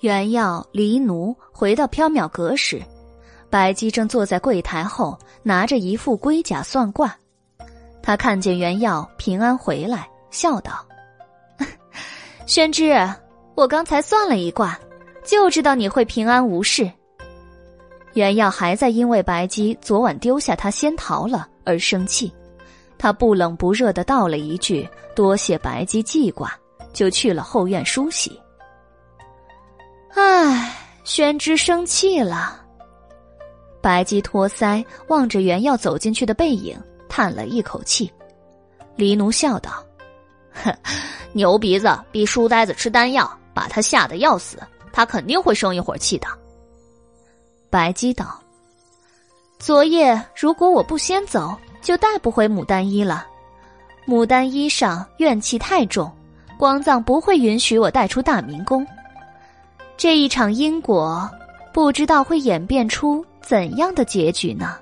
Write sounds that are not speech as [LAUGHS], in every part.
原耀离奴回到缥缈阁时，白姬正坐在柜台后，拿着一副龟甲算卦。他看见原耀平安回来，笑道：“宣之，我刚才算了一卦，就知道你会平安无事。”原耀还在因为白姬昨晚丢下他先逃了而生气，他不冷不热的道了一句：“多谢白姬记挂”，就去了后院梳洗。唉，宣之生气了。白姬托腮望着原要走进去的背影，叹了一口气。黎奴笑道：“哼，牛鼻子逼书呆子吃丹药，把他吓得要死，他肯定会生一会儿气的。”白姬道：“昨夜如果我不先走，就带不回牡丹衣了。牡丹衣上怨气太重，光藏不会允许我带出大明宫。”这一场因果，不知道会演变出怎样的结局呢？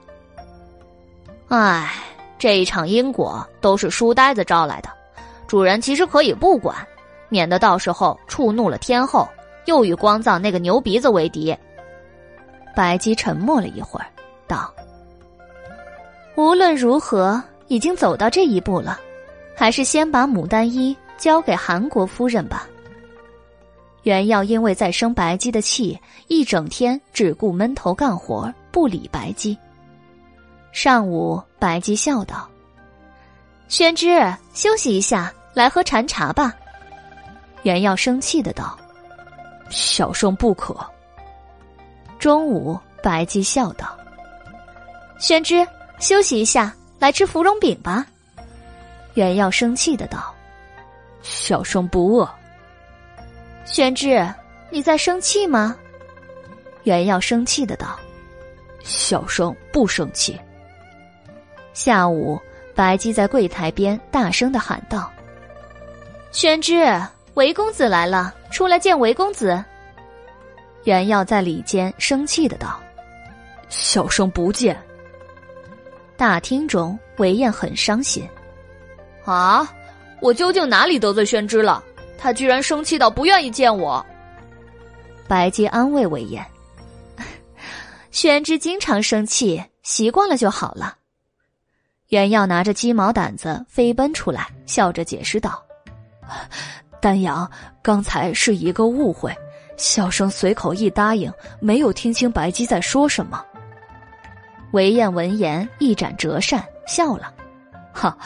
唉，这一场因果都是书呆子招来的，主人其实可以不管，免得到时候触怒了天后，又与光藏那个牛鼻子为敌。白姬沉默了一会儿，道：“无论如何，已经走到这一步了，还是先把牡丹衣交给韩国夫人吧。”原耀因为在生白姬的气，一整天只顾闷头干活，不理白姬。上午，白姬笑道：“宣之，休息一下，来喝禅茶吧。”原耀生气的道：“小生不可。”中午，白姬笑道：“宣之，休息一下，来吃芙蓉饼吧。”原耀生气的道：“小生不饿。”宣之，你在生气吗？原耀生气的道：“小生不生气。”下午，白姬在柜台边大声的喊道：“宣之，韦公子来了，出来见韦公子。”原耀在里间生气的道：“小生不见。”大厅中，韦燕很伤心：“啊，我究竟哪里得罪宣之了？”他居然生气到不愿意见我。白姬安慰魏延：“ [LAUGHS] 宣之经常生气，习惯了就好了。”袁耀拿着鸡毛掸子飞奔出来，笑着解释道：“ [LAUGHS] 丹阳，刚才是一个误会，小生随口一答应，没有听清白姬在说什么。”韦燕闻言一展折扇，笑了：“ [LAUGHS] 哈，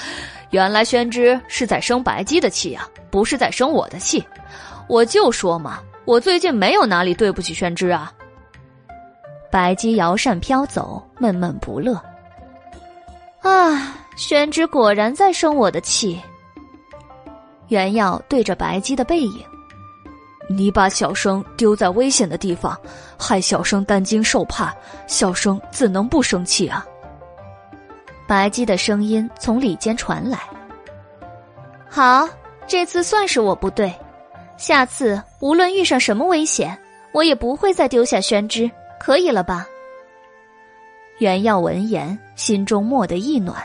原来宣之是在生白姬的气啊！”不是在生我的气，我就说嘛，我最近没有哪里对不起宣之啊。白姬摇扇飘走，闷闷不乐。啊，宣之果然在生我的气。原耀对着白姬的背影：“你把小生丢在危险的地方，害小生担惊受怕，小生怎能不生气啊？”白姬的声音从里间传来：“好。”这次算是我不对，下次无论遇上什么危险，我也不会再丢下宣之，可以了吧？袁耀闻言，心中蓦地一暖，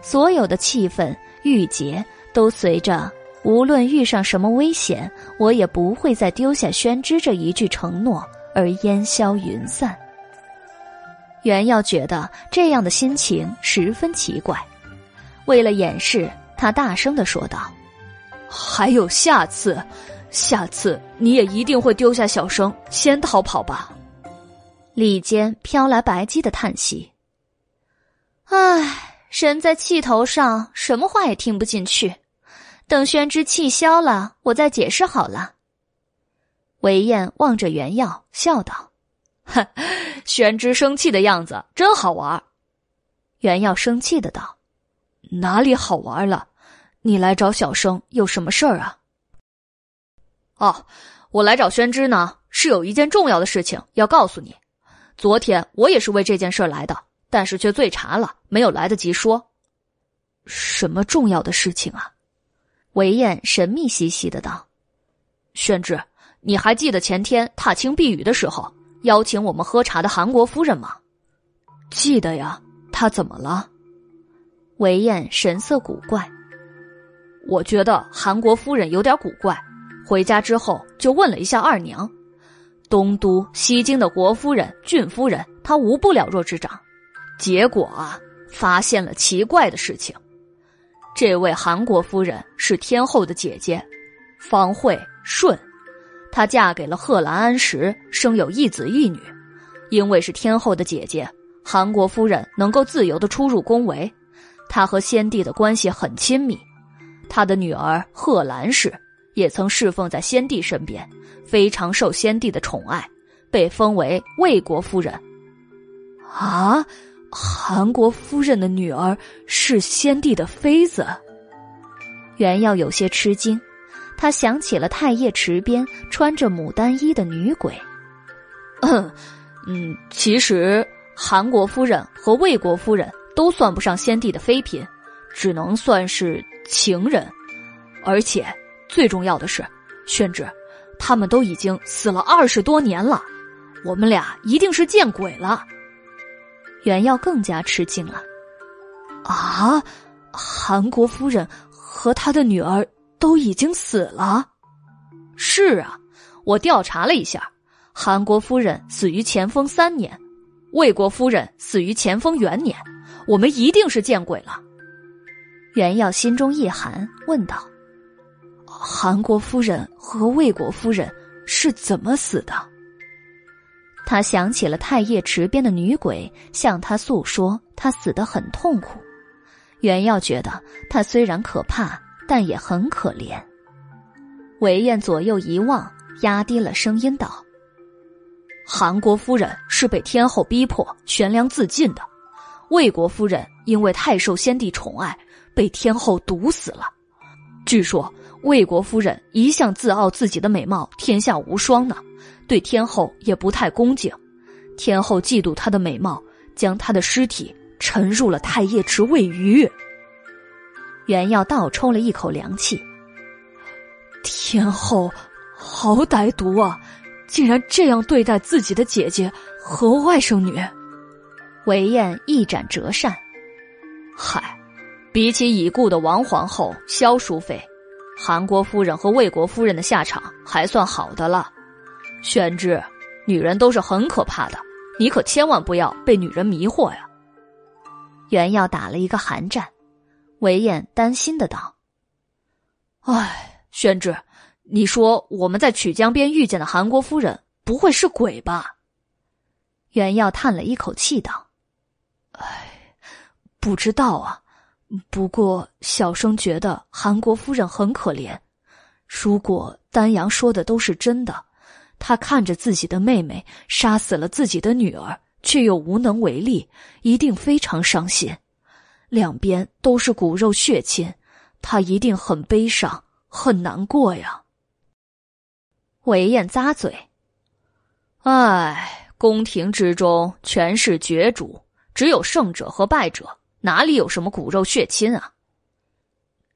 所有的气愤郁结都随着“无论遇上什么危险，我也不会再丢下宣之”这一句承诺而烟消云散。袁耀觉得这样的心情十分奇怪，为了掩饰，他大声的说道。还有下次，下次你也一定会丢下小生先逃跑吧？里间飘来白姬的叹息。唉，人在气头上，什么话也听不进去。等宣之气消了，我再解释好了。韦燕望着原耀，笑道：“哼，宣之生气的样子真好玩。”原耀生气的道：“哪里好玩了？”你来找小生有什么事儿啊？哦，我来找宣之呢，是有一件重要的事情要告诉你。昨天我也是为这件事来的，但是却醉茶了，没有来得及说。什么重要的事情啊？韦燕神秘兮兮的道：“宣之，你还记得前天踏青避雨的时候邀请我们喝茶的韩国夫人吗？记得呀，她怎么了？”韦燕神色古怪。我觉得韩国夫人有点古怪，回家之后就问了一下二娘，东都、西京的国夫人、郡夫人，她无不了若指掌。结果啊，发现了奇怪的事情。这位韩国夫人是天后的姐姐，方惠顺，她嫁给了贺兰安时，生有一子一女。因为是天后的姐姐，韩国夫人能够自由的出入宫闱，她和先帝的关系很亲密。他的女儿贺兰氏也曾侍奉在先帝身边。非常受先帝的宠爱，被封为魏国夫人。啊，韩国夫人的女儿是先帝的妃子。袁耀有些吃惊，他想起了太液池边穿着牡丹衣的女鬼。嗯，其实韩国夫人和魏国夫人都算不上先帝的妃嫔，只能算是情人。而且最重要的是，宣旨。他们都已经死了二十多年了，我们俩一定是见鬼了。袁耀更加吃惊了。啊，韩国夫人和他的女儿都已经死了。是啊，我调查了一下，韩国夫人死于乾封三年，魏国夫人死于乾封元年，我们一定是见鬼了。袁耀心中一寒，问道。韩国夫人和魏国夫人是怎么死的？他想起了太液池边的女鬼向他诉说，他死得很痛苦。袁耀觉得他虽然可怕，但也很可怜。韦燕左右一望，压低了声音道：“韩国夫人是被天后逼迫悬梁自尽的，魏国夫人因为太受先帝宠爱，被天后毒死了。据说。”魏国夫人一向自傲自己的美貌天下无双呢，对天后也不太恭敬。天后嫉妒她的美貌，将她的尸体沉入了太液池喂鱼。袁耀倒抽了一口凉气。天后好歹毒啊，竟然这样对待自己的姐姐和外甥女。韦燕一展折扇，嗨，比起已故的王皇后萧淑妃。韩国夫人和魏国夫人的下场还算好的了，宣之，女人都是很可怕的，你可千万不要被女人迷惑呀。袁耀打了一个寒战，韦燕担心的道：“哎，宣之，你说我们在曲江边遇见的韩国夫人不会是鬼吧？”袁耀叹了一口气道：“哎，不知道啊。”不过，小生觉得韩国夫人很可怜。如果丹阳说的都是真的，他看着自己的妹妹杀死了自己的女儿，却又无能为力，一定非常伤心。两边都是骨肉血亲，他一定很悲伤，很难过呀。韦燕咂嘴：“唉，宫廷之中全是角逐，只有胜者和败者。”哪里有什么骨肉血亲啊？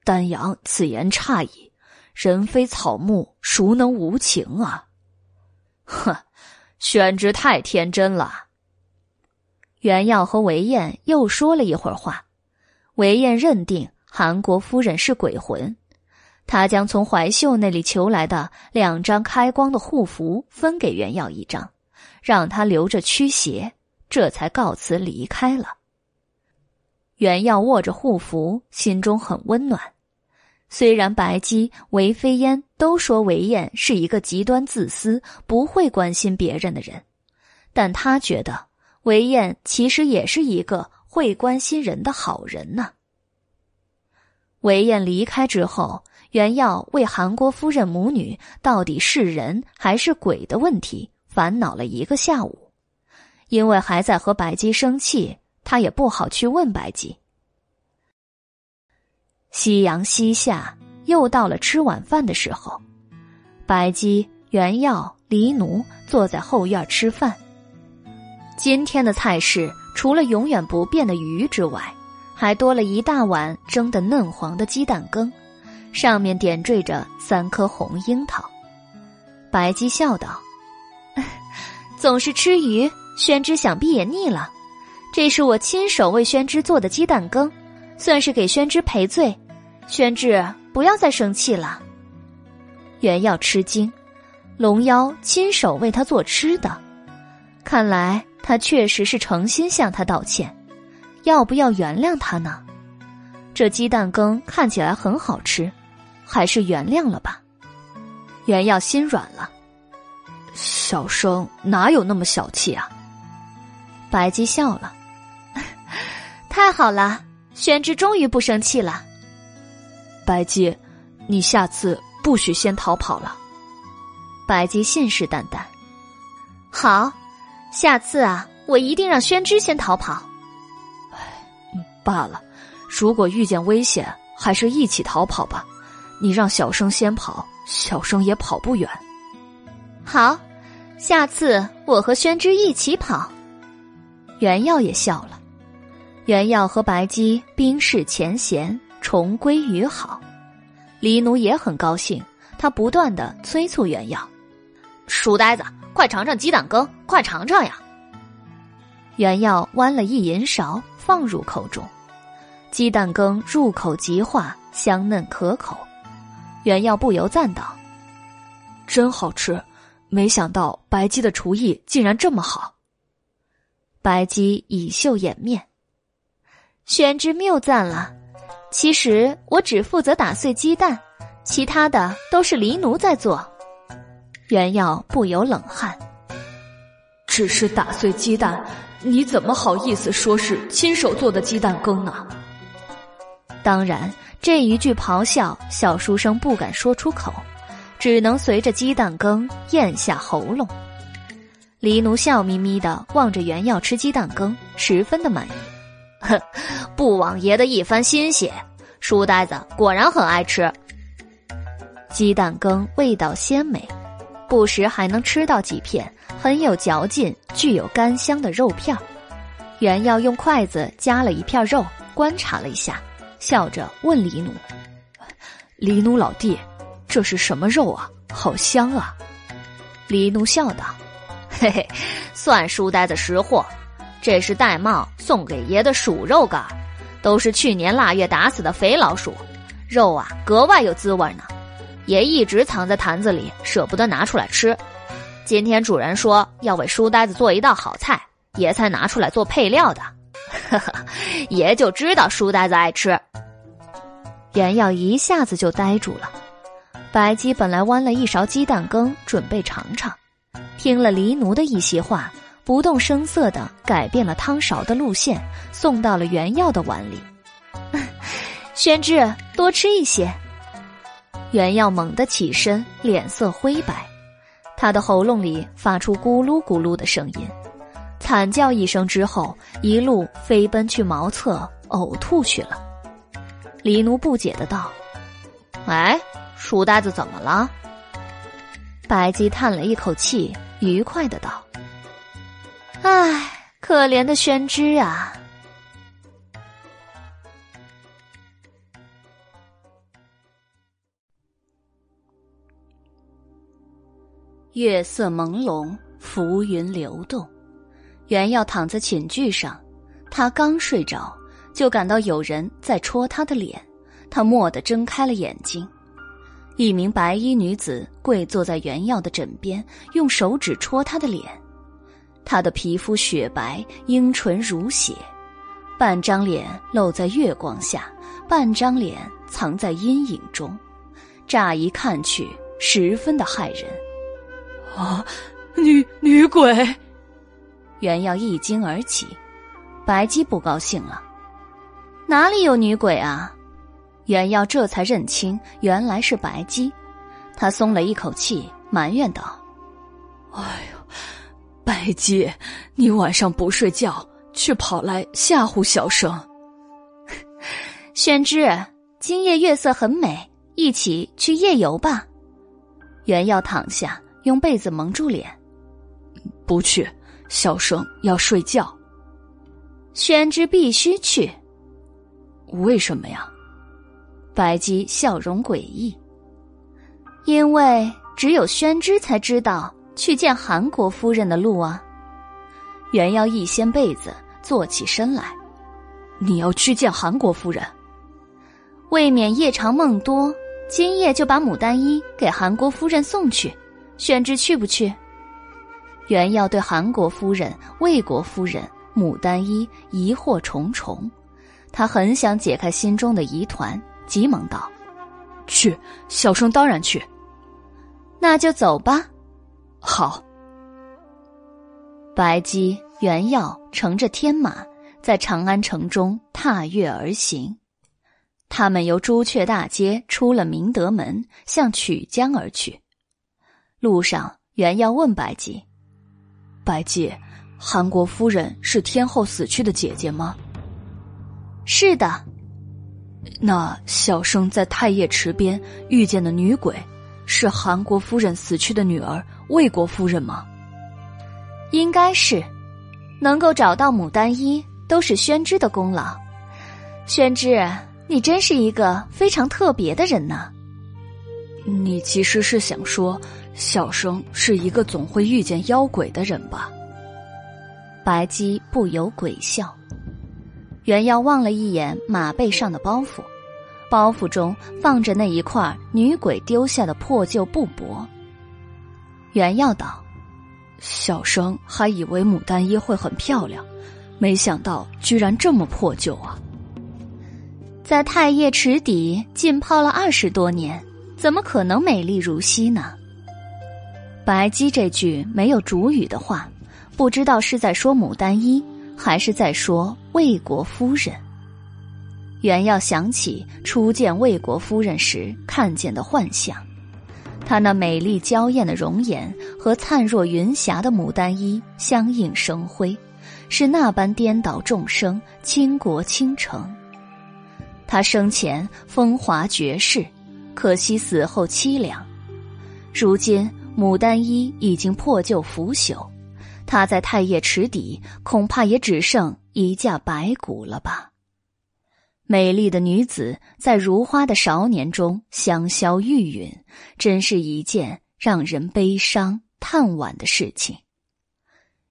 丹阳此言差矣，人非草木，孰能无情啊？哼，宣之太天真了。袁耀和韦燕又说了一会儿话，韦燕认定韩国夫人是鬼魂，他将从怀秀那里求来的两张开光的护符分给袁耀一张，让他留着驱邪，这才告辞离开了。袁耀握着护符，心中很温暖。虽然白姬、韦飞烟都说韦燕是一个极端自私、不会关心别人的人，但他觉得韦燕其实也是一个会关心人的好人呢。韦燕离开之后，袁耀为韩国夫人母女到底是人还是鬼的问题烦恼了一个下午，因为还在和白姬生气。他也不好去问白姬。夕阳西下，又到了吃晚饭的时候。白姬、袁耀、黎奴坐在后院吃饭。今天的菜式除了永远不变的鱼之外，还多了一大碗蒸的嫩黄的鸡蛋羹，上面点缀着三颗红樱桃。白姬笑道：“ [LAUGHS] 总是吃鱼，宣之想必也腻了。”这是我亲手为宣之做的鸡蛋羹，算是给宣之赔罪。宣之，不要再生气了。袁耀吃惊，龙妖亲手为他做吃的，看来他确实是诚心向他道歉。要不要原谅他呢？这鸡蛋羹看起来很好吃，还是原谅了吧。袁耀心软了，小生哪有那么小气啊？白姬笑了，太好了，宣之终于不生气了。白姬，你下次不许先逃跑了。白姬信誓旦旦：“好，下次啊，我一定让宣之先逃跑。”罢了，如果遇见危险，还是一起逃跑吧。你让小生先跑，小生也跑不远。好，下次我和宣之一起跑。袁耀也笑了。袁耀和白姬冰释前嫌，重归于好。黎奴也很高兴，他不断的催促袁耀：“书呆子，快尝尝鸡蛋羹，快尝尝呀！”袁耀弯了一银勺。放入口中，鸡蛋羹入口即化，香嫩可口。袁耀不由赞道：“真好吃！没想到白姬的厨艺竟然这么好。”白姬以袖掩面，宣之谬赞了。其实我只负责打碎鸡蛋，其他的都是黎奴在做。袁耀不由冷汗：“只是打碎鸡蛋。”你怎么好意思说是亲手做的鸡蛋羹呢？当然，这一句咆哮，小书生不敢说出口，只能随着鸡蛋羹咽下喉咙。黎奴笑眯眯的望着袁耀吃鸡蛋羹，十分的满意。哼，[LAUGHS] 不枉爷的一番心血，书呆子果然很爱吃。鸡蛋羹味道鲜美，不时还能吃到几片。很有嚼劲、具有干香的肉片儿，袁耀用筷子夹了一片肉，观察了一下，笑着问李奴：“李奴老弟，这是什么肉啊？好香啊！”李奴笑道：“嘿嘿，算书呆子识货，这是戴帽送给爷的鼠肉干，都是去年腊月打死的肥老鼠，肉啊格外有滋味呢。爷一直藏在坛子里，舍不得拿出来吃。”今天主人说要为书呆子做一道好菜，爷才拿出来做配料的。呵呵，爷就知道书呆子爱吃。原耀一下子就呆住了。白姬本来弯了一勺鸡蛋羹准备尝尝，听了黎奴的一席话，不动声色的改变了汤勺的路线，送到了袁耀的碗里。[LAUGHS] 宣之，多吃一些。袁耀猛地起身，脸色灰白。他的喉咙里发出咕噜咕噜的声音，惨叫一声之后，一路飞奔去茅厕呕吐去了。黎奴不解的道：“哎，书呆子怎么了？”白姬叹了一口气，愉快的道：“唉，可怜的宣之啊。”月色朦胧，浮云流动。袁耀躺在寝具上，他刚睡着，就感到有人在戳他的脸。他蓦地睁开了眼睛，一名白衣女子跪坐在袁耀的枕边，用手指戳他的脸。她的皮肤雪白，樱唇如血，半张脸露在月光下，半张脸藏在阴影中，乍一看去十分的骇人。啊，女女鬼！袁耀一惊而起，白姬不高兴了，哪里有女鬼啊？袁耀这才认清原来是白姬，他松了一口气，埋怨道：“哎呦，白姬，你晚上不睡觉，却跑来吓唬小生。[LAUGHS] 宣之，今夜月色很美，一起去夜游吧。”袁耀躺下。用被子蒙住脸，不去。小生要睡觉。宣之必须去。为什么呀？白姬笑容诡异。因为只有宣之才知道去见韩国夫人的路啊。袁耀一掀被子，坐起身来。你要去见韩国夫人？未免夜长梦多，今夜就把牡丹衣给韩国夫人送去。宣之去不去？袁耀对韩国夫人、魏国夫人、牡丹衣疑惑重重，他很想解开心中的疑团，急忙道：“去，小生当然去。”那就走吧。好。白姬、袁耀乘着天马，在长安城中踏月而行。他们由朱雀大街出了明德门，向曲江而去。路上，袁耀问白姬。白姬，韩国夫人是天后死去的姐姐吗？是的。那小生在太液池边遇见的女鬼，是韩国夫人死去的女儿魏国夫人吗？应该是。能够找到牡丹衣，都是宣之的功劳。宣之，你真是一个非常特别的人呢。你其实是想说。小生是一个总会遇见妖鬼的人吧？白姬不由鬼笑。袁耀望了一眼马背上的包袱，包袱中放着那一块女鬼丢下的破旧布帛。袁耀道：“小生还以为牡丹衣会很漂亮，没想到居然这么破旧啊！在太液池底浸泡了二十多年，怎么可能美丽如昔呢？”白姬这句没有主语的话，不知道是在说牡丹衣，还是在说魏国夫人。袁耀想起初见魏国夫人时看见的幻象，她那美丽娇艳的容颜和灿若云霞的牡丹衣相映生辉，是那般颠倒众生，倾国倾城。她生前风华绝世，可惜死后凄凉，如今。牡丹衣已经破旧腐朽，她在太液池底恐怕也只剩一架白骨了吧。美丽的女子在如花的少年中香消玉殒，真是一件让人悲伤叹惋的事情。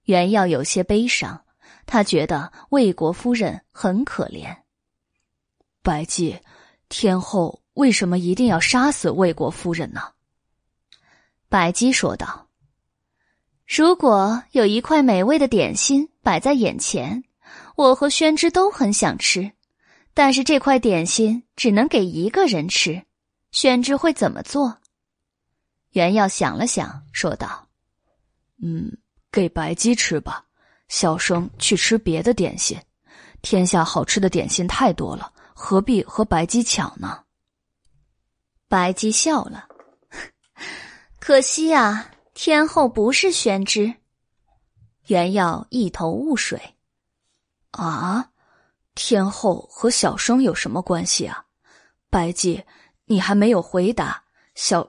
袁耀有些悲伤，他觉得魏国夫人很可怜。白姬，天后为什么一定要杀死魏国夫人呢？白姬说道：“如果有一块美味的点心摆在眼前，我和宣之都很想吃，但是这块点心只能给一个人吃，宣之会怎么做？”袁耀想了想，说道：“嗯，给白姬吃吧，小生去吃别的点心。天下好吃的点心太多了，何必和白姬抢呢？”白姬笑了。可惜啊，天后不是宣之。袁耀一头雾水。啊，天后和小生有什么关系啊？白姬，你还没有回答小，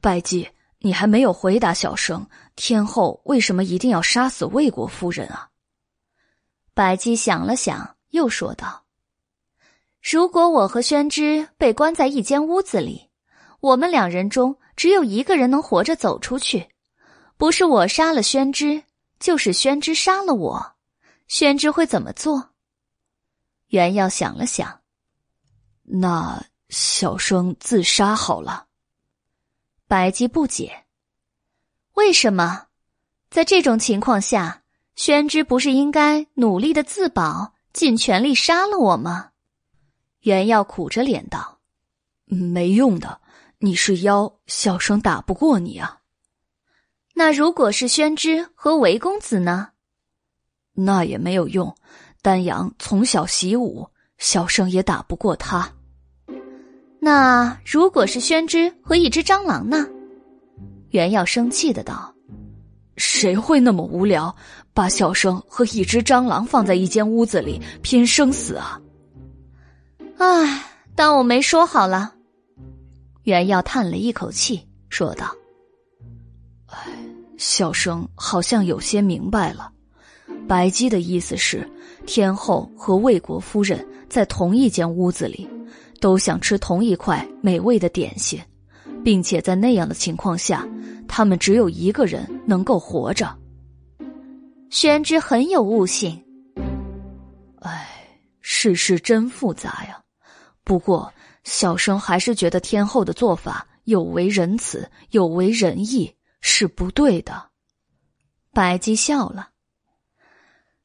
白姬，你还没有回答小生，天后为什么一定要杀死魏国夫人啊？白姬想了想，又说道：“如果我和宣之被关在一间屋子里，我们两人中。”只有一个人能活着走出去，不是我杀了宣之，就是宣之杀了我。宣之会怎么做？袁耀想了想，那小生自杀好了。白姬不解，为什么？在这种情况下，宣之不是应该努力的自保，尽全力杀了我吗？袁耀苦着脸道：“没用的。”你是妖，小生打不过你啊。那如果是宣之和韦公子呢？那也没有用。丹阳从小习武，小生也打不过他。那如果是宣之和一只蟑螂呢？袁耀生气的道：“谁会那么无聊，把小生和一只蟑螂放在一间屋子里拼生死啊？”唉，当我没说好了。袁耀叹了一口气，说道：“唉，小生好像有些明白了。白姬的意思是，天后和魏国夫人在同一间屋子里，都想吃同一块美味的点心，并且在那样的情况下，他们只有一个人能够活着。”宣之很有悟性。哎，世事真复杂呀。不过。小生还是觉得天后的做法有违仁慈，有违仁义，是不对的。白姬笑了。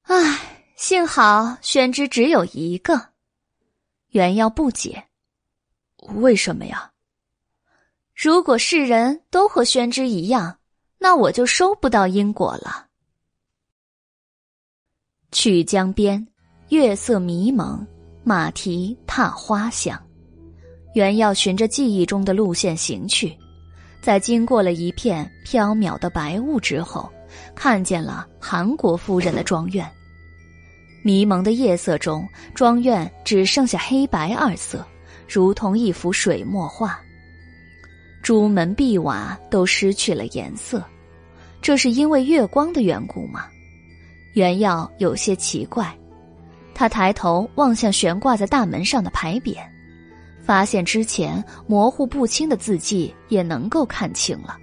唉，幸好宣之只有一个。原耀不解，为什么呀？如果世人都和宣之一样，那我就收不到因果了。曲江边，月色迷蒙，马蹄踏花香。袁耀循着记忆中的路线行去，在经过了一片飘渺的白雾之后，看见了韩国夫人的庄院。迷蒙的夜色中，庄院只剩下黑白二色，如同一幅水墨画。朱门碧瓦都失去了颜色，这是因为月光的缘故吗？袁耀有些奇怪，他抬头望向悬挂在大门上的牌匾。发现之前模糊不清的字迹也能够看清了，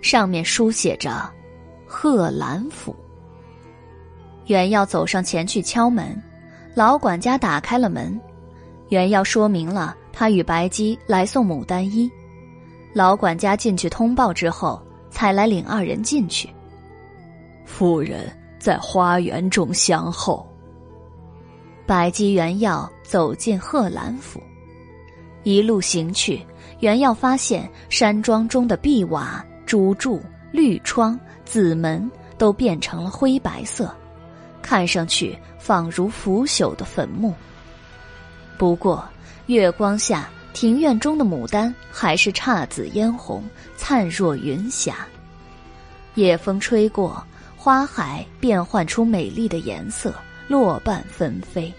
上面书写着“贺兰府”。袁耀走上前去敲门，老管家打开了门。袁耀说明了他与白姬来送牡丹衣，老管家进去通报之后，才来领二人进去。夫人在花园中相候。白姬、袁耀走进贺兰府。一路行去，袁耀发现山庄中的碧瓦、朱柱、绿窗、紫门都变成了灰白色，看上去仿如腐朽的坟墓。不过，月光下庭院中的牡丹还是姹紫嫣红，灿若云霞。夜风吹过，花海变换出美丽的颜色，落瓣纷飞。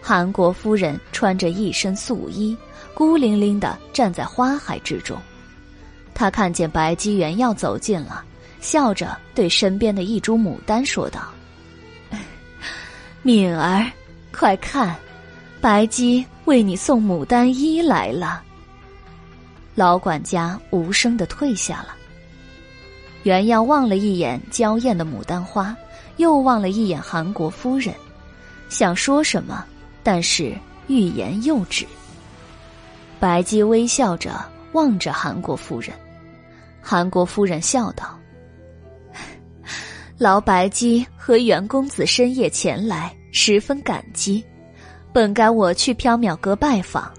韩国夫人穿着一身素衣，孤零零的站在花海之中。她看见白姬元耀走近了，笑着对身边的一株牡丹说道：“敏儿，快看，白姬为你送牡丹衣来了。”老管家无声的退下了。原耀望了一眼娇艳的牡丹花，又望了一眼韩国夫人，想说什么。但是欲言又止。白姬微笑着望着韩国夫人，韩国夫人笑道：“劳白姬和袁公子深夜前来，十分感激。本该我去缥缈阁拜访，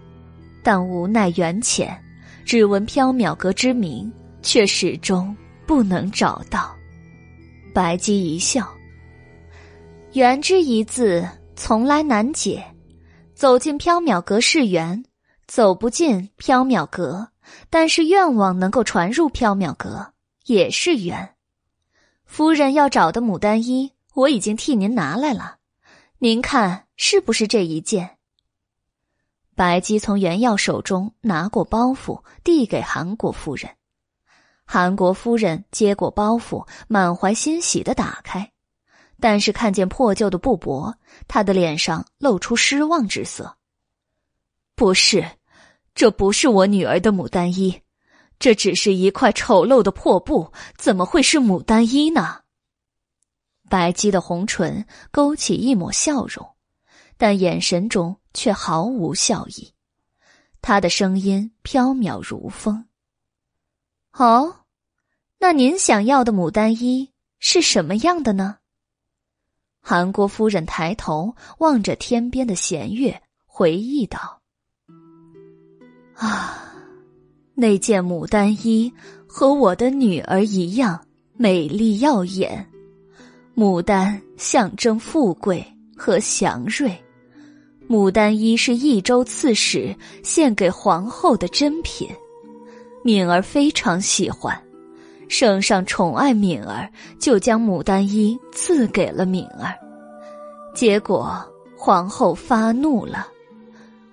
但无奈缘浅，只闻缥缈阁之名，却始终不能找到。”白姬一笑：“缘之一字，从来难解。”走进缥缈阁是缘，走不进缥缈阁，但是愿望能够传入缥缈阁也是缘。夫人要找的牡丹衣，我已经替您拿来了，您看是不是这一件？白姬从袁耀手中拿过包袱，递给韩国夫人。韩国夫人接过包袱，满怀欣喜的打开。但是看见破旧的布帛，她的脸上露出失望之色。不是，这不是我女儿的牡丹衣，这只是一块丑陋的破布，怎么会是牡丹衣呢？白姬的红唇勾起一抹笑容，但眼神中却毫无笑意。他的声音飘渺如风。哦，那您想要的牡丹衣是什么样的呢？韩国夫人抬头望着天边的弦月，回忆道：“啊，那件牡丹衣和我的女儿一样美丽耀眼。牡丹象征富贵和祥瑞，牡丹衣是益州刺史献给皇后的珍品，敏儿非常喜欢。”圣上宠爱敏儿，就将牡丹衣赐给了敏儿。结果皇后发怒了，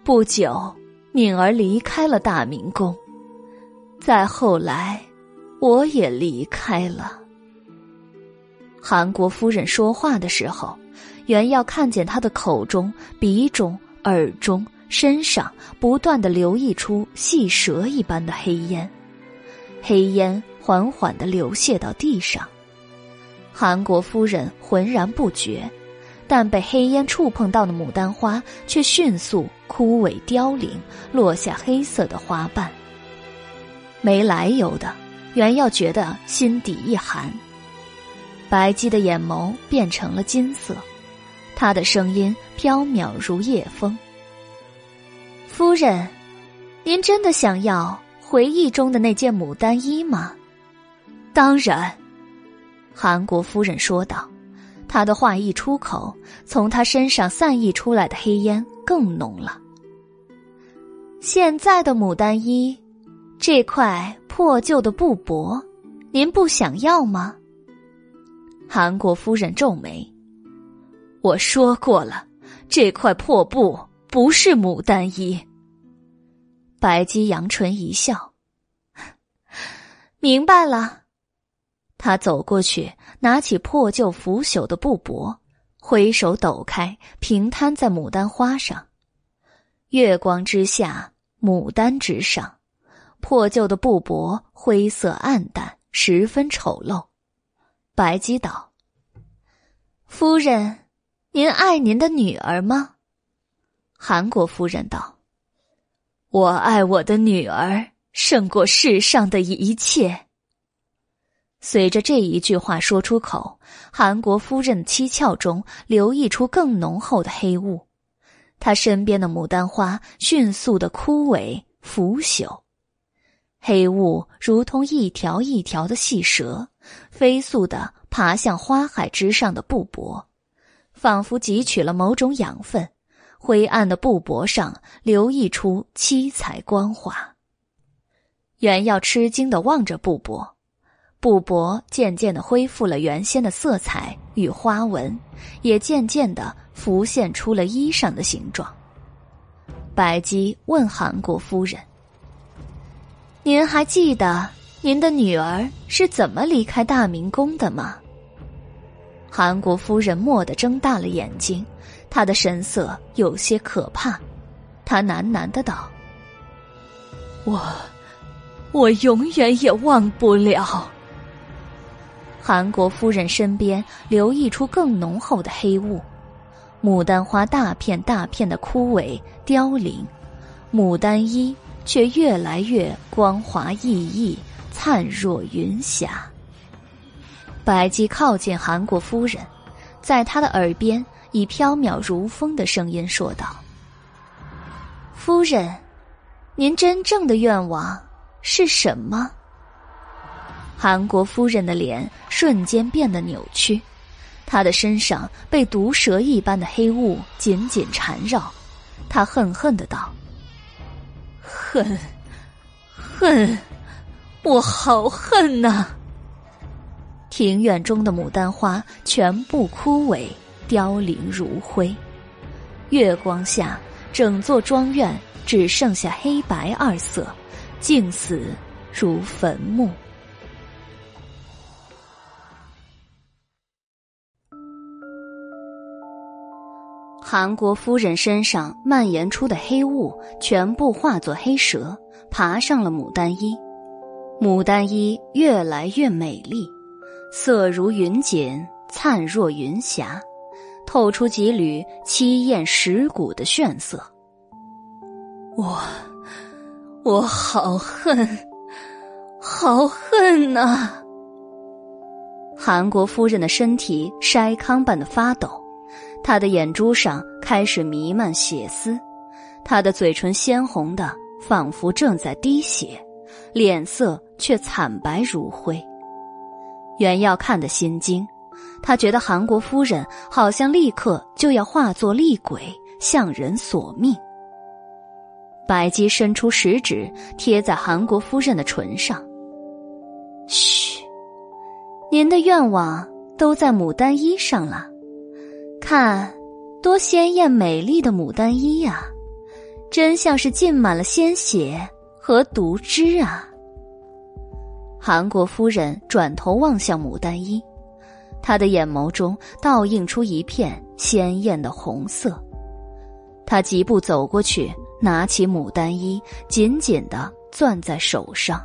不久，敏儿离开了大明宫。再后来，我也离开了。韩国夫人说话的时候，原要看见她的口中、鼻中、耳中、身上不断的流溢出细蛇一般的黑烟，黑烟。缓缓的流泻到地上，韩国夫人浑然不觉，但被黑烟触碰到的牡丹花却迅速枯萎凋零，落下黑色的花瓣。没来由的，袁耀觉得心底一寒。白姬的眼眸变成了金色，她的声音飘渺如夜风。夫人，您真的想要回忆中的那件牡丹衣吗？当然，韩国夫人说道。她的话一出口，从她身上散溢出来的黑烟更浓了。现在的牡丹衣，这块破旧的布帛，您不想要吗？韩国夫人皱眉：“我说过了，这块破布不是牡丹衣。”白姬扬唇一笑：“明白了。”他走过去，拿起破旧腐朽的布帛，挥手抖开，平摊在牡丹花上。月光之下，牡丹之上，破旧的布帛灰色暗淡，十分丑陋。白姬道：“夫人，您爱您的女儿吗？”韩国夫人道。我爱我的女儿胜过世上的一切。随着这一句话说出口，韩国夫人七窍中流溢出更浓厚的黑雾，她身边的牡丹花迅速的枯萎腐朽，黑雾如同一条一条的细蛇，飞速的爬向花海之上的布帛，仿佛汲取了某种养分。灰暗的布帛上流溢出七彩光华。袁耀吃惊的望着布帛，布帛渐渐的恢复了原先的色彩与花纹，也渐渐的浮现出了衣裳的形状。白姬问韩国夫人：“您还记得您的女儿是怎么离开大明宫的吗？”韩国夫人蓦地睁大了眼睛。她的神色有些可怕，她喃喃的道：“我，我永远也忘不了。”韩国夫人身边流溢出更浓厚的黑雾，牡丹花大片大片的枯萎凋零，牡丹衣却越来越光滑熠熠，灿若云霞。白姬靠近韩国夫人，在她的耳边。以飘渺如风的声音说道：“夫人，您真正的愿望是什么？”韩国夫人的脸瞬间变得扭曲，她的身上被毒蛇一般的黑雾紧紧缠绕，她恨恨的道：“恨，恨，我好恨呐！”庭院中的牡丹花全部枯萎。凋零如灰，月光下，整座庄院只剩下黑白二色，静死如坟墓。韩国夫人身上蔓延出的黑雾，全部化作黑蛇，爬上了牡丹衣。牡丹衣越来越美丽，色如云锦，灿若云霞。透出几缕凄艳蚀骨的炫色。我，我好恨，好恨呐！韩国夫人的身体筛糠般的发抖，他的眼珠上开始弥漫血丝，他的嘴唇鲜红的仿佛正在滴血，脸色却惨白如灰。袁耀看得心惊。他觉得韩国夫人好像立刻就要化作厉鬼向人索命。白姬伸出食指贴在韩国夫人的唇上：“嘘，您的愿望都在牡丹衣上了，看，多鲜艳美丽的牡丹衣呀，真像是浸满了鲜血和毒汁啊。”韩国夫人转头望向牡丹衣。她的眼眸中倒映出一片鲜艳的红色，他疾步走过去，拿起牡丹衣，紧紧的攥在手上。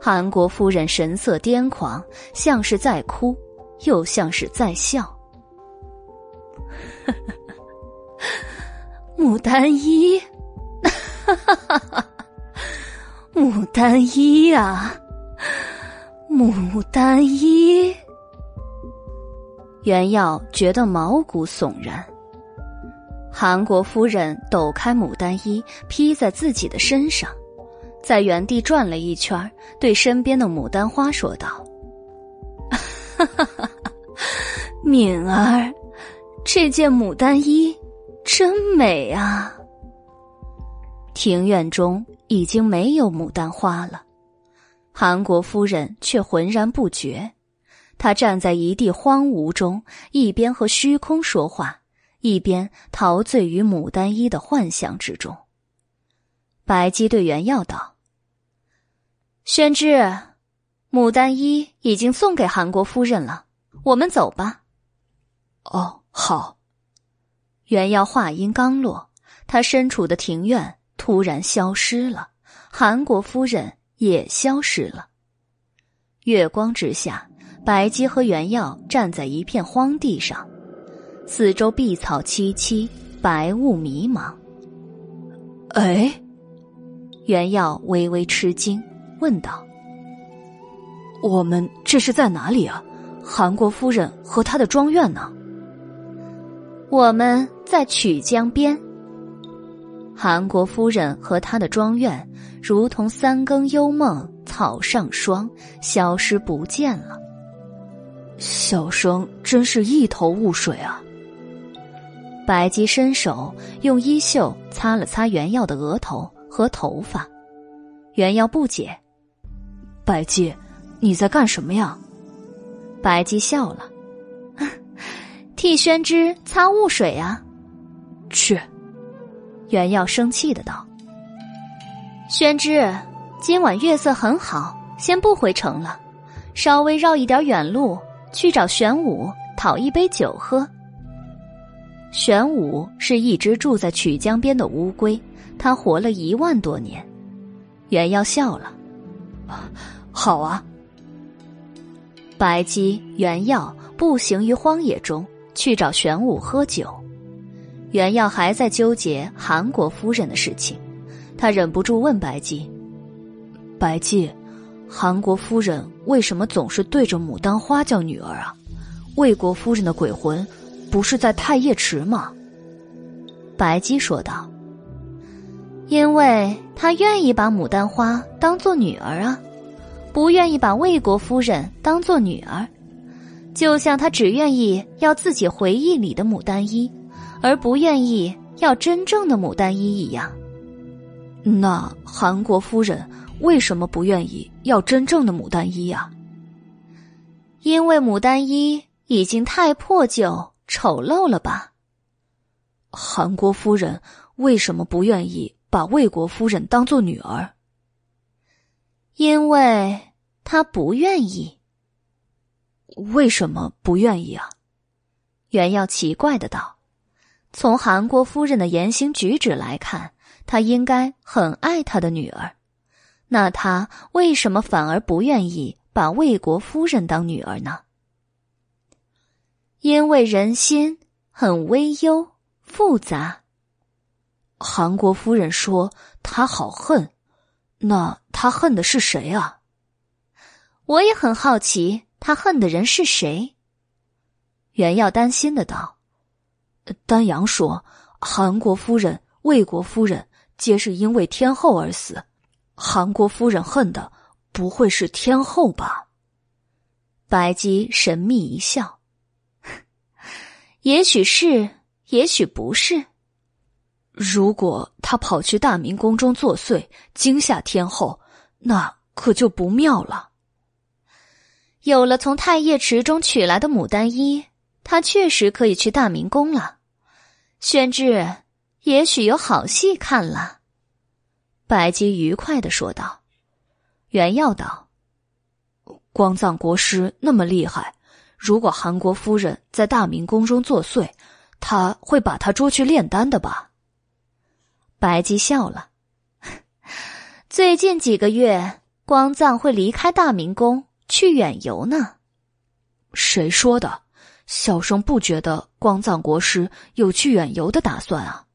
韩国夫人神色癫狂，像是在哭，又像是在笑。[LAUGHS] 牡丹衣，[LAUGHS] 牡丹衣啊！牡丹衣。袁耀觉得毛骨悚然。韩国夫人抖开牡丹衣，披在自己的身上，在原地转了一圈，对身边的牡丹花说道：“哈哈哈，敏儿，这件牡丹衣真美啊！”庭院中已经没有牡丹花了，韩国夫人却浑然不觉。她站在一地荒芜中，一边和虚空说话，一边陶醉于牡丹衣的幻想之中。白姬对袁耀道：“宣之，牡丹衣已经送给韩国夫人了，我们走吧。”哦，好。袁耀话音刚落，他身处的庭院突然消失了，韩国夫人也消失了。月光之下。白姬和原耀站在一片荒地上，四周碧草萋萋，白雾迷茫。哎，原耀微微吃惊，问道：“我们这是在哪里啊？韩国夫人和她的庄院呢？”我们在曲江边。韩国夫人和她的庄院，如同三更幽梦，草上霜，消失不见了。小生真是一头雾水啊！白姬伸手用衣袖擦了擦袁耀的额头和头发，袁耀不解：“白姬，你在干什么呀？”白姬笑了：“替宣之擦雾水啊。”去！袁耀生气的道：“宣之，今晚月色很好，先不回城了，稍微绕一点远路。”去找玄武讨一杯酒喝。玄武是一只住在曲江边的乌龟，它活了一万多年。袁耀笑了，好啊。白姬、袁耀步行于荒野中去找玄武喝酒。袁耀还在纠结韩国夫人的事情，他忍不住问白姬：“白姬。”韩国夫人为什么总是对着牡丹花叫女儿啊？魏国夫人的鬼魂不是在太液池吗？白姬说道：“因为她愿意把牡丹花当做女儿啊，不愿意把魏国夫人当做女儿，就像他只愿意要自己回忆里的牡丹衣，而不愿意要真正的牡丹衣一样。那韩国夫人。”为什么不愿意要真正的牡丹衣呀？因为牡丹衣已经太破旧、丑陋了吧？韩国夫人为什么不愿意把魏国夫人当做女儿？因为她不愿意。为什么不愿意啊？袁耀奇怪的道：“从韩国夫人的言行举止来看，她应该很爱她的女儿。”那他为什么反而不愿意把魏国夫人当女儿呢？因为人心很微幽复杂。韩国夫人说他好恨，那他恨的是谁啊？我也很好奇，他恨的人是谁？袁耀担心的道：“丹阳说，韩国夫人、魏国夫人皆是因为天后而死。”韩国夫人恨的不会是天后吧？白姬神秘一笑，[LAUGHS] 也许是，也许不是。如果他跑去大明宫中作祟，惊吓天后，那可就不妙了。有了从太液池中取来的牡丹衣，他确实可以去大明宫了。宣志，也许有好戏看了。白姬愉快的说道：“袁耀道，光藏国师那么厉害，如果韩国夫人在大明宫中作祟，他会把他捉去炼丹的吧？”白姬笑了：“ [LAUGHS] 最近几个月，光藏会离开大明宫去远游呢。”谁说的？小生不觉得光藏国师有去远游的打算啊。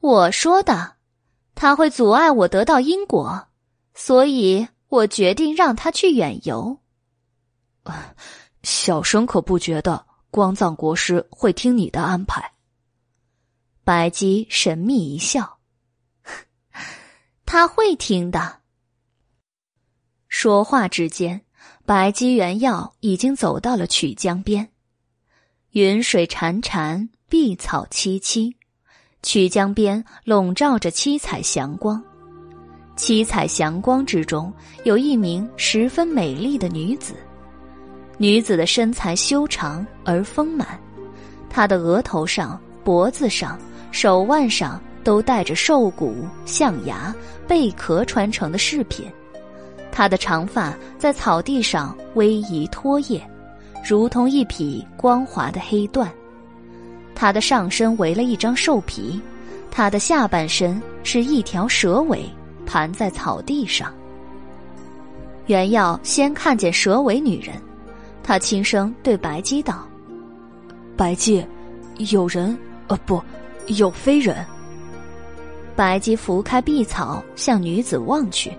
我说的。他会阻碍我得到因果，所以我决定让他去远游。小生可不觉得光藏国师会听你的安排。白姬神秘一笑：“ [LAUGHS] 他会听的。”说话之间，白姬原药已经走到了曲江边。云水潺潺，碧草萋萋，曲江边笼罩着七彩祥光。七彩祥光之中，有一名十分美丽的女子。女子的身材修长而丰满，她的额头上、脖子上、手腕上都戴着兽骨、象牙、贝壳穿成的饰品。她的长发在草地上逶迤拖曳，如同一匹光滑的黑缎。她的上身围了一张兽皮，她的下半身是一条蛇尾盘在草地上。袁耀先看见蛇尾女人，他轻声对白姬道：“白姬，有人，呃，不，有非人。”白姬拂开碧草，向女子望去。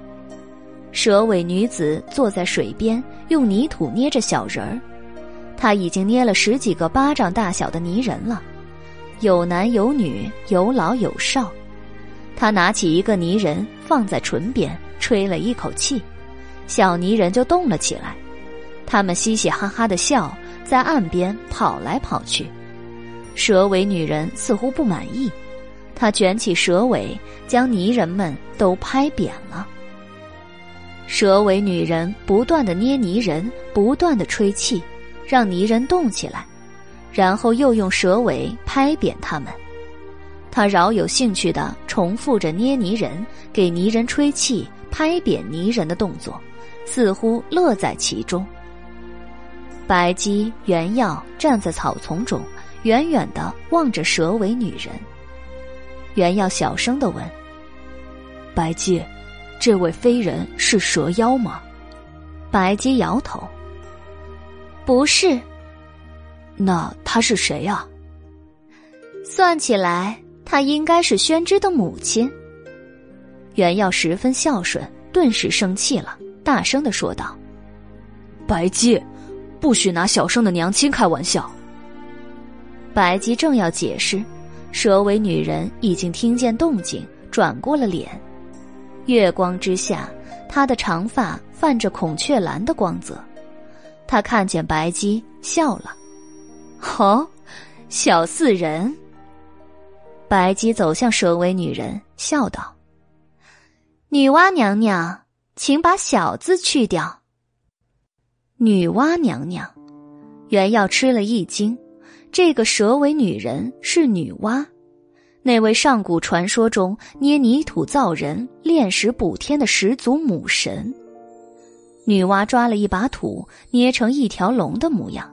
蛇尾女子坐在水边，用泥土捏着小人儿。她已经捏了十几个巴掌大小的泥人了，有男有女，有老有少。她拿起一个泥人放在唇边，吹了一口气，小泥人就动了起来。他们嘻嘻哈哈的笑，在岸边跑来跑去。蛇尾女人似乎不满意，她卷起蛇尾，将泥人们都拍扁了。蛇尾女人不断的捏泥人，不断的吹气，让泥人动起来，然后又用蛇尾拍扁他们。她饶有兴趣的重复着捏泥人、给泥人吹气、拍扁泥人的动作，似乎乐在其中。白姬、原耀站在草丛中，远远的望着蛇尾女人。原耀小声的问：“白姬。”这位飞人是蛇妖吗？白姬摇头。不是。那他是谁啊？算起来，他应该是宣之的母亲。袁耀十分孝顺，顿时生气了，大声的说道：“白姬，不许拿小生的娘亲开玩笑。”白姬正要解释，蛇尾女人已经听见动静，转过了脸。月光之下，她的长发泛着孔雀蓝的光泽。他看见白姬，笑了：“哦，小四人。”白姬走向蛇尾女人，笑道：“女娲娘娘，请把‘小’字去掉。”女娲娘娘，原耀吃了一惊，这个蛇尾女人是女娲。那位上古传说中捏泥土造人、炼石补天的始祖母神，女娲抓了一把土，捏成一条龙的模样。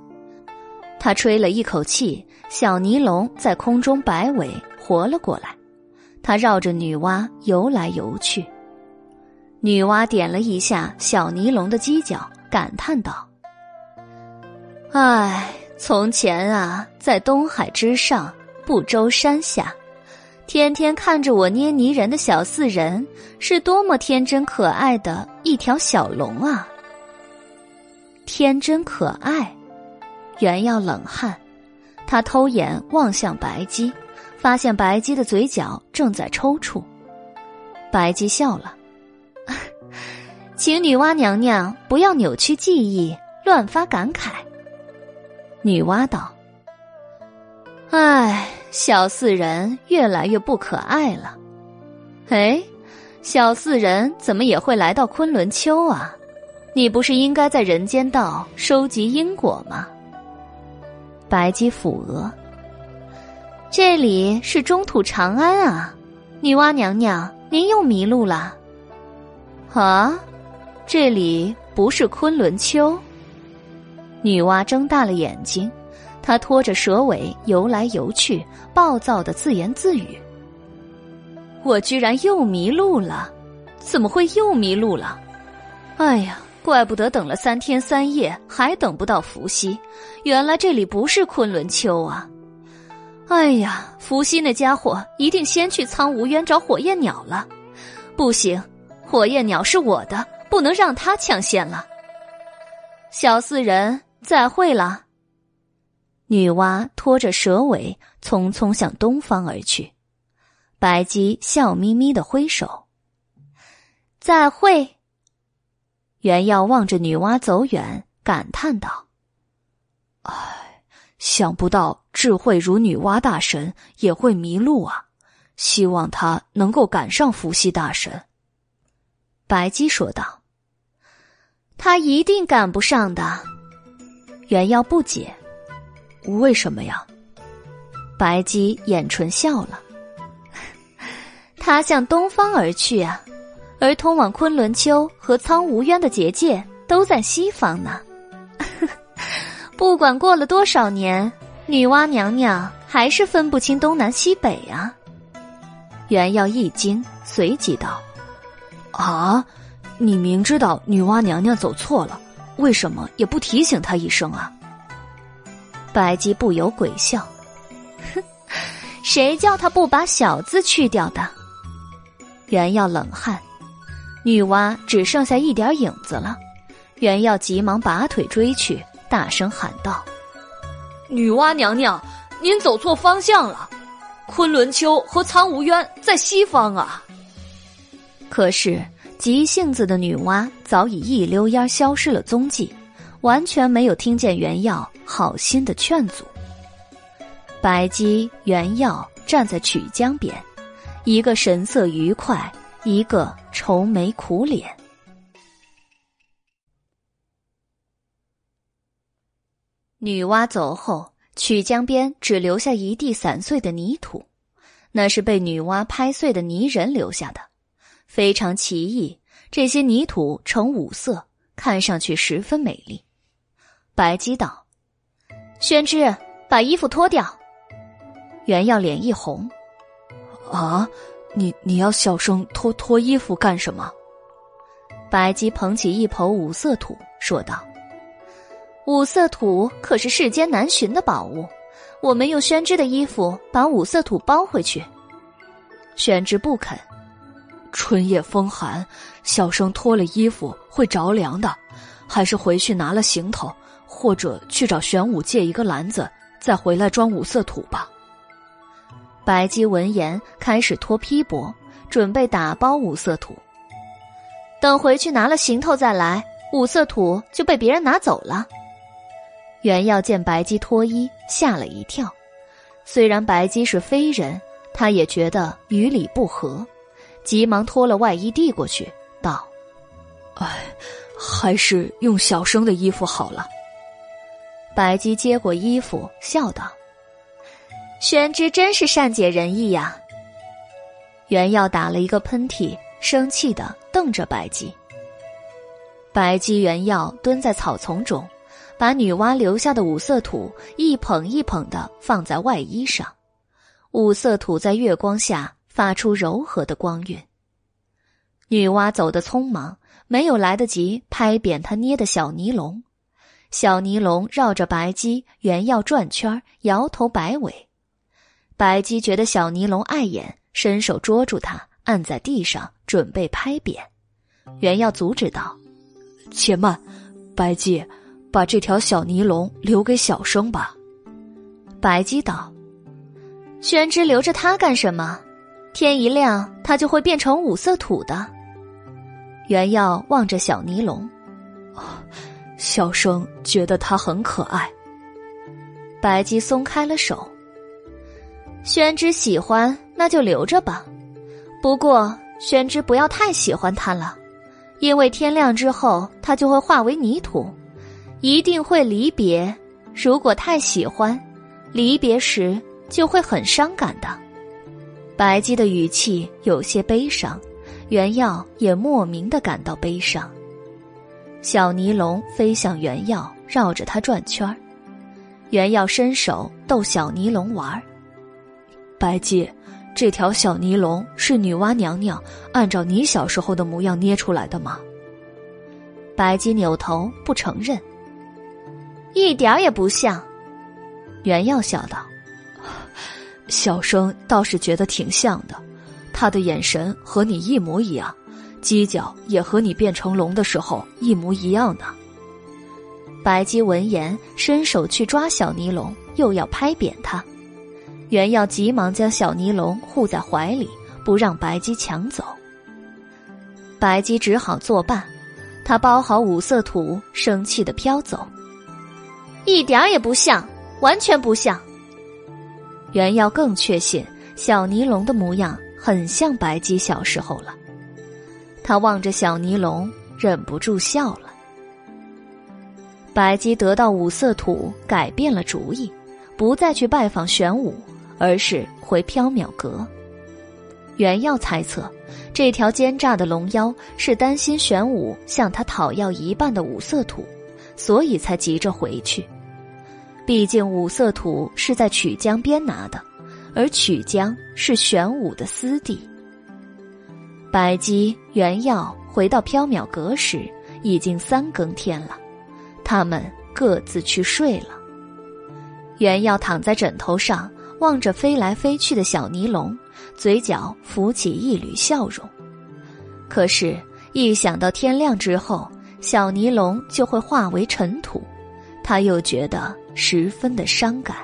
她吹了一口气，小泥龙在空中摆尾，活了过来。她绕着女娲游来游去。女娲点了一下小泥龙的犄角，感叹道：“唉，从前啊，在东海之上，不周山下。”天天看着我捏泥人的小四人，是多么天真可爱的一条小龙啊！天真可爱，原耀冷汗，他偷眼望向白姬，发现白姬的嘴角正在抽搐。白姬笑了，[LAUGHS] 请女娲娘娘不要扭曲记忆，乱发感慨。女娲道：“唉。”小四人越来越不可爱了，哎，小四人怎么也会来到昆仑丘啊？你不是应该在人间道收集因果吗？白姬抚额，这里是中土长安啊，女娲娘娘，您又迷路了。啊，这里不是昆仑丘？女娲睁大了眼睛。他拖着蛇尾游来游去，暴躁的自言自语：“我居然又迷路了，怎么会又迷路了？哎呀，怪不得等了三天三夜还等不到伏羲，原来这里不是昆仑丘啊！哎呀，伏羲那家伙一定先去苍梧渊找火焰鸟了。不行，火焰鸟是我的，不能让他抢先了。小四人再会了。女娲拖着蛇尾，匆匆向东方而去。白姬笑眯眯的挥手：“再会。”袁耀望着女娲走远，感叹道：“唉，想不到智慧如女娲大神也会迷路啊！希望他能够赶上伏羲大神。”白姬说道：“他一定赶不上的。”袁耀不解。为什么呀？白姬掩唇笑了。[LAUGHS] 他向东方而去啊，而通往昆仑丘和苍梧渊的结界都在西方呢。[LAUGHS] 不管过了多少年，女娲娘娘还是分不清东南西北啊。袁耀一惊，随即道：“啊，你明知道女娲娘娘走错了，为什么也不提醒她一声啊？”白姬不由鬼笑：“哼，[LAUGHS] 谁叫他不把小字去掉的？”袁耀冷汗，女娲只剩下一点影子了。袁耀急忙拔腿追去，大声喊道：“女娲娘娘，您走错方向了！昆仑丘和苍梧渊在西方啊！”可是急性子的女娲早已一溜烟消失了踪迹。完全没有听见袁耀好心的劝阻。白姬、袁耀站在曲江边，一个神色愉快，一个愁眉苦脸。女娲走后，曲江边只留下一地散碎的泥土，那是被女娲拍碎的泥人留下的，非常奇异。这些泥土呈五色，看上去十分美丽。白姬道：“宣之，把衣服脱掉。”袁耀脸一红：“啊，你你要小生脱脱衣服干什么？”白姬捧起一捧五色土，说道：“五色土可是世间难寻的宝物，我们用宣之的衣服把五色土包回去。”宣之不肯：“春夜风寒，小生脱了衣服会着凉的，还是回去拿了行头。”或者去找玄武借一个篮子，再回来装五色土吧。白姬闻言开始脱披帛，准备打包五色土。等回去拿了行头再来，五色土就被别人拿走了。袁耀见白姬脱衣，吓了一跳。虽然白姬是非人，他也觉得与理不合，急忙脱了外衣递过去，道：“哎，还是用小生的衣服好了。”白姬接过衣服，笑道：“玄之真是善解人意呀。”袁耀打了一个喷嚏，生气的瞪着白姬。白姬、袁耀蹲在草丛中，把女娲留下的五色土一捧一捧的放在外衣上，五色土在月光下发出柔和的光晕。女娲走得匆忙，没有来得及拍扁她捏的小尼龙。小尼龙绕着白鸡、原耀转圈，摇头摆尾。白鸡觉得小尼龙碍眼，伸手捉住它，按在地上，准备拍扁。原耀阻止道：“且慢，白鸡，把这条小尼龙留给小生吧。”白鸡道：“宣之留着它干什么？天一亮，它就会变成五色土的。”原耀望着小尼龙。哦小生觉得他很可爱。白姬松开了手。宣之喜欢，那就留着吧。不过宣之不要太喜欢它了，因为天亮之后它就会化为泥土，一定会离别。如果太喜欢，离别时就会很伤感的。白姬的语气有些悲伤，袁耀也莫名的感到悲伤。小尼龙飞向原耀，绕着它转圈儿。原耀伸手逗小尼龙玩儿。白姬，这条小尼龙是女娲娘娘按照你小时候的模样捏出来的吗？白姬扭头不承认。一点儿也不像。原耀笑道：“ [SIGHS] 小生倒是觉得挺像的，他的眼神和你一模一样。”犄角也和你变成龙的时候一模一样呢。白姬闻言，伸手去抓小尼龙，又要拍扁他。原耀急忙将小尼龙护在怀里，不让白姬抢走。白姬只好作罢，他包好五色土，生气的飘走。一点也不像，完全不像。原耀更确信小尼龙的模样很像白姬小时候了。他望着小尼龙，忍不住笑了。白姬得到五色土，改变了主意，不再去拜访玄武，而是回缥缈阁。原耀猜测，这条奸诈的龙妖是担心玄武向他讨要一半的五色土，所以才急着回去。毕竟五色土是在曲江边拿的，而曲江是玄武的私地。白姬、原耀回到缥缈阁时，已经三更天了。他们各自去睡了。原耀躺在枕头上，望着飞来飞去的小尼龙，嘴角浮起一缕笑容。可是，一想到天亮之后小尼龙就会化为尘土，他又觉得十分的伤感。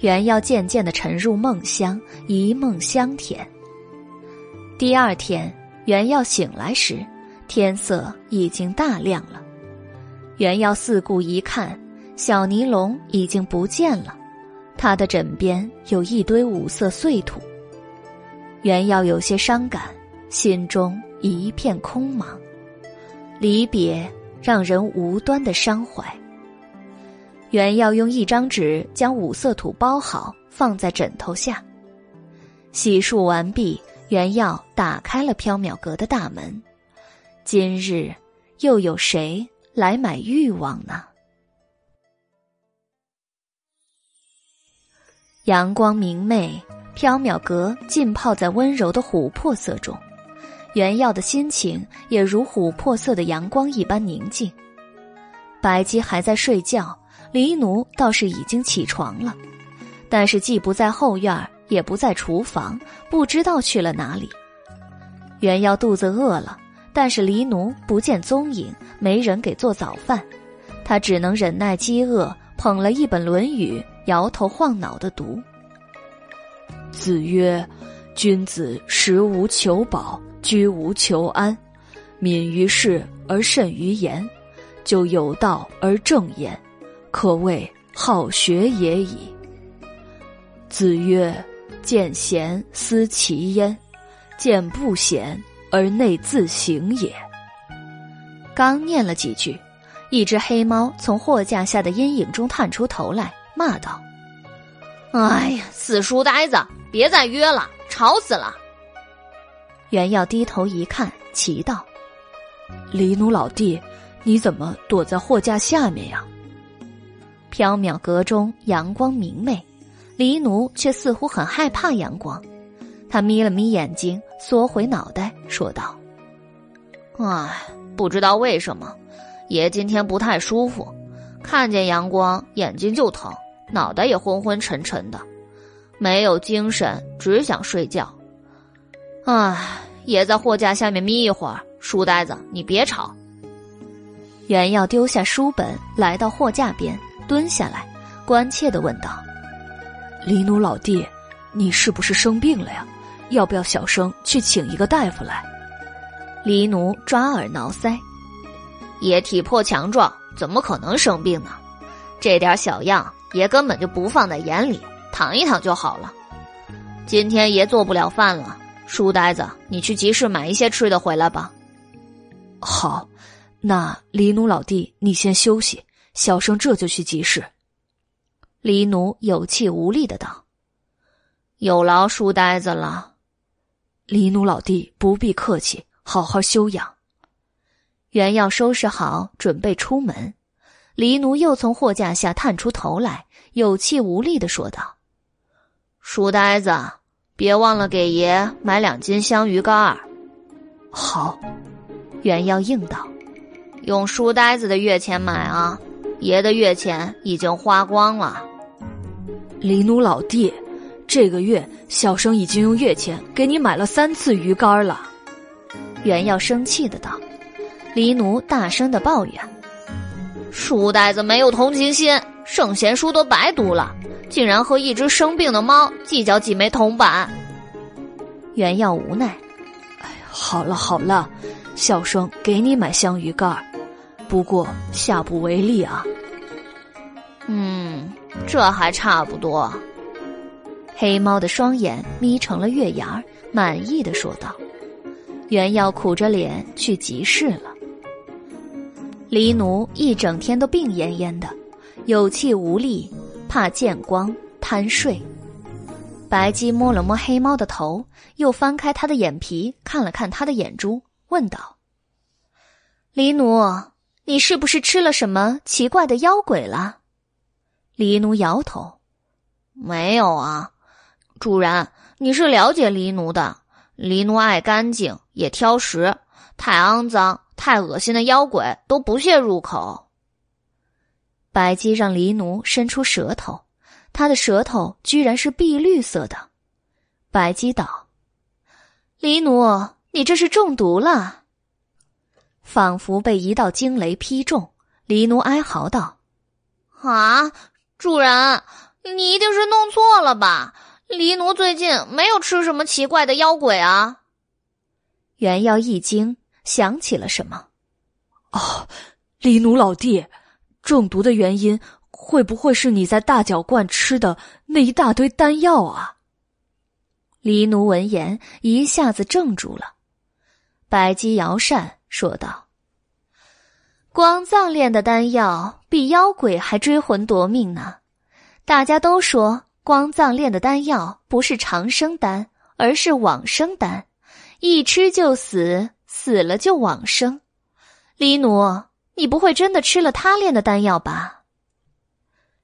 原耀渐渐的沉入梦乡，一梦香甜。第二天，原耀醒来时，天色已经大亮了。原耀四顾一看，小尼龙已经不见了，他的枕边有一堆五色碎土。原耀有些伤感，心中一片空茫，离别让人无端的伤怀。原耀用一张纸将五色土包好，放在枕头下。洗漱完毕，原耀打开了缥缈阁的大门。今日又有谁？来买欲望呢？阳光明媚，缥缈阁浸泡在温柔的琥珀色中，原耀的心情也如琥珀色的阳光一般宁静。白姬还在睡觉，黎奴倒是已经起床了，但是既不在后院，也不在厨房，不知道去了哪里。原耀肚子饿了。但是黎奴不见踪影，没人给做早饭，他只能忍耐饥饿，捧了一本《论语》，摇头晃脑的读。子曰：“君子食无求饱，居无求安，敏于事而慎于言，就有道而正焉，可谓好学也已。”子曰：“见贤思齐焉，见不贤。”而内自省也。刚念了几句，一只黑猫从货架下的阴影中探出头来，骂道：“哎呀，死书呆子，别再约了，吵死了！”袁耀低头一看，奇道：“黎奴老弟，你怎么躲在货架下面呀？”缥缈阁中阳光明媚，黎奴却似乎很害怕阳光。他眯了眯眼睛，缩回脑袋，说道：“唉，不知道为什么，爷今天不太舒服，看见阳光眼睛就疼，脑袋也昏昏沉沉的，没有精神，只想睡觉。唉，爷在货架下面眯一会儿。书呆子，你别吵。”原要丢下书本，来到货架边，蹲下来，关切的问道：“黎奴老弟，你是不是生病了呀？”要不要小生去请一个大夫来？黎奴抓耳挠腮，爷体魄强壮，怎么可能生病呢？这点小样，爷根本就不放在眼里，躺一躺就好了。今天爷做不了饭了，书呆子，你去集市买一些吃的回来吧。好，那黎奴老弟，你先休息，小生这就去集市。黎奴有气无力的道：“有劳书呆子了。”黎奴老弟不必客气，好好休养。原要收拾好，准备出门。黎奴又从货架下探出头来，有气无力的说道：“书呆子，别忘了给爷买两斤香鱼干儿。”好，原要应道：“用书呆子的月钱买啊，爷的月钱已经花光了。”黎奴老弟。这个月，小生已经用月钱给你买了三次鱼干了。袁耀生气的道。黎奴大声的抱怨：“书呆子没有同情心，圣贤书都白读了，竟然和一只生病的猫计较几枚铜板。”袁耀无奈：“哎，好了好了，小生给你买香鱼干不过下不为例啊。”“嗯，这还差不多。”黑猫的双眼眯成了月牙，满意的说道。原要苦着脸去集市了。黎奴一整天都病恹恹的，有气无力，怕见光，贪睡。白姬摸了摸黑猫的头，又翻开他的眼皮，看了看他的眼珠，问道：“黎奴，你是不是吃了什么奇怪的妖鬼了？”黎奴摇头：“没有啊，主人，你是了解黎奴的。黎奴爱干净，也挑食，太肮脏。”太恶心的妖鬼都不屑入口。白姬让黎奴伸出舌头，他的舌头居然是碧绿色的。白姬道：“黎奴，你这是中毒了。”仿佛被一道惊雷劈中，黎奴哀嚎道：“啊，主人，你一定是弄错了吧？黎奴最近没有吃什么奇怪的妖鬼啊。”原耀一惊。想起了什么？哦，黎奴老弟，中毒的原因会不会是你在大脚罐吃的那一大堆丹药啊？黎奴闻言一下子怔住了。白姬摇扇说道：“光藏炼的丹药比妖鬼还追魂夺命呢。大家都说光藏炼的丹药不是长生丹，而是往生丹，一吃就死。”死了就往生，黎奴，你不会真的吃了他炼的丹药吧？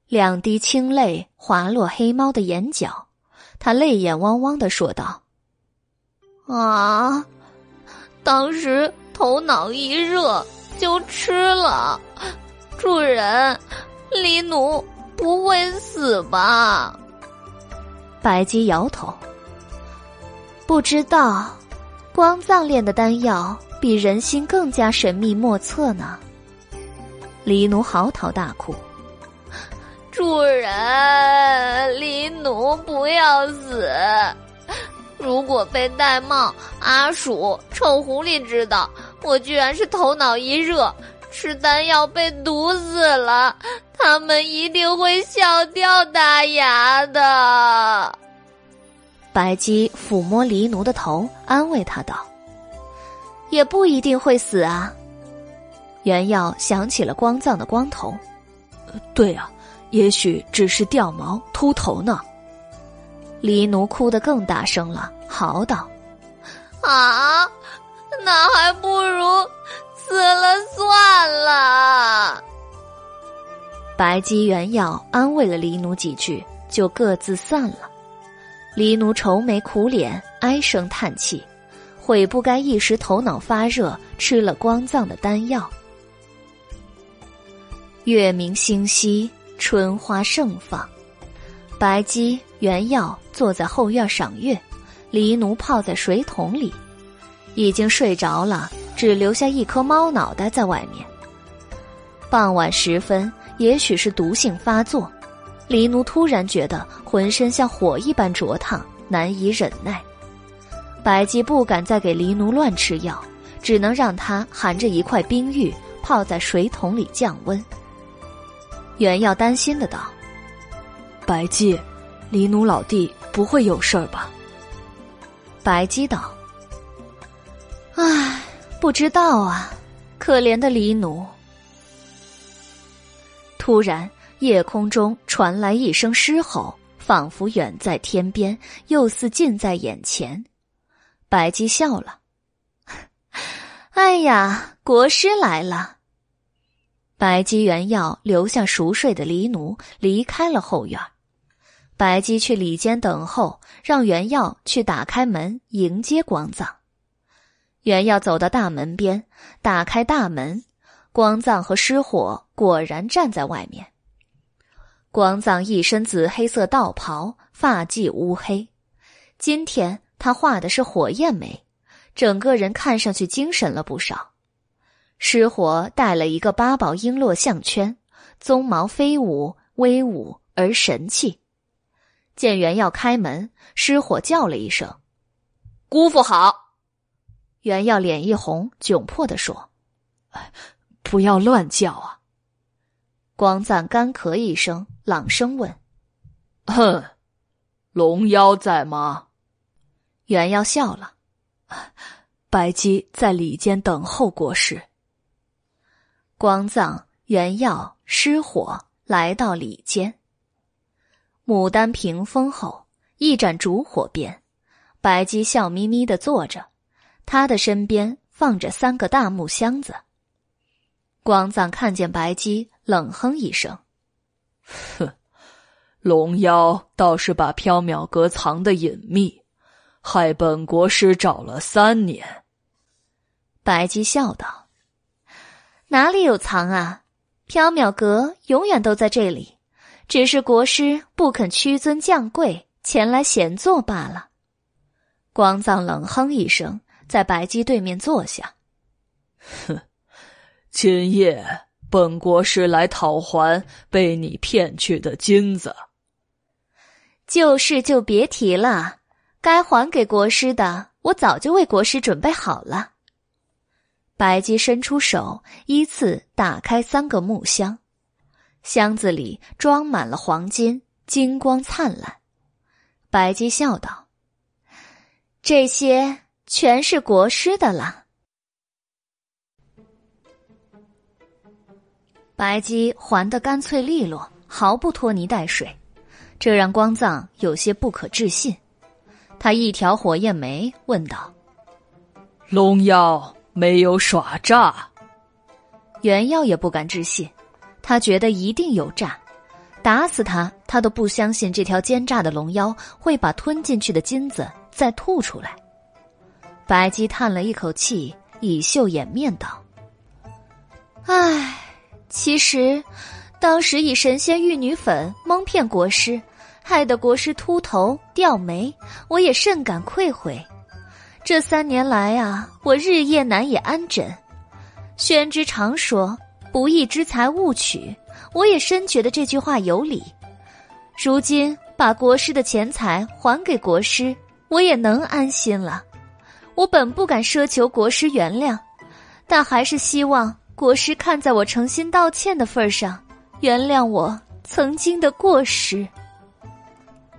两滴清泪滑落黑猫的眼角，他泪眼汪汪的说道：“啊，当时头脑一热就吃了。主人，狸奴不会死吧？”白姬摇头，不知道。光藏炼的丹药比人心更加神秘莫测呢。狸奴嚎啕大哭：“主人，狸奴不要死！如果被玳瑁、阿鼠、臭狐狸知道我居然是头脑一热吃丹药被毒死了，他们一定会笑掉大牙的。”白姬抚摸黎奴的头，安慰他道：“也不一定会死啊。”原耀想起了光藏的光头，“对啊，也许只是掉毛秃头呢。”黎奴哭得更大声了，嚎道：“啊，那还不如死了算了。”白姬、原耀安慰了黎奴几句，就各自散了。黎奴愁眉苦脸，唉声叹气，悔不该一时头脑发热吃了光藏的丹药。月明星稀，春花盛放，白姬、原耀坐在后院赏月，黎奴泡在水桶里，已经睡着了，只留下一颗猫脑袋在外面。傍晚时分，也许是毒性发作。黎奴突然觉得浑身像火一般灼烫，难以忍耐。白姬不敢再给黎奴乱吃药，只能让他含着一块冰玉泡在水桶里降温。袁耀担心的道：“白姬，黎奴老弟不会有事儿吧？”白姬道：“唉，不知道啊，可怜的黎奴。”突然。夜空中传来一声狮吼，仿佛远在天边，又似近在眼前。白姬笑了：“哎呀，国师来了。”白姬原要留下熟睡的黎奴，离开了后院。白姬去里间等候，让原耀去打开门迎接光藏。原耀走到大门边，打开大门，光藏和失火果然站在外面。光藏一身紫黑色道袍，发髻乌黑。今天他画的是火焰眉，整个人看上去精神了不少。失火戴了一个八宝璎珞项圈，鬃毛飞舞，威武而神气。见袁耀开门，失火叫了一声：“姑父好。”袁耀脸一红，窘迫的说：“不要乱叫啊。”光赞干咳一声，朗声问：“哼，龙妖在吗？”袁耀笑了：“白姬在里间等候国师。”光藏、袁耀、失火来到里间。牡丹屏风后，一盏烛火边，白姬笑眯眯的坐着，他的身边放着三个大木箱子。光藏看见白姬，冷哼一声：“哼，龙妖倒是把缥缈阁藏得隐秘，害本国师找了三年。”白姬笑道：“哪里有藏啊？缥缈阁永远都在这里。”只是国师不肯屈尊降贵前来闲坐罢了。光藏冷哼一声，在白姬对面坐下。哼，今夜本国师来讨还被你骗去的金子。旧事就别提了，该还给国师的，我早就为国师准备好了。白姬伸出手，依次打开三个木箱。箱子里装满了黄金，金光灿烂。白姬笑道：“这些全是国师的了。”白姬还的干脆利落，毫不拖泥带水，这让光藏有些不可置信。他一挑火焰眉，问道：“龙妖没有耍诈？”原耀也不敢置信。他觉得一定有诈，打死他，他都不相信这条奸诈的龙妖会把吞进去的金子再吐出来。白姬叹了一口气，以袖掩面道：“唉，其实，当时以神仙玉女粉蒙骗国师，害得国师秃头掉眉，我也甚感愧悔。这三年来啊，我日夜难以安枕。宣之常说。”不义之财勿取，我也深觉得这句话有理。如今把国师的钱财还给国师，我也能安心了。我本不敢奢求国师原谅，但还是希望国师看在我诚心道歉的份上，原谅我曾经的过失。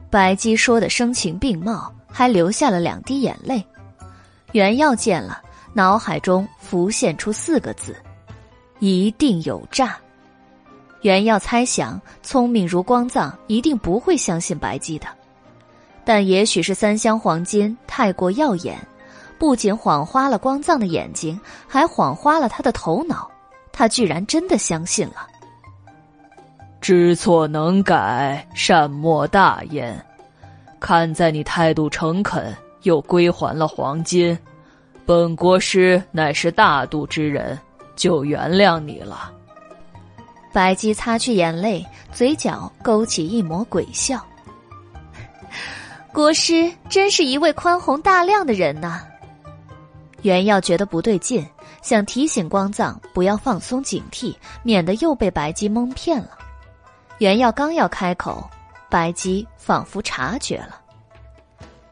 白姬说的声情并茂，还流下了两滴眼泪。袁耀见了，脑海中浮现出四个字。一定有诈，原耀猜想，聪明如光藏一定不会相信白姬的，但也许是三箱黄金太过耀眼，不仅晃花了光藏的眼睛，还晃花了他的头脑，他居然真的相信了。知错能改，善莫大焉。看在你态度诚恳，又归还了黄金，本国师乃是大度之人。就原谅你了。白姬擦去眼泪，嘴角勾起一抹鬼笑。国师真是一位宽宏大量的人呐。袁耀觉得不对劲，想提醒光藏不要放松警惕，免得又被白姬蒙骗了。袁耀刚要开口，白姬仿佛察觉了。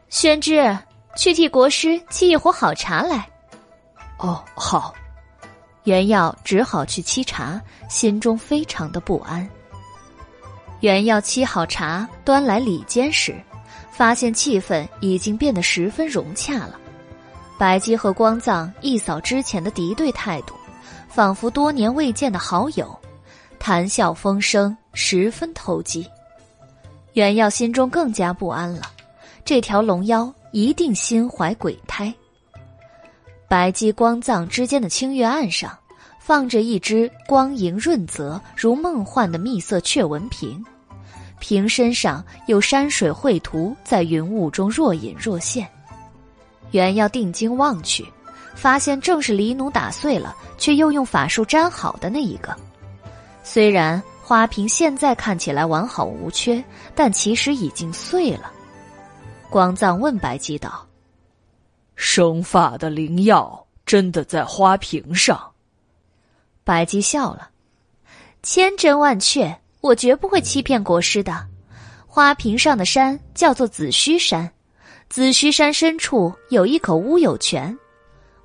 宣之，去替国师沏一壶好茶来。哦，好。袁耀只好去沏茶，心中非常的不安。袁耀沏好茶，端来里间时，发现气氛已经变得十分融洽了。白姬和光藏一扫之前的敌对态度，仿佛多年未见的好友，谈笑风生，十分投机。袁耀心中更加不安了，这条龙妖一定心怀鬼胎。白姬光藏之间的清月岸上，放着一只光莹润泽如梦幻的蜜色雀纹瓶，瓶身上有山水绘图，在云雾中若隐若现。原要定睛望去，发现正是黎奴打碎了，却又用法术粘好的那一个。虽然花瓶现在看起来完好无缺，但其实已经碎了。光藏问白姬道。生发的灵药真的在花瓶上。白姬笑了，千真万确，我绝不会欺骗国师的。花瓶上的山叫做紫虚山，紫虚山深处有一口乌有泉，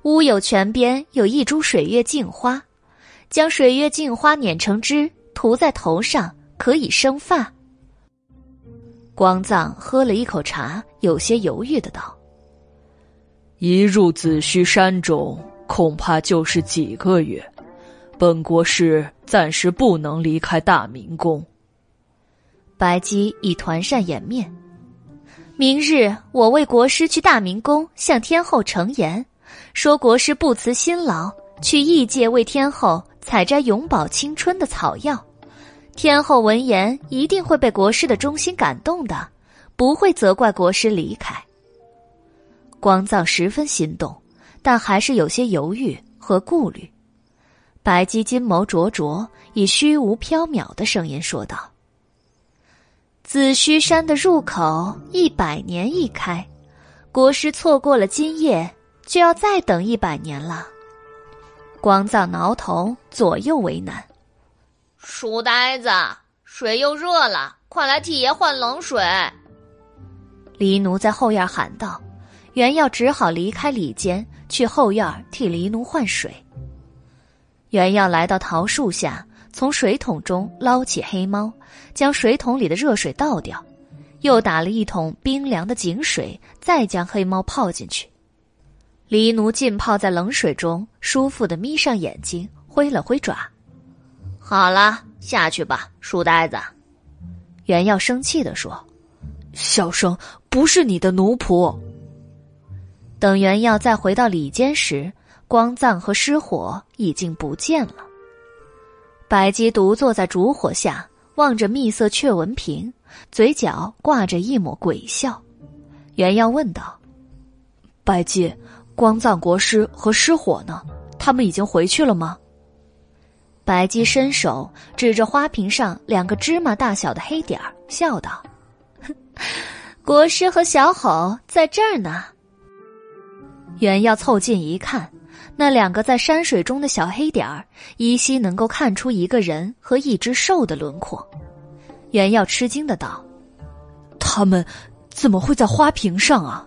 乌有泉边有一株水月镜花，将水月镜花碾成汁，涂在头上可以生发。光藏喝了一口茶，有些犹豫的道：“一入紫虚山中，恐怕就是几个月。本国师暂时不能离开大明宫。”白姬以团扇掩面。明日我为国师去大明宫向天后呈言，说国师不辞辛劳去异界为天后采摘永葆青春的草药，天后闻言一定会被国师的忠心感动的，不会责怪国师离开。光藏十分心动，但还是有些犹豫和顾虑。白姬金眸灼灼，以虚无缥缈的声音说道。紫虚山的入口一百年一开，国师错过了今夜，就要再等一百年了。光藏挠头，左右为难。书呆子，水又热了，快来替爷换冷水。黎奴在后院喊道。袁耀只好离开里间，去后院替黎奴换水。袁耀来到桃树下。从水桶中捞起黑猫，将水桶里的热水倒掉，又打了一桶冰凉的井水，再将黑猫泡进去。黎奴浸泡在冷水中，舒服的眯上眼睛，挥了挥爪。好了，下去吧，书呆子。袁耀生气的说：“小生不是你的奴仆。”等袁耀再回到里间时，光藏和失火已经不见了。白姬独坐在烛火下，望着蜜色雀纹瓶，嘴角挂着一抹鬼笑。袁耀问道：“白姬，光藏国师和失火呢？他们已经回去了吗？”白姬伸手指着花瓶上两个芝麻大小的黑点儿，笑道：“国师和小吼在这儿呢。”袁耀凑近一看。那两个在山水中的小黑点儿，依稀能够看出一个人和一只兽的轮廓。袁耀吃惊的道：“他们怎么会在花瓶上啊？”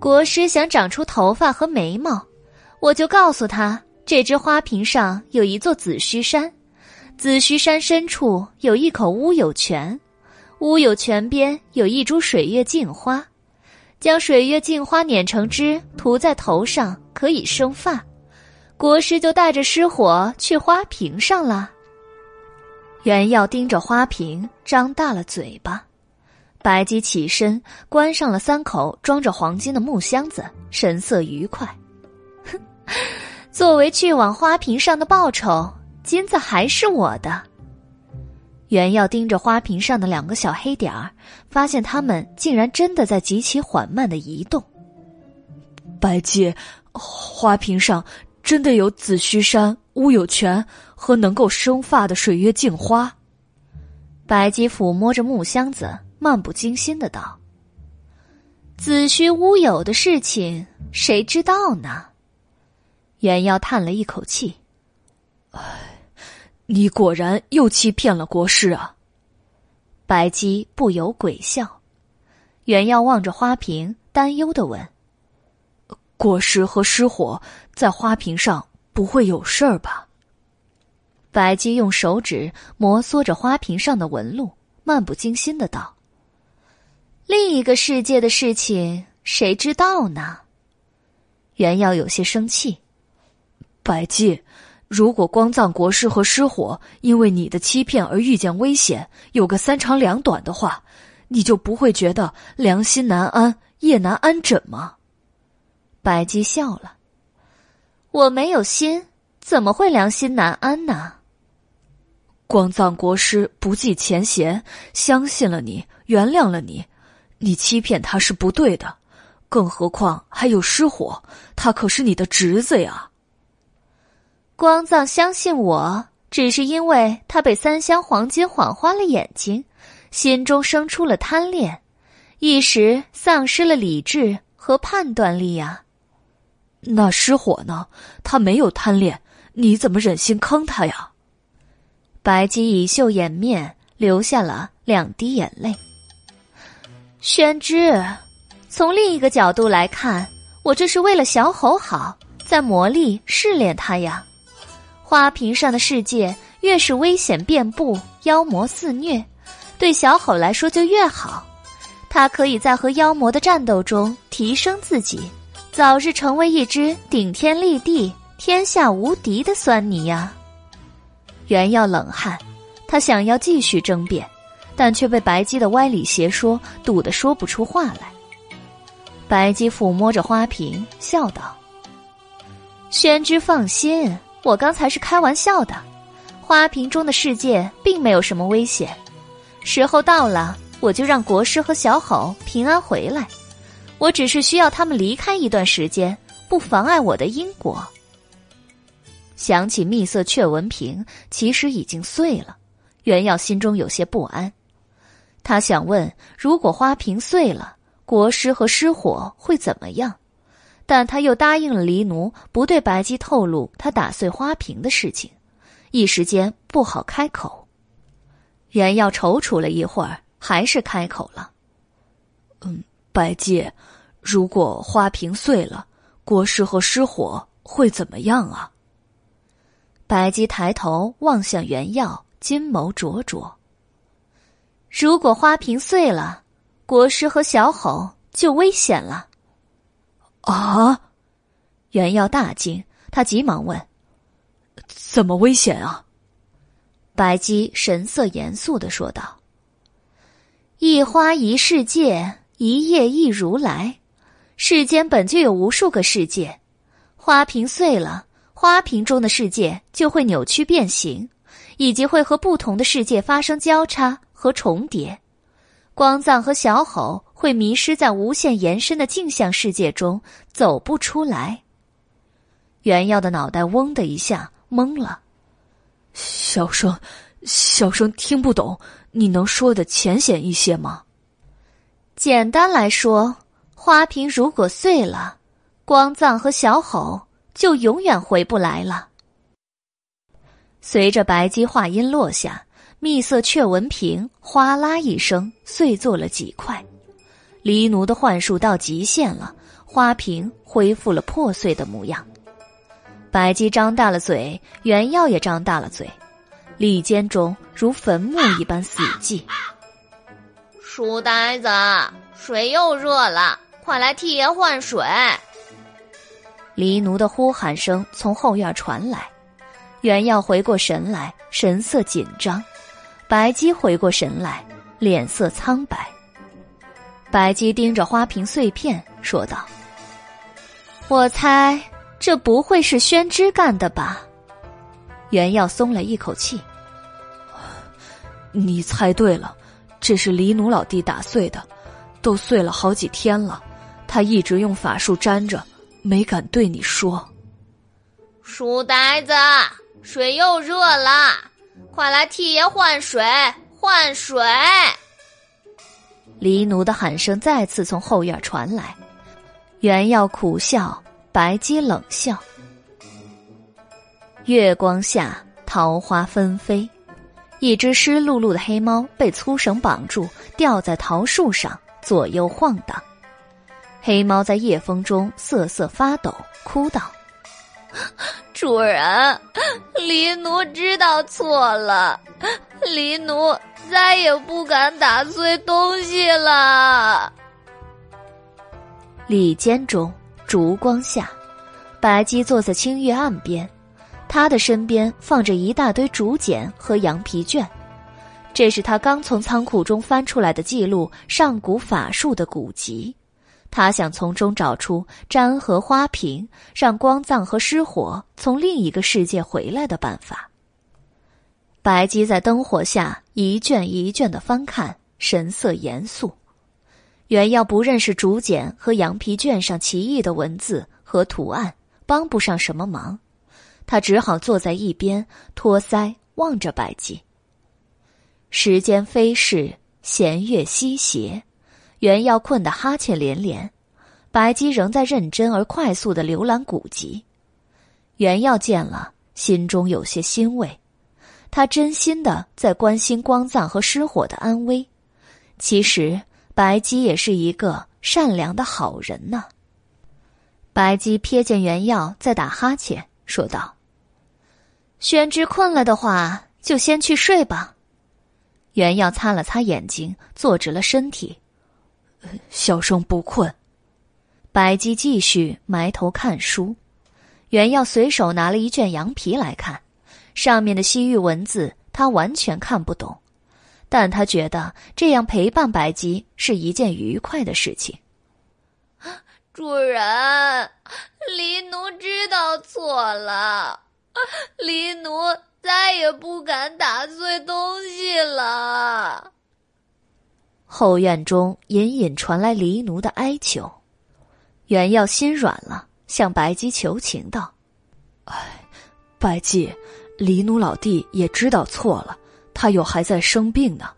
国师想长出头发和眉毛，我就告诉他，这只花瓶上有一座紫虚山，紫虚山深处有一口乌有泉，乌有泉边有一株水月镜花。将水月镜花碾成汁，涂在头上可以生发。国师就带着失火去花瓶上了。袁耀盯着花瓶，张大了嘴巴。白姬起身，关上了三口装着黄金的木箱子，神色愉快。哼，作为去往花瓶上的报酬，金子还是我的。袁耀盯着花瓶上的两个小黑点儿，发现它们竟然真的在极其缓慢的移动。白姬，花瓶上真的有紫虚山乌有泉和能够生发的水月镜花。白姬抚摸着木箱子，漫不经心的道：“子虚乌有的事情，谁知道呢？”袁耀叹了一口气：“唉。”你果然又欺骗了国师啊！白姬不由鬼笑。袁耀望着花瓶，担忧的问：“国师和失火在花瓶上不会有事儿吧？”白姬用手指摩挲着花瓶上的纹路，漫不经心的道：“另一个世界的事情，谁知道呢？”袁耀有些生气：“白姬。”如果光藏国师和失火因为你的欺骗而遇见危险，有个三长两短的话，你就不会觉得良心难安、夜难安枕吗？白姬笑了，我没有心，怎么会良心难安呢？光藏国师不计前嫌，相信了你，原谅了你，你欺骗他是不对的，更何况还有失火，他可是你的侄子呀。光藏相信我，只是因为他被三箱黄金晃花了眼睛，心中生出了贪恋，一时丧失了理智和和判断力呀。那失火呢？他没有贪恋，你怎么忍心坑他呀？白姬以袖掩面，流下了两滴眼泪。宣之，从另一个角度来看，我这是为了小吼好，在磨砺试炼他呀。花瓶上的世界越是危险遍布、妖魔肆虐，对小吼来说就越好。他可以在和妖魔的战斗中提升自己。早日成为一只顶天立地、天下无敌的酸泥呀！原耀冷汗，他想要继续争辩，但却被白姬的歪理邪说堵得说不出话来。白姬抚摸着花瓶，笑道：“宣之放心，我刚才是开玩笑的。花瓶中的世界并没有什么危险，时候到了，我就让国师和小吼平安回来。”我只是需要他们离开一段时间，不妨碍我的因果。想起蜜色雀纹瓶其实已经碎了，袁耀心中有些不安。他想问：如果花瓶碎了，国师和失火会怎么样？但他又答应了黎奴，不对白姬透露他打碎花瓶的事情，一时间不好开口。袁耀踌躇了一会儿，还是开口了：“嗯。”白姬，如果花瓶碎了，国师和失火会怎么样啊？白姬抬头望向原耀，金眸灼灼。如果花瓶碎了，国师和小吼就危险了。啊！原耀大惊，他急忙问：“怎么危险啊？”白姬神色严肃的说道：“一花一世界。”一叶一如来，世间本就有无数个世界，花瓶碎了，花瓶中的世界就会扭曲变形，以及会和不同的世界发生交叉和重叠。光藏和小吼会迷失在无限延伸的镜像世界中，走不出来。袁耀的脑袋嗡的一下懵了，小声，小声听不懂，你能说的浅显一些吗？简单来说，花瓶如果碎了，光藏和小吼就永远回不来了。随着白姬话音落下，蜜色雀纹瓶哗啦一声碎作了几块。黎奴的幻术到极限了，花瓶恢复了破碎的模样。白姬张大了嘴，原耀也张大了嘴，里间中如坟墓一般死寂。书呆子，水又热了，快来替爷换水。黎奴的呼喊声从后院传来，原耀回过神来，神色紧张；白姬回过神来，脸色苍白。白姬盯着花瓶碎片说道：“我猜这不会是宣之干的吧？”袁耀松了一口气：“你猜对了。”这是黎奴老弟打碎的，都碎了好几天了，他一直用法术粘着，没敢对你说。书呆子，水又热了，快来替爷换水，换水！黎奴的喊声再次从后院传来，原耀苦笑，白姬冷笑。月光下，桃花纷飞。一只湿漉漉的黑猫被粗绳绑住，吊在桃树上，左右晃荡。黑猫在夜风中瑟瑟发抖，哭道：“主人，黎奴知道错了，黎奴再也不敢打碎东西了。”里间中，烛光下，白姬坐在青玉案边。他的身边放着一大堆竹简和羊皮卷，这是他刚从仓库中翻出来的记录上古法术的古籍。他想从中找出粘合花瓶，让光藏和失火从另一个世界回来的办法。白姬在灯火下一卷一卷的翻看，神色严肃。原要不认识竹简和羊皮卷上奇异的文字和图案，帮不上什么忙。他只好坐在一边，托腮望着白姬。时间飞逝，弦乐西斜，原要困得哈欠连连。白姬仍在认真而快速的浏览古籍。袁耀见了，心中有些欣慰，他真心的在关心光藏和失火的安危。其实，白姬也是一个善良的好人呢。白姬瞥见袁耀在打哈欠，说道：“宣之困了的话，就先去睡吧。”袁耀擦了擦眼睛，坐直了身体。小生不困。白姬继续埋头看书。袁耀随手拿了一卷羊皮来看，上面的西域文字他完全看不懂，但他觉得这样陪伴白姬是一件愉快的事情。主人，黎奴知道错了，黎奴再也不敢打碎东西了。后院中隐隐传来黎奴的哀求，袁耀心软了，向白姬求情道：“哎，白姬，黎奴老弟也知道错了，他又还在生病呢，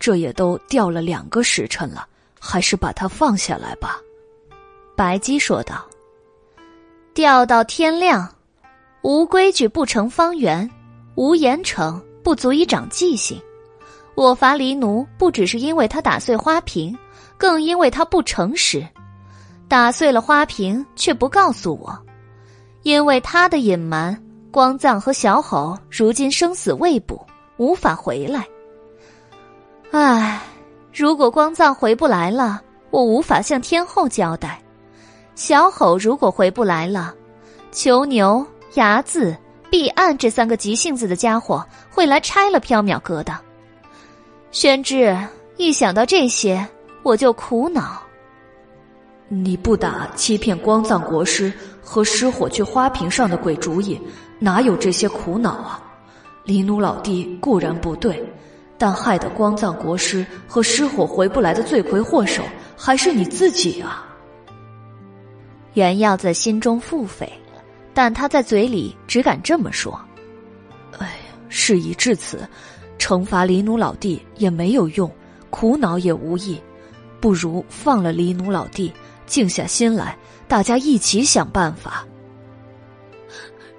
这也都吊了两个时辰了，还是把他放下来吧。”白姬说道：“钓到天亮，无规矩不成方圆，无严惩不足以长记性。我罚黎奴，不只是因为他打碎花瓶，更因为他不诚实，打碎了花瓶却不告诉我。因为他的隐瞒，光藏和小吼如今生死未卜，无法回来。唉，如果光藏回不来了，我无法向天后交代。”小吼如果回不来了，囚牛、牙子、毕岸这三个急性子的家伙会来拆了缥缈阁的。宣之，一想到这些，我就苦恼。你不打欺骗光藏国师和失火去花瓶上的鬼主意，哪有这些苦恼啊？黎奴老弟固然不对，但害得光藏国师和失火回不来的罪魁祸首还是你自己啊！袁耀在心中腹诽，但他在嘴里只敢这么说。哎呀，事已至此，惩罚黎奴老弟也没有用，苦恼也无益，不如放了黎奴老弟，静下心来，大家一起想办法。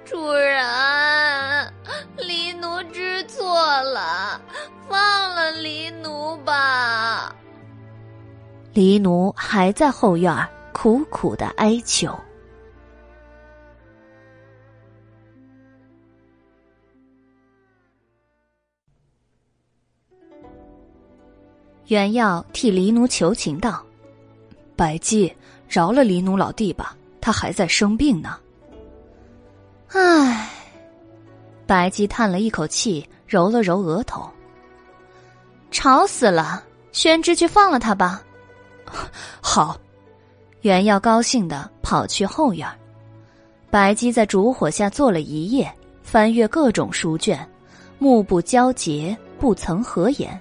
主人，黎奴知错了，放了黎奴吧。黎奴还在后院。苦苦的哀求。袁耀替黎奴求情道：“白姬，饶了黎奴老弟吧，他还在生病呢。”唉，白姬叹了一口气，揉了揉额头。吵死了！宣之去放了他吧。[LAUGHS] 好。袁耀高兴的跑去后院，白姬在烛火下坐了一夜，翻阅各种书卷，目不交睫，不曾合眼。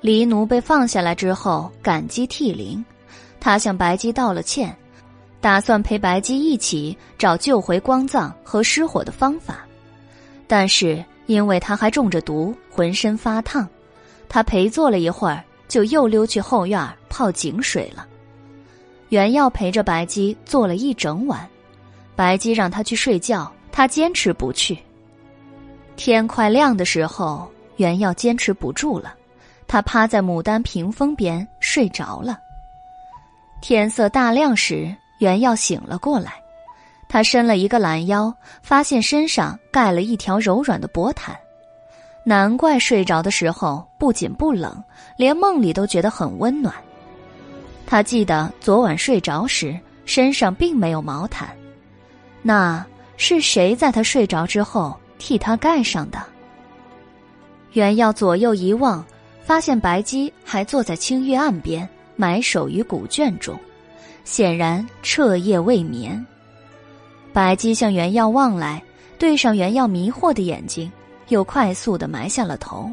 黎奴被放下来之后，感激涕零，他向白姬道了歉，打算陪白姬一起找救回光藏和失火的方法，但是因为他还中着毒，浑身发烫，他陪坐了一会儿，就又溜去后院泡井水了。袁耀陪着白姬坐了一整晚，白姬让他去睡觉，他坚持不去。天快亮的时候，袁耀坚持不住了，他趴在牡丹屏风边睡着了。天色大亮时，袁耀醒了过来，他伸了一个懒腰，发现身上盖了一条柔软的薄毯，难怪睡着的时候不仅不冷，连梦里都觉得很温暖。他记得昨晚睡着时身上并没有毛毯，那是谁在他睡着之后替他盖上的？袁耀左右一望，发现白姬还坐在青玉案边，埋首于古卷中，显然彻夜未眠。白姬向袁耀望来，对上袁耀迷惑的眼睛，又快速的埋下了头。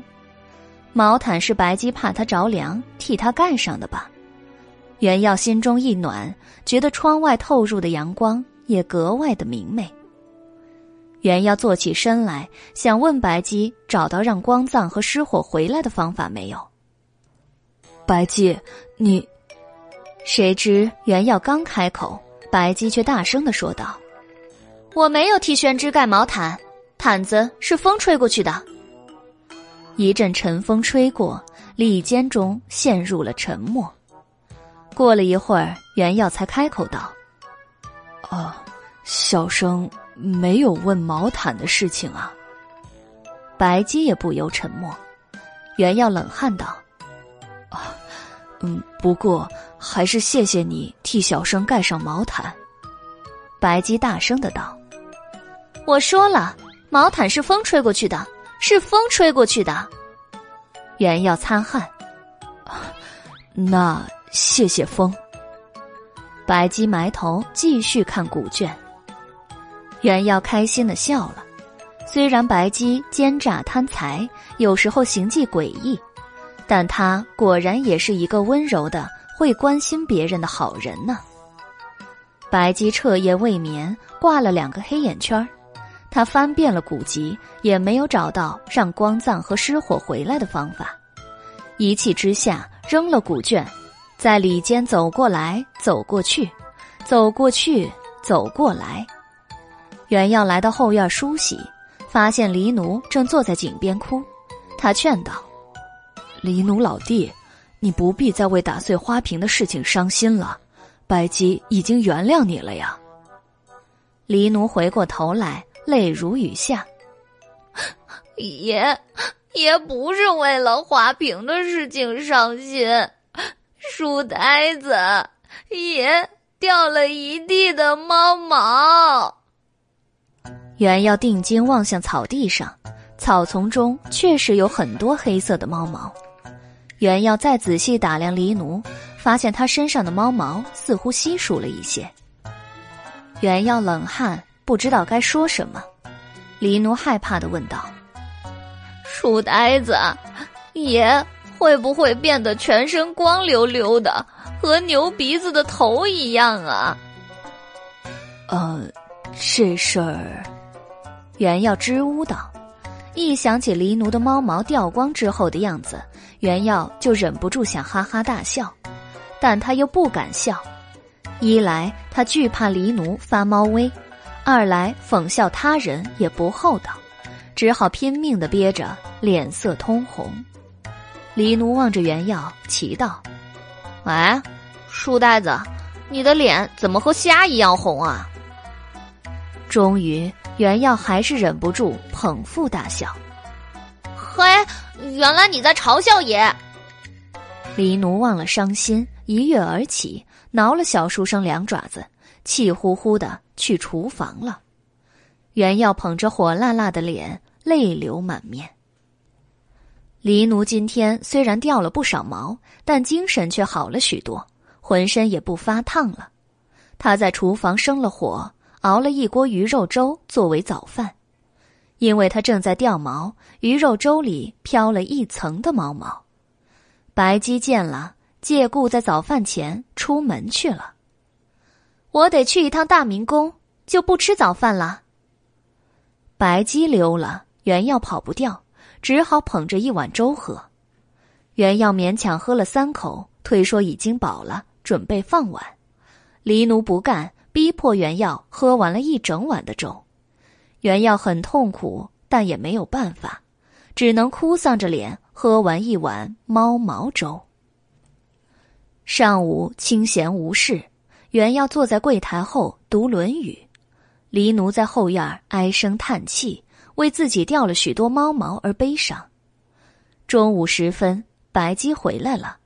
毛毯是白姬怕他着凉，替他盖上的吧？袁耀心中一暖，觉得窗外透入的阳光也格外的明媚。袁耀坐起身来，想问白姬找到让光藏和失火回来的方法没有？白姬，你谁知原耀刚开口，白姬却大声的说道：“我没有替宣之盖毛毯，毯子是风吹过去的。”一阵晨风吹过，里间中陷入了沉默。过了一会儿，原耀才开口道：“哦，小生没有问毛毯的事情啊。”白姬也不由沉默。原耀冷汗道：“，嗯，不过还是谢谢你替小生盖上毛毯。”白姬大声的道：“我说了，毛毯是风吹过去的，是风吹过去的。”原耀擦汗：“那谢谢风。”白姬埋头继续看古卷。原耀开心的笑了。虽然白姬奸诈贪财，有时候行迹诡异，但他果然也是一个温柔的、会关心别人的好人呢。白姬彻夜未眠，挂了两个黑眼圈他翻遍了古籍，也没有找到让光藏和失火回来的方法。一气之下，扔了古卷，在里间走过来走过去，走过去走过来。原要来到后院梳洗。发现黎奴正坐在井边哭，他劝道：“黎奴老弟，你不必再为打碎花瓶的事情伤心了，白姬已经原谅你了呀。”黎奴回过头来，泪如雨下：“爷，爷不是为了花瓶的事情伤心，书呆子，爷掉了一地的猫毛。”原要定睛望向草地上，草丛中确实有很多黑色的猫毛。原耀再仔细打量黎奴，发现他身上的猫毛似乎稀疏了一些。原耀冷汗，不知道该说什么。黎奴害怕的问道：“书呆子，爷会不会变得全身光溜溜的，和牛鼻子的头一样啊？”呃，这事儿。原耀支吾道：“一想起黎奴的猫毛掉光之后的样子，原耀就忍不住想哈哈大笑，但他又不敢笑。一来他惧怕黎奴发猫威，二来讽笑他人也不厚道，只好拼命的憋着，脸色通红。黎奴望着原耀，奇道：‘哎，书呆子，你的脸怎么和虾一样红啊？’终于。”原耀还是忍不住捧腹大笑，嘿，原来你在嘲笑爷！黎奴忘了伤心，一跃而起，挠了小书生两爪子，气呼呼的去厨房了。原耀捧着火辣辣的脸，泪流满面。黎奴今天虽然掉了不少毛，但精神却好了许多，浑身也不发烫了。他在厨房生了火。熬了一锅鱼肉粥作为早饭，因为他正在掉毛，鱼肉粥里飘了一层的毛毛。白姬见了，借故在早饭前出门去了。我得去一趟大明宫，就不吃早饭了。白姬溜了，原药跑不掉，只好捧着一碗粥喝。原药勉强喝了三口，推说已经饱了，准备放碗。黎奴不干。逼迫原耀喝完了一整碗的粥，原耀很痛苦，但也没有办法，只能哭丧着脸喝完一碗猫毛粥。上午清闲无事，原耀坐在柜台后读《论语》，黎奴在后院唉声叹气，为自己掉了许多猫毛而悲伤。中午时分，白姬回来了，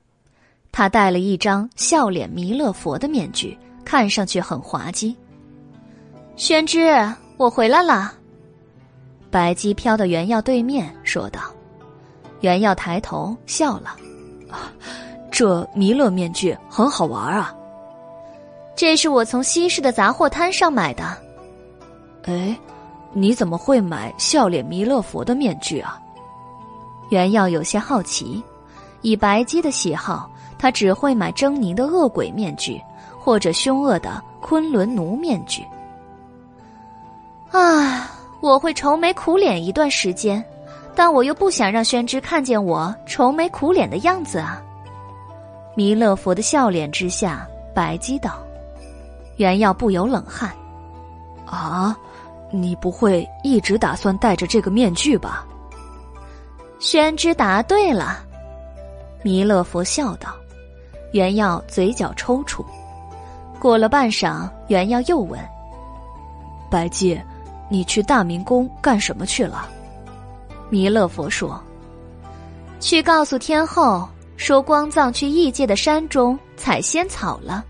他戴了一张笑脸弥勒佛的面具。看上去很滑稽。宣之，我回来了。白姬飘到原耀对面说道：“原耀抬头笑了，[LAUGHS] 这弥勒面具很好玩啊。这是我从西市的杂货摊上买的。哎，你怎么会买笑脸弥勒佛的面具啊？”原耀有些好奇，以白姬的喜好，他只会买狰狞的恶鬼面具。或者凶恶的昆仑奴面具。啊，我会愁眉苦脸一段时间，但我又不想让宣之看见我愁眉苦脸的样子啊。弥勒佛的笑脸之下白姬道：“原耀不由冷汗。啊，你不会一直打算戴着这个面具吧？”宣之答对了，弥勒佛笑道。原耀嘴角抽搐。过了半晌，袁耀又问：“白姬，你去大明宫干什么去了？”弥勒佛说：“去告诉天后，说光藏去异界的山中采仙草了。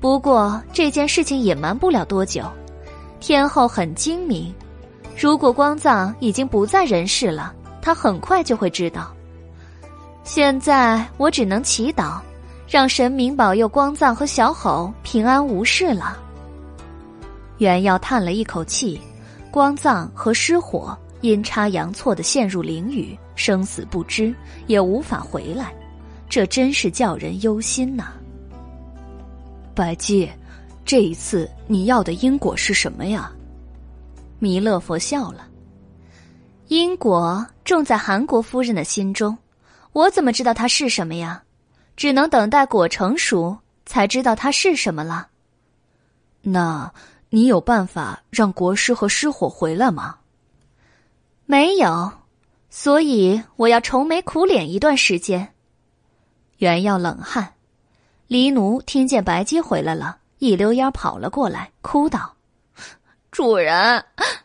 不过这件事情隐瞒不了多久，天后很精明，如果光藏已经不在人世了，他很快就会知道。现在我只能祈祷。”让神明保佑光藏和小吼平安无事了。袁耀叹了一口气，光藏和失火阴差阳错的陷入囹圄，生死不知，也无法回来，这真是叫人忧心呐。白姬，这一次你要的因果是什么呀？弥勒佛笑了，因果种在韩国夫人的心中，我怎么知道它是什么呀？只能等待果成熟，才知道它是什么了。那你有办法让国师和失火回来吗？没有，所以我要愁眉苦脸一段时间。原耀冷汗，黎奴听见白姬回来了，一溜烟跑了过来，哭道：“主人，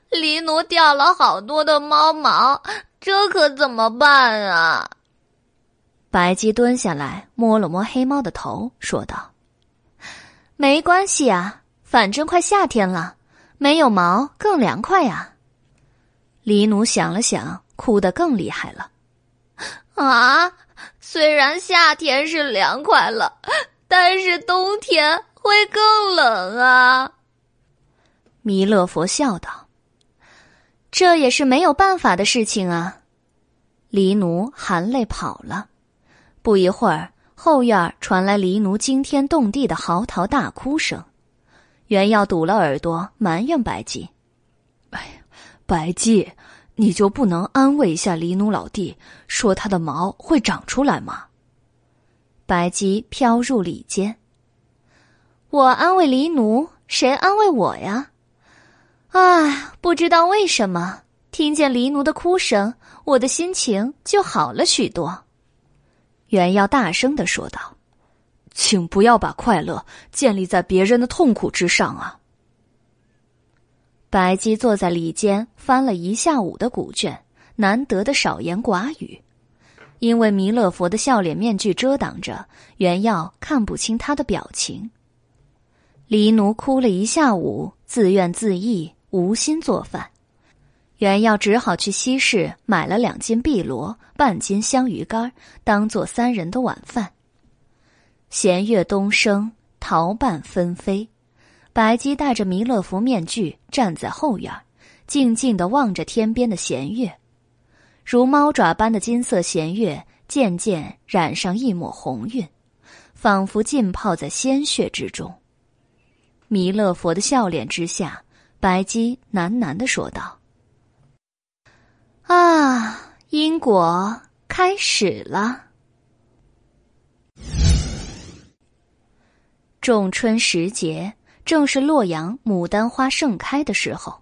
黎奴掉了好多的猫毛，这可怎么办啊？”白姬蹲下来摸了摸黑猫的头，说道：“没关系啊，反正快夏天了，没有毛更凉快呀。”黎奴想了想，哭得更厉害了。啊，虽然夏天是凉快了，但是冬天会更冷啊。弥勒佛笑道：“这也是没有办法的事情啊。”黎奴含泪跑了。不一会儿，后院传来黎奴惊天动地的嚎啕大哭声。袁耀堵了耳朵，埋怨白姬：“哎呀，白姬，你就不能安慰一下黎奴老弟，说他的毛会长出来吗？”白姬飘入里间：“我安慰黎奴，谁安慰我呀？唉，不知道为什么，听见黎奴的哭声，我的心情就好了许多。”袁耀大声的说道：“请不要把快乐建立在别人的痛苦之上啊！”白姬坐在里间，翻了一下午的古卷，难得的少言寡语。因为弥勒佛的笑脸面具遮挡着，袁耀看不清他的表情。黎奴哭了一下午，自怨自艾，无心做饭。袁耀只好去西市买了两斤碧螺、半斤香鱼干，当做三人的晚饭。弦月东升，桃瓣纷飞。白姬戴着弥勒佛面具站在后院，静静的望着天边的弦月，如猫爪般的金色弦月渐渐染上一抹红晕，仿佛浸泡在鲜血之中。弥勒佛的笑脸之下，白姬喃喃的说道。啊，因果开始了。仲春时节，正是洛阳牡丹花盛开的时候。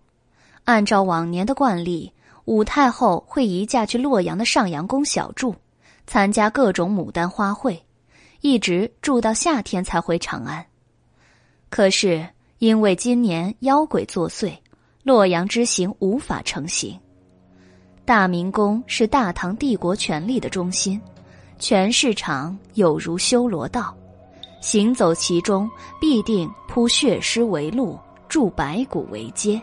按照往年的惯例，武太后会移驾去洛阳的上阳宫小住，参加各种牡丹花会，一直住到夏天才回长安。可是因为今年妖鬼作祟，洛阳之行无法成行。大明宫是大唐帝国权力的中心，全市场有如修罗道，行走其中必定铺血尸为路，筑白骨为阶，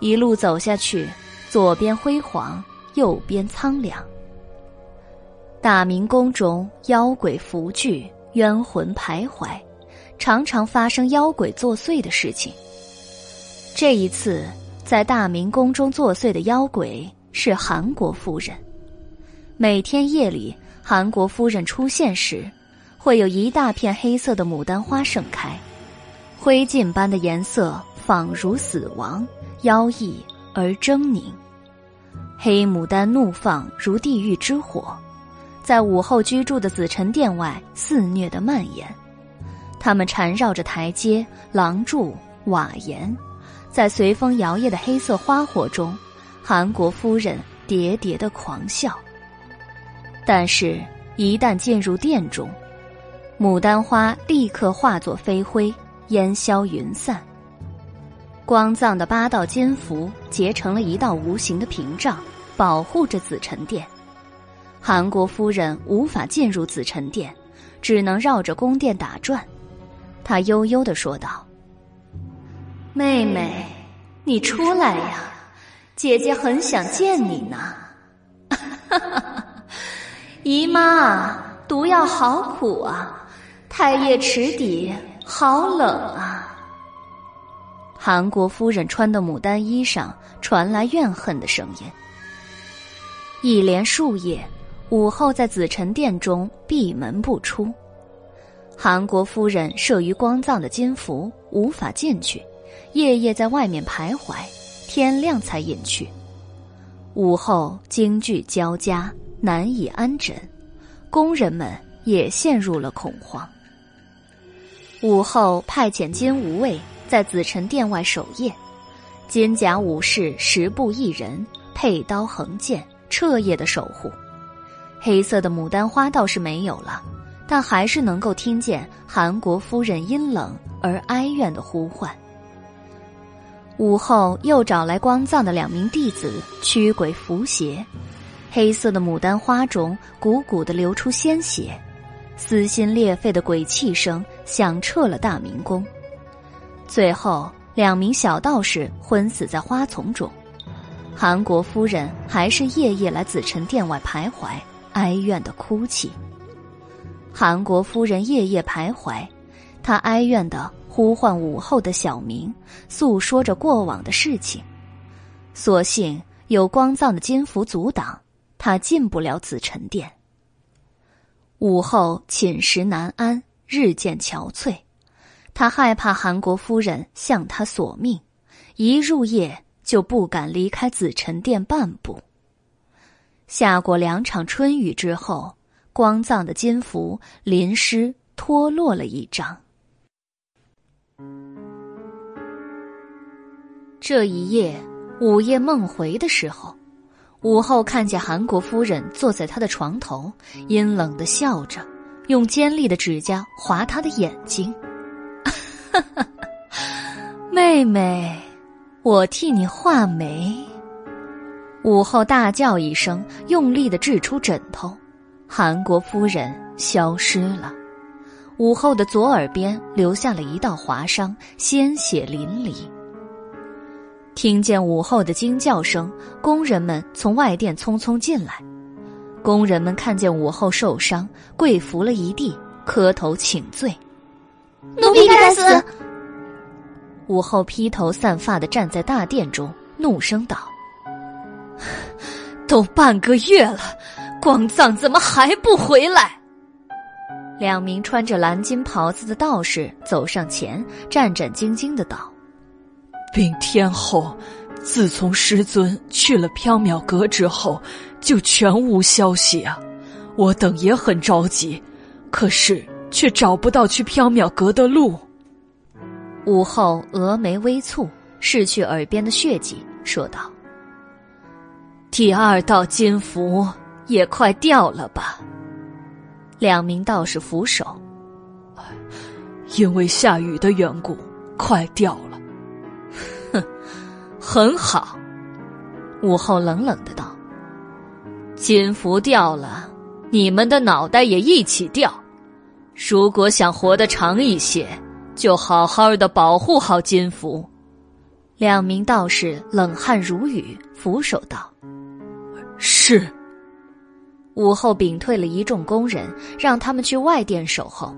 一路走下去，左边辉煌，右边苍凉。大明宫中妖鬼伏聚，冤魂徘徊，常常发生妖鬼作祟的事情。这一次，在大明宫中作祟的妖鬼。是韩国夫人。每天夜里，韩国夫人出现时，会有一大片黑色的牡丹花盛开，灰烬般的颜色仿如死亡，妖异而狰狞。黑牡丹怒放如地狱之火，在武后居住的紫宸殿外肆虐的蔓延。他们缠绕着台阶、廊柱、瓦檐，在随风摇曳的黑色花火中，韩国夫人喋喋的狂笑。但是，一旦进入殿中，牡丹花立刻化作飞灰，烟消云散。光藏的八道金符结成了一道无形的屏障，保护着紫宸殿。韩国夫人无法进入紫宸殿，只能绕着宫殿打转。她悠悠的说道：“妹妹，你出来呀，姐姐很想见你呢。[LAUGHS] ”姨妈，毒药好苦啊！太液池底好冷啊！韩国夫人穿的牡丹衣上传来怨恨的声音。一连数夜，武后在紫宸殿中闭门不出。韩国夫人慑于光藏的金符无法进去，夜夜在外面徘徊，天亮才隐去。午后惊惧交加，难以安枕，宫人们也陷入了恐慌。武后派遣金吾卫在紫宸殿外守夜，金甲武士十步一人，佩刀横剑，彻夜的守护。黑色的牡丹花倒是没有了，但还是能够听见韩国夫人阴冷而哀怨的呼唤。武后又找来光藏的两名弟子驱鬼伏邪，黑色的牡丹花中汩汩的流出鲜血。撕心裂肺的鬼泣声响彻了大明宫，最后两名小道士昏死在花丛中，韩国夫人还是夜夜来紫宸殿外徘徊，哀怨的哭泣。韩国夫人夜夜徘徊，她哀怨的呼唤武后的小名，诉说着过往的事情。所幸有光藏的金符阻挡，他进不了紫宸殿。午后寝食难安，日渐憔悴。他害怕韩国夫人向他索命，一入夜就不敢离开紫宸殿半步。下过两场春雨之后，光藏的金符淋湿脱落了一张。这一夜，午夜梦回的时候。午后看见韩国夫人坐在他的床头，阴冷的笑着，用尖利的指甲划他的眼睛。[LAUGHS] 妹妹，我替你画眉。午后大叫一声，用力的掷出枕头，韩国夫人消失了。午后的左耳边留下了一道划伤，鲜血淋漓。听见武后的惊叫声，工人们从外殿匆匆进来。工人们看见武后受伤，跪伏了一地，磕头请罪。奴婢该死！武后披头散发的站在大殿中，怒声道：“都半个月了，光藏怎么还不回来？”两名穿着蓝金袍子的道士走上前，战战兢兢的道。禀天后，自从师尊去了缥缈阁之后，就全无消息啊！我等也很着急，可是却找不到去缥缈阁的路。武后峨眉微蹙，拭去耳边的血迹，说道：“第二道金符也快掉了吧？”两名道士扶手，因为下雨的缘故，快掉了。很好，武后冷冷的道：“金符掉了，你们的脑袋也一起掉。如果想活得长一些，就好好的保护好金符。”两名道士冷汗如雨，俯首道：“是。”武后屏退了一众工人，让他们去外殿守候，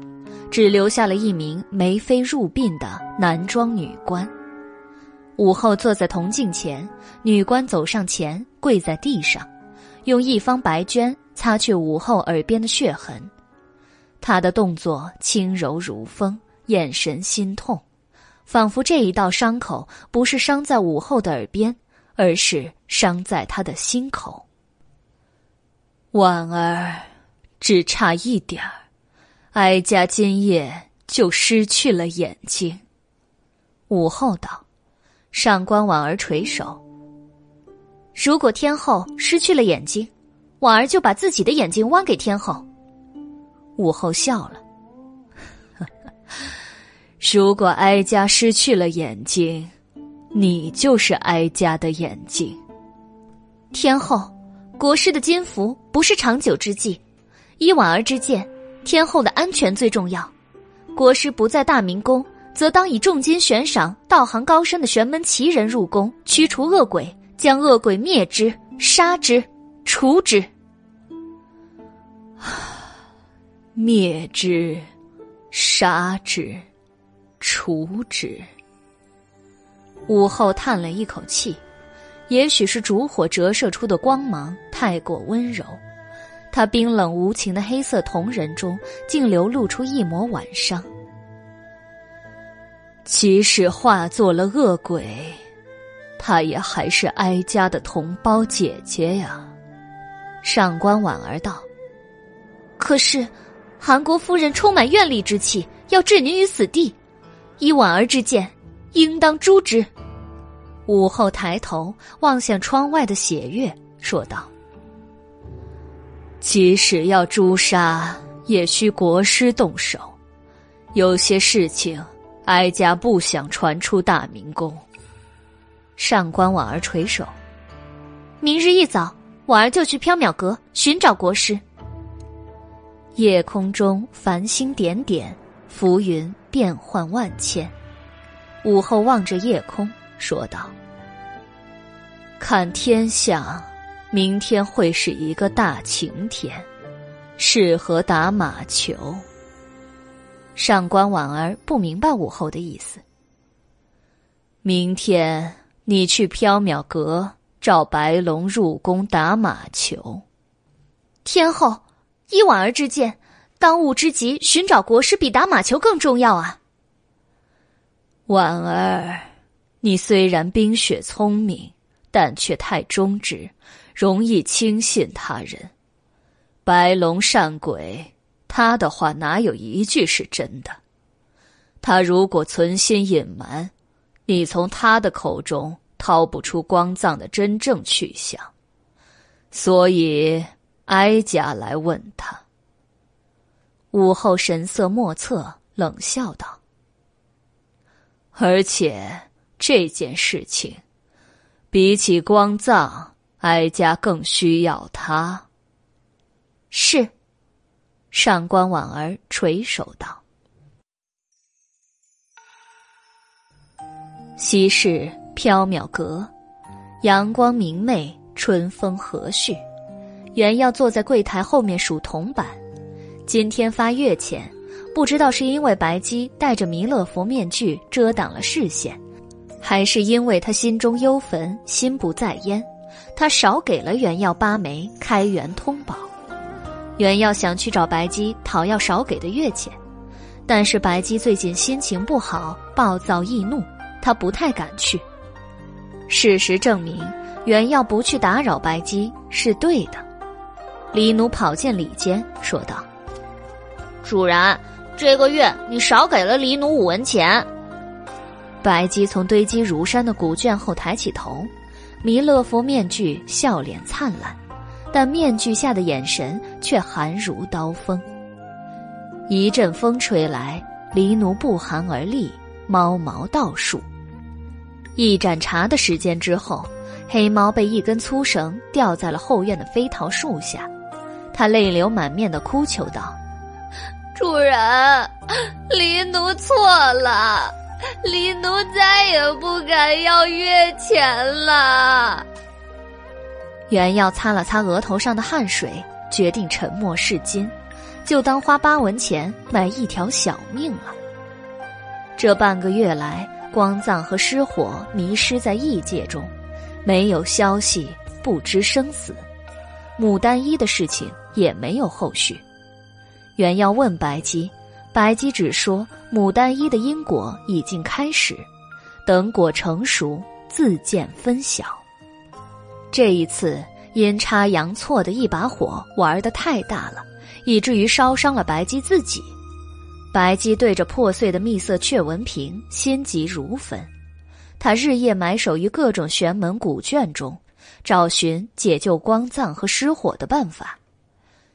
只留下了一名眉飞入鬓的男装女官。武后坐在铜镜前，女官走上前，跪在地上，用一方白绢擦去武后耳边的血痕。她的动作轻柔如风，眼神心痛，仿佛这一道伤口不是伤在武后的耳边，而是伤在她的心口。婉儿，只差一点儿，哀家今夜就失去了眼睛。武后道：“上官婉儿垂首。如果天后失去了眼睛，婉儿就把自己的眼睛剜给天后。”武后笑了：“ [LAUGHS] 如果哀家失去了眼睛，你就是哀家的眼睛。”天后，国师的金符不是长久之计。依婉儿之见，天后的安全最重要。国师不在大明宫。则当以重金悬赏道行高深的玄门奇人入宫，驱除恶鬼，将恶鬼灭之、杀之、除之。[SIGHS] 灭之、杀之、除之。武后叹了一口气，也许是烛火折射出的光芒太过温柔，他冰冷无情的黑色瞳仁中竟流露出一抹晚伤。即使化作了恶鬼，她也还是哀家的同胞姐姐呀。上官婉儿道：“可是，韩国夫人充满怨戾之气，要置您于死地。依婉儿之见，应当诛之。”武后抬头望向窗外的血月，说道：“即使要诛杀，也需国师动手。有些事情。”哀家不想传出大明宫。上官婉儿垂首。明日一早，婉儿就去缥缈阁寻找国师。夜空中繁星点点，浮云变幻万千。武后望着夜空，说道：“看天象，明天会是一个大晴天，适合打马球。”上官婉儿不明白武后的意思。明天你去缥缈阁召白龙入宫打马球。天后，依婉儿之见，当务之急寻找国师比打马球更重要啊。婉儿，你虽然冰雪聪明，但却太忠直，容易轻信他人。白龙善鬼。他的话哪有一句是真的？他如果存心隐瞒，你从他的口中掏不出光藏的真正去向，所以哀家来问他。武后神色莫测，冷笑道：“而且这件事情，比起光藏，哀家更需要他。”是。上官婉儿垂首道：“西市缥缈阁，阳光明媚，春风和煦。原要坐在柜台后面数铜板。今天发月钱，不知道是因为白姬戴着弥勒佛面具遮挡了视线，还是因为他心中忧愤，心不在焉，他少给了袁耀八枚开元通宝。”原要想去找白姬讨要少给的月钱，但是白姬最近心情不好，暴躁易怒，他不太敢去。事实证明，原要不去打扰白姬是对的。李奴跑进里间，说道：“主人，这个月你少给了李奴五文钱。”白姬从堆积如山的古卷后抬起头，弥勒佛面具笑脸灿烂。但面具下的眼神却寒如刀锋。一阵风吹来，黎奴不寒而栗，猫毛倒竖。一盏茶的时间之后，黑猫被一根粗绳吊在了后院的飞桃树下，他泪流满面的哭求道：“主人，黎奴错了，黎奴再也不敢要月钱了。”袁耀擦了擦额头上的汗水，决定沉默是金，就当花八文钱买一条小命了。这半个月来，光藏和失火迷失在异界中，没有消息，不知生死。牡丹衣的事情也没有后续。袁耀问白姬，白姬只说牡丹衣的因果已经开始，等果成熟，自见分晓。这一次阴差阳错的一把火玩的太大了，以至于烧伤了白姬自己。白姬对着破碎的秘色雀纹瓶心急如焚，他日夜埋首于各种玄门古卷中，找寻解救光藏和失火的办法。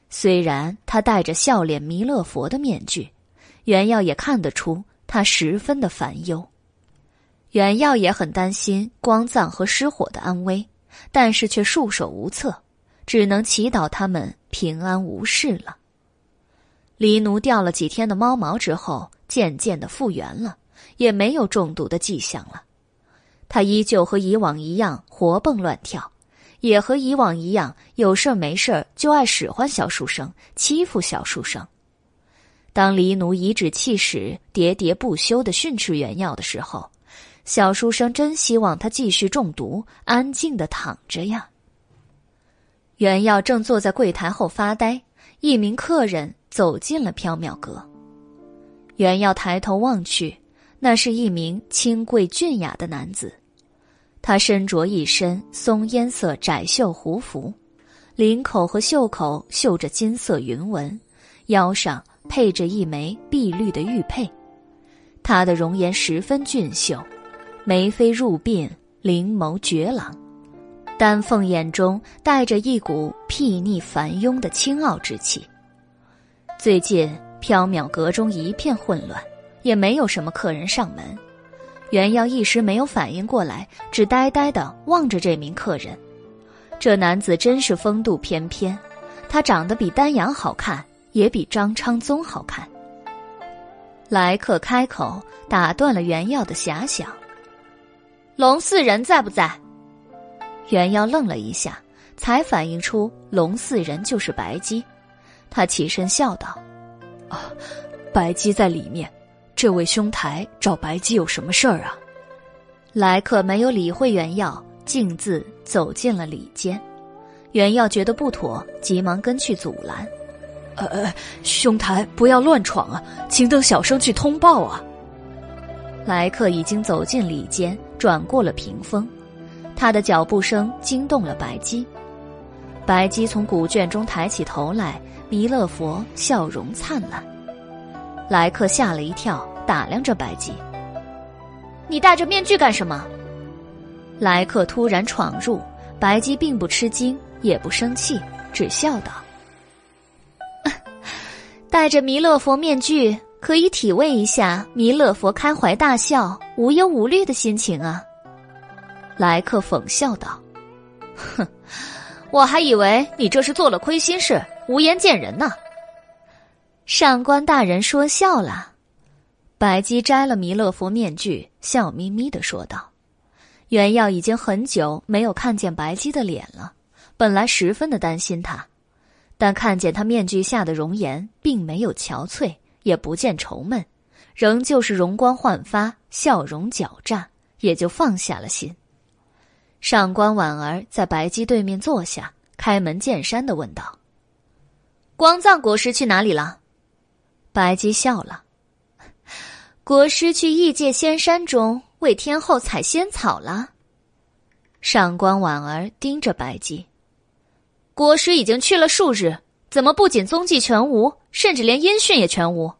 虽然他戴着笑脸弥勒佛的面具，袁耀也看得出他十分的烦忧。袁耀也很担心光藏和失火的安危，但是却束手无策，只能祈祷他们平安无事了。黎奴掉了几天的猫毛之后，渐渐的复原了，也没有中毒的迹象了。他依旧和以往一样活蹦乱跳，也和以往一样有事没事就爱使唤小书生，欺负小书生。当黎奴颐指气使、喋喋不休的训斥原药的时候，小书生真希望他继续中毒，安静的躺着呀。原耀正坐在柜台后发呆，一名客人。走进了缥缈阁，袁耀抬头望去，那是一名清贵俊雅的男子。他身着一身松烟色窄袖胡服，领口和袖口绣着金色云纹，腰上配着一枚碧绿的玉佩。他的容颜十分俊秀，眉飞入鬓，灵眸绝朗，丹凤眼中带着一股睥睨繁庸的清傲之气。最近缥缈阁中一片混乱，也没有什么客人上门。袁耀一时没有反应过来，只呆呆的望着这名客人。这男子真是风度翩翩，他长得比丹阳好看，也比张昌宗好看。来客开口打断了袁耀的遐想：“龙四人在不在？”袁耀愣了一下，才反应出龙四人就是白姬。他起身笑道：“啊，白姬在里面，这位兄台找白姬有什么事儿啊？”来客没有理会袁耀，径自走进了里间。袁耀觉得不妥，急忙跟去阻拦：“呃呃，兄台不要乱闯啊，请等小生去通报啊。”来客已经走进里间，转过了屏风，他的脚步声惊动了白姬。白姬从古卷中抬起头来。弥勒佛笑容灿烂，来客吓了一跳，打量着白姬：“你戴着面具干什么？”来客突然闯入，白姬并不吃惊，也不生气，只笑道：“ [LAUGHS] 戴着弥勒佛面具，可以体味一下弥勒佛开怀大笑、无忧无虑的心情啊。”来客讽笑道：“哼，[LAUGHS] 我还以为你这是做了亏心事。”无颜见人呢！上官大人说笑了。白姬摘了弥勒佛面具，笑眯眯的说道：“原耀已经很久没有看见白姬的脸了，本来十分的担心他，但看见他面具下的容颜，并没有憔悴，也不见愁闷，仍旧是容光焕发，笑容狡诈，也就放下了心。”上官婉儿在白姬对面坐下，开门见山的问道。光藏国师去哪里了？白姬笑了。国师去异界仙山中为天后采仙草了。上官婉儿盯着白姬。国师已经去了数日，怎么不仅踪迹全无，甚至连音讯也全无？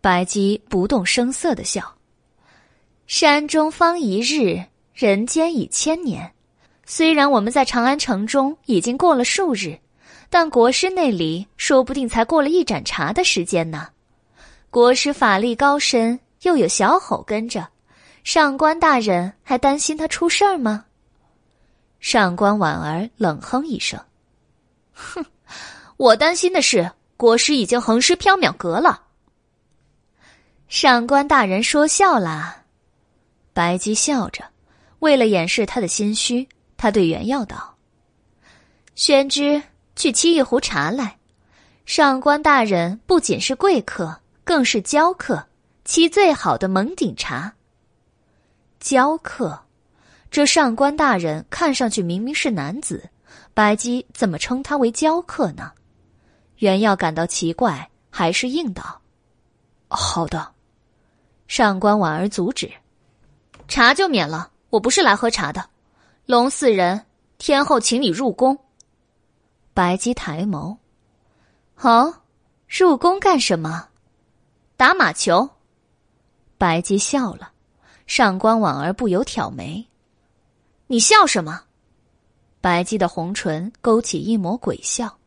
白姬不动声色的笑。山中方一日，人间已千年。虽然我们在长安城中已经过了数日。但国师那里说不定才过了一盏茶的时间呢。国师法力高深，又有小吼跟着，上官大人还担心他出事儿吗？上官婉儿冷哼一声：“ [LAUGHS] 哼，我担心的是国师已经横尸缥缈阁了。”上官大人说笑了。白姬笑着，为了掩饰他的心虚，他对袁耀道：“宣之。”去沏一壶茶来，上官大人不仅是贵客，更是娇客，沏最好的蒙顶茶。娇客，这上官大人看上去明明是男子，白姬怎么称他为娇客呢？袁耀感到奇怪，还是应道：“好的。”上官婉儿阻止：“茶就免了，我不是来喝茶的。龙四人，天后请你入宫。”白姬抬眸，哦，入宫干什么？打马球。白姬笑了，上官婉儿不由挑眉：“你笑什么？”白姬的红唇勾起一抹鬼笑。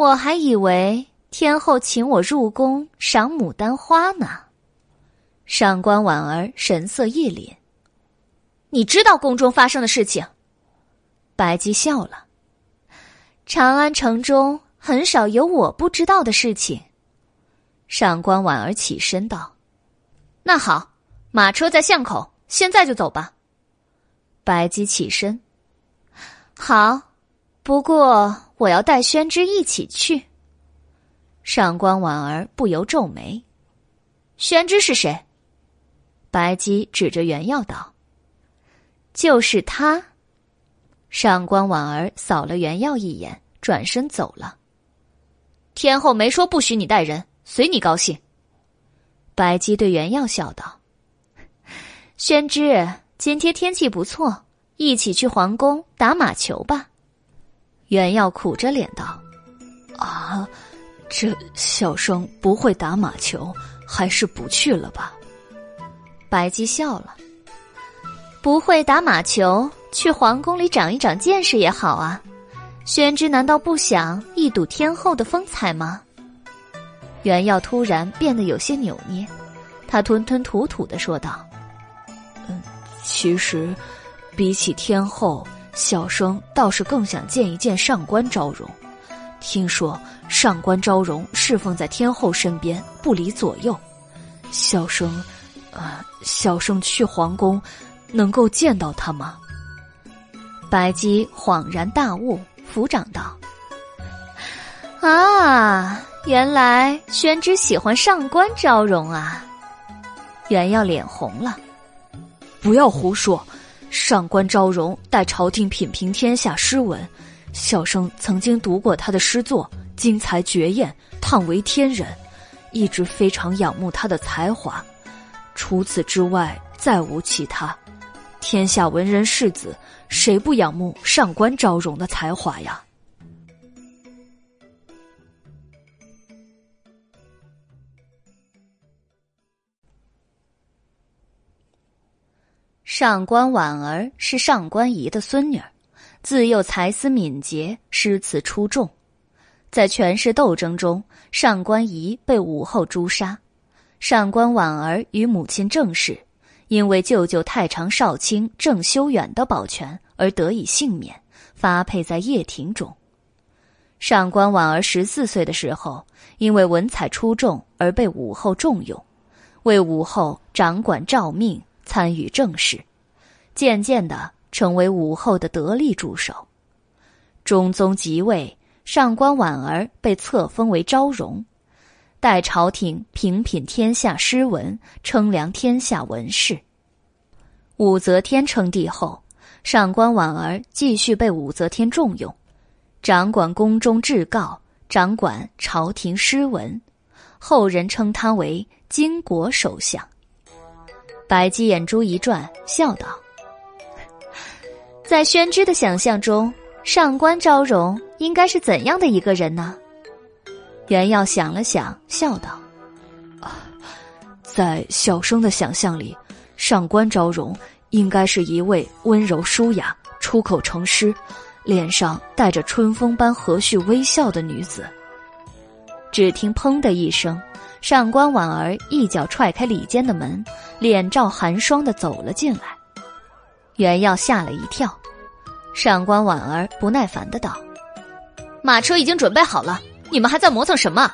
我还以为天后请我入宫赏牡丹花呢。上官婉儿神色一凛：“你知道宫中发生的事情？”白姬笑了：“长安城中很少有我不知道的事情。”上官婉儿起身道。那好，马车在巷口，现在就走吧。白姬起身，好，不过我要带宣之一起去。上官婉儿不由皱眉：“宣之是谁？”白姬指着袁耀道：“就是他。”上官婉儿扫了袁耀一眼，转身走了。天后没说不许你带人，随你高兴。白姬对袁耀笑道：“宣之，今天天气不错，一起去皇宫打马球吧。”袁耀苦着脸道：“啊，这小生不会打马球，还是不去了吧。”白姬笑了：“不会打马球，去皇宫里长一长见识也好啊。宣之难道不想一睹天后的风采吗？”袁耀突然变得有些扭捏，他吞吞吐吐的说道：“嗯，其实，比起天后，小生倒是更想见一见上官昭容。听说上官昭容侍奉在天后身边，不离左右。小生，啊，小生去皇宫，能够见到他吗？”白姬恍然大悟，抚掌道：“啊。”原来宣之喜欢上官昭容啊！袁耀脸红了，不要胡说！上官昭容待朝廷品评天下诗文，小生曾经读过他的诗作，精彩绝艳，叹为天人，一直非常仰慕他的才华。除此之外，再无其他。天下文人士子，谁不仰慕上官昭容的才华呀？上官婉儿是上官仪的孙女儿，自幼才思敏捷，诗词出众。在权势斗争中，上官仪被武后诛杀，上官婉儿与母亲郑氏因为舅舅太常少卿郑修远的保全而得以幸免，发配在掖庭中。上官婉儿十四岁的时候，因为文采出众而被武后重用，为武后掌管诏命，参与政事。渐渐的成为武后的得力助手。中宗即位，上官婉儿被册封为昭容，代朝廷平品天下诗文，称量天下文士。武则天称帝后，上官婉儿继续被武则天重用，掌管宫中制诰，掌管朝廷诗文，后人称他为巾帼首相。白姬眼珠一转，笑道。在宣之的想象中，上官昭容应该是怎样的一个人呢？袁耀想了想，笑道：“啊，在小生的想象里，上官昭容应该是一位温柔淑雅、出口成诗、脸上带着春风般和煦微笑的女子。”只听“砰”的一声，上官婉儿一脚踹开里间的门，脸罩寒霜的走了进来。袁耀吓了一跳。上官婉儿不耐烦的道：“马车已经准备好了，你们还在磨蹭什么？”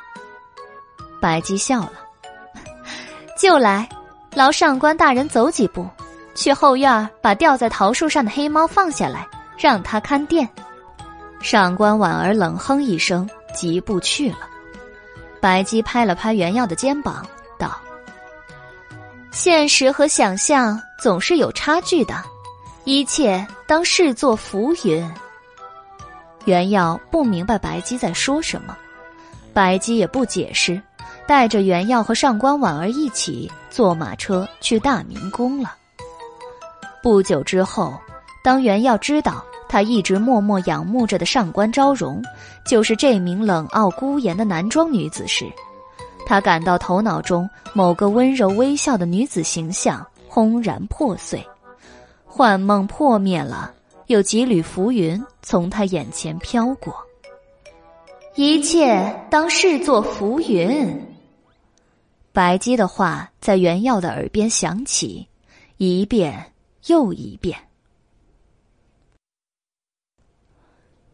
白姬笑了：“ [LAUGHS] 就来，劳上官大人走几步，去后院把吊在桃树上的黑猫放下来，让他看店。”上官婉儿冷哼一声，疾步去了。白姬拍了拍袁耀的肩膀，道：“现实和想象总是有差距的。”一切当视作浮云。袁耀不明白白姬在说什么，白姬也不解释，带着袁耀和上官婉儿一起坐马车去大明宫了。不久之后，当袁耀知道他一直默默仰慕着的上官昭容，就是这名冷傲孤言的男装女子时，他感到头脑中某个温柔微笑的女子形象轰然破碎，幻梦破灭了，有几缕浮云从他眼前飘过。一切当视作浮云。白姬的话在袁耀的耳边响起，一遍又一遍。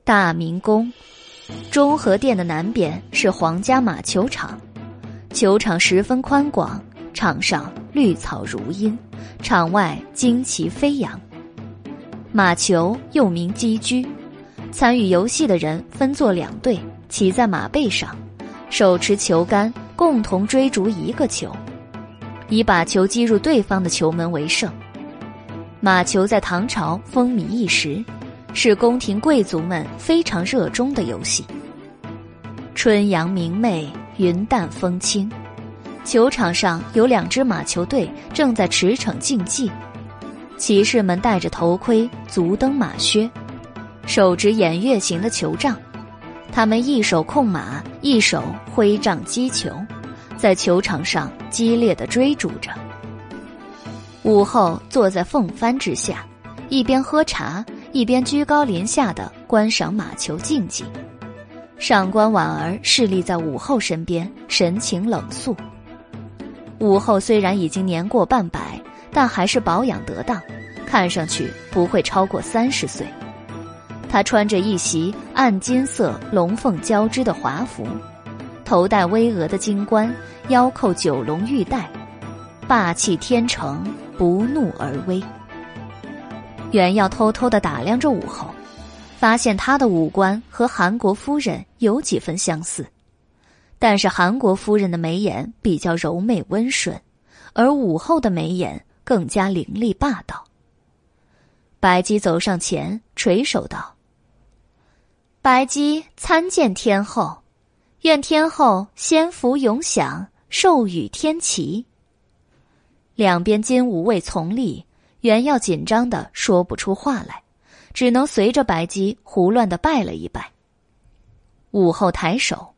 大明宫，中和殿的南边是皇家马球场。球场十分宽广，场上绿草如茵，场外旌旗飞扬。马球又名击狙，参与游戏的人分作两队，骑在马背上，手持球杆，共同追逐一个球，以把球击入对方的球门为胜。马球在唐朝风靡一时，是宫廷贵族们非常热衷的游戏。春阳明媚。云淡风轻，球场上有两支马球队正在驰骋竞技。骑士们戴着头盔，足蹬马靴，手执偃月形的球杖。他们一手控马，一手挥杖击球，在球场上激烈的追逐着。午后，坐在凤帆之下，一边喝茶，一边居高临下的观赏马球竞技。上官婉儿侍立在武后身边，神情冷肃。武后虽然已经年过半百，但还是保养得当，看上去不会超过三十岁。她穿着一袭暗金色龙凤交织的华服，头戴巍峨的金冠，腰扣九龙玉带，霸气天成，不怒而威。原要偷偷的打量着武后。发现她的五官和韩国夫人有几分相似，但是韩国夫人的眉眼比较柔媚温顺，而武后的眉眼更加凌厉霸道。白姬走上前，垂首道：“白姬参见天后，愿天后仙福永享，寿与天齐。”两边金吾卫从立，原要紧张的说不出话来。只能随着白姬胡乱的拜了一拜。武后抬手，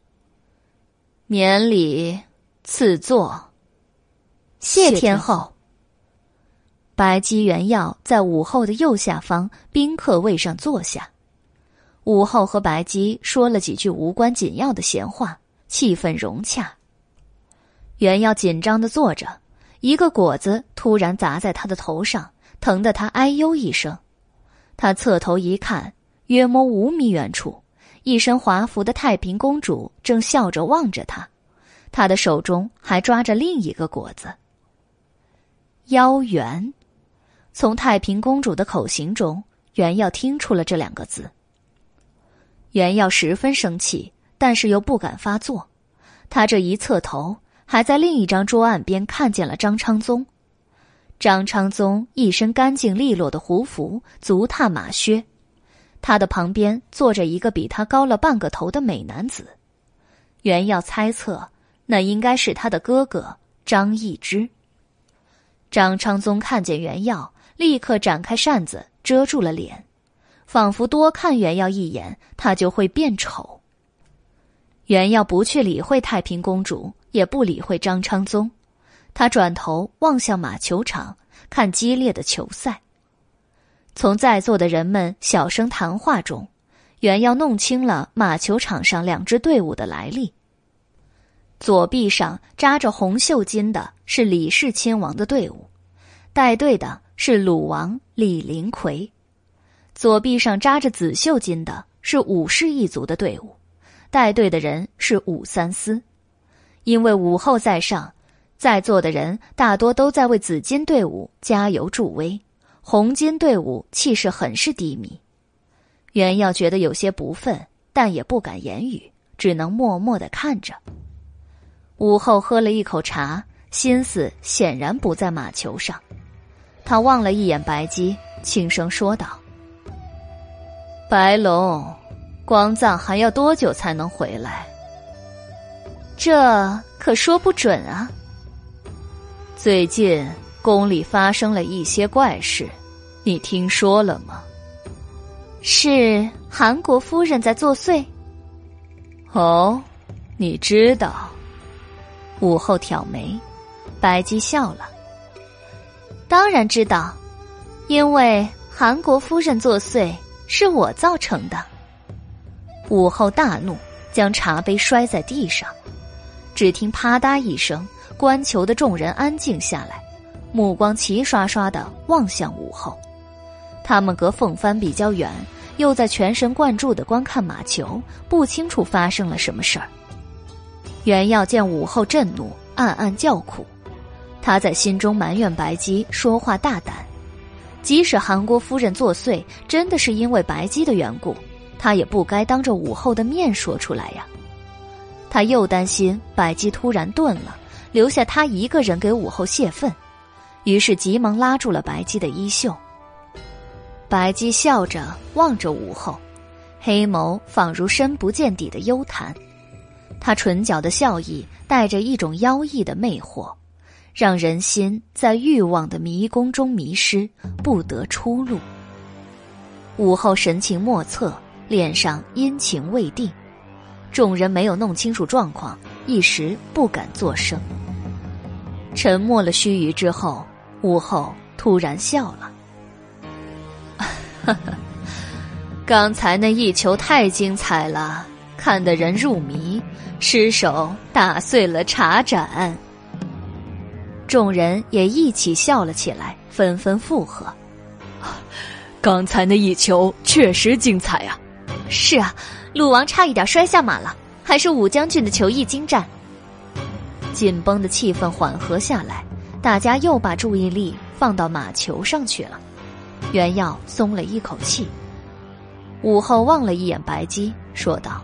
免礼，赐座。谢天后。白姬原要在武后的右下方宾客位上坐下。武后和白姬说了几句无关紧要的闲话，气氛融洽。原要紧张的坐着，一个果子突然砸在他的头上，疼得他哎呦一声。他侧头一看，约摸五米远处，一身华服的太平公主正笑着望着他，他的手中还抓着另一个果子。妖缘，从太平公主的口型中，袁耀听出了这两个字。袁耀十分生气，但是又不敢发作。他这一侧头，还在另一张桌案边看见了张昌宗。张昌宗一身干净利落的胡服，足踏马靴，他的旁边坐着一个比他高了半个头的美男子。袁耀猜测，那应该是他的哥哥张易之。张昌宗看见袁耀，立刻展开扇子遮住了脸，仿佛多看袁耀一眼，他就会变丑。袁耀不去理会太平公主，也不理会张昌宗。他转头望向马球场，看激烈的球赛。从在座的人们小声谈话中，原要弄清了马球场上两支队伍的来历。左臂上扎着红袖巾的是李氏亲王的队伍，带队的是鲁王李林奎；左臂上扎着紫袖巾的是武氏一族的队伍，带队的人是武三思。因为武后在上。在座的人大多都在为紫金队伍加油助威，红金队伍气势很是低迷。袁耀觉得有些不忿，但也不敢言语，只能默默的看着。午后喝了一口茶，心思显然不在马球上。他望了一眼白姬，轻声说道：“白龙，光藏还要多久才能回来？这可说不准啊。”最近宫里发生了一些怪事，你听说了吗？是韩国夫人在作祟。哦，你知道？武后挑眉，白姬笑了。当然知道，因为韩国夫人作祟是我造成的。武后大怒，将茶杯摔在地上。只听啪嗒一声，观球的众人安静下来，目光齐刷刷的望向武后。他们隔凤帆比较远，又在全神贯注的观看马球，不清楚发生了什么事儿。袁耀见武后震怒，暗暗叫苦。他在心中埋怨白姬说话大胆，即使韩国夫人作祟真的是因为白姬的缘故，他也不该当着武后的面说出来呀。他又担心白姬突然顿了，留下他一个人给武后泄愤，于是急忙拉住了白姬的衣袖。白姬笑着望着武后，黑眸仿如深不见底的幽潭，他唇角的笑意带着一种妖异的魅惑。让人心在欲望的迷宫中迷失，不得出路。武后神情莫测，脸上阴晴未定，众人没有弄清楚状况，一时不敢作声。沉默了须臾之后，武后突然笑了：“哈哈，刚才那一球太精彩了，看得人入迷，失手打碎了茶盏。”众人也一起笑了起来，纷纷附和：“ [LAUGHS] 刚才那一球确实精彩啊！是啊，鲁王差一点摔下马了，还是武将军的球艺精湛。”紧绷的气氛缓和下来，大家又把注意力放到马球上去了。袁耀松了一口气。武后望了一眼白姬，说道：“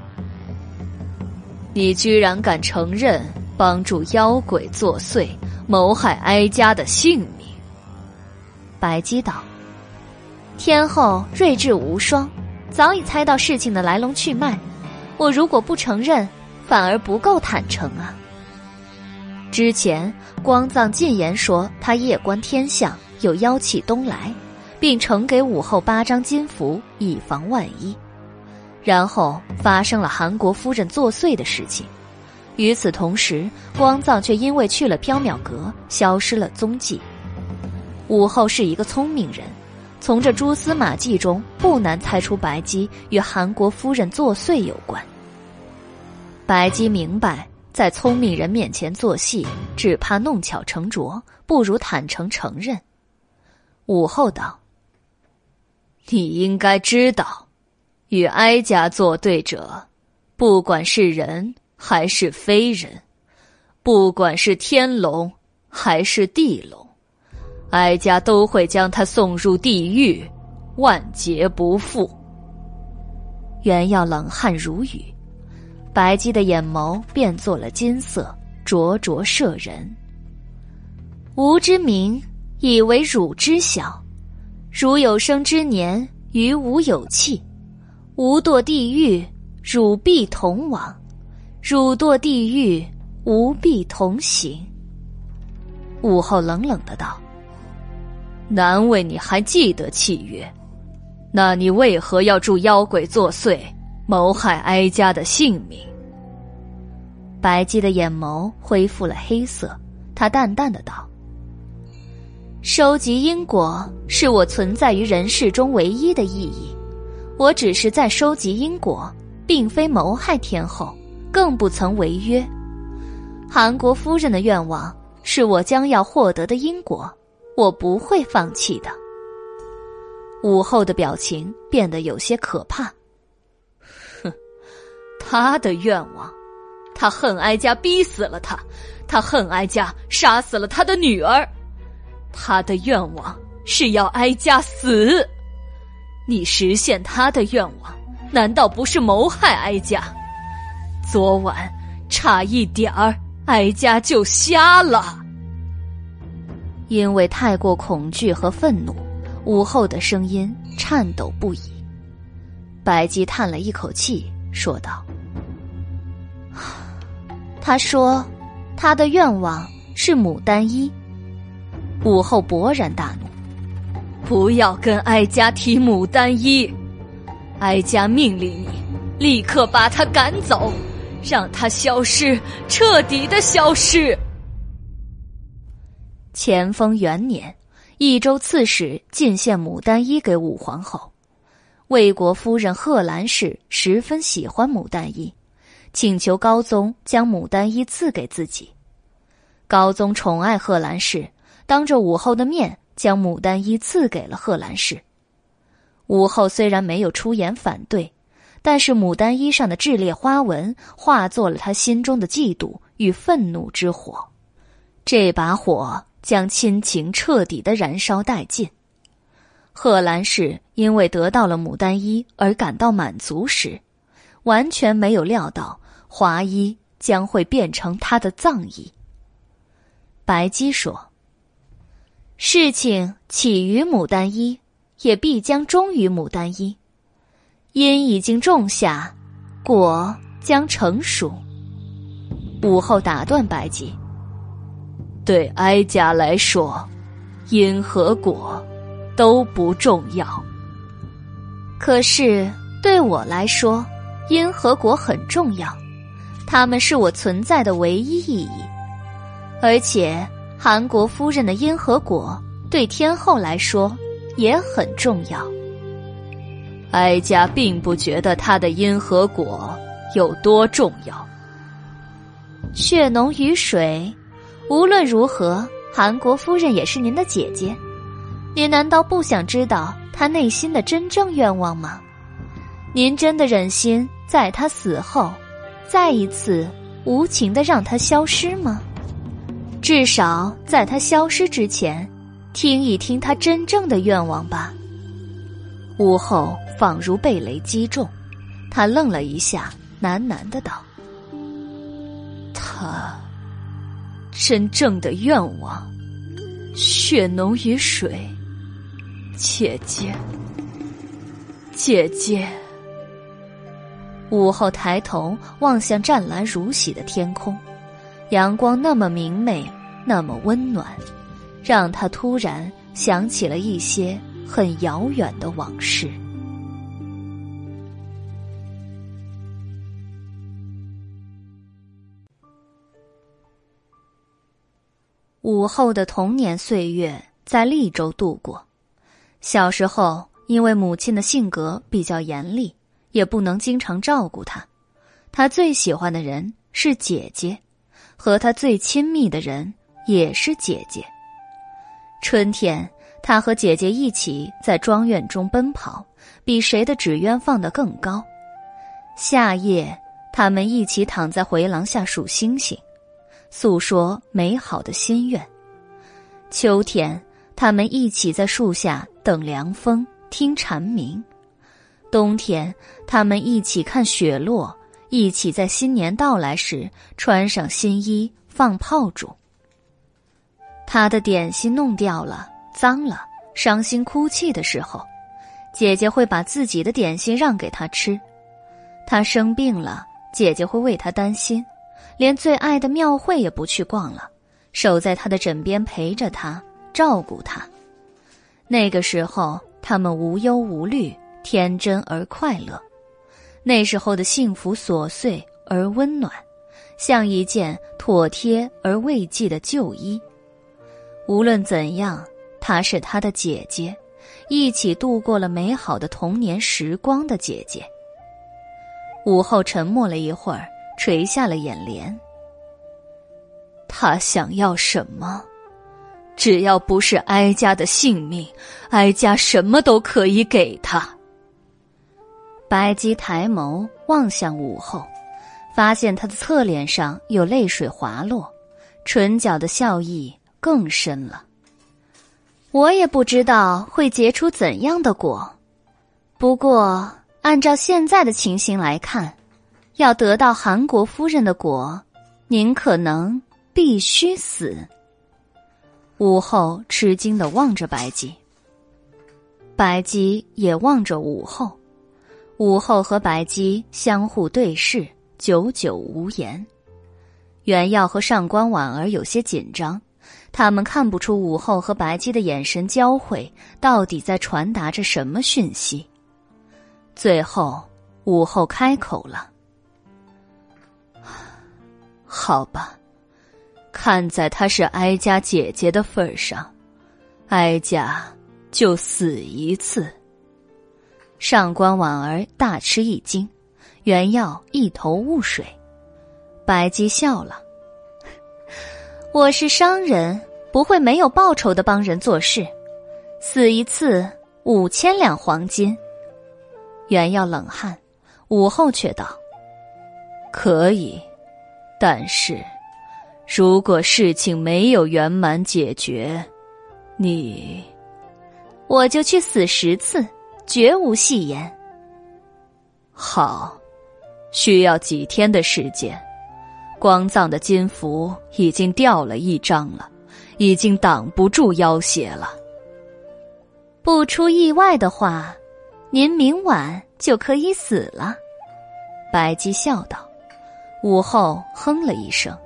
你居然敢承认帮助妖鬼作祟！”谋害哀家的性命。白姬道：“天后睿智无双，早已猜到事情的来龙去脉。我如果不承认，反而不够坦诚啊。之前光藏进言说他夜观天象，有妖气东来，并呈给武后八张金符，以防万一。然后发生了韩国夫人作祟的事情。”与此同时，光藏却因为去了缥缈阁，消失了踪迹。武后是一个聪明人，从这蛛丝马迹中不难猜出白姬与韩国夫人作祟有关。白姬明白，在聪明人面前做戏，只怕弄巧成拙，不如坦诚承认。武后道：“你应该知道，与哀家作对者，不管是人。”还是非人，不管是天龙还是地龙，哀家都会将他送入地狱，万劫不复。原耀冷汗如雨，白姬的眼眸变作了金色，灼灼摄人。吾之名，以为汝知晓。汝有生之年，与吾有契，吾堕地狱，汝必同往。汝堕地狱，吾必同行。武后冷冷的道：“难为你还记得契约，那你为何要助妖鬼作祟，谋害哀家的性命？”白姬的眼眸恢复了黑色，她淡淡的道：“收集因果是我存在于人世中唯一的意义，我只是在收集因果，并非谋害天后。”更不曾违约。韩国夫人的愿望是我将要获得的因果，我不会放弃的。武后的表情变得有些可怕。他的愿望，他恨哀家逼死了他，他恨哀家杀死了他的女儿，他的愿望是要哀家死。你实现他的愿望，难道不是谋害哀家？昨晚差一点儿，哀家就瞎了。因为太过恐惧和愤怒，武后的声音颤抖不已。白姬叹了一口气，说道：“他说，他的愿望是牡丹衣。”武后勃然大怒：“不要跟哀家提牡丹衣！哀家命令你，立刻把他赶走！”让他消失，彻底的消失。乾封元年，益州刺史进献牡丹衣给武皇后，魏国夫人贺兰氏十分喜欢牡丹衣，请求高宗将牡丹衣赐给自己。高宗宠爱贺兰氏，当着武后的面将牡丹衣赐给了贺兰氏。武后虽然没有出言反对，但是牡丹衣上的炽烈花纹化作了她心中的嫉妒与愤怒之火，这把火。将亲情彻底的燃烧殆尽。贺兰氏因为得到了牡丹衣而感到满足时，完全没有料到华衣将会变成他的葬衣。白姬说：“事情起于牡丹衣，也必将终于牡丹衣。因已经种下，果将成熟。”武后打断白姬。对哀家来说，因和果都不重要。可是对我来说，因和果很重要，他们是我存在的唯一意义。而且韩国夫人的因和果对天后来说也很重要。哀家并不觉得他的因和果有多重要。血浓于水。无论如何，韩国夫人也是您的姐姐，您难道不想知道她内心的真正愿望吗？您真的忍心在她死后，再一次无情的让他消失吗？至少在他消失之前，听一听他真正的愿望吧。屋后仿如被雷击中，他愣了一下，喃喃的道：“他。”真正的愿望，血浓于水。姐姐，姐姐。午后抬头望向湛蓝如洗的天空，阳光那么明媚，那么温暖，让他突然想起了一些很遥远的往事。午后的童年岁月在利州度过。小时候，因为母亲的性格比较严厉，也不能经常照顾他，他最喜欢的人是姐姐，和他最亲密的人也是姐姐。春天，他和姐姐一起在庄院中奔跑，比谁的纸鸢放得更高。夏夜，他们一起躺在回廊下数星星。诉说美好的心愿。秋天，他们一起在树下等凉风，听蝉鸣；冬天，他们一起看雪落，一起在新年到来时穿上新衣，放炮竹。他的点心弄掉了，脏了，伤心哭泣的时候，姐姐会把自己的点心让给他吃；他生病了，姐姐会为他担心。连最爱的庙会也不去逛了，守在他的枕边陪着他，照顾他。那个时候，他们无忧无虑，天真而快乐。那时候的幸福琐碎而温暖，像一件妥帖而慰藉的旧衣。无论怎样，她是他的姐姐，一起度过了美好的童年时光的姐姐。午后沉默了一会儿。垂下了眼帘。他想要什么？只要不是哀家的性命，哀家什么都可以给他。白姬抬眸望向武后，发现她的侧脸上有泪水滑落，唇角的笑意更深了。我也不知道会结出怎样的果，不过按照现在的情形来看。要得到韩国夫人的果，您可能必须死。武后吃惊的望着白姬，白姬也望着武后，武后和白姬相互对视，久久无言。袁耀和上官婉儿有些紧张，他们看不出武后和白姬的眼神交汇到底在传达着什么讯息。最后，武后开口了。好吧，看在她是哀家姐姐的份上，哀家就死一次。上官婉儿大吃一惊，原耀一头雾水。白姬笑了：“ [LAUGHS] 我是商人，不会没有报酬的帮人做事。死一次五千两黄金。”原耀冷汗，午后却道：“可以。”但是，如果事情没有圆满解决，你，我就去死十次，绝无戏言。好，需要几天的时间？光藏的金符已经掉了一张了，已经挡不住妖邪了。不出意外的话，您明晚就可以死了。白姬笑道。武后哼了一声，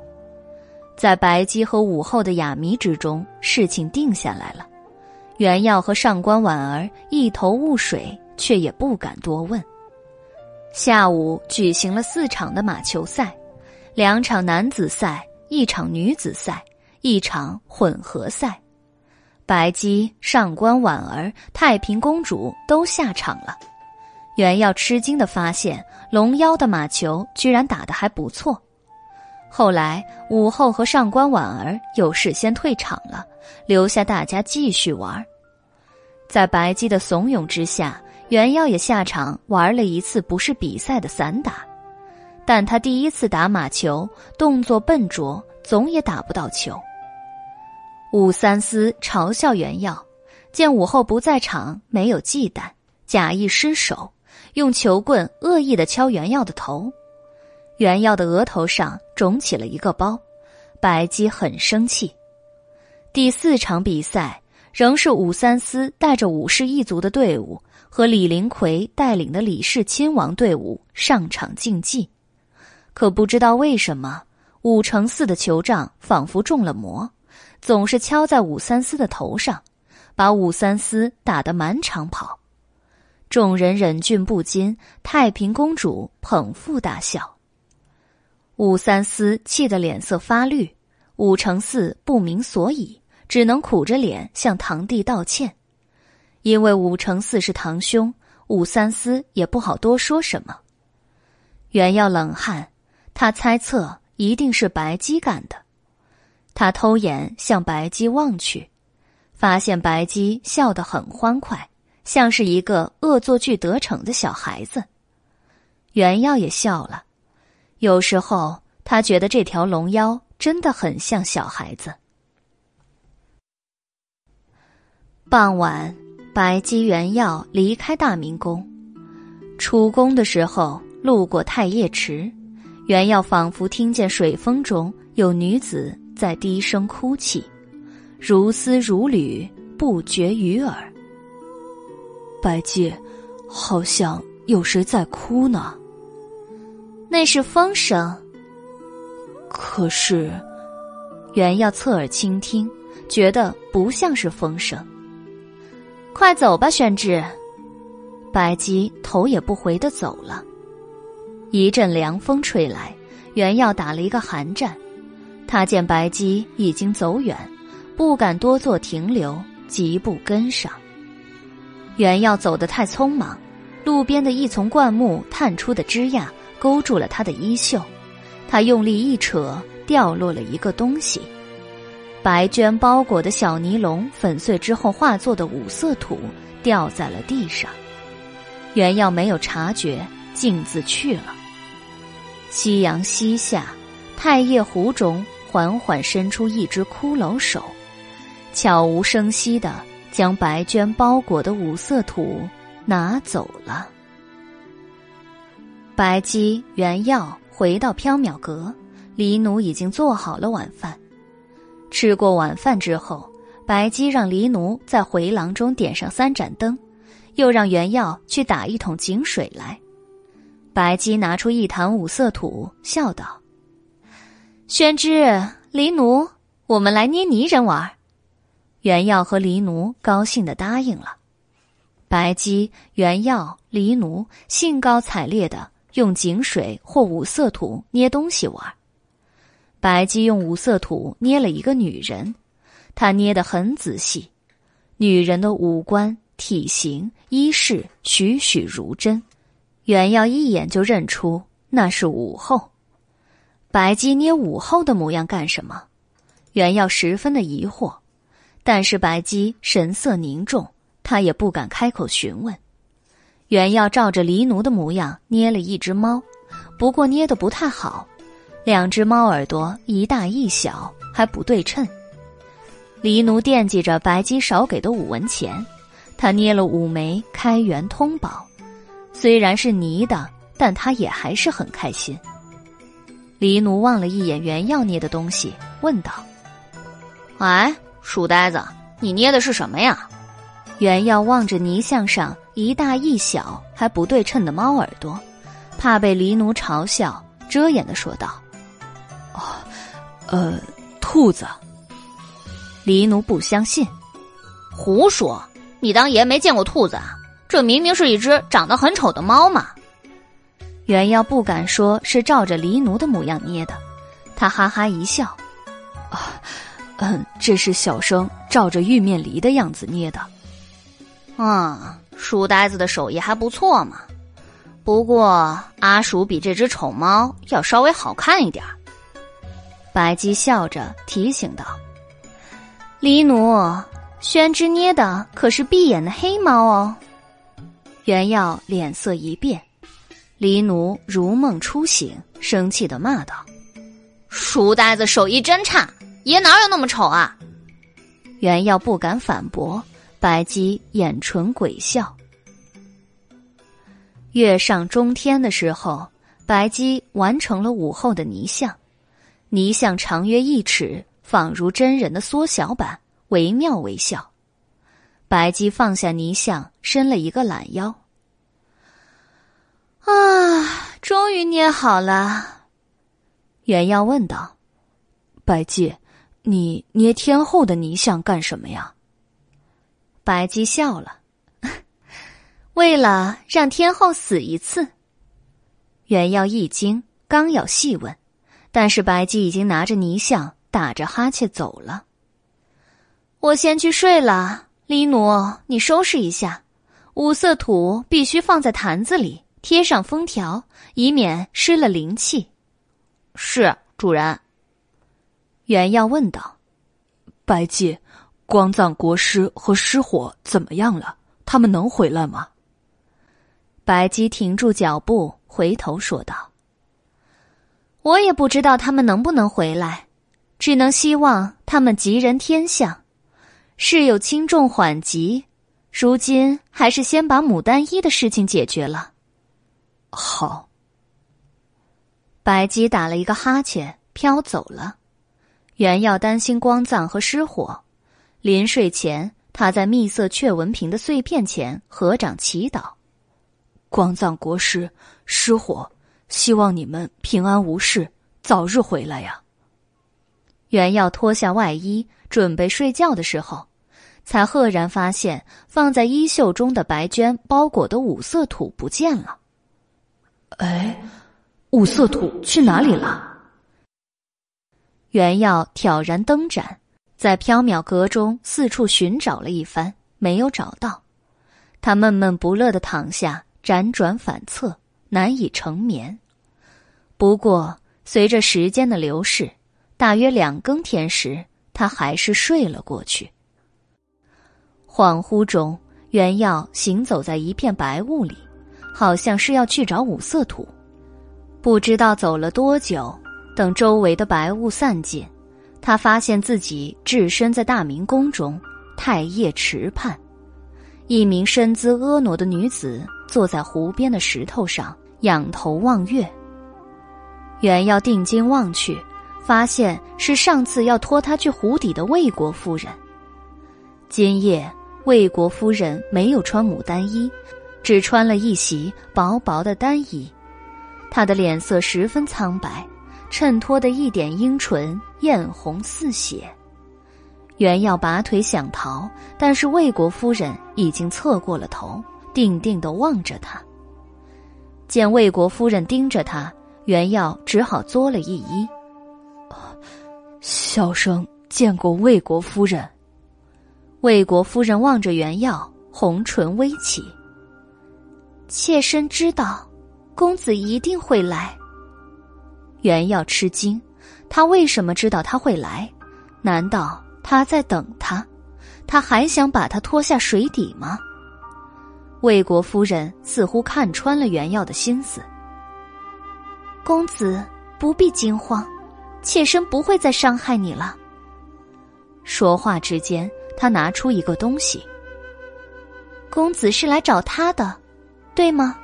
在白姬和武后的哑谜之中，事情定下来了。袁耀和上官婉儿一头雾水，却也不敢多问。下午举行了四场的马球赛，两场男子赛，一场女子赛，一场混合赛。白姬、上官婉儿、太平公主都下场了。袁耀吃惊的发现，龙妖的马球居然打得还不错。后来，武后和上官婉儿有事先退场了，留下大家继续玩。在白姬的怂恿之下，袁耀也下场玩了一次不是比赛的散打。但他第一次打马球，动作笨拙，总也打不到球。武三思嘲笑袁耀，见武后不在场，没有忌惮，假意失手。用球棍恶意的敲袁耀的头，袁耀的额头上肿起了一个包。白姬很生气。第四场比赛仍是武三思带着武氏一族的队伍和李林奎带领的李氏亲王队伍上场竞技，可不知道为什么武承嗣的球杖仿佛中了魔，总是敲在武三思的头上，把武三思打得满场跑。众人忍俊不禁，太平公主捧腹大笑。武三思气得脸色发绿，武承嗣不明所以，只能苦着脸向堂弟道歉。因为武承嗣是堂兄，武三思也不好多说什么。袁耀冷汗，他猜测一定是白姬干的。他偷眼向白姬望去，发现白姬笑得很欢快。像是一个恶作剧得逞的小孩子，袁耀也笑了。有时候他觉得这条龙妖真的很像小孩子。傍晚，白姬、袁耀离开大明宫，出宫的时候路过太液池，袁耀仿佛听见水风中有女子在低声哭泣，如丝如缕，不绝于耳。白姬，好像有谁在哭呢？那是风声。可是，原要侧耳倾听，觉得不像是风声。快走吧，宣志。白姬头也不回的走了。一阵凉风吹来，原要打了一个寒战。他见白姬已经走远，不敢多做停留，急步跟上。原要走得太匆忙，路边的一丛灌木探出的枝桠勾住了他的衣袖，他用力一扯，掉落了一个东西。白绢包裹的小尼龙粉碎之后化作的五色土掉在了地上，原要没有察觉，径自去了。夕阳西下，太液湖中缓缓伸出一只骷髅手，悄无声息的。将白绢包裹的五色土拿走了。白姬、原药回到缥缈阁，黎奴已经做好了晚饭。吃过晚饭之后，白姬让黎奴在回廊中点上三盏灯，又让原药去打一桶井水来。白姬拿出一坛五色土，笑道：“宣之、黎奴，我们来捏泥人玩。”原耀和黎奴高兴的答应了，白姬、原耀、黎奴兴高采烈的用井水或五色土捏东西玩。白姬用五色土捏了一个女人，她捏得很仔细，女人的五官、体型、衣饰栩栩如真，袁耀一眼就认出那是武后。白姬捏武后的模样干什么？袁耀十分的疑惑，但是白姬神色凝重，他也不敢开口询问。袁耀照着黎奴的模样捏了一只猫，不过捏的不太好。两只猫耳朵一大一小，还不对称。黎奴惦记着白姬少给的五文钱，他捏了五枚开元通宝，虽然是泥的，但他也还是很开心。黎奴望了一眼原耀捏的东西，问道：“哎，书呆子，你捏的是什么呀？”原耀望着泥像上一大一小还不对称的猫耳朵，怕被黎奴嘲笑，遮掩的说道。哦，呃，兔子。黎奴不相信，胡说！你当爷没见过兔子啊？这明明是一只长得很丑的猫嘛！袁耀不敢说是照着黎奴的模样捏的，他哈哈一笑，啊，嗯，这是小生照着玉面狸的样子捏的。啊，书呆子的手艺还不错嘛。不过阿鼠比这只丑猫要稍微好看一点儿。白姬笑着提醒道：“黎奴，宣之捏的可是闭眼的黑猫哦。”袁耀脸色一变，黎奴如梦初醒，生气的骂道：“书呆子手艺真差，爷哪有那么丑啊？”袁耀不敢反驳，白姬眼唇鬼笑。月上中天的时候，白姬完成了午后的泥像。泥像长约一尺，仿如真人的缩小版，惟妙惟肖。白姬放下泥像，伸了一个懒腰。啊，终于捏好了。袁耀问道：“白姬，你捏天后的泥像干什么呀？”白姬笑了：“ [LAUGHS] 为了让天后死一次。”原耀一惊，刚要细问。但是白姬已经拿着泥像，打着哈欠走了。我先去睡了，黎奴，你收拾一下，五色土必须放在坛子里，贴上封条，以免失了灵气。是主人。袁耀问道：“白姬，光藏国师和失火怎么样了？他们能回来吗？”白姬停住脚步，回头说道。我也不知道他们能不能回来，只能希望他们吉人天相。事有轻重缓急，如今还是先把牡丹衣的事情解决了。好。白姬打了一个哈欠，飘走了。原要担心光藏和失火，临睡前他在蜜色雀纹瓶的碎片前合掌祈祷：光藏国师，失火。希望你们平安无事，早日回来呀。袁耀脱下外衣，准备睡觉的时候，才赫然发现放在衣袖中的白绢包裹的五色土不见了。哎，五色土去哪里了？袁耀挑燃灯盏，在缥缈阁中四处寻找了一番，没有找到。他闷闷不乐的躺下，辗转反侧。难以成眠。不过，随着时间的流逝，大约两更天时，他还是睡了过去。恍惚中，原耀行走在一片白雾里，好像是要去找五色土。不知道走了多久，等周围的白雾散尽，他发现自己置身在大明宫中太液池畔，一名身姿婀娜的女子坐在湖边的石头上。仰头望月，原要定睛望去，发现是上次要拖他去湖底的魏国夫人。今夜魏国夫人没有穿牡丹衣，只穿了一袭薄薄的单衣，她的脸色十分苍白，衬托的一点樱唇艳红似血。原要拔腿想逃，但是魏国夫人已经侧过了头，定定的望着他。见魏国夫人盯着他，袁耀只好作了一揖：“小生见过魏国夫人。魏国夫人望着袁耀，红唇微起。妾身知道，公子一定会来。袁耀吃惊，他为什么知道他会来？难道他在等他？他还想把他拖下水底吗？魏国夫人似乎看穿了袁耀的心思。公子不必惊慌，妾身不会再伤害你了。说话之间，他拿出一个东西。公子是来找他的，对吗？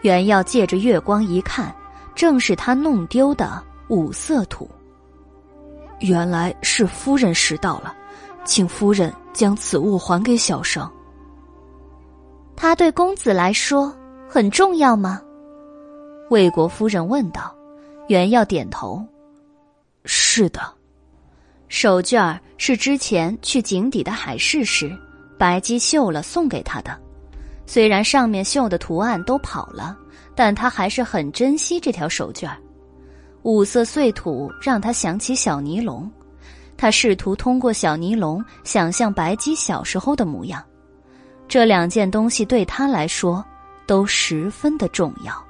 袁耀借着月光一看，正是他弄丢的五色土。原来是夫人拾到了，请夫人将此物还给小生。他对公子来说很重要吗？魏国夫人问道。袁耀点头：“是的。”手绢是之前去井底的海市时，白姬绣了送给他的。虽然上面绣的图案都跑了，但他还是很珍惜这条手绢。五色碎土让他想起小尼龙，他试图通过小尼龙想象白姬小时候的模样。这两件东西对他来说都十分的重要。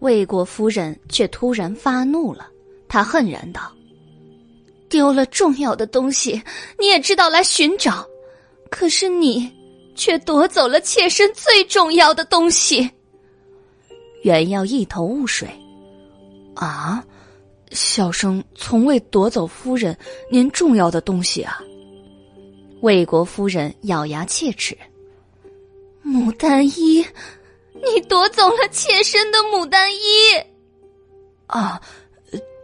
魏国夫人却突然发怒了，他恨然道：“丢了重要的东西，你也知道来寻找，可是你却夺走了妾身最重要的东西。”袁耀一头雾水，啊，小生从未夺走夫人您重要的东西啊！魏国夫人咬牙切齿：“牡丹衣，你夺走了妾身的牡丹衣！”啊，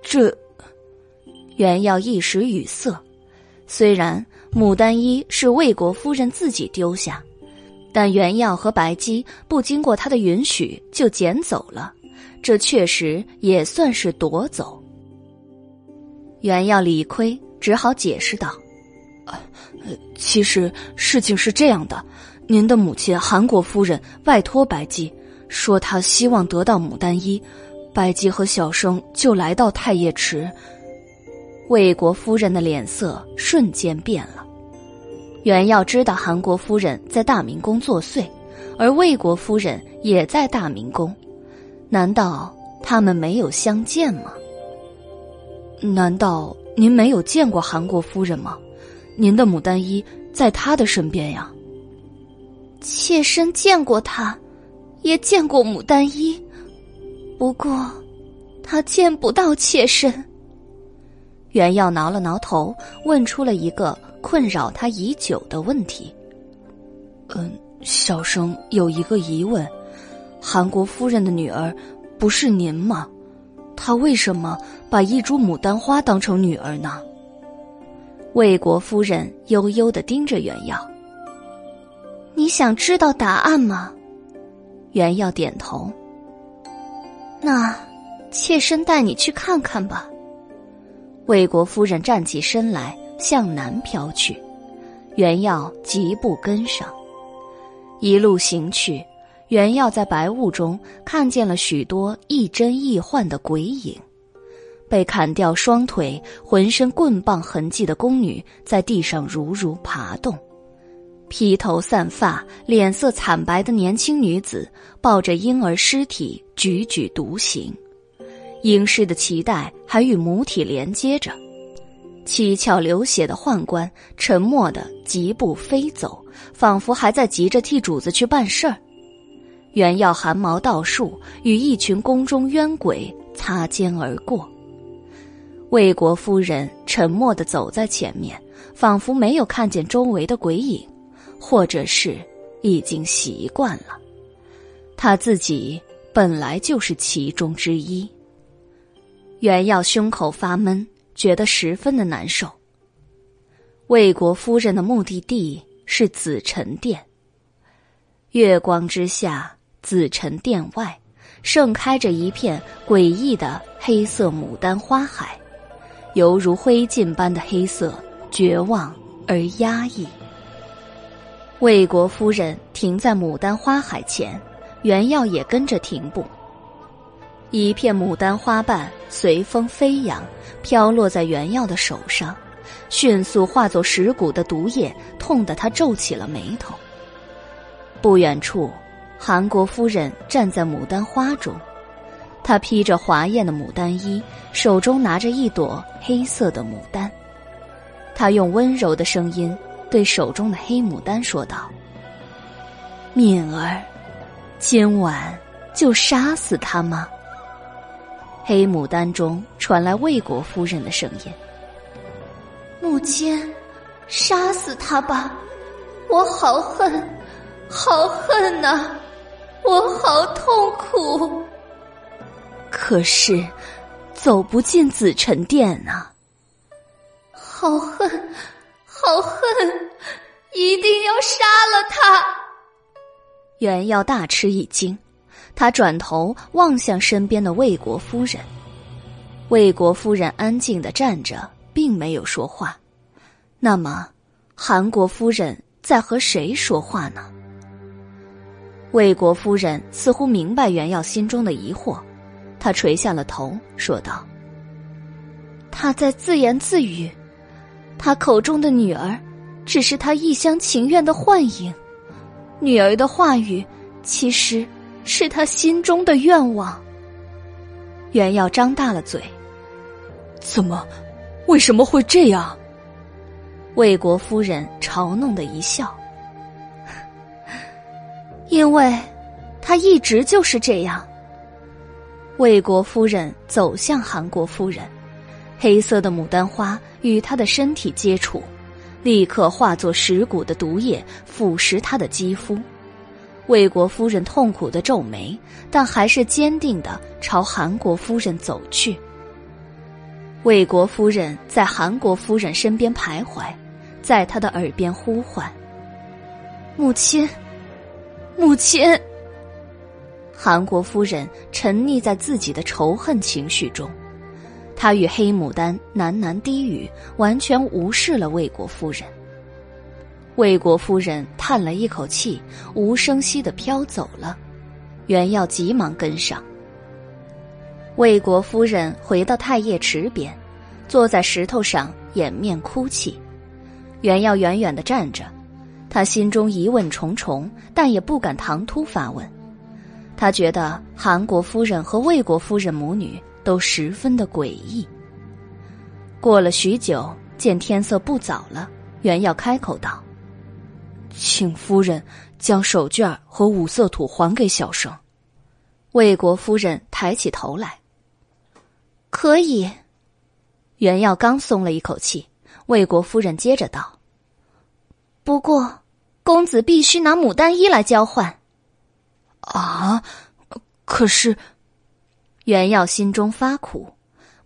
这……袁耀一时语塞。虽然牡丹衣是魏国夫人自己丢下。但袁耀和白姬不经过他的允许就捡走了，这确实也算是夺走。袁耀理亏，只好解释道：“呃，其实事情是这样的，您的母亲韩国夫人外托白姬，说她希望得到牡丹衣，白姬和小生就来到太液池。”魏国夫人的脸色瞬间变了。袁耀知道韩国夫人在大明宫作祟，而魏国夫人也在大明宫，难道他们没有相见吗？难道您没有见过韩国夫人吗？您的牡丹衣在她的身边呀。妾身见过她，也见过牡丹衣，不过，他见不到妾身。袁耀挠了挠头，问出了一个。困扰他已久的问题。嗯，小生有一个疑问：韩国夫人的女儿不是您吗？她为什么把一株牡丹花当成女儿呢？魏国夫人悠悠的盯着袁耀。你想知道答案吗？袁耀点头。那，妾身带你去看看吧。魏国夫人站起身来。向南飘去，袁耀疾步跟上。一路行去，袁耀在白雾中看见了许多亦真亦幻的鬼影。被砍掉双腿、浑身棍棒痕迹的宫女在地上如如爬动；披头散发、脸色惨白的年轻女子抱着婴儿尸体踽踽独行，婴尸的脐带还与母体连接着。七窍流血的宦官沉默的疾步飞走，仿佛还在急着替主子去办事儿。袁耀汗毛倒竖，与一群宫中冤鬼擦肩而过。魏国夫人沉默的走在前面，仿佛没有看见周围的鬼影，或者是已经习惯了。他自己本来就是其中之一。袁耀胸口发闷。觉得十分的难受。魏国夫人的目的地是紫宸殿。月光之下，紫宸殿外盛开着一片诡异的黑色牡丹花海，犹如灰烬般的黑色，绝望而压抑。魏国夫人停在牡丹花海前，原耀也跟着停步。一片牡丹花瓣随风飞扬，飘落在原耀的手上，迅速化作蚀骨的毒液，痛得他皱起了眉头。不远处，韩国夫人站在牡丹花中，她披着华艳的牡丹衣，手中拿着一朵黑色的牡丹。她用温柔的声音对手中的黑牡丹说道：“敏儿，今晚就杀死他吗？”黑牡丹中传来魏国夫人的声音：“母亲，杀死他吧！我好恨，好恨呐！我好痛苦。可是，走不进紫宸殿啊！好恨，好恨！一定要杀了他！”袁耀大吃一惊。他转头望向身边的魏国夫人，魏国夫人安静的站着，并没有说话。那么，韩国夫人在和谁说话呢？魏国夫人似乎明白袁耀心中的疑惑，她垂下了头，说道：“他在自言自语，他口中的女儿，只是他一厢情愿的幻影。女儿的话语，其实……”是他心中的愿望。袁耀张大了嘴，怎么？为什么会这样？魏国夫人嘲弄的一笑，[LAUGHS] 因为，他一直就是这样。魏国夫人走向韩国夫人，黑色的牡丹花与她的身体接触，立刻化作蚀骨的毒液，腐蚀她的肌肤。魏国夫人痛苦的皱眉，但还是坚定的朝韩国夫人走去。魏国夫人在韩国夫人身边徘徊，在她的耳边呼唤：“母亲，母亲。”韩国夫人沉溺在自己的仇恨情绪中，他与黑牡丹喃喃低语，完全无视了魏国夫人。魏国夫人叹了一口气，无声息的飘走了。袁耀急忙跟上。魏国夫人回到太液池边，坐在石头上掩面哭泣。袁耀远远的站着，他心中疑问重重，但也不敢唐突发问。他觉得韩国夫人和魏国夫人母女都十分的诡异。过了许久，见天色不早了，袁耀开口道。请夫人将手绢和五色土还给小生。魏国夫人抬起头来。可以。袁耀刚松了一口气，魏国夫人接着道：“不过，公子必须拿牡丹衣来交换。”啊！可是，袁耀心中发苦，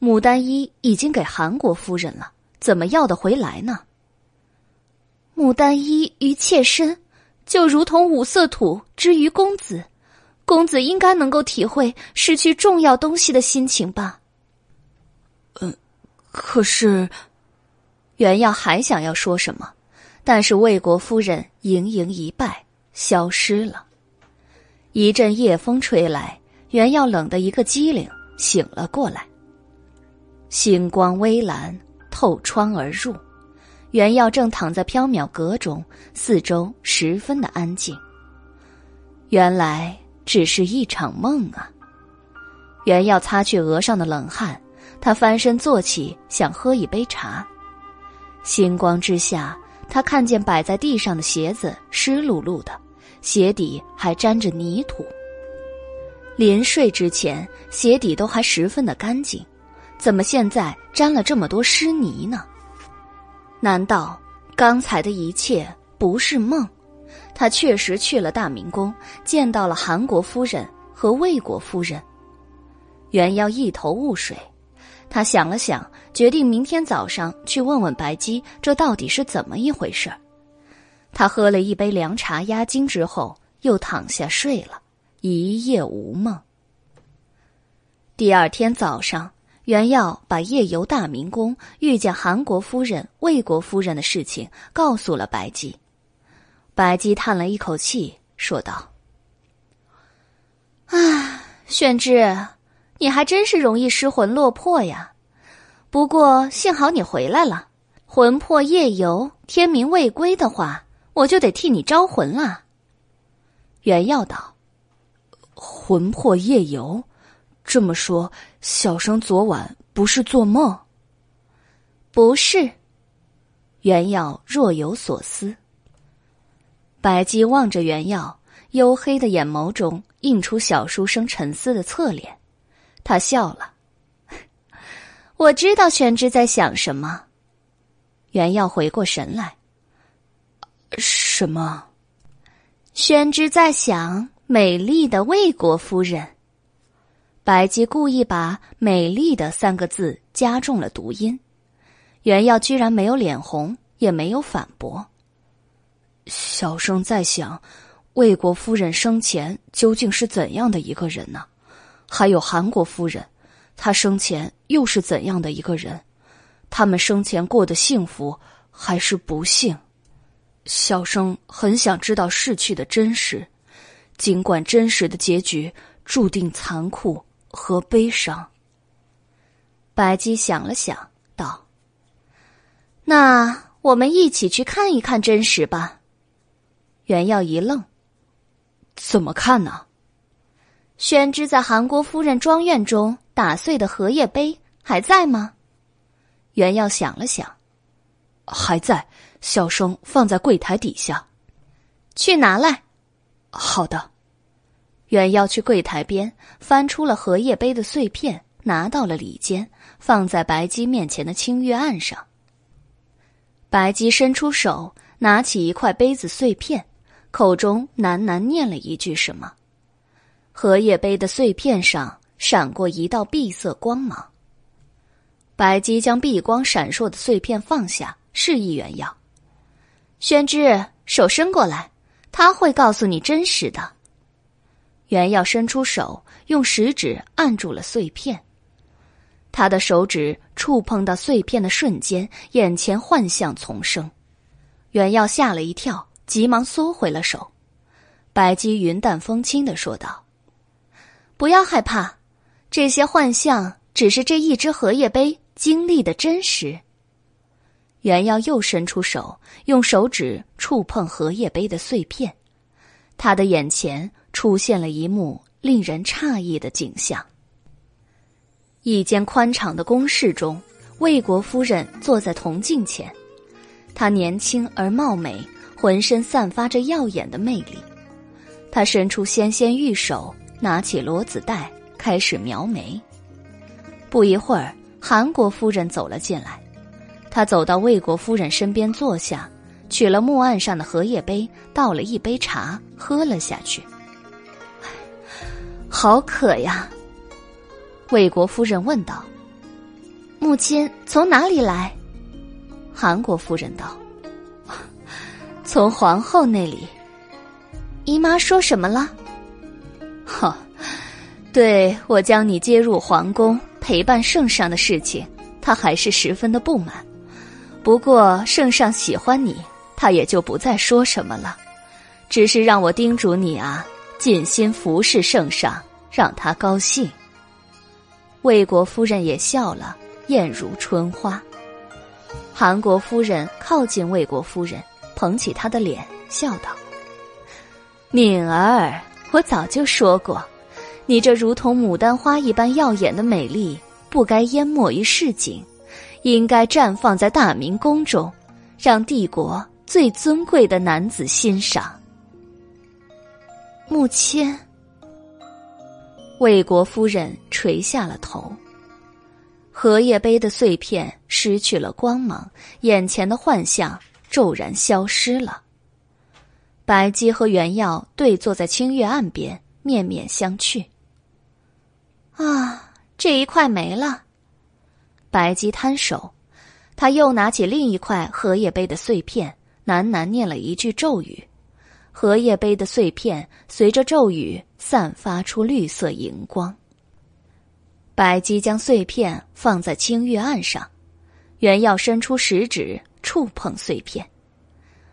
牡丹衣已经给韩国夫人了，怎么要得回来呢？牡丹衣于妾身，就如同五色土之于公子，公子应该能够体会失去重要东西的心情吧。嗯，可是，袁耀还想要说什么，但是魏国夫人盈盈一拜，消失了。一阵夜风吹来，袁耀冷得一个机灵，醒了过来。星光微蓝，透窗而入。袁耀正躺在缥缈阁中，四周十分的安静。原来只是一场梦啊！袁耀擦去额上的冷汗，他翻身坐起，想喝一杯茶。星光之下，他看见摆在地上的鞋子湿漉漉的，鞋底还沾着泥土。临睡之前，鞋底都还十分的干净，怎么现在沾了这么多湿泥呢？难道刚才的一切不是梦？他确实去了大明宫，见到了韩国夫人和魏国夫人。袁耀一头雾水，他想了想，决定明天早上去问问白姬，这到底是怎么一回事他喝了一杯凉茶压惊之后，又躺下睡了，一夜无梦。第二天早上。袁耀把夜游大明宫、遇见韩国夫人、魏国夫人的事情告诉了白姬。白姬叹了一口气，说道：“啊，宣之，你还真是容易失魂落魄呀。不过幸好你回来了，魂魄夜游，天明未归的话，我就得替你招魂了。”袁耀道：“魂魄夜游，这么说，小生昨晚不是做梦？不是。”袁耀若有所思。白姬望着袁耀，黝黑的眼眸中映出小书生沉思的侧脸，他笑了：“ [LAUGHS] 我知道玄之在想什么。”袁耀回过神来：“什么？”宣之在想美丽的魏国夫人。白姬故意把“美丽的”三个字加重了读音，袁耀居然没有脸红，也没有反驳。小生在想，魏国夫人生前究竟是怎样的一个人呢？还有韩国夫人，她生前又是怎样的一个人？他们生前过得幸福还是不幸？小生很想知道逝去的真实，尽管真实的结局注定残酷和悲伤。白姬想了想，道：“那我们一起去看一看真实吧。”袁耀一愣：“怎么看呢？”宣之在韩国夫人庄院中打碎的荷叶杯还在吗？袁耀想了想：“还在，小生放在柜台底下，去拿来。”好的。袁耀去柜台边翻出了荷叶杯的碎片，拿到了里间，放在白姬面前的青玉案上。白姬伸出手，拿起一块杯子碎片。口中喃喃念了一句什么，荷叶杯的碎片上闪过一道碧色光芒。白姬将碧光闪烁的碎片放下，示意原耀。宣之，手伸过来，他会告诉你真实的。原耀伸出手，用食指按住了碎片。他的手指触碰到碎片的瞬间，眼前幻象丛生，原耀吓了一跳。急忙缩回了手，白姬云淡风轻的说道：“不要害怕，这些幻象只是这一只荷叶杯经历的真实。”袁耀又伸出手，用手指触碰荷叶杯的碎片，他的眼前出现了一幕令人诧异的景象：一间宽敞的宫室中，魏国夫人坐在铜镜前，她年轻而貌美。浑身散发着耀眼的魅力，他伸出纤纤玉手，拿起罗子带，开始描眉。不一会儿，韩国夫人走了进来，他走到魏国夫人身边坐下，取了木案上的荷叶杯，倒了一杯茶，喝了下去。好渴呀！魏国夫人问道：“母亲从哪里来？”韩国夫人道。从皇后那里，姨妈说什么了？哈，对我将你接入皇宫陪伴圣上的事情，她还是十分的不满。不过圣上喜欢你，他也就不再说什么了，只是让我叮嘱你啊，尽心服侍圣上，让他高兴。魏国夫人也笑了，艳如春花。韩国夫人靠近魏国夫人。捧起他的脸，笑道：“敏儿，我早就说过，你这如同牡丹花一般耀眼的美丽，不该淹没于市井，应该绽放在大明宫中，让帝国最尊贵的男子欣赏。”母亲，魏国夫人垂下了头。荷叶杯的碎片失去了光芒，眼前的幻象。骤然消失了。白姬和袁耀对坐在清月岸边，面面相觑。啊，这一块没了。白姬摊手，他又拿起另一块荷叶杯的碎片，喃喃念了一句咒语。荷叶杯的碎片随着咒语散发出绿色荧光。白姬将碎片放在清月案上，原耀伸出食指。触碰碎片，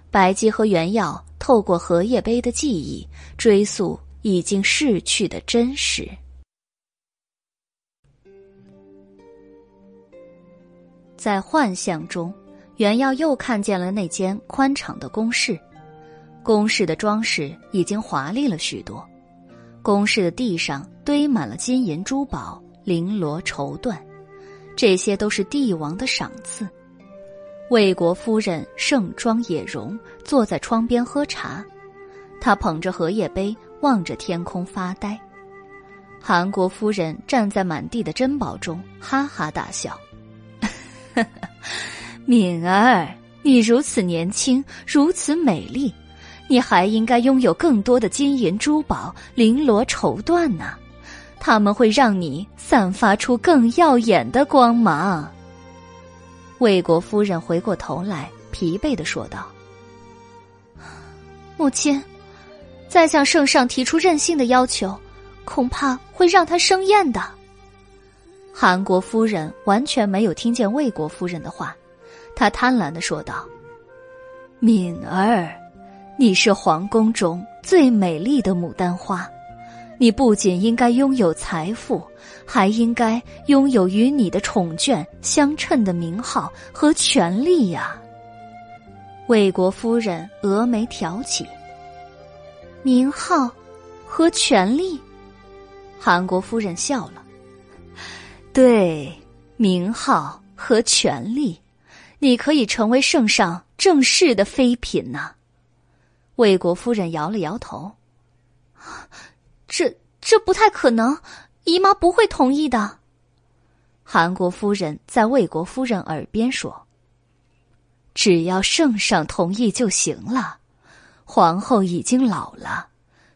白姬和原耀透过荷叶杯的记忆，追溯已经逝去的真实。在幻象中，袁耀又看见了那间宽敞的宫室。宫室的装饰已经华丽了许多，宫室的地上堆满了金银珠宝、绫罗绸缎，这些都是帝王的赏赐。魏国夫人盛装野容，坐在窗边喝茶，她捧着荷叶杯，望着天空发呆。韩国夫人站在满地的珍宝中，哈哈大笑。呵 [LAUGHS] 呵敏儿，你如此年轻，如此美丽，你还应该拥有更多的金银珠宝、绫罗绸缎呢，他们会让你散发出更耀眼的光芒。魏国夫人回过头来，疲惫的说道：“母亲，再向圣上提出任性的要求，恐怕会让他生厌的。”韩国夫人完全没有听见魏国夫人的话，她贪婪的说道：“敏儿，你是皇宫中最美丽的牡丹花，你不仅应该拥有财富，还应该拥有与你的宠眷相称的名号和权力呀。”魏国夫人峨眉挑起，名号和权力。韩国夫人笑了。对，名号和权力，你可以成为圣上正式的妃嫔呐。魏国夫人摇了摇头，这这不太可能，姨妈不会同意的。韩国夫人在魏国夫人耳边说：“只要圣上同意就行了。皇后已经老了，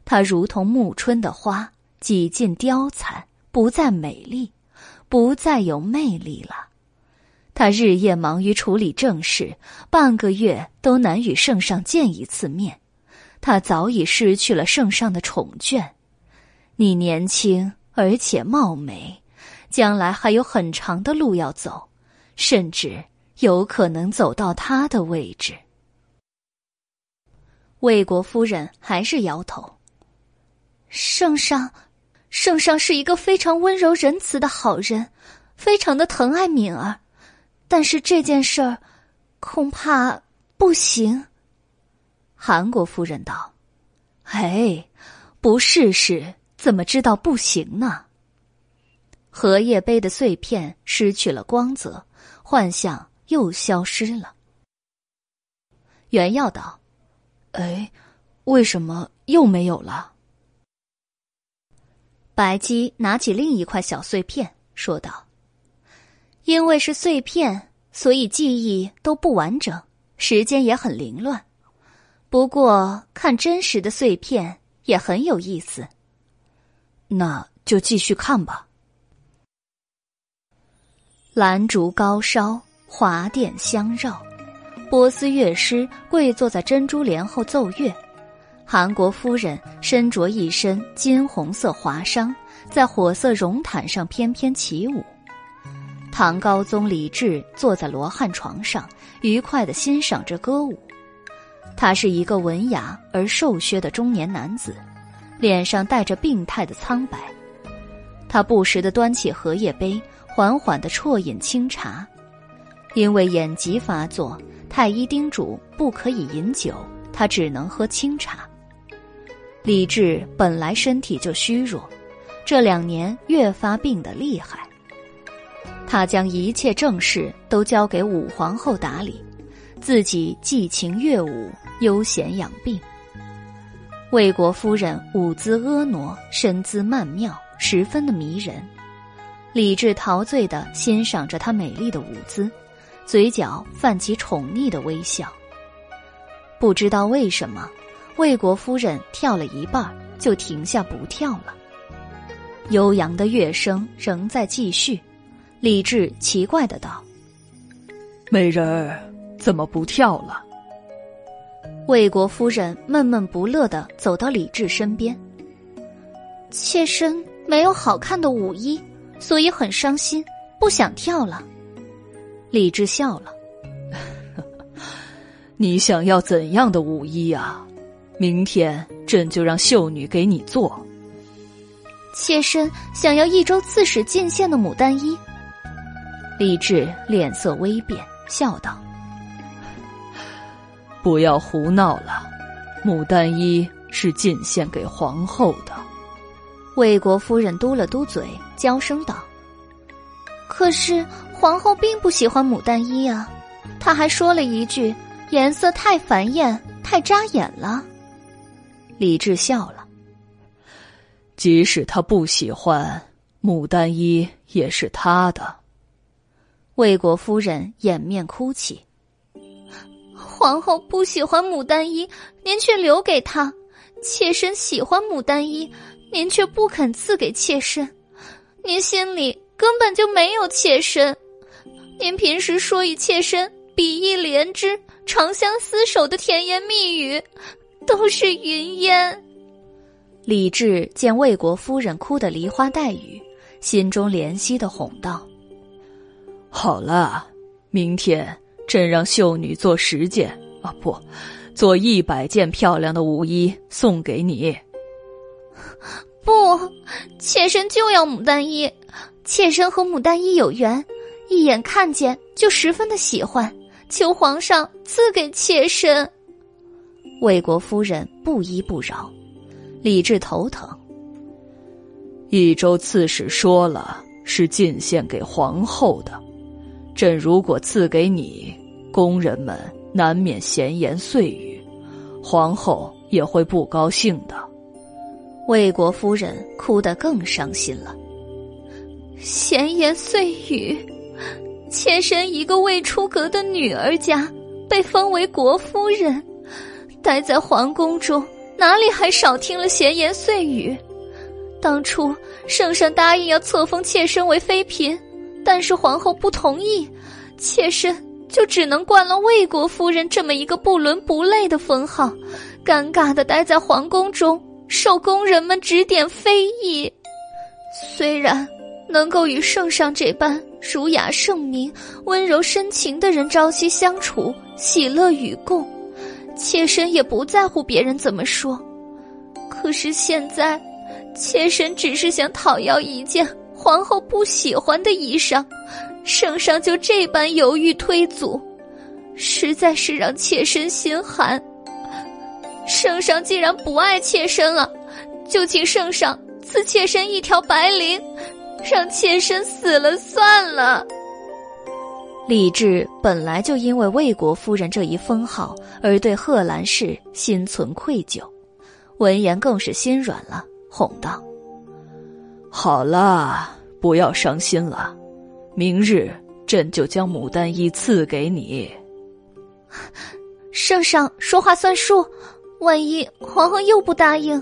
她如同暮春的花，几近凋残，不再美丽。”不再有魅力了，他日夜忙于处理政事，半个月都难与圣上见一次面。他早已失去了圣上的宠眷。你年轻而且貌美，将来还有很长的路要走，甚至有可能走到他的位置。魏国夫人还是摇头。圣上。圣上是一个非常温柔仁慈的好人，非常的疼爱敏儿，但是这件事儿恐怕不行。韩国夫人道：“哎，不试试怎么知道不行呢？”荷叶杯的碎片失去了光泽，幻象又消失了。原耀道：“哎，为什么又没有了？”白姬拿起另一块小碎片，说道：“因为是碎片，所以记忆都不完整，时间也很凌乱。不过看真实的碎片也很有意思。那就继续看吧。”兰烛高烧，华殿香绕，波斯乐师跪坐在珍珠帘后奏乐。韩国夫人身着一身金红色华裳，在火色绒毯上翩翩起舞。唐高宗李治坐在罗汉床上，愉快的欣赏着歌舞。他是一个文雅而瘦削的中年男子，脸上带着病态的苍白。他不时的端起荷叶杯，缓缓的啜饮清茶。因为眼疾发作，太医叮嘱不可以饮酒，他只能喝清茶。李治本来身体就虚弱，这两年越发病得厉害。他将一切政事都交给武皇后打理，自己寄情乐舞，悠闲养病。魏国夫人舞姿婀娜，身姿曼妙，十分的迷人。李治陶醉的欣赏着她美丽的舞姿，嘴角泛起宠溺的微笑。不知道为什么。魏国夫人跳了一半，就停下不跳了。悠扬的乐声仍在继续。李治奇怪的道：“美人儿，怎么不跳了？”魏国夫人闷闷不乐的走到李治身边：“妾身没有好看的舞衣，所以很伤心，不想跳了。”李治笑了：“你想要怎样的舞衣啊？”明天朕就让秀女给你做。妾身想要益州刺史进献的牡丹衣。李治脸色微变，笑道：“不要胡闹了，牡丹衣是进献给皇后的。”魏国夫人嘟了嘟嘴，娇声道：“可是皇后并不喜欢牡丹衣啊，她还说了一句颜色太繁艳，太扎眼了。”李治笑了：“即使他不喜欢，牡丹衣也是他的。”魏国夫人掩面哭泣：“皇后不喜欢牡丹衣，您却留给她；妾身喜欢牡丹衣。”您却不肯赐给妾身，您心里根本就没有妾身。您平时说与妾身比翼连枝、长相厮守的甜言蜜语，都是云烟。李治见魏国夫人哭得梨花带雨，心中怜惜的哄道：“好了，明天朕让秀女做十件啊，不，做一百件漂亮的舞衣送给你。[LAUGHS] ”不，妾身就要牡丹衣。妾身和牡丹衣有缘，一眼看见就十分的喜欢，求皇上赐给妾身。魏国夫人不依不饶，李治头疼。益州刺史说了，是进献给皇后的。朕如果赐给你，宫人们难免闲言碎语，皇后也会不高兴的。魏国夫人哭得更伤心了。闲言碎语，妾身一个未出阁的女儿家，被封为国夫人，待在皇宫中，哪里还少听了闲言碎语？当初圣上答应要册封妾身为妃嫔，但是皇后不同意，妾身就只能冠了魏国夫人这么一个不伦不类的封号，尴尬的待在皇宫中。受宫人们指点非议，虽然能够与圣上这般儒雅圣明、温柔深情的人朝夕相处、喜乐与共，妾身也不在乎别人怎么说。可是现在，妾身只是想讨要一件皇后不喜欢的衣裳，圣上就这般犹豫推阻，实在是让妾身心寒。圣上既然不爱妾身了，就请圣上赐妾身一条白绫，让妾身死了算了。李治本来就因为魏国夫人这一封号而对贺兰氏心存愧疚，闻言更是心软了，哄道：“好了，不要伤心了，明日朕就将牡丹衣赐给你。[LAUGHS] ”圣上说话算数。万一皇后又不答应，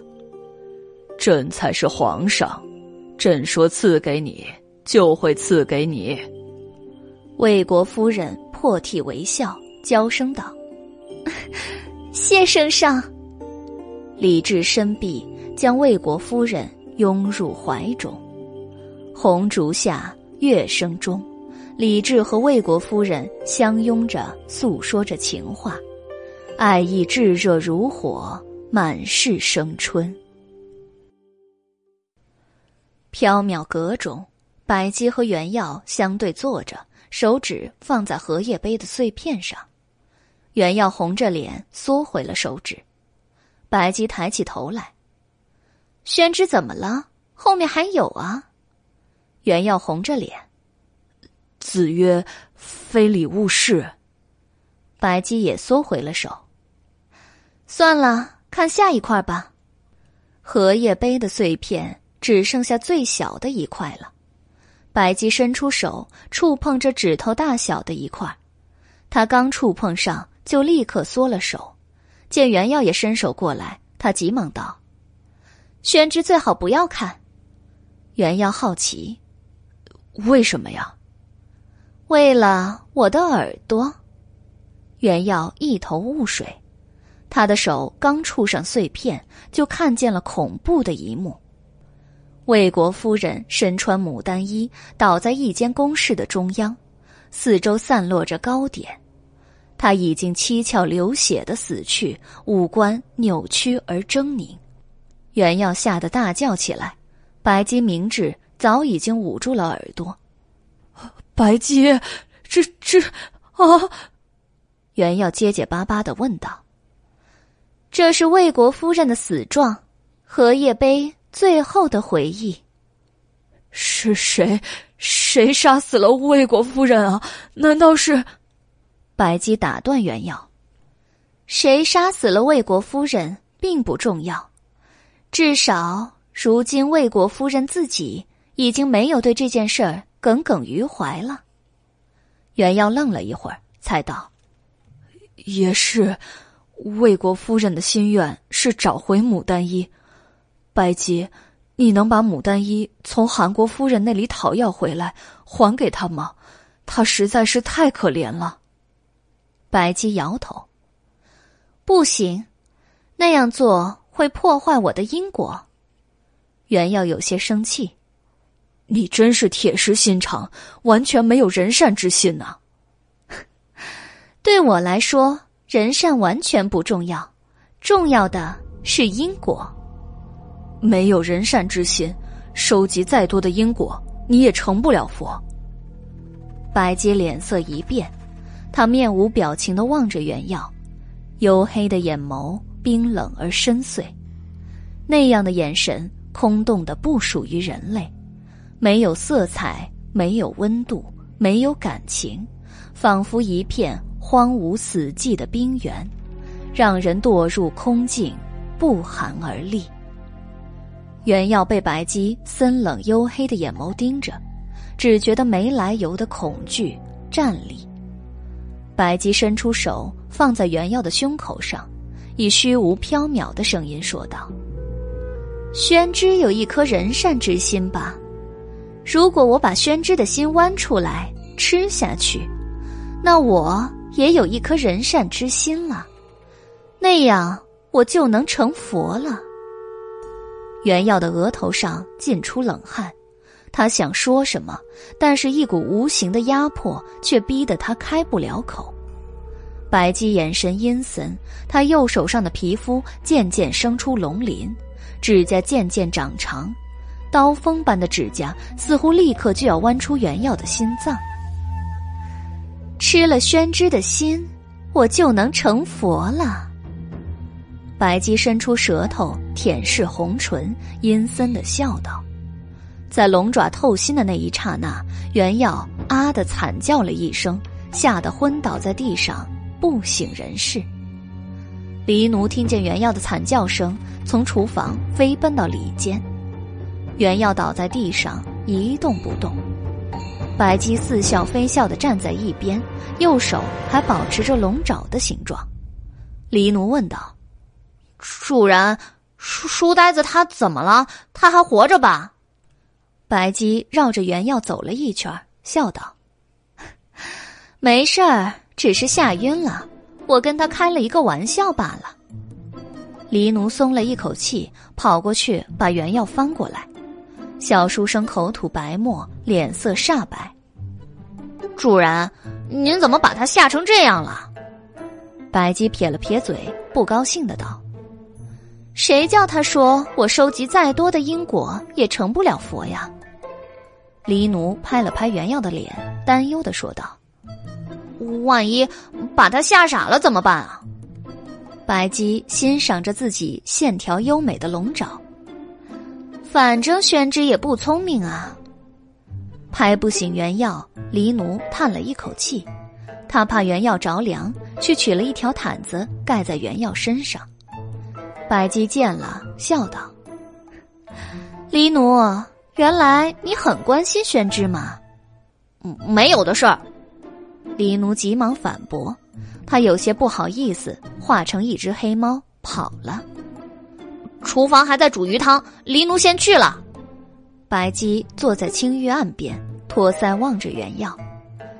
朕才是皇上，朕说赐给你就会赐给你。魏国夫人破涕为笑，娇声道：“谢圣上。”李治伸臂将魏国夫人拥入怀中，红烛下，乐声中，李治和魏国夫人相拥着，诉说着情话。爱意炙热如火，满是生春。缥缈阁中，白姬和原耀相对坐着，手指放在荷叶杯的碎片上。袁耀红着脸缩回了手指。白姬抬起头来：“宣之怎么了？后面还有啊？”袁耀红着脸：“子曰，非礼勿视。”白姬也缩回了手。算了，看下一块吧。荷叶杯的碎片只剩下最小的一块了。白姬伸出手触碰着指头大小的一块，他刚触碰上就立刻缩了手。见袁耀也伸手过来，他急忙道：“宣之最好不要看。”袁耀好奇：“为什么呀？”“为了我的耳朵。”袁耀一头雾水。他的手刚触上碎片，就看见了恐怖的一幕：魏国夫人身穿牡丹衣，倒在一间宫室的中央，四周散落着糕点。她已经七窍流血的死去，五官扭曲而狰狞。袁耀吓得大叫起来，白姬明智早已经捂住了耳朵。白姬，这这啊！袁耀结结巴巴的问道：“这是魏国夫人的死状，荷叶碑最后的回忆。是谁？谁杀死了魏国夫人啊？难道是？”白姬打断袁耀：“谁杀死了魏国夫人并不重要，至少如今魏国夫人自己已经没有对这件事儿耿耿于怀了。”袁耀愣了一会儿，才道。也是，魏国夫人的心愿是找回牡丹衣。白姬，你能把牡丹衣从韩国夫人那里讨要回来，还给她吗？她实在是太可怜了。白姬摇头，不行，那样做会破坏我的因果。袁耀有些生气，你真是铁石心肠，完全没有人善之心呐。[LAUGHS] 对我来说，人善完全不重要，重要的是因果。没有人善之心，收集再多的因果，你也成不了佛。白姬脸色一变，他面无表情的望着袁耀，黝黑的眼眸冰冷而深邃，那样的眼神空洞的不属于人类，没有色彩，没有温度，没有感情，仿佛一片。荒芜死寂的冰原，让人堕入空境，不寒而栗。袁耀被白姬森冷黝黑的眼眸盯着，只觉得没来由的恐惧战栗。白姬伸出手放在袁耀的胸口上，以虚无缥缈的声音说道：“宣之有一颗仁善之心吧？如果我把宣之的心剜出来吃下去，那我……”也有一颗仁善之心了，那样我就能成佛了。袁耀的额头上浸出冷汗，他想说什么，但是一股无形的压迫却逼得他开不了口。白姬眼神阴森，他右手上的皮肤渐渐生出龙鳞，指甲渐渐长长，刀锋般的指甲似乎立刻就要剜出袁耀的心脏。吃了宣之的心，我就能成佛了。白姬伸出舌头舔舐红唇，阴森的笑道：“在龙爪透心的那一刹那，袁耀啊的惨叫了一声，吓得昏倒在地上，不省人事。”黎奴听见袁耀的惨叫声，从厨房飞奔到里间，袁耀倒在地上一动不动。白姬似笑非笑的站在一边，右手还保持着龙爪的形状。黎奴问道：“主人，书书呆子他怎么了？他还活着吧？”白姬绕着原药走了一圈，笑道：“没事儿，只是吓晕了。我跟他开了一个玩笑罢了。”黎奴松了一口气，跑过去把原药翻过来。小书生口吐白沫，脸色煞白。主人，您怎么把他吓成这样了？白姬撇了撇嘴，不高兴的道：“谁叫他说我收集再多的因果也成不了佛呀？”黎奴拍了拍原药的脸，担忧的说道：“万一把他吓傻了怎么办啊？”白姬欣赏着自己线条优美的龙爪。反正宣之也不聪明啊，拍不醒原药，黎奴叹了一口气，他怕原药着凉，去取了一条毯子盖在原药身上。白姬见了，笑道：“黎奴，原来你很关心宣之吗？”“没有的事儿。”黎奴急忙反驳，他有些不好意思，化成一只黑猫跑了。厨房还在煮鱼汤，黎奴先去了。白姬坐在青玉案边，托腮望着原药，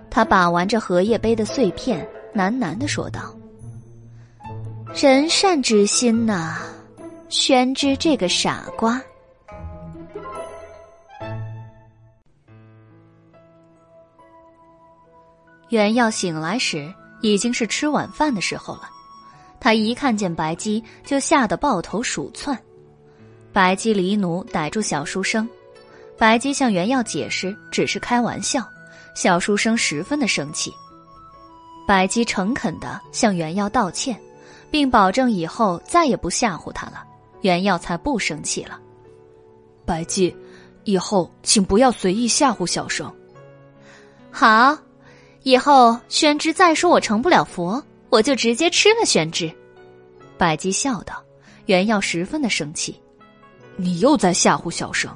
他把玩着荷叶杯的碎片，喃喃的说道：“人善之心呐，宣之这个傻瓜。”原耀醒来时，已经是吃晚饭的时候了。他一看见白姬，就吓得抱头鼠窜。白姬离奴逮住小书生，白姬向袁耀解释只是开玩笑，小书生十分的生气。白姬诚恳的向袁耀道歉，并保证以后再也不吓唬他了，袁耀才不生气了。白姬，以后请不要随意吓唬小生。好，以后宣之再说我成不了佛，我就直接吃了宣之。白姬笑道。袁耀十分的生气。你又在吓唬小生，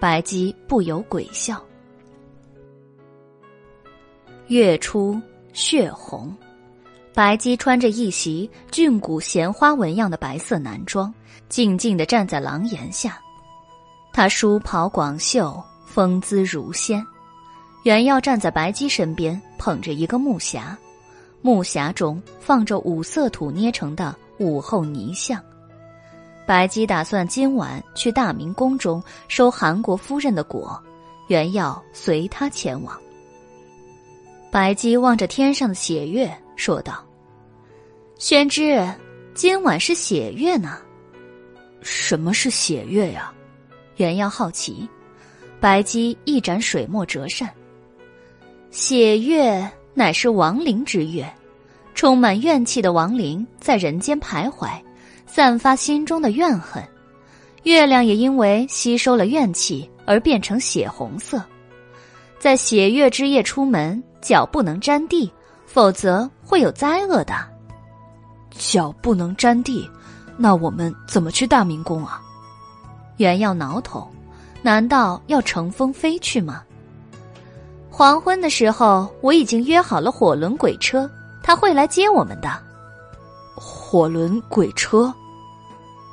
白姬不由鬼笑。月出血红，白姬穿着一袭俊骨闲花纹样的白色男装，静静的站在廊檐下。他梳袍广袖，风姿如仙。袁耀站在白姬身边，捧着一个木匣，木匣中放着五色土捏成的武后泥像。白姬打算今晚去大明宫中收韩国夫人的果，原要随他前往。白姬望着天上的血月，说道：“宣之，今晚是血月呢。什么是血月呀？”原耀好奇。白姬一展水墨折扇：“血月乃是亡灵之月，充满怨气的亡灵在人间徘徊。”散发心中的怨恨，月亮也因为吸收了怨气而变成血红色。在血月之夜出门，脚不能沾地，否则会有灾厄的。脚不能沾地，那我们怎么去大明宫啊？原要挠头，难道要乘风飞去吗？黄昏的时候，我已经约好了火轮鬼车，他会来接我们的。火轮鬼车，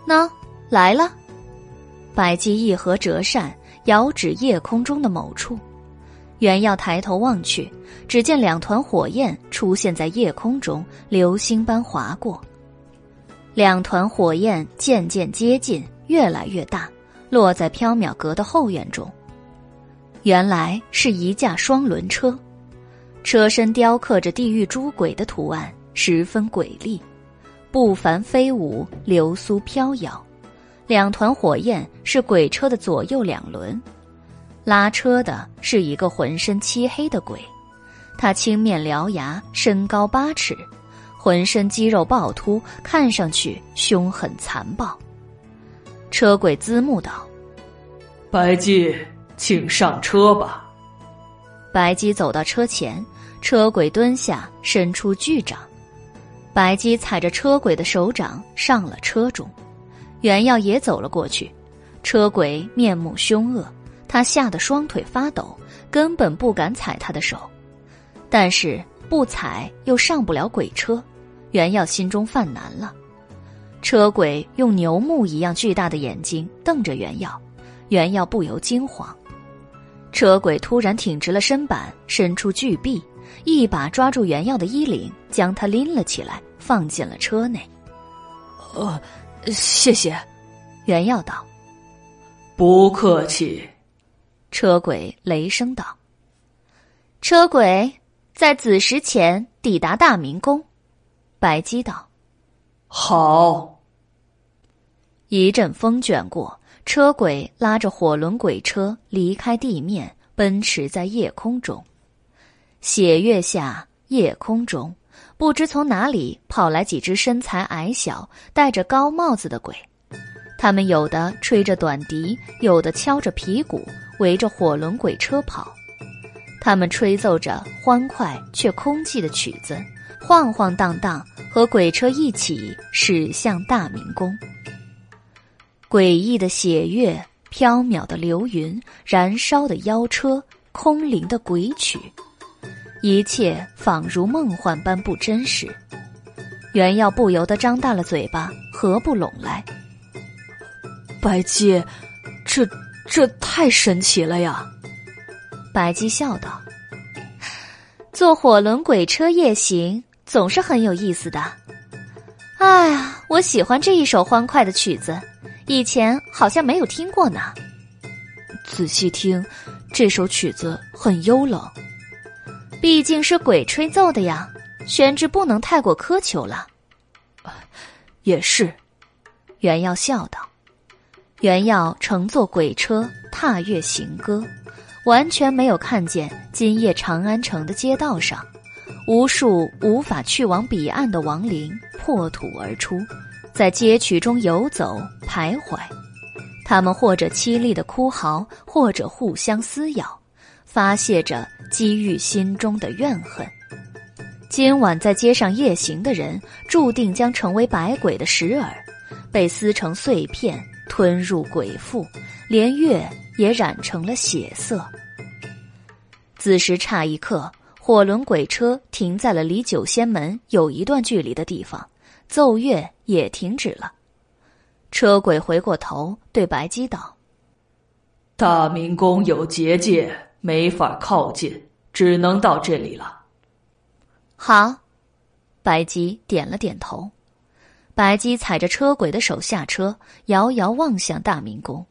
喏，来了。白姬一合折扇，遥指夜空中的某处。原要抬头望去，只见两团火焰出现在夜空中，流星般划过。两团火焰渐渐接近，越来越大，落在缥缈阁的后院中。原来是一架双轮车，车身雕刻着地狱诸鬼的图案，十分诡异。不凡飞舞，流苏飘摇，两团火焰是鬼车的左右两轮，拉车的是一个浑身漆黑的鬼，他青面獠牙，身高八尺，浑身肌肉暴突，看上去凶狠残暴。车鬼滋木道：“白姬，请上车吧。”白姬走到车前，车鬼蹲下，伸出巨掌。白姬踩着车鬼的手掌上了车中，袁耀也走了过去。车鬼面目凶恶，他吓得双腿发抖，根本不敢踩他的手。但是不踩又上不了鬼车，袁耀心中犯难了。车鬼用牛目一样巨大的眼睛瞪着袁耀，袁耀不由惊慌。车鬼突然挺直了身板，伸出巨臂。一把抓住袁耀的衣领，将他拎了起来，放进了车内。呃，谢谢。袁耀道：“不客气。”车鬼雷声道：“车鬼在子时前抵达大明宫。”白姬道：“好。”一阵风卷过，车鬼拉着火轮鬼车离开地面，奔驰在夜空中。血月下，夜空中，不知从哪里跑来几只身材矮小、戴着高帽子的鬼。他们有的吹着短笛，有的敲着皮鼓，围着火轮鬼车跑。他们吹奏着欢快却空寂的曲子，晃晃荡荡，和鬼车一起驶向大明宫。诡异的血月，飘渺的流云，燃烧的妖车，空灵的鬼曲。一切仿如梦幻般不真实，袁耀不由得张大了嘴巴，合不拢来。白姬，这这太神奇了呀！白姬笑道：“坐火轮鬼车夜行总是很有意思的。哎呀，我喜欢这一首欢快的曲子，以前好像没有听过呢。仔细听，这首曲子很幽冷。”毕竟是鬼吹奏的呀，玄之不能太过苛求了。也是，袁耀笑道。原要乘坐鬼车踏月行歌，完全没有看见今夜长安城的街道上，无数无法去往彼岸的亡灵破土而出，在街曲中游走徘徊。他们或者凄厉的哭嚎，或者互相撕咬，发泄着积郁心中的怨恨。今晚在街上夜行的人，注定将成为百鬼的食饵，被撕成碎片。吞入鬼腹，连月也染成了血色。子时差一刻，火轮鬼车停在了离九仙门有一段距离的地方，奏乐也停止了。车鬼回过头对白姬道：“大明宫有结界，没法靠近，只能到这里了。”好，白姬点了点头。白姬踩着车轨的手下车，遥遥望向大明宫。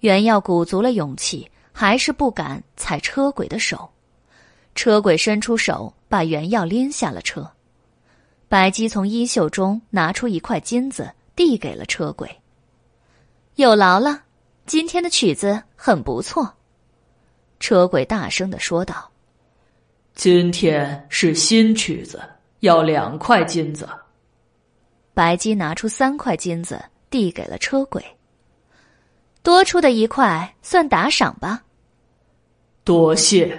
袁耀鼓足了勇气，还是不敢踩车轨的手。车轨伸出手，把袁耀拎下了车。白姬从衣袖中拿出一块金子，递给了车轨。有劳了，今天的曲子很不错。车轨大声的说道：“今天是新曲子，要两块金子。”白姬拿出三块金子，递给了车轨。多出的一块算打赏吧。多谢。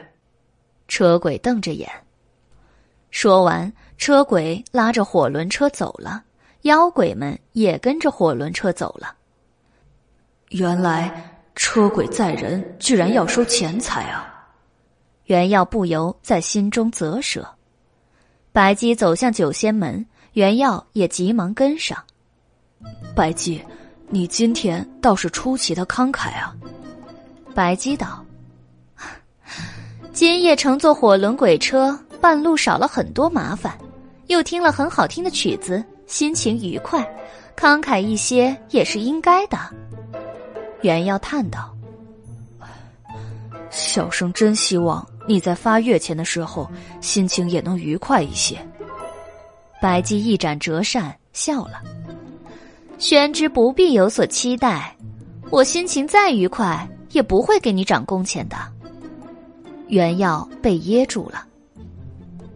车轨瞪着眼。说完，车轨拉着火轮车走了，妖鬼们也跟着火轮车走了。原来车轨载人，居然要收钱财啊！原耀不由在心中啧舌。白姬走向九仙门。袁耀也急忙跟上。白姬，你今天倒是出奇的慷慨啊！白姬道：“今夜乘坐火轮鬼车，半路少了很多麻烦，又听了很好听的曲子，心情愉快，慷慨一些也是应该的。”袁耀叹道：“小生真希望你在发月钱的时候，心情也能愉快一些。”白姬一展折扇，笑了。宣之不必有所期待，我心情再愉快，也不会给你涨工钱的。袁耀被噎住了，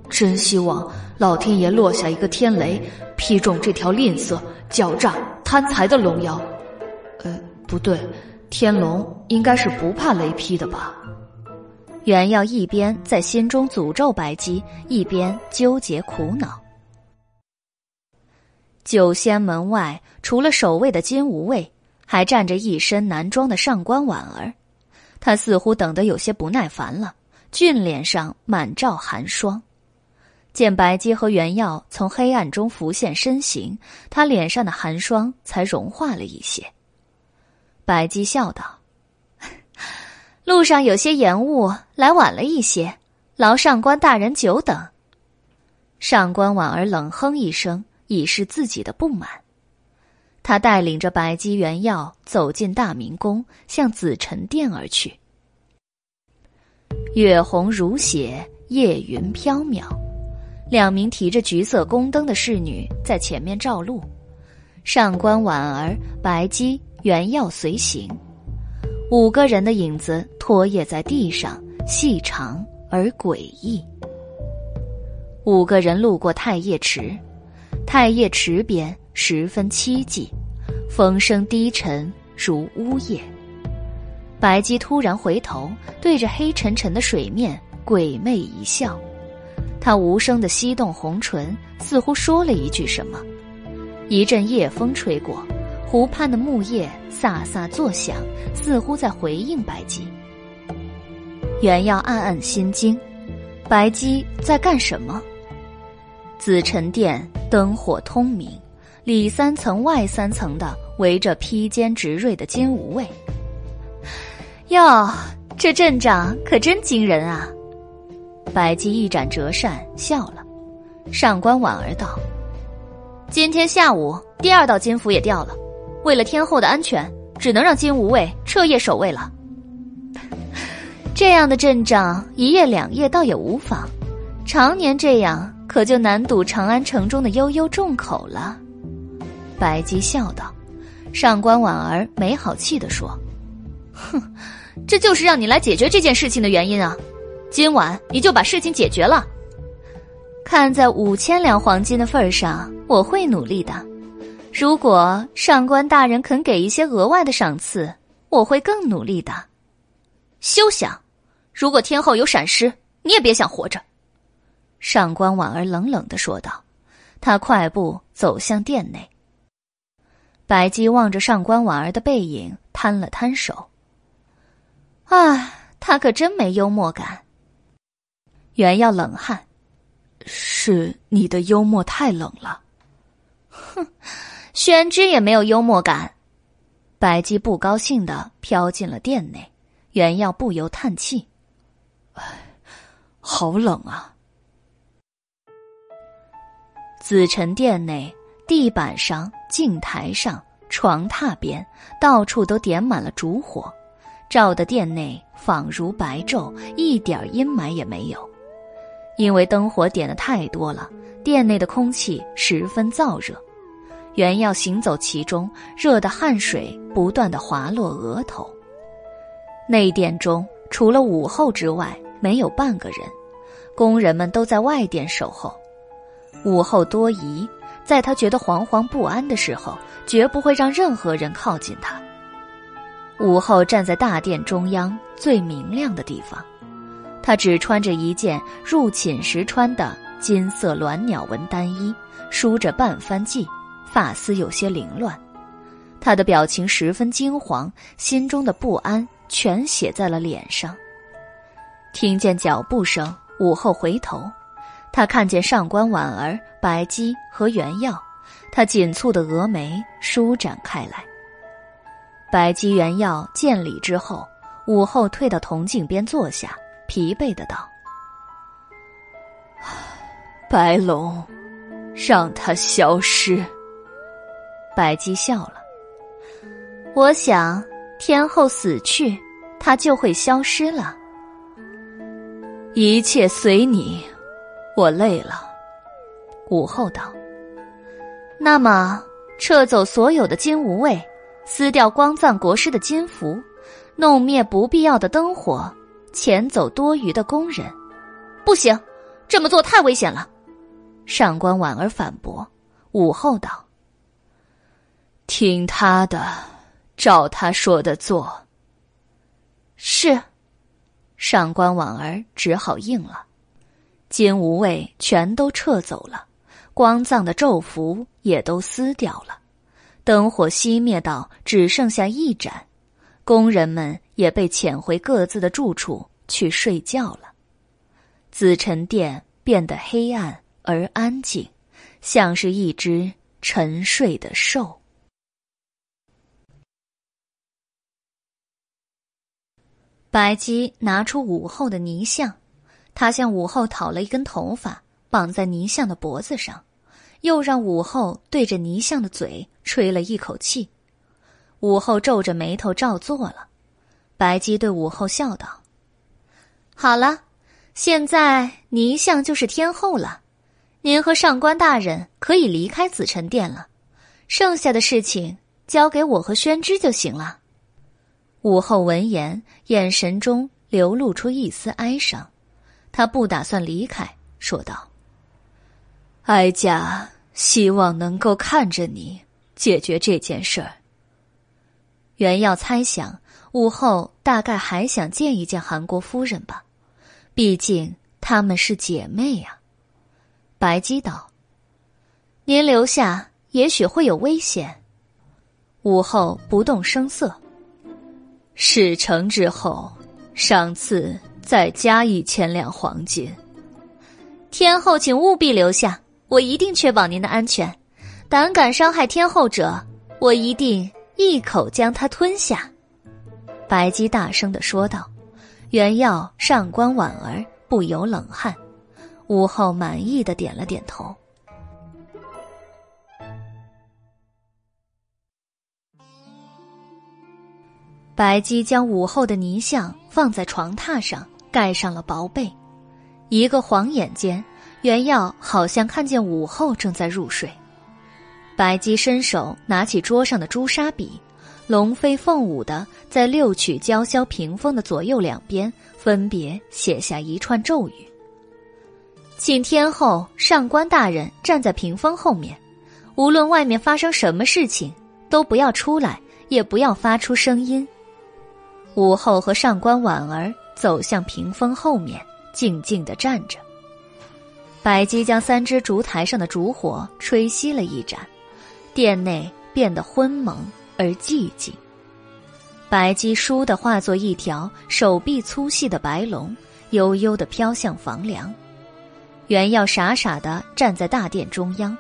真希望老天爷落下一个天雷，劈中这条吝啬、狡诈、贪财的龙妖。呃，不对，天龙应该是不怕雷劈的吧？袁耀一边在心中诅咒白姬，一边纠结苦恼。九仙门外，除了守卫的金吾卫，还站着一身男装的上官婉儿。他似乎等得有些不耐烦了，俊脸上满罩寒霜。见白姬和袁耀从黑暗中浮现身形，他脸上的寒霜才融化了一些。白姬笑道：“路上有些延误，来晚了一些，劳上官大人久等。”上官婉儿冷哼一声。以示自己的不满，他带领着白姬、元耀走进大明宫，向紫宸殿而去。月红如血，夜云飘渺，两名提着橘色宫灯的侍女在前面照路，上官婉儿、白姬、元耀随行，五个人的影子拖曳在地上，细长而诡异。五个人路过太液池。太液池边十分凄寂，风声低沉如呜咽。白姬突然回头，对着黑沉沉的水面鬼魅一笑，她无声的翕动红唇，似乎说了一句什么。一阵夜风吹过，湖畔的木叶飒飒作响，似乎在回应白姬。袁耀暗暗心惊，白姬在干什么？紫宸殿灯火通明，里三层外三层的围着披坚执锐的金吾卫。哟，这阵仗可真惊人啊！白姬一展折扇笑了。上官婉儿道：“今天下午第二道金符也掉了，为了天后的安全，只能让金吾卫彻夜守卫了。[LAUGHS] 这样的阵仗，一夜两夜倒也无妨，常年这样。”可就难堵长安城中的悠悠众口了。白姬笑道：“上官婉儿没好气的说，哼，这就是让你来解决这件事情的原因啊！今晚你就把事情解决了。看在五千两黄金的份上，我会努力的。如果上官大人肯给一些额外的赏赐，我会更努力的。休想！如果天后有闪失，你也别想活着。”上官婉儿冷冷的说道，他快步走向殿内。白姬望着上官婉儿的背影，摊了摊手。啊，他可真没幽默感。袁耀冷汗，是你的幽默太冷了。哼，宣之也没有幽默感。白姬不高兴的飘进了殿内，袁耀不由叹气：“唉，好冷啊。”紫宸殿内。地板上、镜台上、床榻边，到处都点满了烛火，照得殿内仿如白昼，一点阴霾也没有。因为灯火点的太多了，殿内的空气十分燥热。原要行走其中，热的汗水不断的滑落额头。内殿中除了武后之外，没有半个人，工人们都在外殿守候。午后多疑。在他觉得惶惶不安的时候，绝不会让任何人靠近他。午后站在大殿中央最明亮的地方，他只穿着一件入寝时穿的金色鸾鸟纹单衣，梳着半翻髻，发丝有些凌乱。他的表情十分惊惶，心中的不安全写在了脸上。听见脚步声，午后回头。他看见上官婉儿、白姬和袁耀，他紧蹙的峨眉舒展开来。白姬、袁耀见礼之后，午后退到铜镜边坐下，疲惫的道：“白龙，让他消失。”白姬笑了：“我想天后死去，他就会消失了。一切随你。”我累了，武后道：“那么撤走所有的金无畏，撕掉光藏国师的金符，弄灭不必要的灯火，遣走多余的工人，不行，这么做太危险了。”上官婉儿反驳。武后道：“听他的，照他说的做。”是，上官婉儿只好应了。金无畏全都撤走了，光藏的咒符也都撕掉了，灯火熄灭到只剩下一盏，工人们也被遣回各自的住处去睡觉了。紫宸殿变得黑暗而安静，像是一只沉睡的兽。白姬拿出午后的泥像。他向武后讨了一根头发，绑在泥像的脖子上，又让武后对着泥像的嘴吹了一口气。武后皱着眉头照做了。白姬对武后笑道：“好了，现在泥像就是天后了，您和上官大人可以离开紫宸殿了，剩下的事情交给我和宣之就行了。”武后闻言，眼神中流露出一丝哀伤。他不打算离开，说道：“哀家希望能够看着你解决这件事儿。”袁耀猜想，武后大概还想见一见韩国夫人吧，毕竟她们是姐妹呀。白姬道：“您留下，也许会有危险。”武后不动声色。事成之后，赏赐。再加一千两黄金，天后，请务必留下，我一定确保您的安全。胆敢伤害天后者，我一定一口将他吞下。”白姬大声的说道。原耀、上官婉儿不由冷汗，武后满意的点了点头。白姬将武后的泥像放在床榻上。盖上了薄被，一个晃眼间，袁耀好像看见武后正在入睡，白姬伸手拿起桌上的朱砂笔，龙飞凤舞的在六曲娇绡屏风的左右两边分别写下一串咒语。请天后、上官大人站在屏风后面，无论外面发生什么事情，都不要出来，也不要发出声音。武后和上官婉儿走向屏风后面，静静的站着。白姬将三只烛台上的烛火吹熄了一盏，殿内变得昏蒙而寂静。白姬倏地化作一条手臂粗细的白龙，悠悠地飘向房梁。袁耀傻傻地站在大殿中央，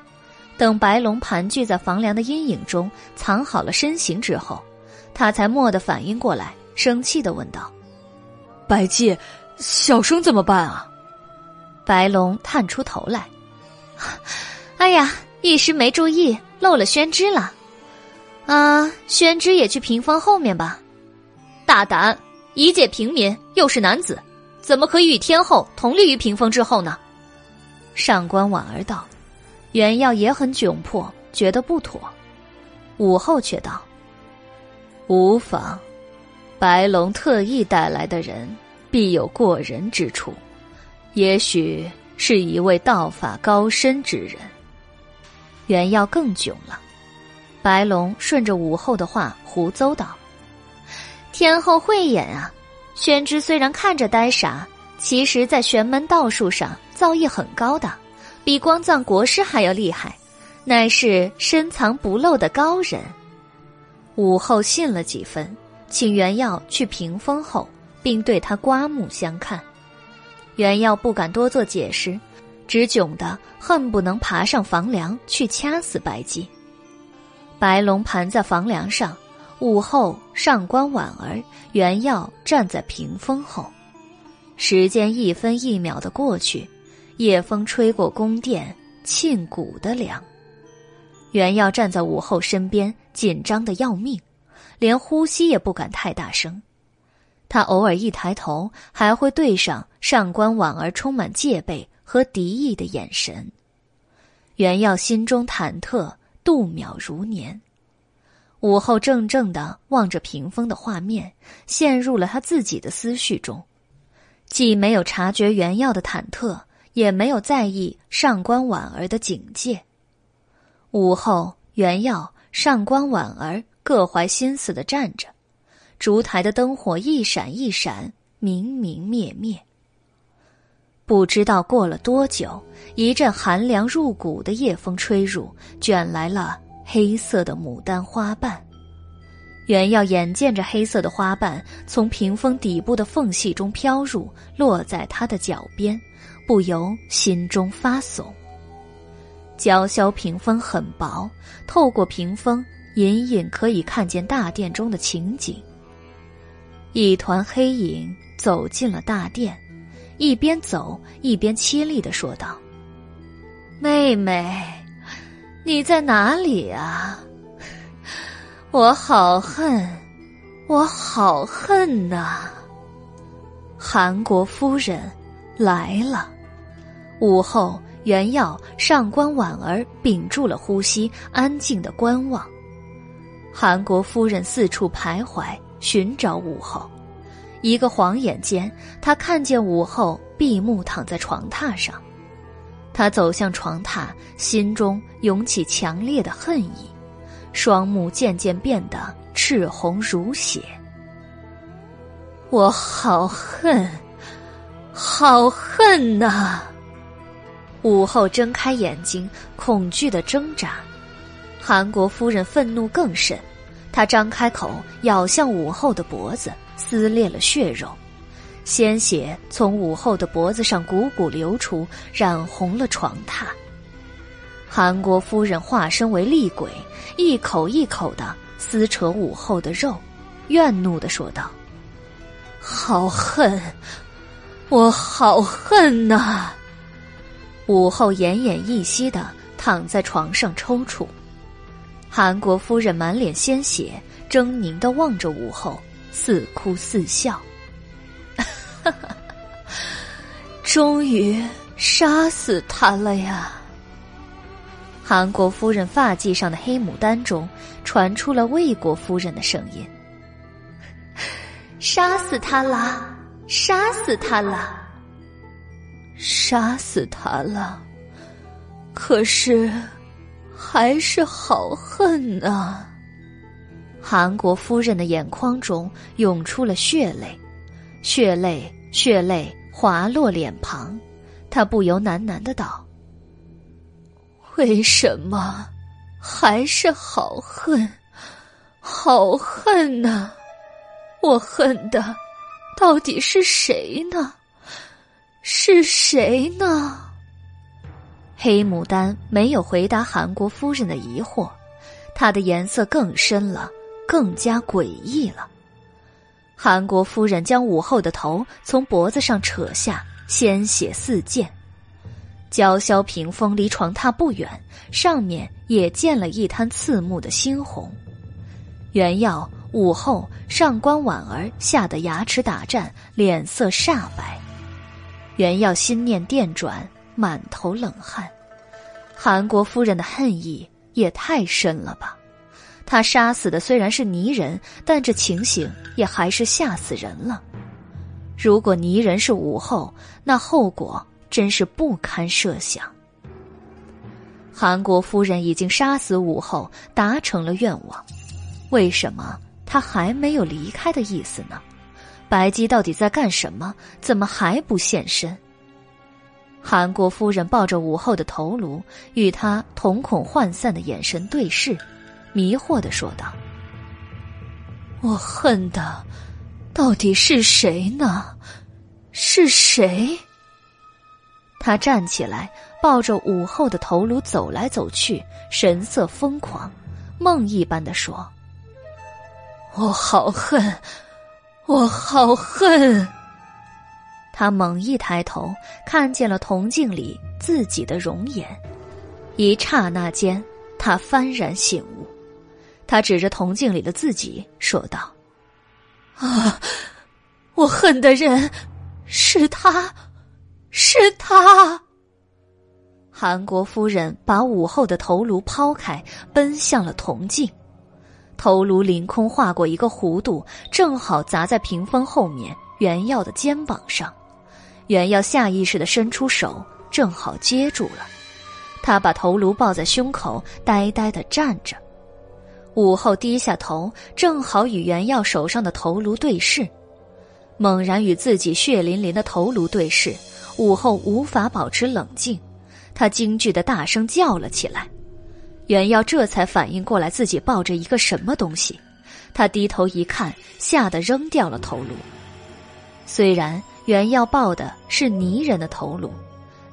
等白龙盘踞在房梁的阴影中藏好了身形之后，他才蓦地反应过来，生气地问道：“白姬，小生怎么办啊？”白龙探出头来，哎呀，一时没注意，漏了宣之了。啊，宣之也去屏风后面吧。大胆！一介平民，又是男子，怎么可以与天后同立于屏风之后呢？上官婉儿道：“原耀也很窘迫，觉得不妥。”武后却道：“无妨，白龙特意带来的人，必有过人之处。”也许是一位道法高深之人。袁耀更囧了。白龙顺着武后的话胡诌道：“天后慧眼啊！宣之虽然看着呆傻，其实在玄门道术上造诣很高的，比光藏国师还要厉害，乃是深藏不露的高人。”武后信了几分，请袁耀去屏风后，并对他刮目相看。袁耀不敢多做解释，只窘得恨不能爬上房梁去掐死白姬。白龙盘在房梁上，午后、上官婉儿、袁耀站在屏风后。时间一分一秒的过去，夜风吹过宫殿，沁骨的凉。袁耀站在武后身边，紧张的要命，连呼吸也不敢太大声。他偶尔一抬头，还会对上上官婉儿充满戒备和敌意的眼神。袁耀心中忐忑，度秒如年。午后怔怔的望着屏风的画面，陷入了他自己的思绪中，既没有察觉袁耀的忐忑，也没有在意上官婉儿的警戒。午后，袁耀、上官婉儿各怀心思的站着。烛台的灯火一闪一闪，明明灭灭。不知道过了多久，一阵寒凉入骨的夜风吹入，卷来了黑色的牡丹花瓣。袁耀眼见着黑色的花瓣从屏风底部的缝隙中飘入，落在他的脚边，不由心中发悚。娇绡屏风很薄，透过屏风，隐隐可以看见大殿中的情景。一团黑影走进了大殿，一边走一边凄厉的说道：“妹妹，你在哪里啊？我好恨，我好恨呐！”韩国夫人来了。午后，原耀、上官婉儿屏住了呼吸，安静的观望。韩国夫人四处徘徊。寻找武后，一个晃眼间，她看见武后闭目躺在床榻上。她走向床榻，心中涌起强烈的恨意，双目渐渐变得赤红如血。我好恨，好恨呐！武后睁开眼睛，恐惧的挣扎。韩国夫人愤怒更甚。他张开口，咬向武后的脖子，撕裂了血肉，鲜血从武后的脖子上汩汩流出，染红了床榻。韩国夫人化身为厉鬼，一口一口的撕扯武后的肉，怨怒的说道：“好恨，我好恨呐！”武后奄奄一息的躺在床上抽搐。韩国夫人满脸鲜血，狰狞的望着武后，似哭似笑。[LAUGHS] 终于，杀死他了呀！韩国夫人发髻上的黑牡丹中传出了魏国夫人的声音：“ [LAUGHS] 杀死他了，杀死他了，杀死他了。可是，还是好恨呐。”韩国夫人的眼眶中涌出了血泪，血泪，血泪滑落脸庞。他不由喃喃的道：“为什么还是好恨，好恨呢？我恨的到底是谁呢？是谁呢？”黑牡丹没有回答韩国夫人的疑惑，它的颜色更深了，更加诡异了。韩国夫人将武后的头从脖子上扯下。鲜血四溅，娇绡屏风离床榻不远，上面也溅了一滩刺目的猩红。原耀、武后、上官婉儿吓得牙齿打颤，脸色煞白。原耀心念电转，满头冷汗。韩国夫人的恨意也太深了吧？他杀死的虽然是泥人，但这情形也还是吓死人了。如果泥人是武后，那后果真是不堪设想。韩国夫人已经杀死武后，达成了愿望，为什么她还没有离开的意思呢？白姬到底在干什么？怎么还不现身？韩国夫人抱着武后的头颅，与他瞳孔涣散的眼神对视，迷惑的说道：“我恨的。”到底是谁呢？是谁？他站起来，抱着武后的头颅走来走去，神色疯狂，梦一般的说：“我好恨，我好恨。”他猛一抬头，看见了铜镜里自己的容颜，一刹那间，他幡然醒悟。他指着铜镜里的自己说道。啊！我恨的人是他，是他。韩国夫人把武后的头颅抛开，奔向了铜镜，头颅凌空划过一个弧度，正好砸在屏风后面袁耀的肩膀上。袁耀下意识的伸出手，正好接住了。他把头颅抱在胸口，呆呆的站着。武后低下头，正好与袁耀手上的头颅对视，猛然与自己血淋淋的头颅对视，武后无法保持冷静，她惊惧的大声叫了起来。袁耀这才反应过来自己抱着一个什么东西，他低头一看，吓得扔掉了头颅。虽然袁耀抱的是泥人的头颅，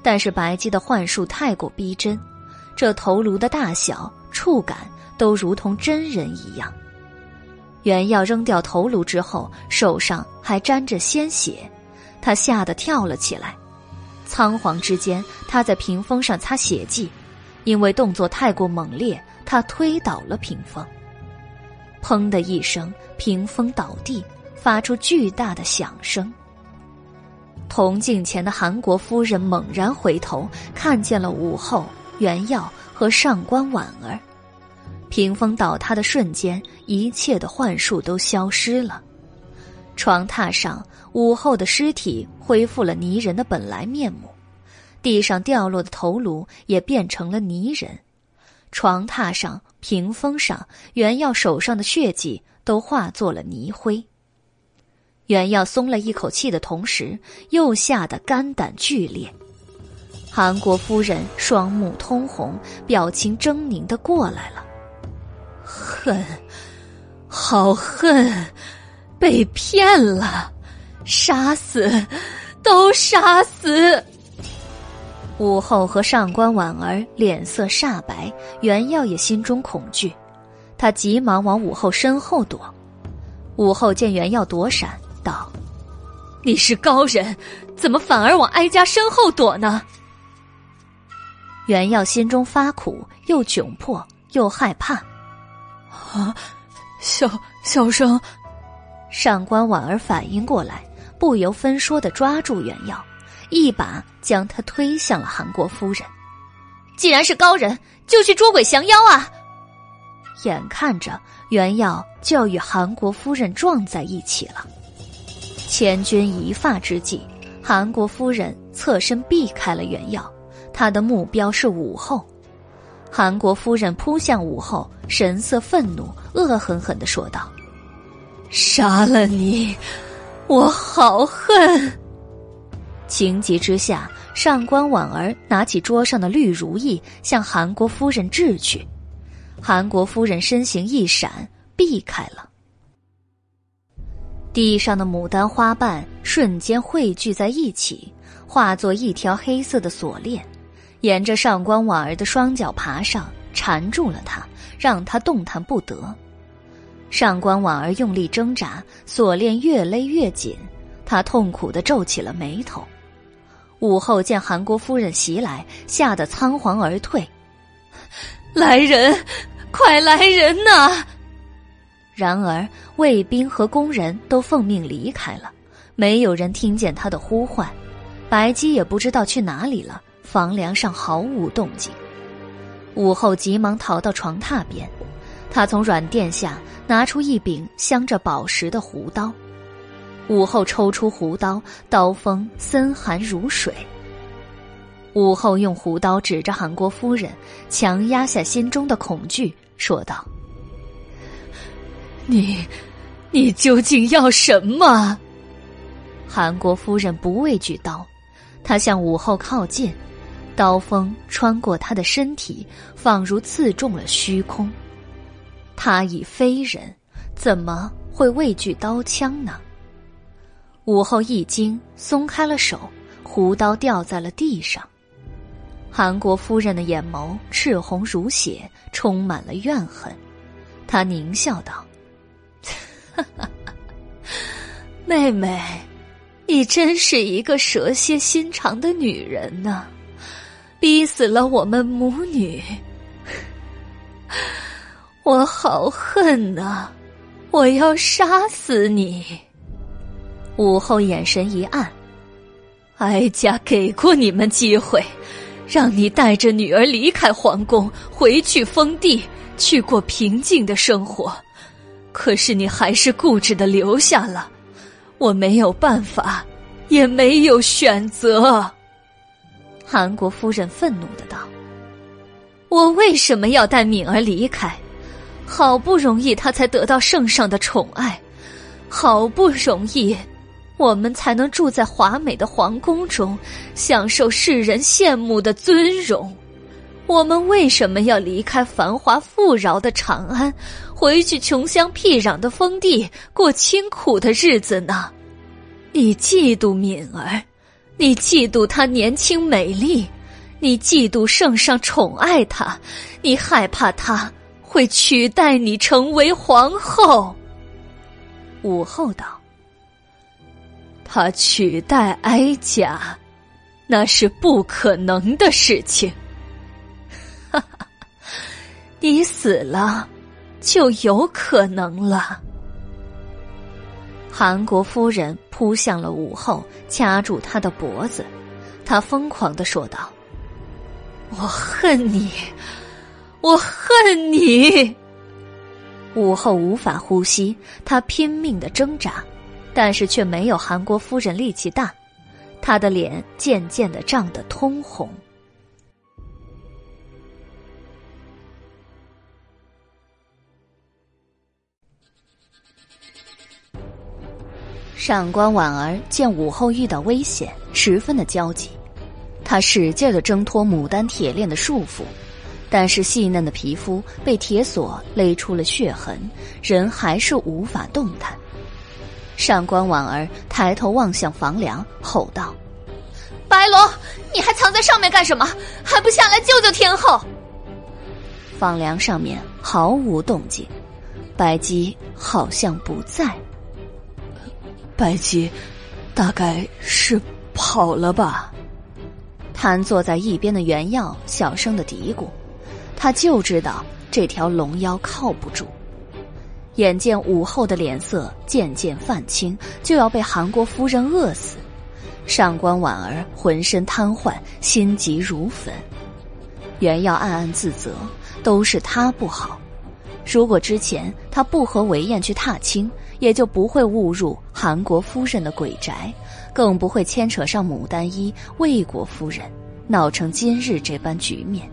但是白姬的幻术太过逼真，这头颅的大小、触感。都如同真人一样。袁耀扔掉头颅之后，手上还沾着鲜血，他吓得跳了起来。仓皇之间，他在屏风上擦血迹，因为动作太过猛烈，他推倒了屏风。砰的一声，屏风倒地，发出巨大的响声。铜镜前的韩国夫人猛然回头，看见了武后、袁耀和上官婉儿。屏风倒塌的瞬间，一切的幻术都消失了。床榻上，武后的尸体恢复了泥人的本来面目，地上掉落的头颅也变成了泥人。床榻上、屏风上，袁耀手上的血迹都化作了泥灰。袁耀松了一口气的同时，又吓得肝胆俱裂。韩国夫人双目通红，表情狰狞的过来了。恨，好恨，被骗了，杀死，都杀死。武后和上官婉儿脸色煞白，袁耀也心中恐惧，他急忙往武后身后躲。武后见袁耀躲闪，道：“你是高人，怎么反而往哀家身后躲呢？”袁耀心中发苦，又窘迫，又害怕。啊，小小生，上官婉儿反应过来，不由分说的抓住袁耀，一把将他推向了韩国夫人。既然是高人，就去捉鬼降妖啊！眼看着袁耀就要与韩国夫人撞在一起了，千钧一发之际，韩国夫人侧身避开了袁耀，她的目标是武后。韩国夫人扑向武后，神色愤怒，恶狠狠的说道：“杀了你，我好恨！”情急之下，上官婉儿拿起桌上的绿如意，向韩国夫人掷去。韩国夫人身形一闪，避开了。地上的牡丹花瓣瞬间汇聚在一起，化作一条黑色的锁链，沿着上官婉儿的双脚爬上，缠住了她，让她动弹不得。上官婉儿用力挣扎，锁链越勒越紧，她痛苦的皱起了眉头。武后见韩国夫人袭来，吓得仓皇而退。来人，快来人呐！然而卫兵和工人都奉命离开了，没有人听见他的呼唤。白姬也不知道去哪里了，房梁上毫无动静。武后急忙逃到床榻边，她从软垫下拿出一柄镶着宝石的胡刀。武后抽出胡刀，刀锋森寒如水。武后用胡刀指着韩国夫人，强压下心中的恐惧，说道：“你，你究竟要什么？”韩国夫人不畏惧刀，她向武后靠近，刀锋穿过她的身体，仿如刺中了虚空。她已非人，怎么会畏惧刀枪呢？武后一惊，松开了手，胡刀掉在了地上。韩国夫人的眼眸赤红如血，充满了怨恨。她狞笑道：“哈 [LAUGHS] 哈妹妹，你真是一个蛇蝎心肠的女人呢，逼死了我们母女，我好恨呐！我要杀死你！”武后眼神一暗：“哀家给过你们机会。”让你带着女儿离开皇宫，回去封地，去过平静的生活。可是你还是固执的留下了，我没有办法，也没有选择。韩国夫人愤怒的道：“我为什么要带敏儿离开？好不容易她才得到圣上的宠爱，好不容易。”我们才能住在华美的皇宫中，享受世人羡慕的尊荣。我们为什么要离开繁华富饶的长安，回去穷乡僻壤的封地过清苦的日子呢？你嫉妒敏儿，你嫉妒她年轻美丽，你嫉妒圣上宠爱她，你害怕她会取代你成为皇后。武后道。他取代哀家，那是不可能的事情。哈哈，你死了，就有可能了。韩国夫人扑向了武后，掐住她的脖子，她疯狂的说道：“我恨你，我恨你！”武后无法呼吸，她拼命的挣扎。但是却没有韩国夫人力气大，她的脸渐渐的涨得通红。上官婉儿见武后遇到危险，十分的焦急，她使劲的挣脱牡丹铁链的束缚，但是细嫩的皮肤被铁锁勒出了血痕，人还是无法动弹。上官婉儿抬头望向房梁，吼道：“白龙，你还藏在上面干什么？还不下来救救天后！”房梁上面毫无动静，白姬好像不在。白姬，大概是跑了吧？瘫坐在一边的袁耀小声的嘀咕，他就知道这条龙妖靠不住。眼见武后的脸色渐渐泛青，就要被韩国夫人饿死，上官婉儿浑身瘫痪，心急如焚。袁耀暗暗自责，都是他不好。如果之前他不和韦燕去踏青，也就不会误入韩国夫人的鬼宅，更不会牵扯上牡丹衣、魏国夫人，闹成今日这般局面。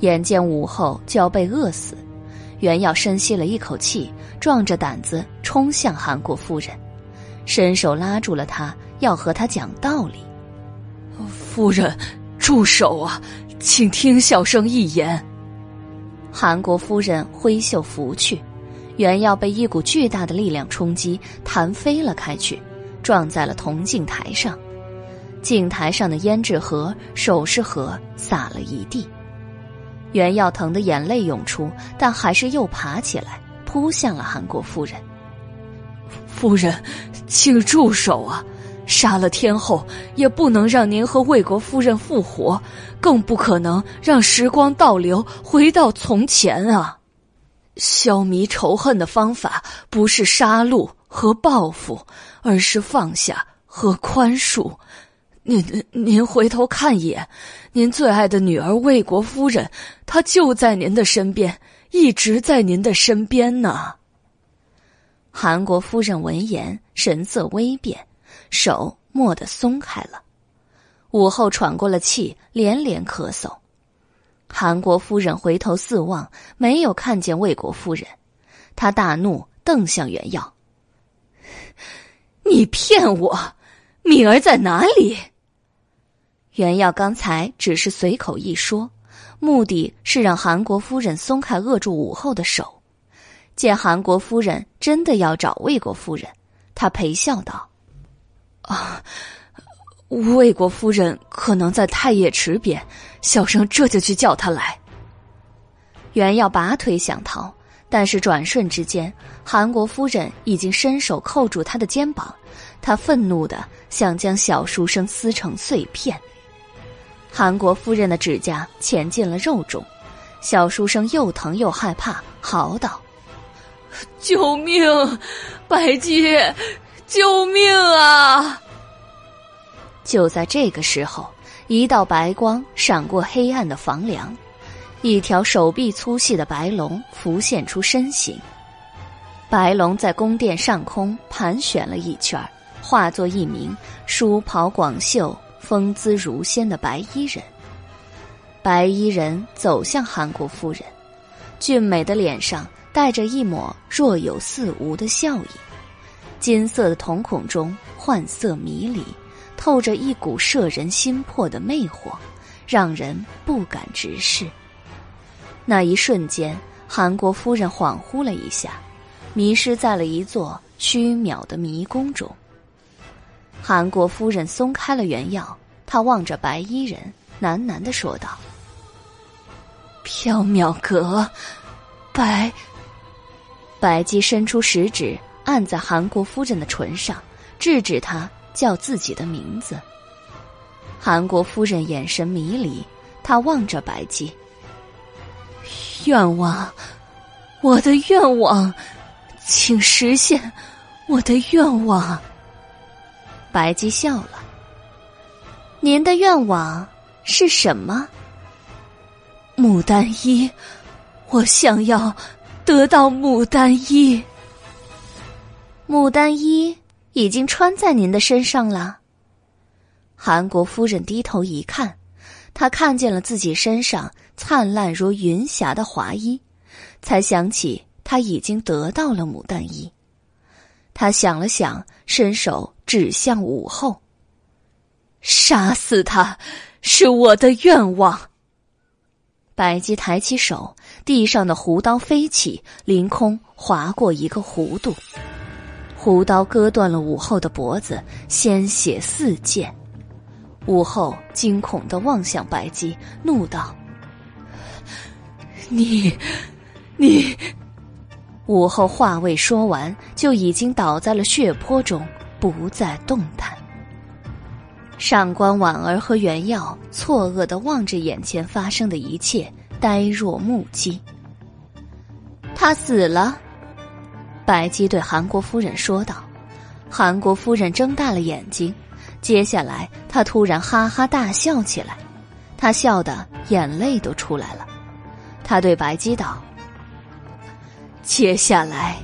眼见午后就要被饿死，袁耀深吸了一口气，壮着胆子冲向韩国夫人，伸手拉住了她，要和她讲道理。夫人，住手啊！请听小生一言。韩国夫人挥袖拂去，袁耀被一股巨大的力量冲击，弹飞了开去，撞在了铜镜台上，镜台上的胭脂盒、首饰盒洒了一地。袁耀疼得眼泪涌出，但还是又爬起来，扑向了韩国夫人。夫人，请住手啊！杀了天后，也不能让您和魏国夫人复活，更不可能让时光倒流，回到从前啊！消弭仇恨的方法不是杀戮和报复，而是放下和宽恕。您您回头看一眼，您最爱的女儿魏国夫人，她就在您的身边，一直在您的身边呢。韩国夫人闻言，神色微变。手蓦地松开了，午后喘过了气，连连咳嗽。韩国夫人回头四望，没有看见魏国夫人，她大怒，瞪向袁耀：“你骗我！敏儿在哪里？”袁耀刚才只是随口一说，目的是让韩国夫人松开扼住武后的手。见韩国夫人真的要找魏国夫人，他陪笑道。啊，魏国夫人可能在太液池边，小生这就去叫她来。原要拔腿想逃，但是转瞬之间，韩国夫人已经伸手扣住他的肩膀，他愤怒的想将小书生撕成碎片。韩国夫人的指甲嵌进了肉中，小书生又疼又害怕，嚎道：“救命，白姬！”救命啊！就在这个时候，一道白光闪过黑暗的房梁，一条手臂粗细的白龙浮现出身形。白龙在宫殿上空盘旋了一圈，化作一名梳袍广袖、风姿如仙的白衣人。白衣人走向韩国夫人，俊美的脸上带着一抹若有似无的笑意。金色的瞳孔中幻色迷离，透着一股摄人心魄的魅惑，让人不敢直视。那一瞬间，韩国夫人恍惚了一下，迷失在了一座虚渺的迷宫中。韩国夫人松开了原药，她望着白衣人，喃喃的说道：“缥缈阁，白。”白姬伸出食指。按在韩国夫人的唇上，制止她叫自己的名字。韩国夫人眼神迷离，她望着白姬。愿望，我的愿望，请实现我的愿望。白姬笑了。您的愿望是什么？牡丹衣，我想要得到牡丹衣。牡丹衣已经穿在您的身上了。韩国夫人低头一看，她看见了自己身上灿烂如云霞的华衣，才想起她已经得到了牡丹衣。她想了想，伸手指向武后：“杀死他，是我的愿望。”白姬抬起手，地上的胡刀飞起，凌空划过一个弧度。胡刀割断了武后的脖子，鲜血四溅。武后惊恐的望向白姬，怒道：“你，你！”武后话未说完，就已经倒在了血泊中，不再动弹。上官婉儿和袁耀错愕的望着眼前发生的一切，呆若木鸡。他死了。白姬对韩国夫人说道：“韩国夫人睁大了眼睛，接下来，她突然哈哈大笑起来，她笑得眼泪都出来了。她对白姬道：“接下来，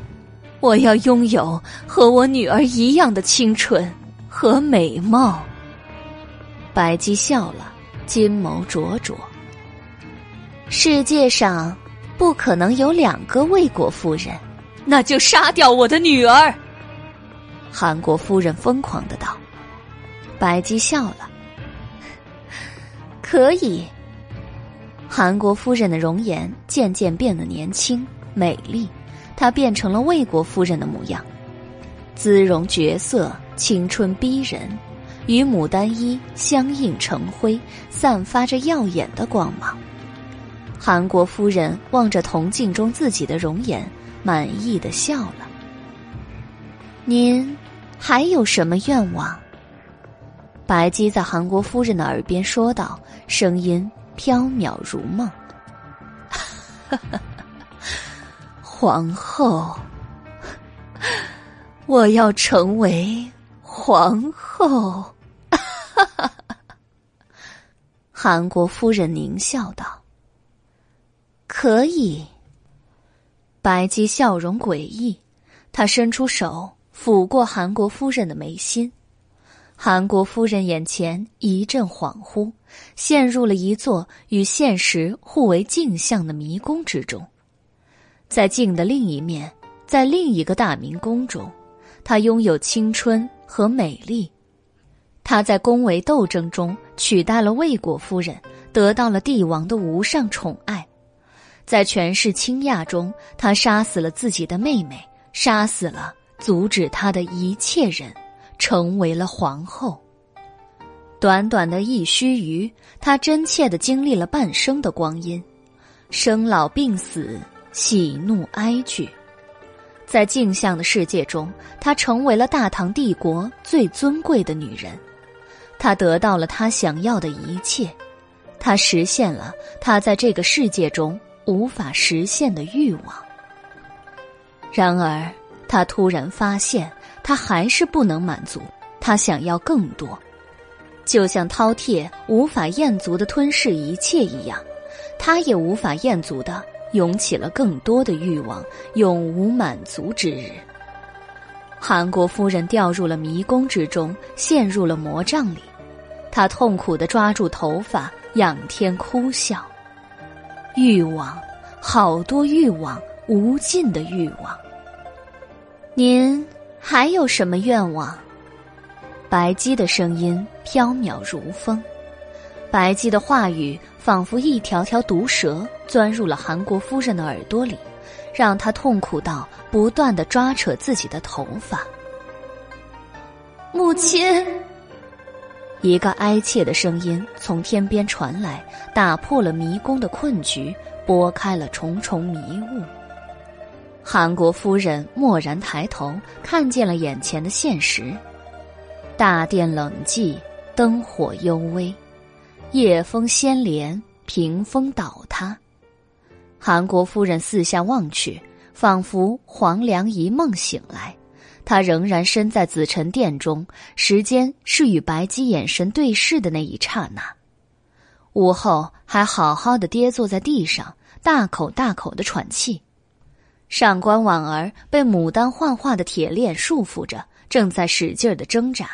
我要拥有和我女儿一样的清纯和美貌。”白姬笑了，金眸灼灼。世界上不可能有两个魏国夫人，那就杀掉我的女儿。韩国夫人疯狂的道。白姬笑了，可以。韩国夫人的容颜渐渐变得年轻美丽，她变成了魏国夫人的模样，姿容绝色，青春逼人，与牡丹衣相映成辉，散发着耀眼的光芒。韩国夫人望着铜镜中自己的容颜，满意的笑了。您还有什么愿望？白姬在韩国夫人的耳边说道，声音飘渺如梦：“ [LAUGHS] 皇后，我要成为皇后。[LAUGHS] ”韩国夫人狞笑道：“可以。”白姬笑容诡异，她伸出手抚过韩国夫人的眉心。韩国夫人眼前一阵恍惚，陷入了一座与现实互为镜像的迷宫之中。在镜的另一面，在另一个大明宫中，她拥有青春和美丽。她在宫闱斗争中取代了魏国夫人，得到了帝王的无上宠爱。在权势倾轧中，她杀死了自己的妹妹，杀死了阻止她的一切人。成为了皇后。短短的一须臾，她真切的经历了半生的光阴，生老病死，喜怒哀惧。在镜像的世界中，她成为了大唐帝国最尊贵的女人。她得到了她想要的一切，她实现了她在这个世界中无法实现的欲望。然而，他突然发现。他还是不能满足，他想要更多，就像饕餮无法厌足的吞噬一切一样，他也无法厌足的涌起了更多的欲望，永无满足之日。韩国夫人掉入了迷宫之中，陷入了魔障里，她痛苦的抓住头发，仰天哭笑。欲望，好多欲望，无尽的欲望。您。还有什么愿望？白姬的声音飘渺如风，白姬的话语仿佛一条条毒蛇钻入了韩国夫人的耳朵里，让她痛苦到不断的抓扯自己的头发。母亲，一个哀切的声音从天边传来，打破了迷宫的困局，拨开了重重迷雾。韩国夫人蓦然抬头，看见了眼前的现实：大殿冷寂，灯火幽微，夜风掀帘，屏风倒塌。韩国夫人四下望去，仿佛黄粱一梦醒来。他仍然身在紫宸殿中，时间是与白姬眼神对视的那一刹那。午后还好好的跌坐在地上，大口大口的喘气。上官婉儿被牡丹幻化的铁链束缚着，正在使劲的挣扎。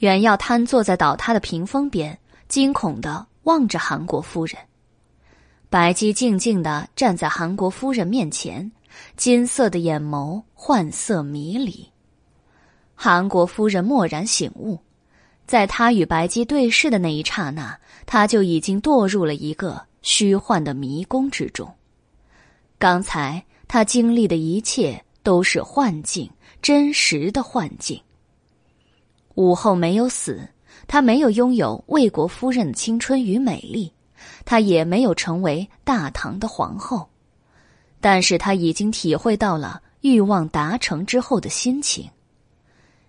袁耀瘫坐在倒塌的屏风边，惊恐的望着韩国夫人。白姬静静的站在韩国夫人面前，金色的眼眸幻色迷离。韩国夫人蓦然醒悟，在她与白姬对视的那一刹那，她就已经堕入了一个虚幻的迷宫之中。刚才。他经历的一切都是幻境，真实的幻境。武后没有死，她没有拥有魏国夫人的青春与美丽，她也没有成为大唐的皇后，但是他已经体会到了欲望达成之后的心情。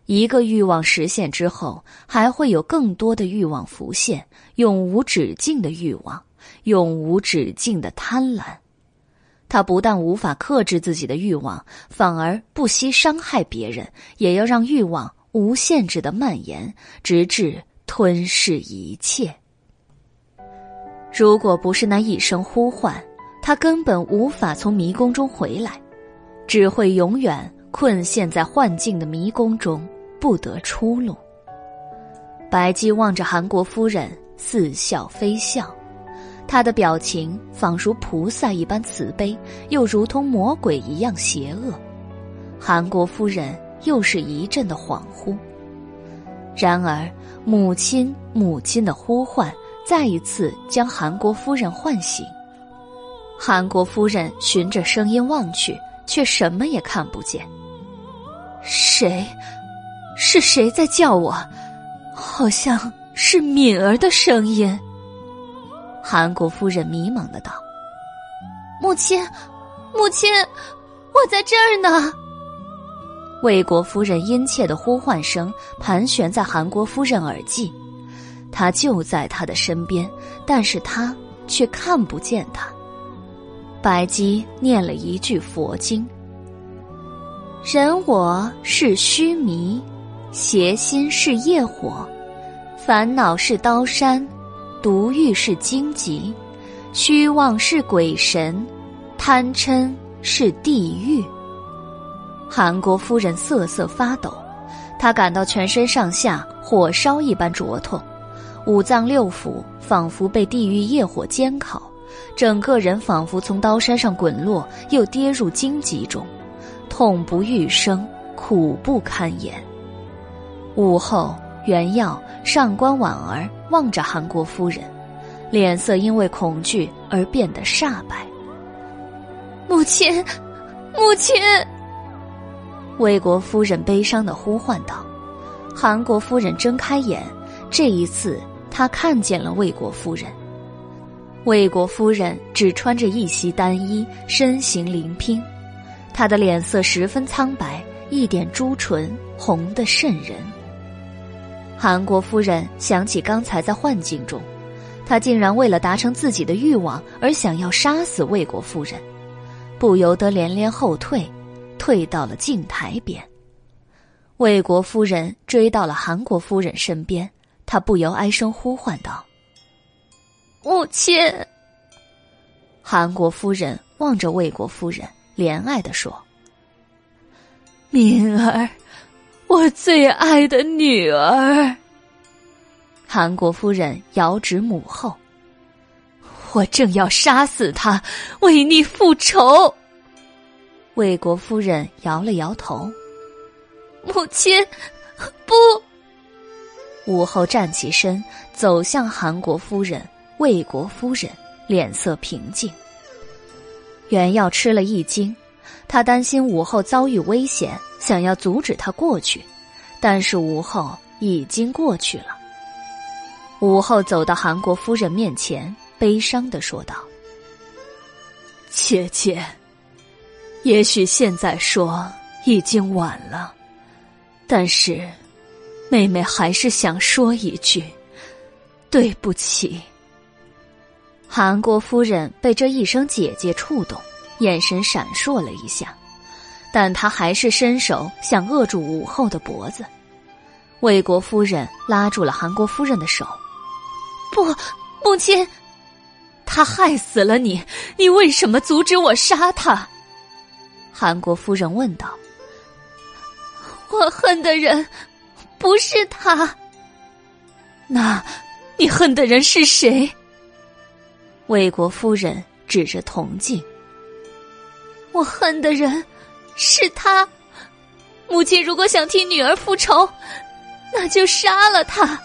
一个欲望实现之后，还会有更多的欲望浮现，永无止境的欲望，永无止境的贪婪。他不但无法克制自己的欲望，反而不惜伤害别人，也要让欲望无限制的蔓延，直至吞噬一切。如果不是那一声呼唤，他根本无法从迷宫中回来，只会永远困陷在幻境的迷宫中，不得出路。白姬望着韩国夫人，似笑非笑，她的表情仿如菩萨一般慈悲，又如同魔鬼一样邪恶。韩国夫人又是一阵的恍惚。然而，母亲母亲的呼唤再一次将韩国夫人唤醒。韩国夫人循着声音望去，却什么也看不见。谁？是谁在叫我？好像是敏儿的声音。韩国夫人迷茫的道：“母亲，母亲，我在这儿呢。”魏国夫人殷切的呼唤声盘旋在韩国夫人耳际，她就在他的身边，但是他却看不见他。白姬念了一句佛经：“人我是虚迷，邪心是业火，烦恼是刀山，毒欲是荆棘，虚妄是鬼神，贪嗔是地狱。”韩国夫人瑟瑟发抖，她感到全身上下火烧一般灼痛，五脏六腑仿佛被地狱业火煎烤，整个人仿佛从刀山上滚落，又跌入荆棘中，痛不欲生，苦不堪言。午后，原耀、上官婉儿望着韩国夫人，脸色因为恐惧而变得煞白。母亲，母亲。魏国夫人悲伤的呼唤道：“韩国夫人睁开眼，这一次她看见了魏国夫人。魏国夫人只穿着一袭单衣，身形灵娉，她的脸色十分苍白，一点朱唇红得渗人。韩国夫人想起刚才在幻境中，她竟然为了达成自己的欲望而想要杀死魏国夫人，不由得连连后退。”退到了镜台边，魏国夫人追到了韩国夫人身边，她不由哀声呼唤道：“母亲。”韩国夫人望着魏国夫人，怜爱的说：“敏儿，我最爱的女儿。”韩国夫人遥指母后：“我正要杀死她，为你复仇。”魏国夫人摇了摇头，母亲，不。武后站起身，走向韩国夫人、魏国夫人，脸色平静。袁耀吃了一惊，他担心武后遭遇危险，想要阻止他过去，但是武后已经过去了。武后走到韩国夫人面前，悲伤的说道：“姐姐。”也许现在说已经晚了，但是，妹妹还是想说一句：对不起。韩国夫人被这一声“姐姐”触动，眼神闪烁了一下，但她还是伸手想扼住武后的脖子。魏国夫人拉住了韩国夫人的手：“不，母亲，他害死了你，你为什么阻止我杀他？”韩国夫人问道：“我恨的人不是他，那你恨的人是谁？”魏国夫人指着铜镜：“我恨的人是他。母亲如果想替女儿复仇，那就杀了他。”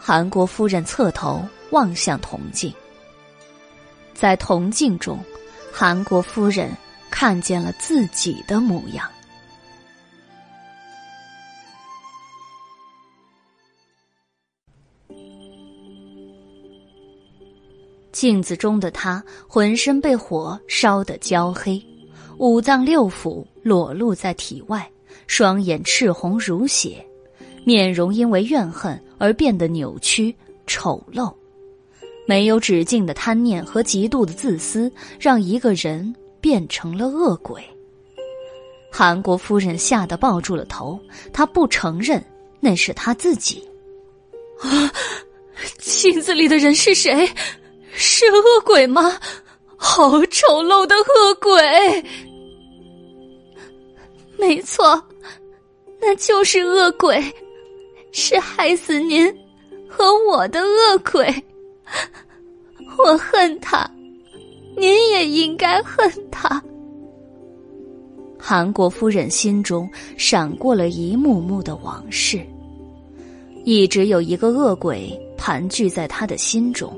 韩国夫人侧头望向铜镜，在铜镜中，韩国夫人。看见了自己的模样。镜子中的他，浑身被火烧得焦黑，五脏六腑裸露在体外，双眼赤红如血，面容因为怨恨而变得扭曲丑陋，没有止境的贪念和极度的自私，让一个人。变成了恶鬼。韩国夫人吓得抱住了头，她不承认那是她自己。啊，镜子里的人是谁？是恶鬼吗？好丑陋的恶鬼！没错，那就是恶鬼，是害死您和我的恶鬼。我恨他，您也应该恨他。韩国夫人心中闪过了一幕幕的往事，一直有一个恶鬼盘踞在他的心中，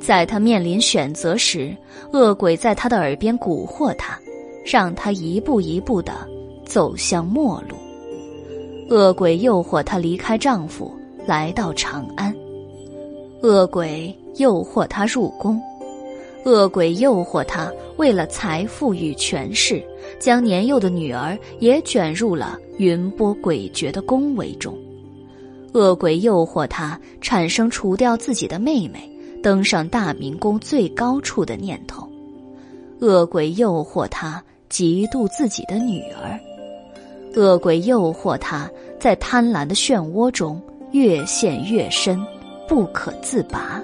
在他面临选择时，恶鬼在他的耳边蛊惑他，让他一步一步的走向末路。恶鬼诱惑她离开丈夫，来到长安；恶鬼诱惑她入宫；恶鬼诱惑她为了财富与权势。将年幼的女儿也卷入了云波诡谲的宫闱中，恶鬼诱惑他产生除掉自己的妹妹，登上大明宫最高处的念头；恶鬼诱惑他嫉妒自己的女儿；恶鬼诱惑他在贪婪的漩涡中越陷越深，不可自拔。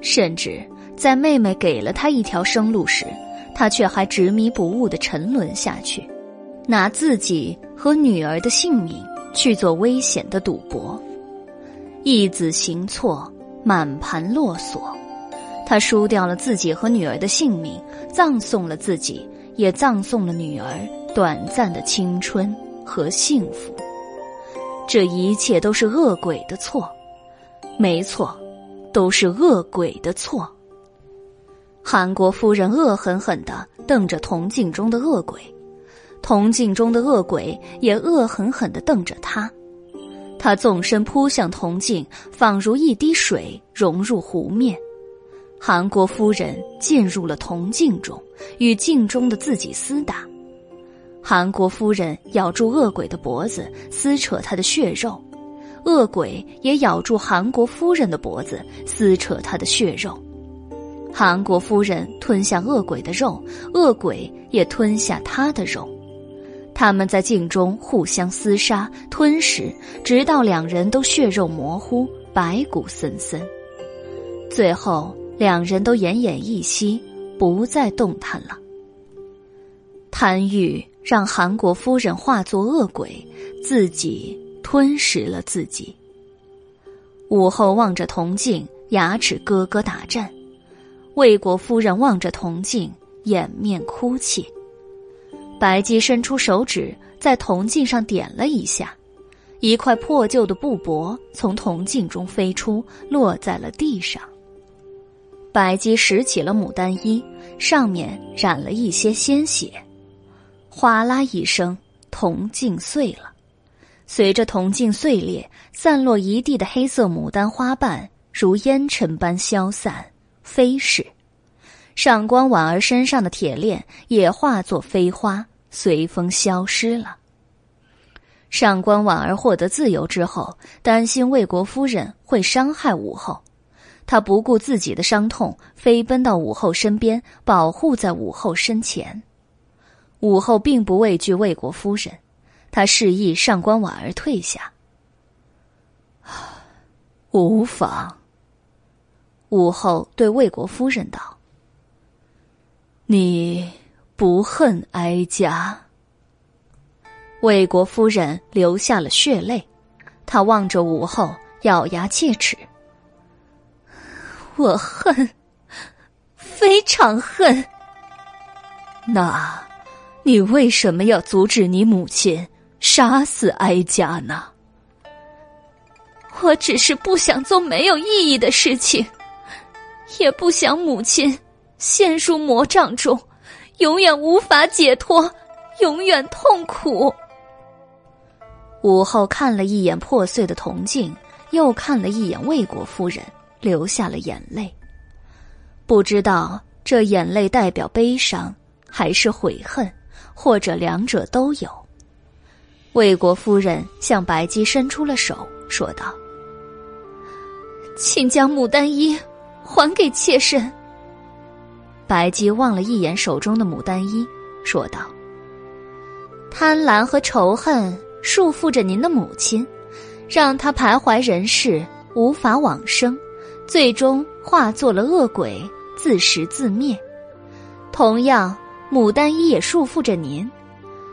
甚至在妹妹给了他一条生路时。他却还执迷不悟的沉沦下去，拿自己和女儿的性命去做危险的赌博，一子行错，满盘落索。他输掉了自己和女儿的性命，葬送了自己，也葬送了女儿短暂的青春和幸福。这一切都是恶鬼的错，没错，都是恶鬼的错。韩国夫人恶狠狠地瞪着铜镜中的恶鬼，铜镜中的恶鬼也恶狠狠地瞪着他。他纵身扑向铜镜，仿如一滴水融入湖面。韩国夫人进入了铜镜中，与镜中的自己厮打。韩国夫人咬住恶鬼的脖子，撕扯他的血肉；恶鬼也咬住韩国夫人的脖子，撕扯他的血肉。韩国夫人吞下恶鬼的肉，恶鬼也吞下他的肉，他们在镜中互相厮杀、吞食，直到两人都血肉模糊、白骨森森。最后，两人都奄奄一息，不再动弹了。贪欲让韩国夫人化作恶鬼，自己吞食了自己。武后望着铜镜，牙齿咯咯打颤。魏国夫人望着铜镜，掩面哭泣。白姬伸出手指，在铜镜上点了一下，一块破旧的布帛从铜镜中飞出，落在了地上。白姬拾起了牡丹衣，上面染了一些鲜血，哗啦一声，铜镜碎了。随着铜镜碎裂，散落一地的黑色牡丹花瓣如烟尘般消散。飞逝，上官婉儿身上的铁链也化作飞花，随风消失了。上官婉儿获得自由之后，担心魏国夫人会伤害武后，她不顾自己的伤痛，飞奔到武后身边，保护在武后身前。武后并不畏惧魏国夫人，她示意上官婉儿退下。无妨。武后对魏国夫人道：“你不恨哀家？”魏国夫人流下了血泪，她望着武后，咬牙切齿：“我恨，非常恨。那，你为什么要阻止你母亲杀死哀家呢？”我只是不想做没有意义的事情。也不想母亲陷入魔障中，永远无法解脱，永远痛苦。武后看了一眼破碎的铜镜，又看了一眼魏国夫人，流下了眼泪。不知道这眼泪代表悲伤，还是悔恨，或者两者都有。魏国夫人向白姬伸出了手，说道：“请将牡丹衣。”还给妾身。白姬望了一眼手中的牡丹衣，说道：“贪婪和仇恨束缚着您的母亲，让她徘徊人世，无法往生，最终化作了恶鬼，自食自灭。同样，牡丹衣也束缚着您。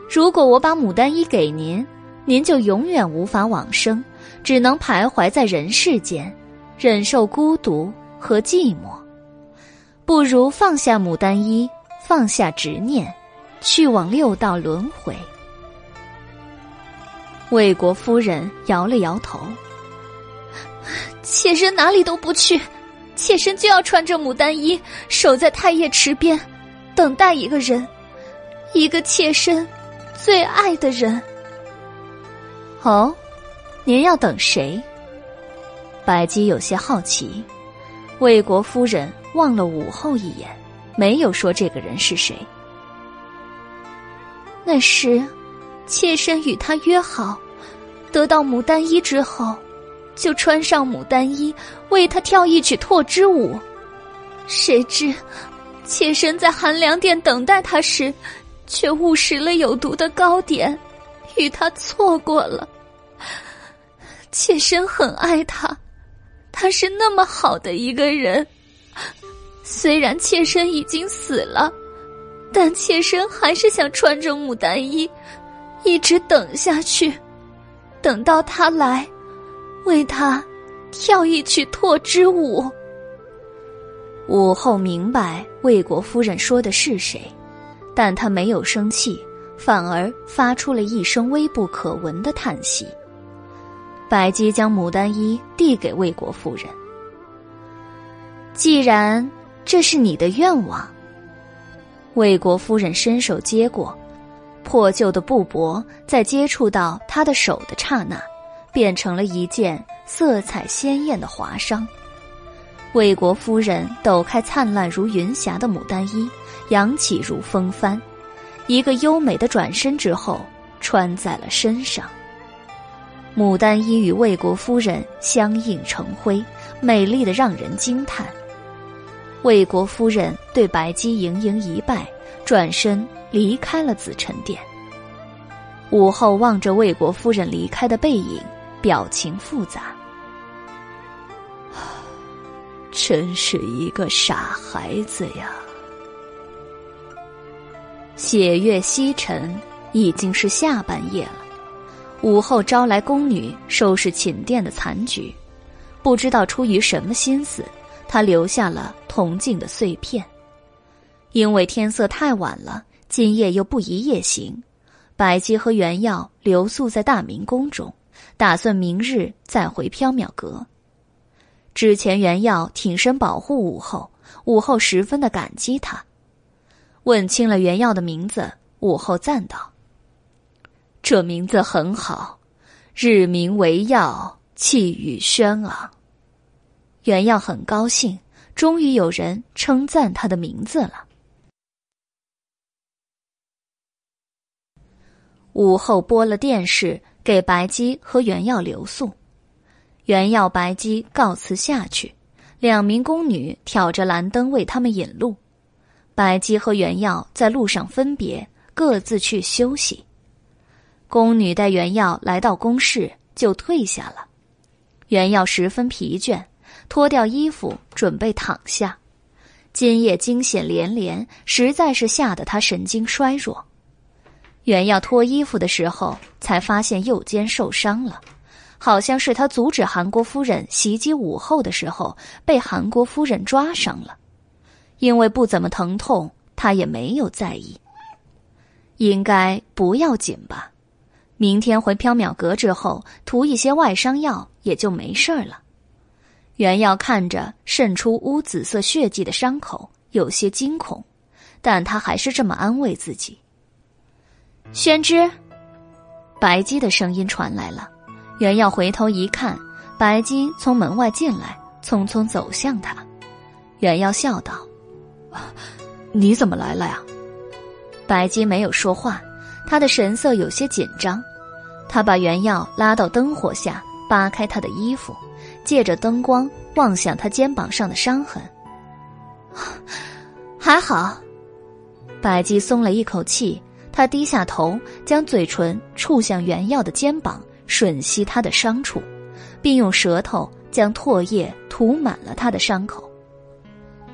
如果我把牡丹衣给您，您就永远无法往生，只能徘徊在人世间，忍受孤独和寂寞。不如放下牡丹衣，放下执念，去往六道轮回。魏国夫人摇了摇头，妾身哪里都不去，妾身就要穿着牡丹衣，守在太液池边，等待一个人，一个妾身最爱的人。哦，您要等谁？白姬有些好奇。魏国夫人望了武后一眼，没有说这个人是谁。那时，妾身与他约好，得到牡丹衣之后，就穿上牡丹衣，为他跳一曲拓之舞。谁知，妾身在寒凉殿等待他时，却误食了有毒的糕点，与他错过了。妾身很爱他。他是那么好的一个人，虽然妾身已经死了，但妾身还是想穿着牡丹衣，一直等下去，等到他来，为他跳一曲拓之舞。武后明白魏国夫人说的是谁，但她没有生气，反而发出了一声微不可闻的叹息。白姬将牡丹衣递给魏国夫人。既然这是你的愿望，魏国夫人伸手接过，破旧的布帛在接触到她的手的刹那，变成了一件色彩鲜艳的华裳。魏国夫人抖开灿烂如云霞的牡丹衣，扬起如风帆，一个优美的转身之后，穿在了身上。牡丹衣与魏国夫人相映成辉，美丽的让人惊叹。魏国夫人对白姬盈盈一拜，转身离开了紫宸殿。武后望着魏国夫人离开的背影，表情复杂。真是一个傻孩子呀！血月西沉，已经是下半夜了。武后招来宫女收拾寝殿的残局，不知道出于什么心思，他留下了铜镜的碎片。因为天色太晚了，今夜又不宜夜行，白姬和袁耀留宿在大明宫中，打算明日再回缥缈阁。之前袁耀挺身保护武后，武后十分的感激他。问清了袁耀的名字，武后赞道。这名字很好，日明为耀，气宇轩昂。袁耀很高兴，终于有人称赞他的名字了。午后播了电视，给白姬和袁耀留宿。袁耀、白姬告辞下去，两名宫女挑着蓝灯为他们引路。白姬和袁耀在路上分别，各自去休息。宫女带原耀来到宫室，就退下了。原耀十分疲倦，脱掉衣服准备躺下。今夜惊险连连，实在是吓得他神经衰弱。原要脱衣服的时候，才发现右肩受伤了，好像是他阻止韩国夫人袭击武后的时候，被韩国夫人抓伤了。因为不怎么疼痛，他也没有在意。应该不要紧吧。明天回缥缈阁之后，涂一些外伤药，也就没事了。袁耀看着渗出乌紫色血迹的伤口，有些惊恐，但他还是这么安慰自己。宣之，白姬的声音传来了。袁耀回头一看，白姬从门外进来，匆匆走向他。袁耀笑道：“你怎么来了呀？”白姬没有说话，他的神色有些紧张。他把原耀拉到灯火下，扒开他的衣服，借着灯光望向他肩膀上的伤痕。还好，白姬松了一口气。他低下头，将嘴唇触向原耀的肩膀，吮吸他的伤处，并用舌头将唾液涂满了他的伤口。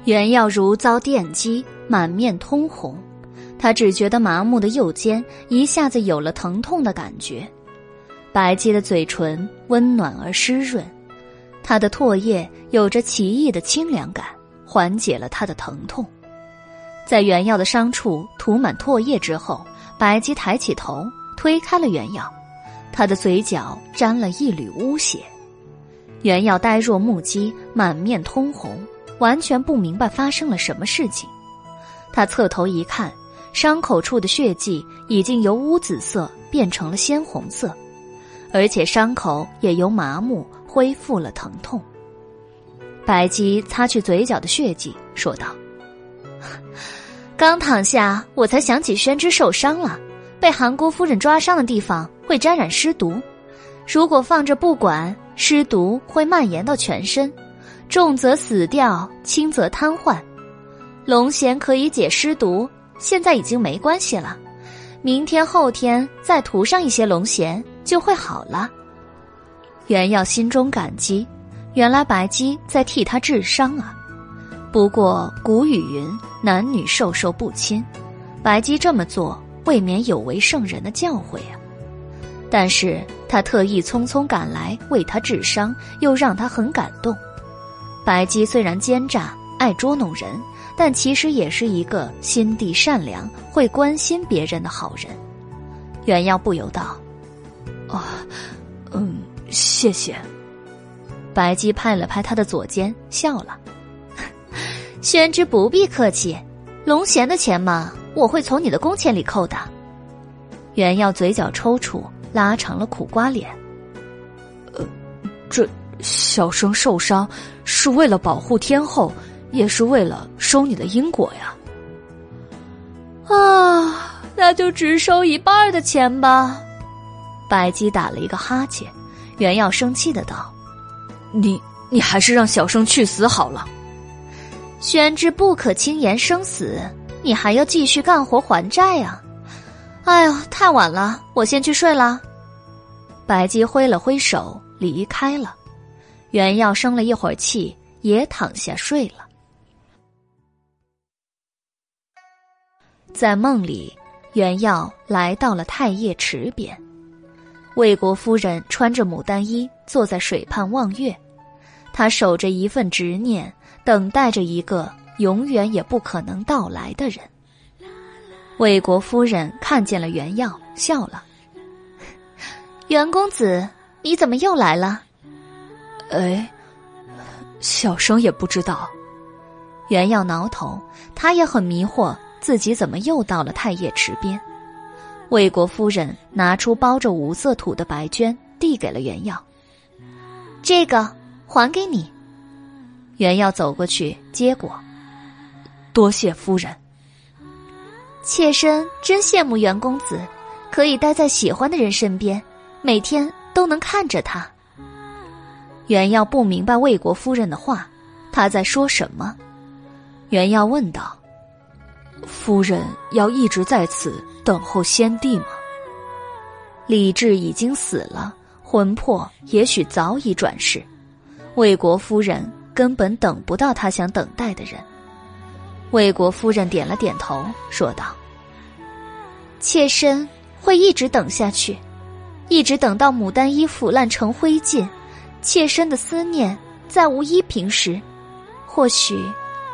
原耀如遭电击，满面通红。他只觉得麻木的右肩一下子有了疼痛的感觉。白姬的嘴唇温暖而湿润，他的唾液有着奇异的清凉感，缓解了他的疼痛。在原药的伤处涂满唾液之后，白姬抬起头，推开了原药，他的嘴角沾了一缕污血。原药呆若木鸡，满面通红。完全不明白发生了什么事情，他侧头一看，伤口处的血迹已经由乌紫色变成了鲜红色，而且伤口也由麻木恢复了疼痛。白姬擦去嘴角的血迹，说道：“刚躺下，我才想起宣之受伤了，被韩国夫人抓伤的地方会沾染尸毒，如果放着不管，尸毒会蔓延到全身。”重则死掉，轻则瘫痪。龙涎可以解尸毒，现在已经没关系了。明天后天再涂上一些龙涎，就会好了。袁耀心中感激，原来白姬在替他治伤啊。不过古语云：男女授受不亲，白姬这么做未免有违圣人的教诲啊。但是他特意匆匆赶来为他治伤，又让他很感动。白姬虽然奸诈、爱捉弄人，但其实也是一个心地善良、会关心别人的好人。袁耀不由道：“哦，嗯，谢谢。”白姬拍了拍他的左肩，笑了：“ [LAUGHS] 宣之不必客气，龙涎的钱嘛，我会从你的工钱里扣的。”袁耀嘴角抽搐，拉长了苦瓜脸：“呃，这……”小生受伤是为了保护天后，也是为了收你的因果呀。啊，那就只收一半的钱吧。白姬打了一个哈欠，原耀生气的道：“你你还是让小生去死好了。”宣之不可轻言生死，你还要继续干活还债啊！哎呦，太晚了，我先去睡了。白姬挥了挥手离开了。袁耀生了一会儿气，也躺下睡了。在梦里，袁耀来到了太液池边，魏国夫人穿着牡丹衣坐在水畔望月，她守着一份执念，等待着一个永远也不可能到来的人。魏国夫人看见了袁耀，笑了：“ [LAUGHS] 袁公子，你怎么又来了？”哎，小生也不知道。袁耀挠头，他也很迷惑，自己怎么又到了太液池边？魏国夫人拿出包着五色土的白绢，递给了袁耀。这个还给你。袁耀走过去接过，多谢夫人。妾身真羡慕袁公子，可以待在喜欢的人身边，每天都能看着他。袁耀不明白魏国夫人的话，他在说什么？袁耀问道：“夫人要一直在此等候先帝吗？”李治已经死了，魂魄也许早已转世，魏国夫人根本等不到他想等待的人。魏国夫人点了点头，说道：“妾身会一直等下去，一直等到牡丹衣腐烂成灰烬。”妾身的思念再无依凭时，或许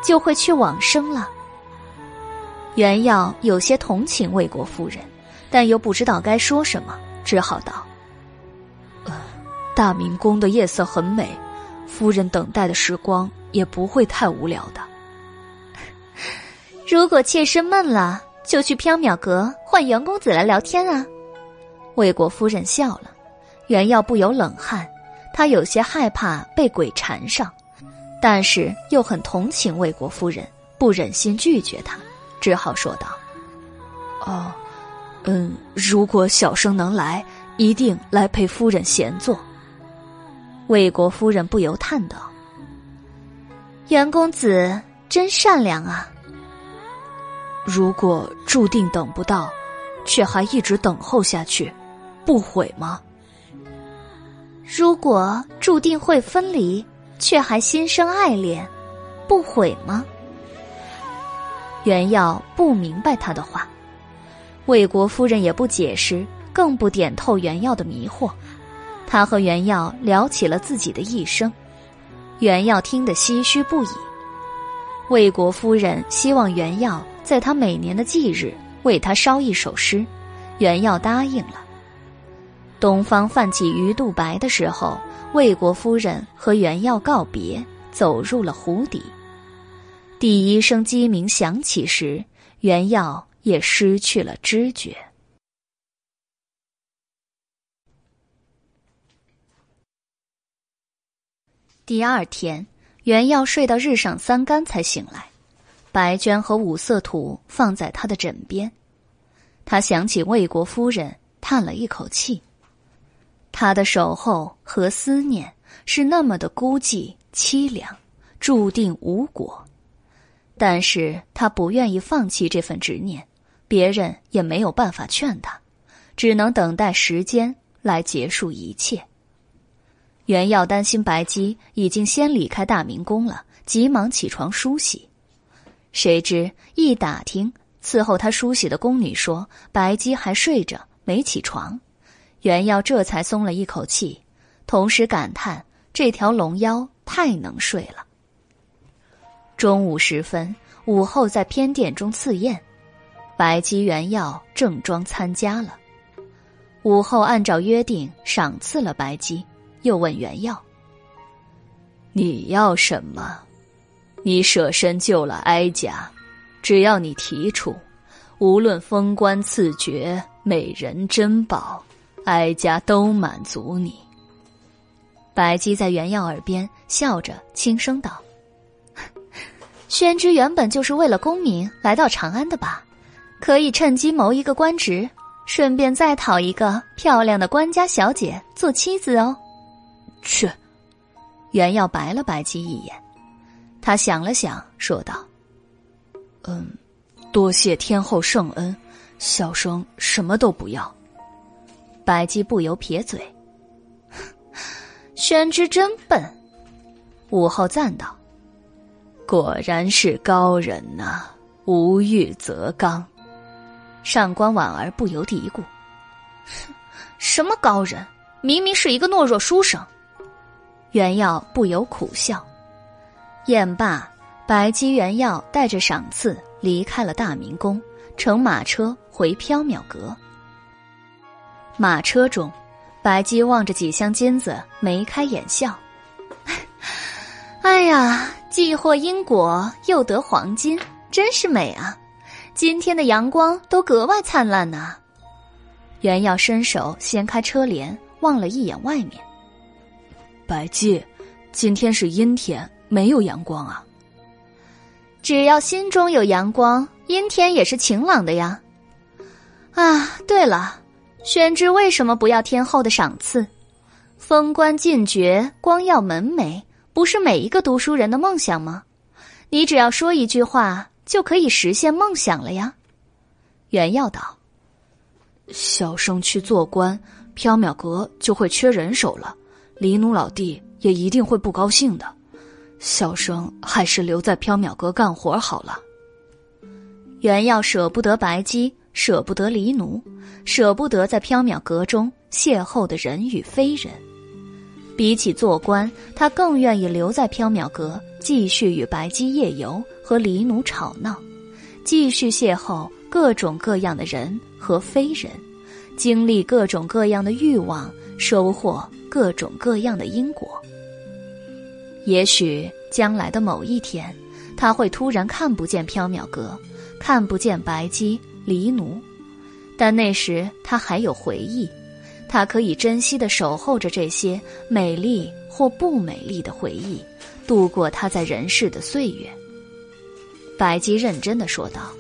就会去往生了。袁耀有些同情魏国夫人，但又不知道该说什么，只好道：“大明宫的夜色很美，夫人等待的时光也不会太无聊的。[LAUGHS] 如果妾身闷了，就去缥缈阁唤袁公子来聊天啊。”魏国夫人笑了，袁耀不由冷汗。他有些害怕被鬼缠上，但是又很同情魏国夫人，不忍心拒绝他，只好说道：“哦，嗯，如果小生能来，一定来陪夫人闲坐。”魏国夫人不由叹道：“袁公子真善良啊。”如果注定等不到，却还一直等候下去，不悔吗？如果注定会分离，却还心生爱恋，不悔吗？袁耀不明白他的话，魏国夫人也不解释，更不点透袁耀的迷惑。他和袁耀聊起了自己的一生，袁耀听得唏嘘不已。魏国夫人希望袁耀在他每年的忌日为他烧一首诗，袁耀答应了。东方泛起鱼肚白的时候，魏国夫人和袁耀告别，走入了湖底。第一声鸡鸣响起时，袁耀也失去了知觉。第二天，袁耀睡到日上三竿才醒来，白绢和五色土放在他的枕边。他想起魏国夫人，叹了一口气。他的守候和思念是那么的孤寂凄凉，注定无果。但是他不愿意放弃这份执念，别人也没有办法劝他，只能等待时间来结束一切。袁耀担心白姬已经先离开大明宫了，急忙起床梳洗。谁知一打听，伺候他梳洗的宫女说白姬还睡着，没起床。袁耀这才松了一口气，同时感叹这条龙妖太能睡了。中午时分，午后在偏殿中赐宴，白姬、原耀正装参加了。午后按照约定赏赐了白姬，又问原耀：“你要什么？你舍身救了哀家，只要你提出，无论封官赐爵、美人珍宝，哀家都满足你。”白姬在原耀耳边笑着轻声道。宣之原本就是为了功名来到长安的吧？可以趁机谋一个官职，顺便再讨一个漂亮的官家小姐做妻子哦。去，袁耀白了白姬一眼，他想了想，说道：“嗯，多谢天后圣恩，小生什么都不要。”白姬不由撇嘴：“ [LAUGHS] 宣之真笨。”武后赞道。果然是高人呐，无欲则刚。上官婉儿不由嘀咕：“ [LAUGHS] 什么高人？明明是一个懦弱书生。”袁耀不由苦笑。宴罢，白姬、袁耀带着赏赐离开了大明宫，乘马车回缥缈阁。马车中，白姬望着几箱金子，眉开眼笑：“哎呀！”既获因果，又得黄金，真是美啊！今天的阳光都格外灿烂呐。袁耀伸手掀开车帘，望了一眼外面。白姬，今天是阴天，没有阳光啊。只要心中有阳光，阴天也是晴朗的呀。啊，对了，宣之为什么不要天后的赏赐？封官进爵，光耀门楣。不是每一个读书人的梦想吗？你只要说一句话，就可以实现梦想了呀。袁耀道：“小生去做官，缥缈阁就会缺人手了，黎奴老弟也一定会不高兴的。小生还是留在缥缈阁干活好了。”袁耀舍不得白姬，舍不得黎奴，舍不得在缥缈阁中邂逅的人与非人。比起做官，他更愿意留在缥缈阁，继续与白姬夜游和黎奴吵闹，继续邂逅各种各样的人和非人，经历各种各样的欲望，收获各种各样的因果。也许将来的某一天，他会突然看不见缥缈阁，看不见白姬、黎奴，但那时他还有回忆。他可以珍惜的守候着这些美丽或不美丽的回忆，度过他在人世的岁月。白姬认真的说道：“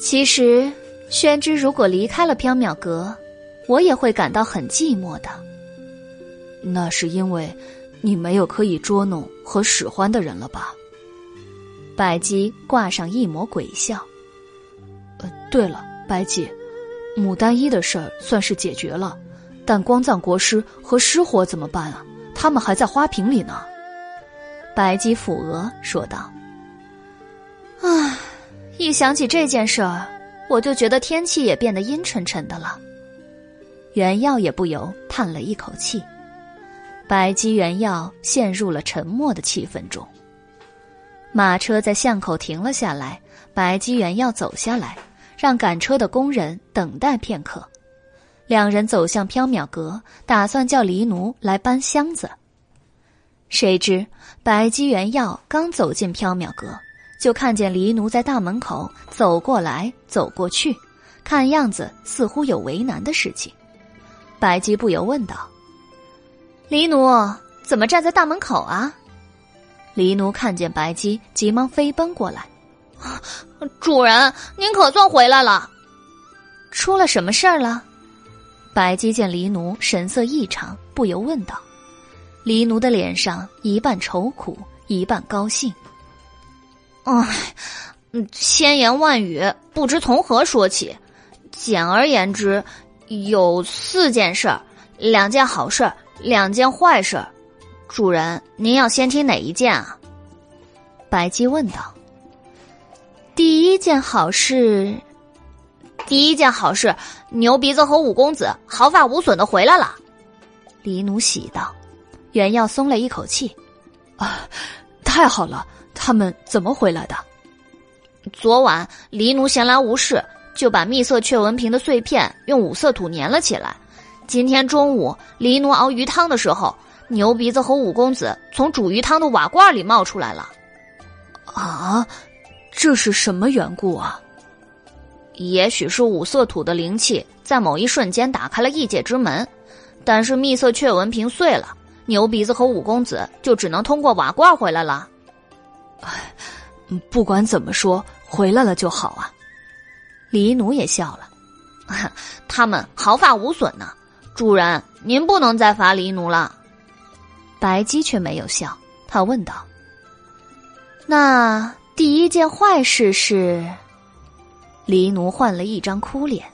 其实，宣之如果离开了缥缈阁，我也会感到很寂寞的。那是因为，你没有可以捉弄和使唤的人了吧？”白姬挂上一抹鬼笑。呃，对了，白姬，牡丹衣的事儿算是解决了，但光藏国师和失火怎么办啊？他们还在花瓶里呢。白姬抚额说道：“啊，一想起这件事儿，我就觉得天气也变得阴沉沉的了。”袁耀也不由叹了一口气。白姬、袁耀陷入了沉默的气氛中。马车在巷口停了下来，白姬、原耀走下来，让赶车的工人等待片刻。两人走向缥缈阁，打算叫黎奴来搬箱子。谁知白姬、袁耀刚走进缥缈阁，就看见黎奴在大门口走过来走过去，看样子似乎有为难的事情。白姬不由问道。黎奴怎么站在大门口啊？黎奴看见白姬，急忙飞奔过来：“主人，您可算回来了！出了什么事儿了？”白姬见黎奴神色异常，不由问道。黎奴的脸上一半愁苦，一半高兴。“唉，千言万语不知从何说起。简而言之，有四件事儿，两件好事儿。”两件坏事儿，主人，您要先听哪一件啊？白姬问道。第一件好事，第一件好事，牛鼻子和五公子毫发无损的回来了。黎奴喜道。袁耀松了一口气，啊，太好了！他们怎么回来的？昨晚黎奴闲来无事，就把秘色雀纹瓶的碎片用五色土粘了起来。今天中午，黎奴熬鱼汤的时候，牛鼻子和五公子从煮鱼汤的瓦罐里冒出来了。啊，这是什么缘故啊？也许是五色土的灵气在某一瞬间打开了异界之门，但是秘色雀纹瓶碎了，牛鼻子和五公子就只能通过瓦罐回来了。哎，不管怎么说，回来了就好啊。黎奴也笑了，[LAUGHS] 他们毫发无损呢。主人，您不能再罚黎奴了。白姬却没有笑，他问道：“那第一件坏事是？”黎奴换了一张哭脸。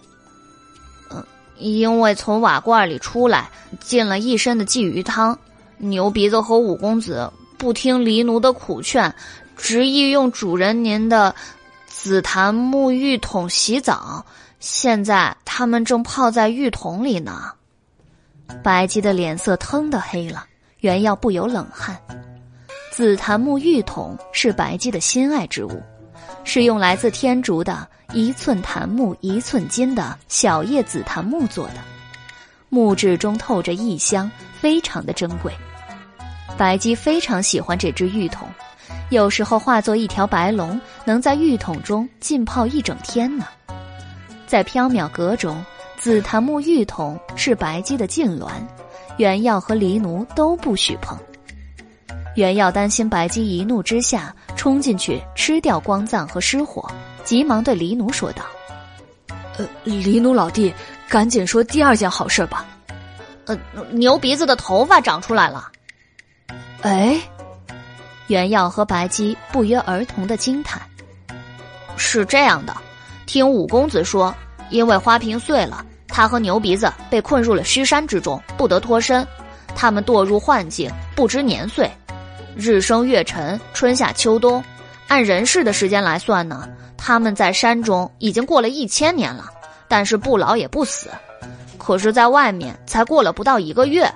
嗯，因为从瓦罐里出来，进了一身的鲫鱼汤。牛鼻子和五公子不听黎奴的苦劝，执意用主人您的紫檀木浴桶洗澡。现在他们正泡在浴桶里呢。白姬的脸色腾的黑了，原耀不由冷汗。紫檀木玉桶是白姬的心爱之物，是用来自天竺的一寸檀木一寸金的小叶紫檀木做的，木质中透着异香，非常的珍贵。白姬非常喜欢这只玉桶，有时候化作一条白龙，能在玉桶中浸泡一整天呢。在缥缈阁中。紫檀木玉桶是白姬的禁卵，袁耀和黎奴都不许碰。袁耀担心白姬一怒之下冲进去吃掉光藏和失火，急忙对黎奴说道：“呃，黎奴老弟，赶紧说第二件好事吧。呃，牛鼻子的头发长出来了。”哎，袁耀和白姬不约而同的惊叹：“是这样的，听五公子说。”因为花瓶碎了，他和牛鼻子被困入了虚山之中，不得脱身。他们堕入幻境，不知年岁，日升月沉，春夏秋冬。按人世的时间来算呢，他们在山中已经过了一千年了，但是不老也不死。可是，在外面才过了不到一个月，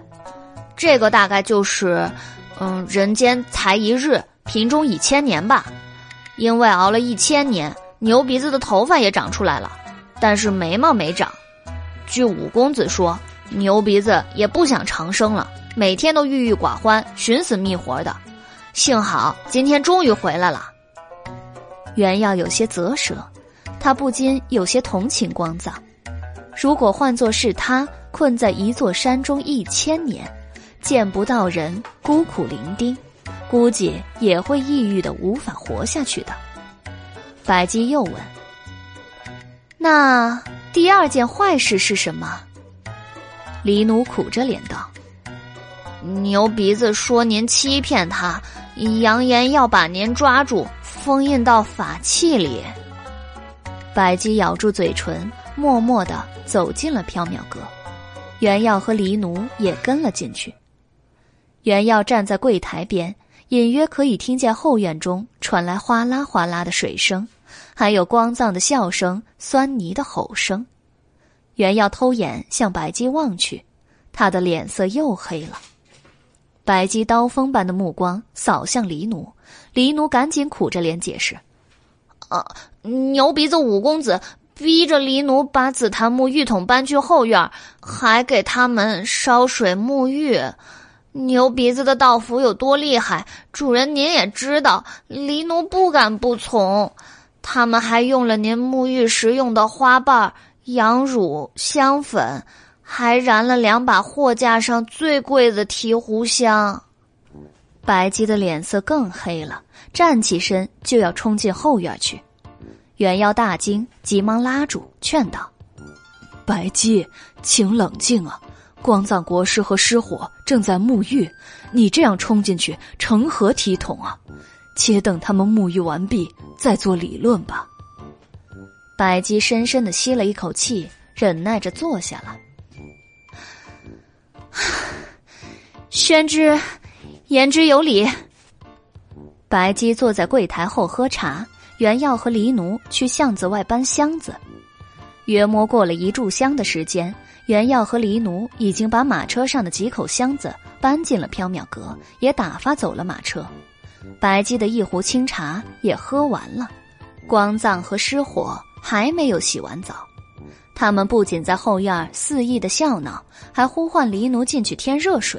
这个大概就是，嗯，人间才一日，瓶中已千年吧。因为熬了一千年，牛鼻子的头发也长出来了。但是眉毛没长，据五公子说，牛鼻子也不想长生了，每天都郁郁寡欢、寻死觅活的。幸好今天终于回来了。袁耀有些啧舌，他不禁有些同情光藏。如果换作是他，困在一座山中一千年，见不到人，孤苦伶仃，估计也会抑郁的无法活下去的。白姬又问。那第二件坏事是什么？黎奴苦着脸道：“牛鼻子说您欺骗他，扬言要把您抓住，封印到法器里。”白姬咬住嘴唇，默默的走进了缥缈阁。袁耀和黎奴也跟了进去。袁耀站在柜台边，隐约可以听见后院中传来哗啦哗啦的水声，还有光藏的笑声、酸泥的吼声。袁耀偷眼向白姬望去，他的脸色又黑了。白姬刀锋般的目光扫向黎奴，黎奴赶紧苦着脸解释：“啊，牛鼻子五公子。”逼着黎奴把紫檀木浴桶搬去后院，还给他们烧水沐浴。牛鼻子的道符有多厉害，主人您也知道。黎奴不敢不从。他们还用了您沐浴时用的花瓣、羊乳、香粉，还燃了两把货架上最贵的提壶香。白姬的脸色更黑了，站起身就要冲进后院去。元耀大惊，急忙拉住，劝道：“白姬，请冷静啊！光藏国师和失火正在沐浴，你这样冲进去，成何体统啊？且等他们沐浴完毕，再做理论吧。”白姬深深的吸了一口气，忍耐着坐下了。[SIGHS] 宣之，言之有理。白姬坐在柜台后喝茶。袁耀和黎奴去巷子外搬箱子，约摸过了一炷香的时间，袁耀和黎奴已经把马车上的几口箱子搬进了缥缈阁，也打发走了马车。白姬的一壶清茶也喝完了，光藏和失火还没有洗完澡，他们不仅在后院肆意的笑闹，还呼唤黎奴进去添热水。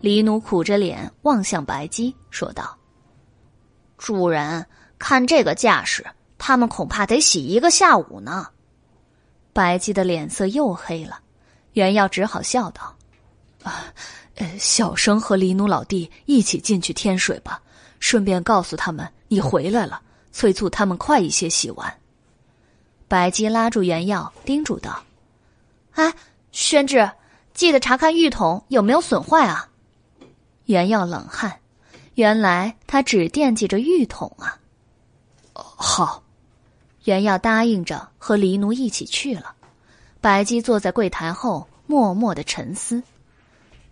黎奴苦着脸望向白姬，说道：“主人。”看这个架势，他们恐怕得洗一个下午呢。白姬的脸色又黑了，袁耀只好笑道：“啊，呃，小生和黎奴老弟一起进去添水吧，顺便告诉他们你回来了，催促他们快一些洗完。”白姬拉住袁耀，叮嘱道：“哎，宣志，记得查看浴桶有没有损坏啊。”袁耀冷汗，原来他只惦记着浴桶啊。好，袁耀答应着和黎奴一起去了。白姬坐在柜台后，默默的沉思。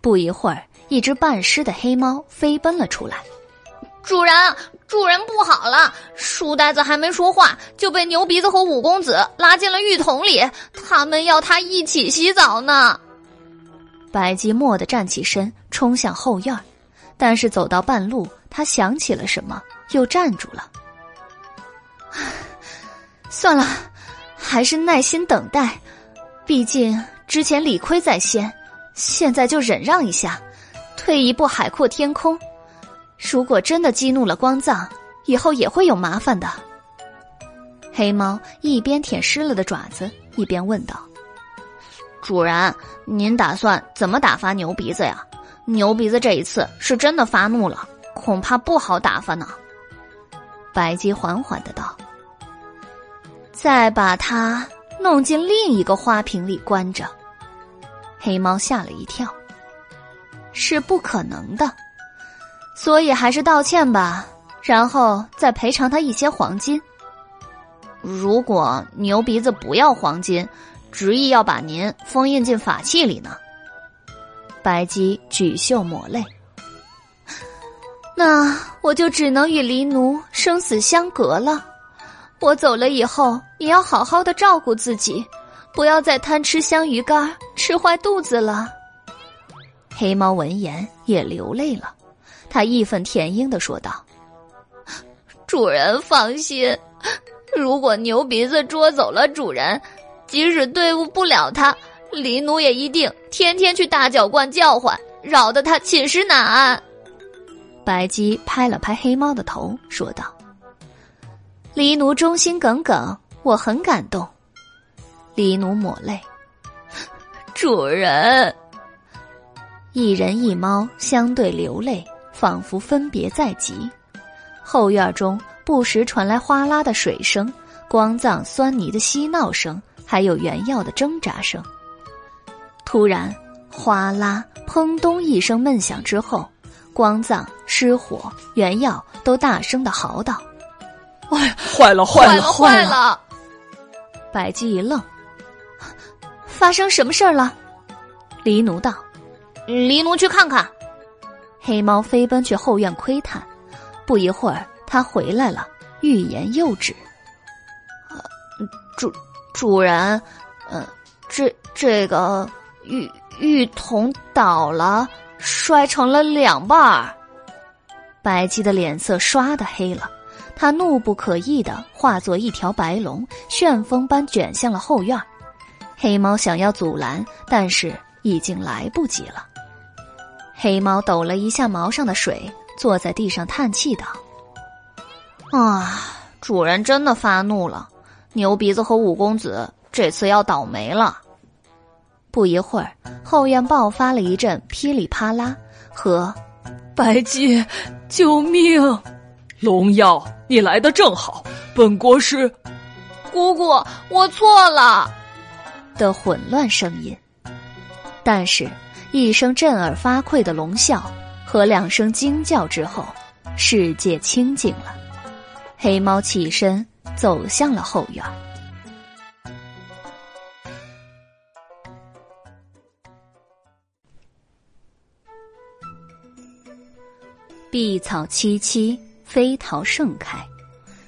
不一会儿，一只半湿的黑猫飞奔了出来。主人，主人不好了！书呆子还没说话，就被牛鼻子和五公子拉进了浴桶里，他们要他一起洗澡呢。白姬蓦地站起身，冲向后院，但是走到半路，他想起了什么，又站住了。算了，还是耐心等待。毕竟之前理亏在先，现在就忍让一下，退一步海阔天空。如果真的激怒了光藏，以后也会有麻烦的。黑猫一边舔湿了的爪子，一边问道：“主人，您打算怎么打发牛鼻子呀？牛鼻子这一次是真的发怒了，恐怕不好打发呢。”白姬缓缓的道。再把它弄进另一个花瓶里关着。黑猫吓了一跳，是不可能的，所以还是道歉吧，然后再赔偿他一些黄金。如果牛鼻子不要黄金，执意要把您封印进法器里呢？白姬举袖抹泪，那我就只能与黎奴生死相隔了。我走了以后，你要好好的照顾自己，不要再贪吃香鱼干，吃坏肚子了。黑猫闻言也流泪了，他义愤填膺的说道：“主人放心，如果牛鼻子捉走了主人，即使对付不了他，黎奴也一定天天去大脚罐叫唤，扰得他寝食难安。”白姬拍了拍黑猫的头，说道。黎奴忠心耿耿，我很感动。黎奴抹泪，主人。一人一猫相对流泪，仿佛分别在即。后院中不时传来哗啦的水声、光藏酸泥的嬉闹声，还有原药的挣扎声。突然，哗啦、砰咚一声闷响之后，光藏、失火、原药都大声的嚎道。哎，坏了，坏了，坏了！百姬一愣：“发生什么事儿了？”黎奴道：“黎奴去看看。”黑猫飞奔去后院窥探，不一会儿，它回来了，欲言又止。主主人，嗯，这这个玉玉桶倒了，摔成了两半儿。白姬的脸色唰的黑了，他怒不可遏的化作一条白龙，旋风般卷向了后院。黑猫想要阻拦，但是已经来不及了。黑猫抖了一下毛上的水，坐在地上叹气道：“啊，主人真的发怒了。牛鼻子和五公子这次要倒霉了。”不一会儿，后院爆发了一阵噼里啪啦，和“白姬，救命！龙耀，你来的正好，本国师……姑姑，我错了。”的混乱声音，但是。一声震耳发聩的龙啸和两声惊叫之后，世界清静了。黑猫起身走向了后院。碧草萋萋，飞桃盛开。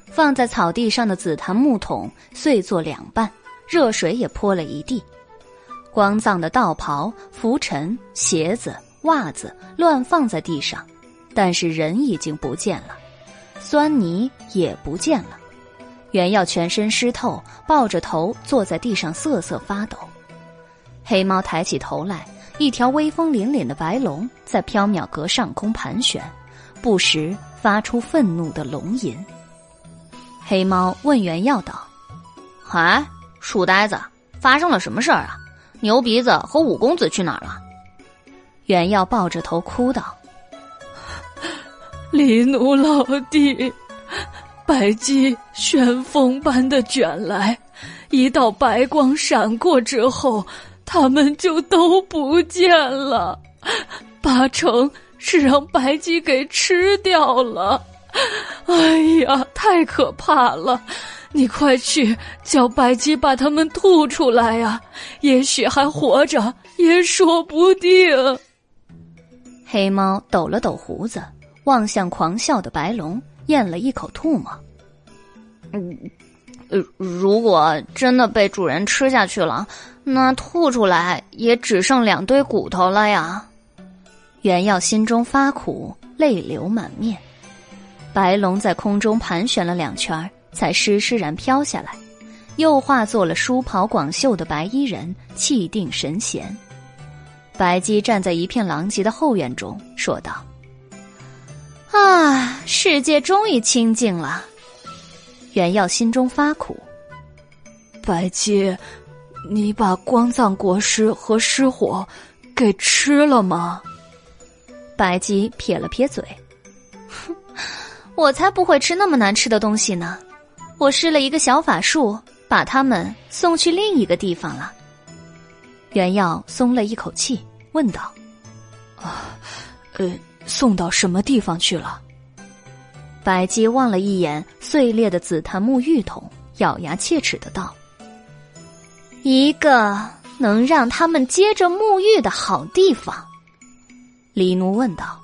放在草地上的紫檀木桶碎作两半，热水也泼了一地。光藏的道袍、拂尘、鞋子、袜子乱放在地上，但是人已经不见了，酸泥也不见了。原耀全身湿透，抱着头坐在地上瑟瑟发抖。黑猫抬起头来，一条威风凛凛的白龙在缥缈阁上空盘旋，不时发出愤怒的龙吟。黑猫问原耀道：“哎，书呆子，发生了什么事儿啊？”牛鼻子和五公子去哪儿了？袁耀抱着头哭道：“ [LAUGHS] 李奴老弟，白鸡旋风般的卷来，一道白光闪过之后，他们就都不见了。八成是让白鸡给吃掉了。哎呀，太可怕了！”你快去叫白鸡把他们吐出来呀！也许还活着，也说不定。黑猫抖了抖胡子，望向狂笑的白龙，咽了一口唾沫。嗯，如果真的被主人吃下去了，那吐出来也只剩两堆骨头了呀！袁耀心中发苦，泪流满面。白龙在空中盘旋了两圈才施施然飘下来，又化作了书袍广袖的白衣人，气定神闲。白姬站在一片狼藉的后院中，说道：“啊，世界终于清静了。”袁耀心中发苦：“白姬，你把光藏国师和失火给吃了吗？”白姬撇了撇嘴：“哼，我才不会吃那么难吃的东西呢。”我施了一个小法术，把他们送去另一个地方了。袁耀松了一口气，问道：“啊，呃，送到什么地方去了？”白姬望了一眼碎裂的紫檀木浴桶，咬牙切齿的道：“一个能让他们接着沐浴的好地方。”李奴问道：“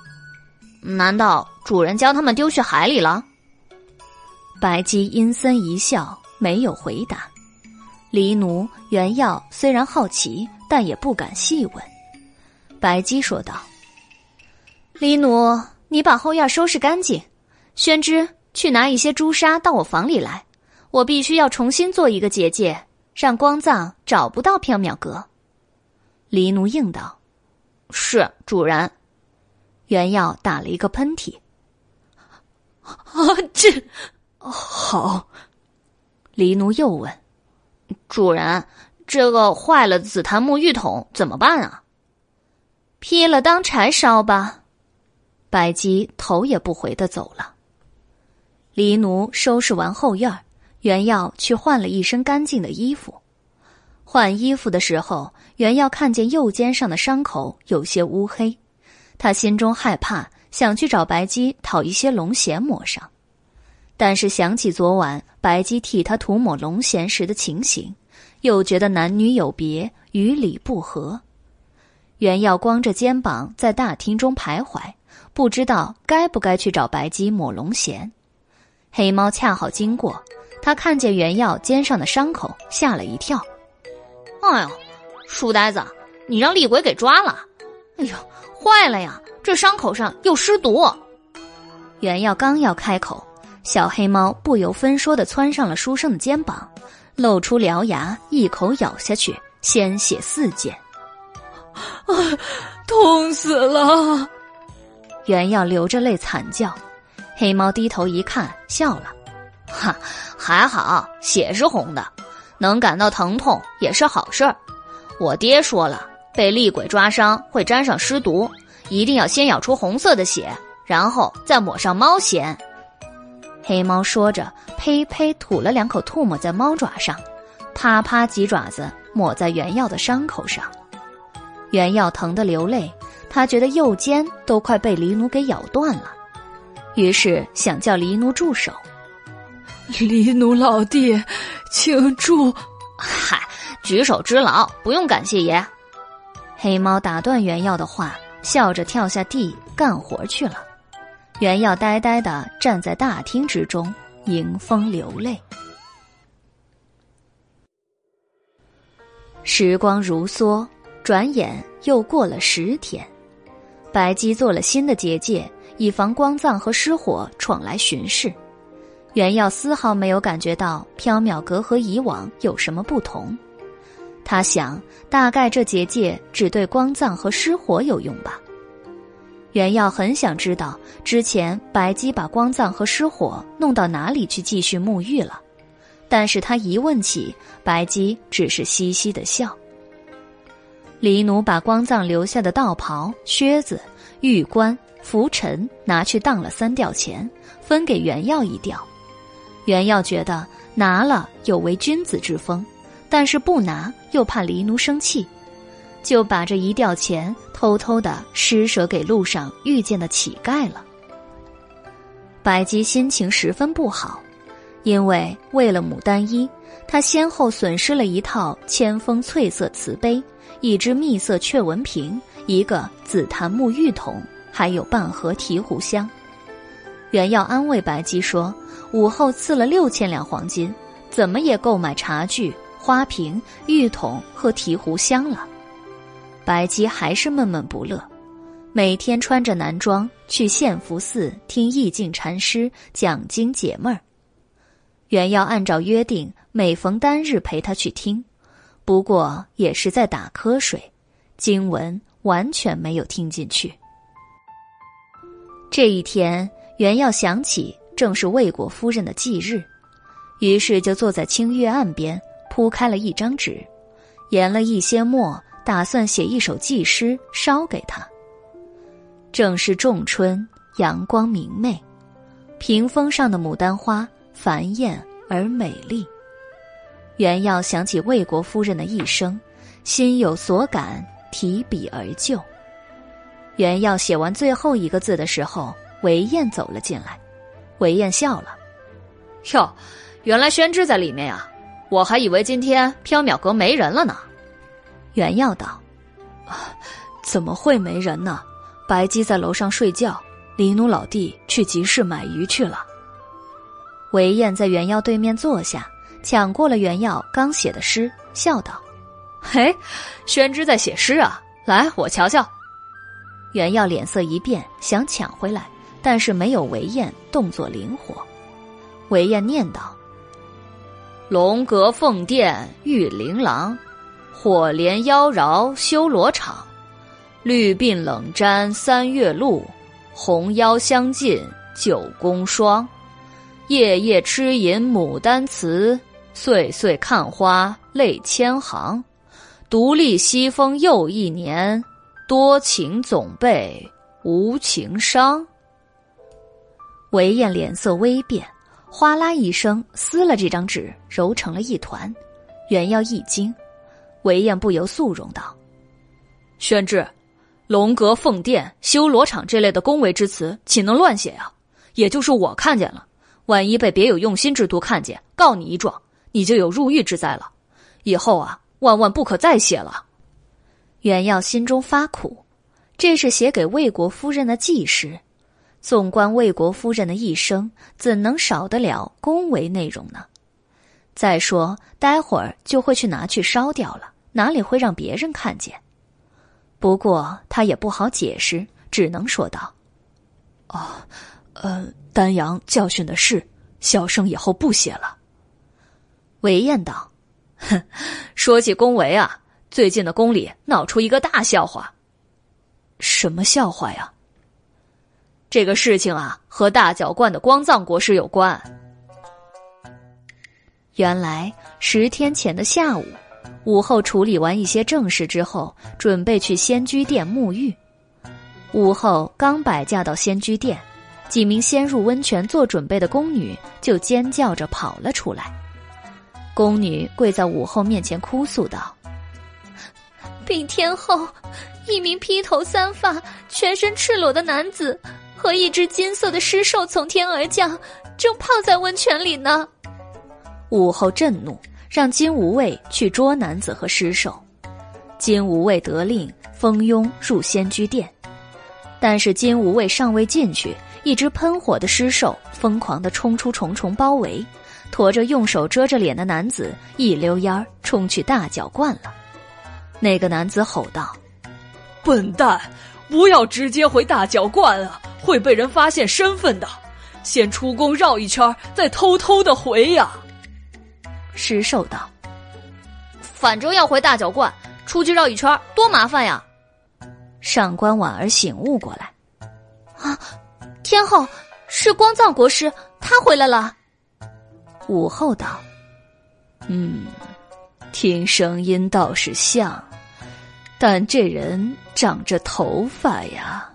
难道主人将他们丢去海里了？”白姬阴森一笑，没有回答。黎奴、原耀虽然好奇，但也不敢细问。白姬说道：“黎奴，你把后院收拾干净。宣之，去拿一些朱砂到我房里来，我必须要重新做一个结界，让光藏找不到缥缈阁。”黎奴应道：“是主人。”原耀打了一个喷嚏：“ [LAUGHS] 啊，这……”好，黎奴又问：“主人，这个坏了紫檀木浴桶怎么办啊？”劈了当柴烧吧。白姬头也不回的走了。黎奴收拾完后院，袁耀去换了一身干净的衣服。换衣服的时候，袁耀看见右肩上的伤口有些乌黑，他心中害怕，想去找白姬讨一些龙涎抹上。但是想起昨晚白姬替他涂抹龙涎时的情形，又觉得男女有别，与理不合。袁耀光着肩膀在大厅中徘徊，不知道该不该去找白姬抹龙涎。黑猫恰好经过，他看见袁耀肩上的伤口，吓了一跳。哎呦，书呆子，你让厉鬼给抓了！哎呦，坏了呀，这伤口上又湿毒。袁耀刚要开口，小黑猫不由分说的窜上了书生的肩膀，露出獠牙，一口咬下去，鲜血四溅。啊，痛死了！袁耀流着泪惨叫。黑猫低头一看，笑了：“哈，还好，血是红的，能感到疼痛也是好事儿。我爹说了，被厉鬼抓伤会沾上尸毒，一定要先咬出红色的血，然后再抹上猫涎。”黑猫说着，呸呸吐了两口唾沫在猫爪上，啪啪几爪子抹在原耀的伤口上。原耀疼得流泪，他觉得右肩都快被黎奴给咬断了，于是想叫黎奴住手。黎奴老弟，请住！嗨，举手之劳，不用感谢爷。黑猫打断原耀的话，笑着跳下地干活去了。原药呆呆的站在大厅之中，迎风流泪。时光如梭。转眼又过了十天，白姬做了新的结界，以防光藏和失火闯来巡视。袁耀丝毫没有感觉到缥缈阁和以往有什么不同。他想，大概这结界只对光藏和失火有用吧。袁耀很想知道，之前白姬把光藏和失火弄到哪里去继续沐浴了，但是他一问起，白姬只是嘻嘻的笑。黎奴把光藏留下的道袍、靴子、玉冠、拂尘拿去当了三吊钱，分给袁耀一吊。袁耀觉得拿了有违君子之风，但是不拿又怕黎奴生气，就把这一吊钱偷偷的施舍给路上遇见的乞丐了。白姬心情十分不好，因为为了牡丹衣，他先后损失了一套千峰翠色瓷杯。一只蜜色雀纹瓶，一个紫檀沐浴桶，还有半盒提壶香。袁耀安慰白姬说：“午后赐了六千两黄金，怎么也够买茶具、花瓶、浴桶和提壶香了。”白姬还是闷闷不乐，每天穿着男装去献福寺听意境禅师讲经解闷儿。袁耀按照约定，每逢单日陪他去听。不过也是在打瞌睡，经文完全没有听进去。这一天，袁耀想起正是魏国夫人的忌日，于是就坐在清月岸边，铺开了一张纸，研了一些墨，打算写一首祭诗烧给他。正是仲春，阳光明媚，屏风上的牡丹花繁艳而美丽。袁耀想起魏国夫人的一生，心有所感，提笔而就。袁耀写完最后一个字的时候，韦燕走了进来。韦燕笑了：“哟，原来宣之在里面呀！我还以为今天缥缈阁没人了呢。”袁耀道：“啊，怎么会没人呢？白姬在楼上睡觉，李奴老弟去集市买鱼去了。”韦燕在袁耀对面坐下。抢过了袁耀刚写的诗，笑道：“嘿，宣之在写诗啊！来，我瞧瞧。”袁耀脸色一变，想抢回来，但是没有韦燕动作灵活。韦燕念道：“龙阁凤殿玉琳琅，火莲妖娆修罗场，绿鬓冷沾三月露，红腰相近九宫霜，夜夜痴吟牡丹词。”岁岁看花泪千行，独立西风又一年，多情总被无情伤。韦燕脸色微变，哗啦一声撕了这张纸，揉成了一团。袁耀一惊，韦燕不由肃容道：“宣志，龙阁凤殿修罗场这类的恭维之词，岂能乱写啊？也就是我看见了，万一被别有用心之徒看见，告你一状，你就有入狱之灾了。以后啊，万万不可再写了。袁耀心中发苦，这是写给魏国夫人的记事。纵观魏国夫人的一生，怎能少得了恭维内容呢？再说，待会儿就会去拿去烧掉了，哪里会让别人看见？不过他也不好解释，只能说道：“哦，呃，丹阳教训的是，小生以后不写了。”韦燕道：“哼，说起恭维啊，最近的宫里闹出一个大笑话。什么笑话呀？”这个事情啊，和大角观的光藏国师有关。原来十天前的下午，武后处理完一些正事之后，准备去仙居殿沐浴。武后刚摆驾到仙居殿，几名先入温泉做准备的宫女就尖叫着跑了出来。宫女跪在武后面前哭诉道：“禀天后，一名披头散发、全身赤裸的男子。”和一只金色的尸兽从天而降，正泡在温泉里呢。武后震怒，让金无畏去捉男子和尸兽。金无畏得令，蜂拥入仙居殿。但是金无畏尚未进去，一只喷火的尸兽疯狂地冲出重重包围，驮着用手遮着脸的男子，一溜烟儿冲去大脚罐了。那个男子吼道：“笨蛋，不要直接回大脚罐啊！”会被人发现身份的，先出宫绕一圈，再偷偷的回呀。石兽道：“反正要回大脚观，出去绕一圈多麻烦呀。”上官婉儿醒悟过来：“啊，天后是光藏国师，他回来了。”武后道：“嗯，听声音倒是像，但这人长着头发呀。”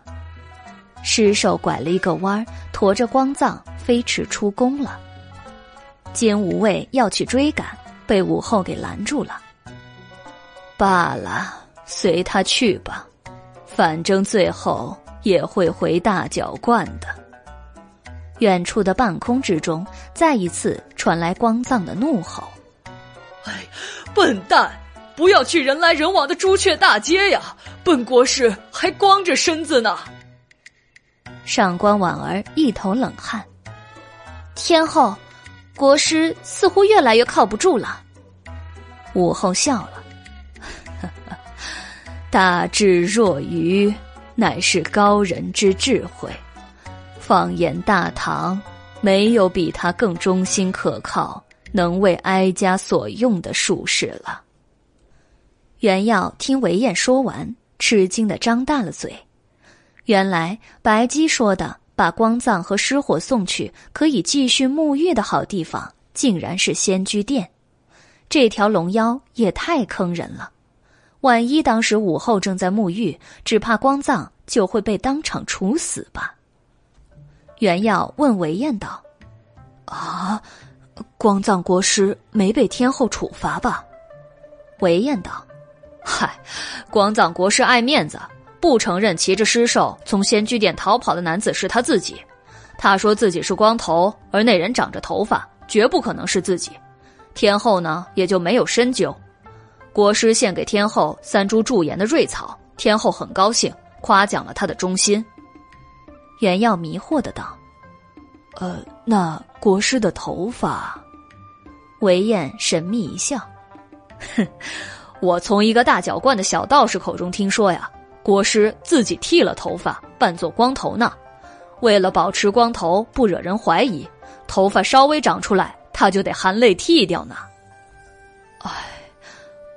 尸兽拐了一个弯儿，驮着光藏飞驰出宫了。金无畏要去追赶，被武后给拦住了。罢了，随他去吧，反正最后也会回大脚观的。远处的半空之中，再一次传来光藏的怒吼：“哎，笨蛋，不要去人来人往的朱雀大街呀！本国师还光着身子呢。”上官婉儿一头冷汗，天后，国师似乎越来越靠不住了。武后笑了，大智若愚，乃是高人之智慧。放眼大唐，没有比他更忠心可靠、能为哀家所用的术士了。袁耀听韦燕说完，吃惊的张大了嘴。原来白姬说的把光藏和失火送去，可以继续沐浴的好地方，竟然是仙居殿。这条龙妖也太坑人了！万一当时武后正在沐浴，只怕光藏就会被当场处死吧？袁耀问韦燕道：“啊，光藏国师没被天后处罚吧？”韦燕道：“嗨，光藏国师爱面子。”不承认骑着尸兽从仙居殿逃跑的男子是他自己，他说自己是光头，而那人长着头发，绝不可能是自己。天后呢，也就没有深究。国师献给天后三株驻颜的瑞草，天后很高兴，夸奖了他的忠心。袁耀迷惑的道：“呃，那国师的头发？”韦燕神秘一笑：“哼，我从一个大脚罐的小道士口中听说呀。”国师自己剃了头发，扮作光头呢。为了保持光头不惹人怀疑，头发稍微长出来，他就得含泪剃掉呢。唉，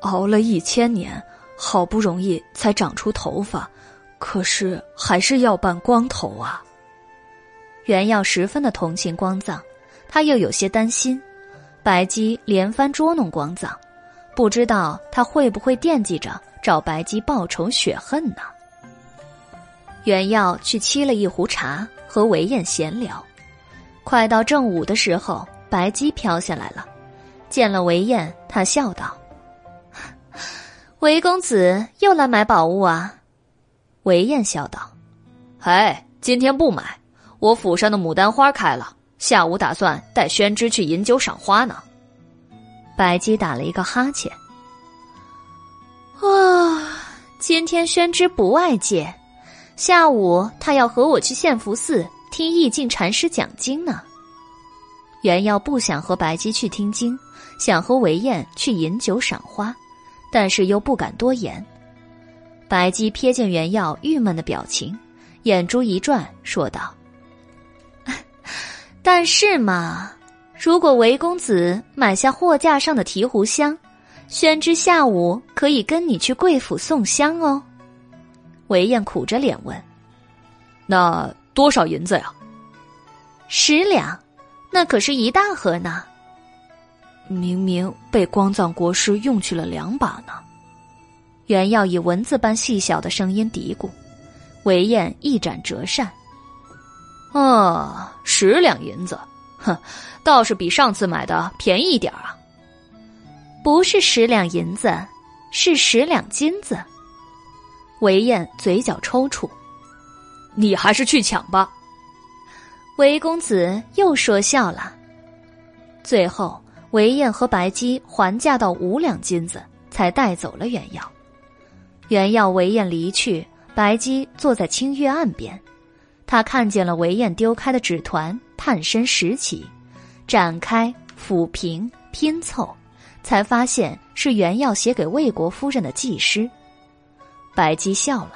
熬了一千年，好不容易才长出头发，可是还是要扮光头啊。袁耀十分的同情光藏，他又有些担心，白姬连番捉弄光藏，不知道他会不会惦记着。找白姬报仇雪恨呢？袁耀去沏了一壶茶，和韦燕闲聊。快到正午的时候，白姬飘下来了，见了韦燕，他笑道：“韦公子又来买宝物啊？”韦燕笑道：“哎，今天不买，我府上的牡丹花开了，下午打算带宣之去饮酒赏花呢。白姬打了一个哈欠。啊，今天宣之不外借，下午他要和我去献福寺听意境禅师讲经呢。袁耀不想和白姬去听经，想和韦燕去饮酒赏花，但是又不敢多言。白姬瞥见袁耀郁闷的表情，眼珠一转，说道：“ [LAUGHS] 但是嘛，如果韦公子买下货架上的提壶香，宣之下午可以跟你去贵府送香哦。”韦燕苦着脸问：“那多少银子呀？”“十两。”那可是一大盒呢。明明被光藏国师用去了两把呢。袁耀以蚊子般细小的声音嘀咕。韦燕一展折扇。哦，十两银子，哼，倒是比上次买的便宜一点啊。不是十两银子，是十两金子。韦燕嘴角抽搐。你还是去抢吧。韦公子又说笑了。最后，韦燕和白姬还价到五两金子，才带走了原药。原药韦燕离去，白姬坐在清月岸边，他看见了韦燕丢开的纸团，探身拾起，展开抚平拼凑，才发现是原要写给魏国夫人的祭诗。白姬笑了。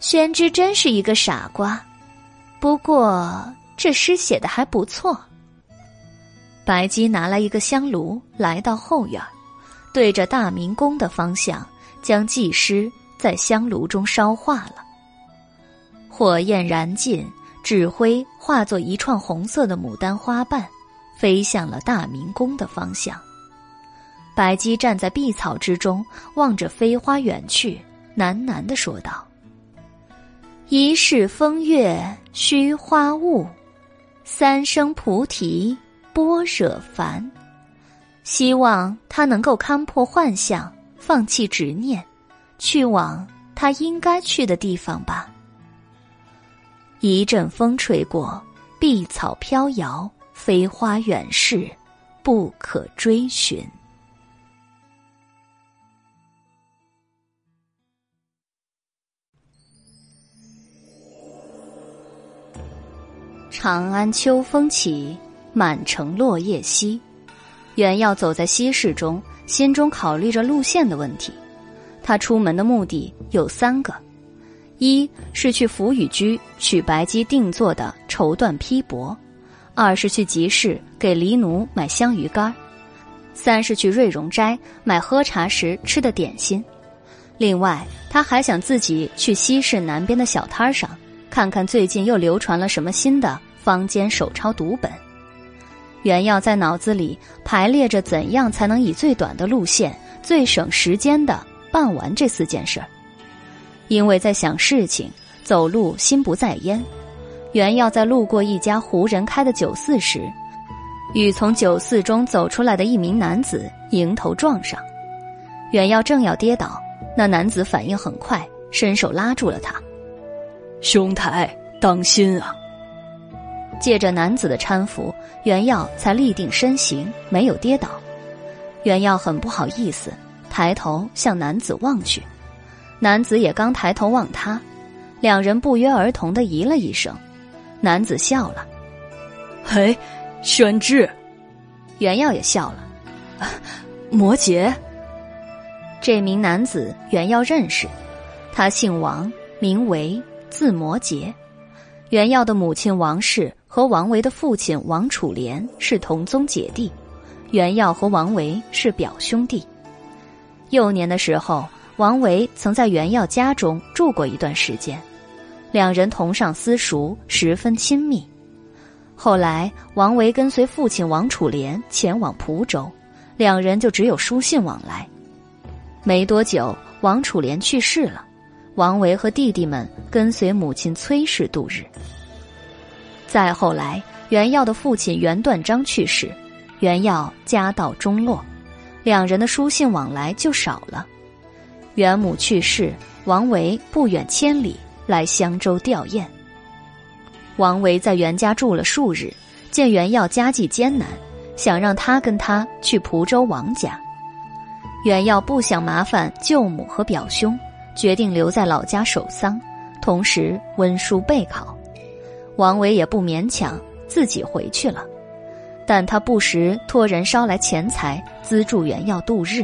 宣之真是一个傻瓜。不过这诗写的还不错。白姬拿来一个香炉，来到后院，对着大明宫的方向，将祭诗在香炉中烧化了。火焰燃尽，纸灰化作一串红色的牡丹花瓣，飞向了大明宫的方向。白姬站在碧草之中，望着飞花远去，喃喃的说道。一世风月虚花雾，三生菩提般若凡。希望他能够看破幻象，放弃执念，去往他应该去的地方吧。一阵风吹过，碧草飘摇，飞花远逝，不可追寻。长安秋风起，满城落叶稀。袁耀走在西市中，心中考虑着路线的问题。他出门的目的有三个：一是去福宇居取白鸡定做的绸缎披帛；二是去集市给黎奴买香鱼干；三是去瑞荣斋买喝茶时吃的点心。另外，他还想自己去西市南边的小摊上，看看最近又流传了什么新的。坊间手抄读本，袁耀在脑子里排列着怎样才能以最短的路线、最省时间的办完这四件事儿。因为在想事情，走路心不在焉。袁耀在路过一家胡人开的酒肆时，与从酒肆中走出来的一名男子迎头撞上。袁耀正要跌倒，那男子反应很快，伸手拉住了他：“兄台，当心啊！”借着男子的搀扶，袁耀才立定身形，没有跌倒。袁耀很不好意思，抬头向男子望去，男子也刚抬头望他，两人不约而同的咦了一声。男子笑了：“嘿，宣志。”袁耀也笑了：“摩羯。”这名男子袁耀认识，他姓王，名维，字摩诘。袁耀的母亲王氏。和王维的父亲王楚莲是同宗姐弟，袁耀和王维是表兄弟。幼年的时候，王维曾在袁耀家中住过一段时间，两人同上私塾，十分亲密。后来，王维跟随父亲王楚莲前往蒲州，两人就只有书信往来。没多久，王楚莲去世了，王维和弟弟们跟随母亲崔氏度日。再后来，袁耀的父亲袁断章去世，袁耀家道中落，两人的书信往来就少了。袁母去世，王维不远千里来襄州吊唁。王维在袁家住了数日，见袁耀家计艰难，想让他跟他去蒲州王家。袁耀不想麻烦舅母和表兄，决定留在老家守丧，同时温书备考。王维也不勉强，自己回去了。但他不时托人捎来钱财资助袁耀度日。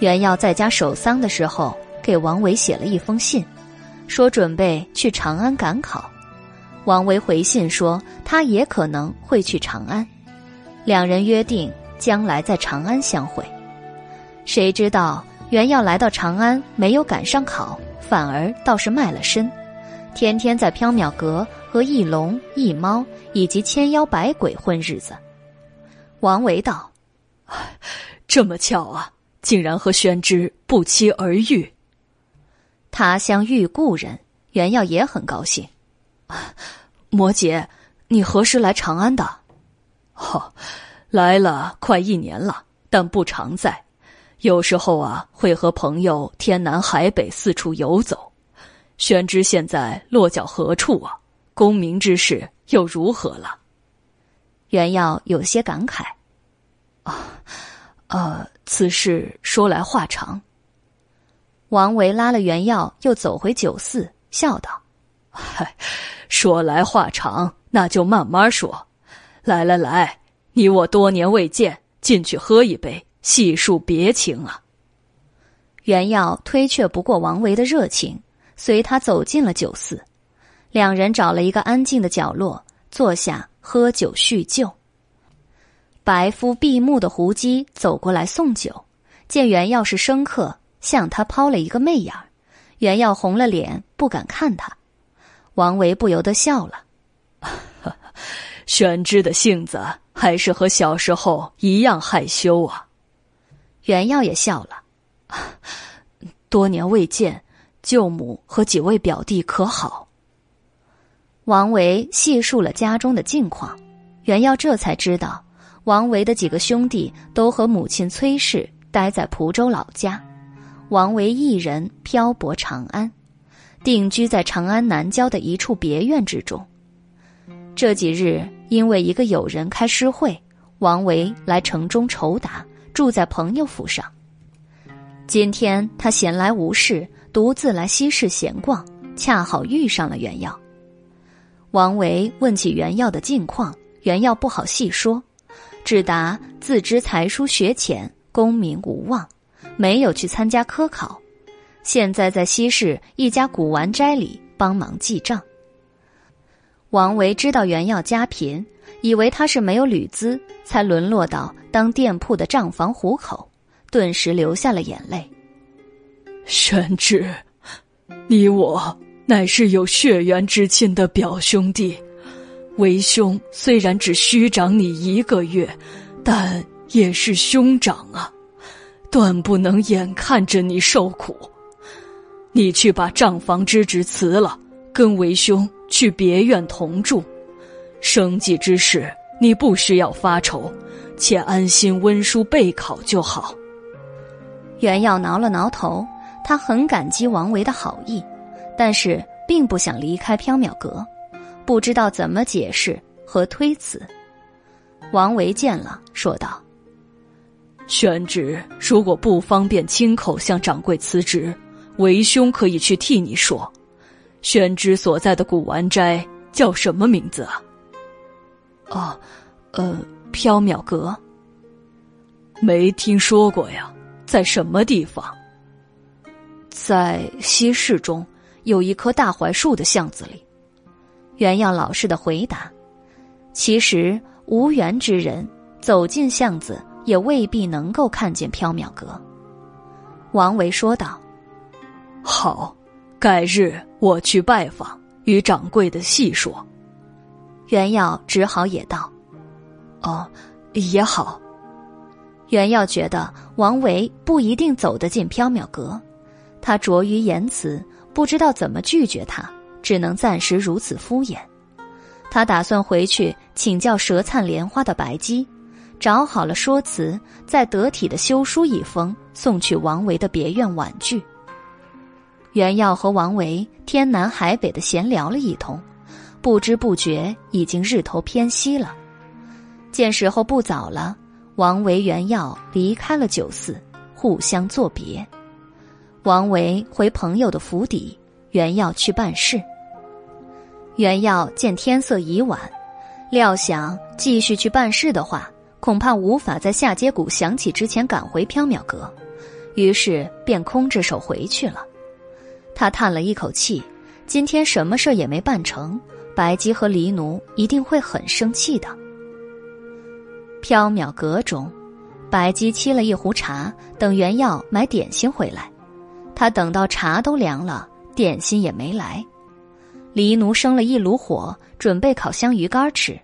袁耀在家守丧的时候，给王维写了一封信，说准备去长安赶考。王维回信说，他也可能会去长安，两人约定将来在长安相会。谁知道袁耀来到长安，没有赶上考，反而倒是卖了身，天天在缥缈阁和一龙一猫以及千妖百鬼混日子。王维道：“这么巧啊，竟然和宣之不期而遇。他乡遇故人，袁耀也很高兴。”摩姐，你何时来长安的？哦，来了快一年了，但不常在。有时候啊，会和朋友天南海北四处游走。宣之现在落脚何处啊？功名之事又如何了？袁耀有些感慨。啊，呃，此事说来话长。王维拉了袁耀，又走回酒肆，笑道：“嗨。”说来话长，那就慢慢说。来来来，你我多年未见，进去喝一杯，细数别情啊。袁耀推却不过王维的热情，随他走进了酒肆。两人找了一个安静的角落，坐下喝酒叙旧。白肤闭目的胡姬走过来送酒，见袁耀是生客，向他抛了一个媚眼儿。袁耀红了脸，不敢看他。王维不由得笑了，[LAUGHS] 玄之的性子还是和小时候一样害羞啊。袁耀也笑了，多年未见，舅母和几位表弟可好？王维细述了家中的近况，袁耀这才知道，王维的几个兄弟都和母亲崔氏待在蒲州老家，王维一人漂泊长安。定居在长安南郊的一处别院之中。这几日，因为一个友人开诗会，王维来城中酬答，住在朋友府上。今天他闲来无事，独自来西市闲逛，恰好遇上了袁耀。王维问起袁耀的近况，袁耀不好细说，只答自知才疏学浅，功名无望，没有去参加科考。现在在西市一家古玩斋里帮忙记账。王维知道袁耀家贫，以为他是没有旅资才沦落到当店铺的账房糊口，顿时流下了眼泪。宣之，你我乃是有血缘之亲的表兄弟，为兄虽然只虚长你一个月，但也是兄长啊，断不能眼看着你受苦。你去把账房之职辞了，跟为兄去别院同住，生计之事你不需要发愁，且安心温书备考就好。袁耀挠了挠头，他很感激王维的好意，但是并不想离开缥缈阁，不知道怎么解释和推辞。王维见了，说道：“宣之如果不方便亲口向掌柜辞职。”为兄可以去替你说，宣之所在的古玩斋叫什么名字啊？哦，呃，缥缈阁。没听说过呀，在什么地方？在西市中有一棵大槐树的巷子里。袁耀老实的回答。其实无缘之人走进巷子，也未必能够看见缥缈阁。王维说道。好，改日我去拜访，与掌柜的细说。袁耀只好也道：“哦，也好。”袁耀觉得王维不一定走得进缥缈阁，他拙于言辞，不知道怎么拒绝他，只能暂时如此敷衍。他打算回去请教舌灿莲花的白姬，找好了说辞，再得体的修书一封，送去王维的别院婉拒。袁耀和王维天南海北的闲聊了一通，不知不觉已经日头偏西了。见时候不早了，王维、袁耀离开了酒肆，互相作别。王维回朋友的府邸，袁耀去办事。袁耀见天色已晚，料想继续去办事的话，恐怕无法在下街鼓响起之前赶回缥缈阁，于是便空着手回去了。他叹了一口气，今天什么事也没办成，白姬和黎奴一定会很生气的。缥缈阁中，白姬沏了一壶茶，等袁耀买点心回来。他等到茶都凉了，点心也没来。黎奴生了一炉火，准备烤香鱼干吃。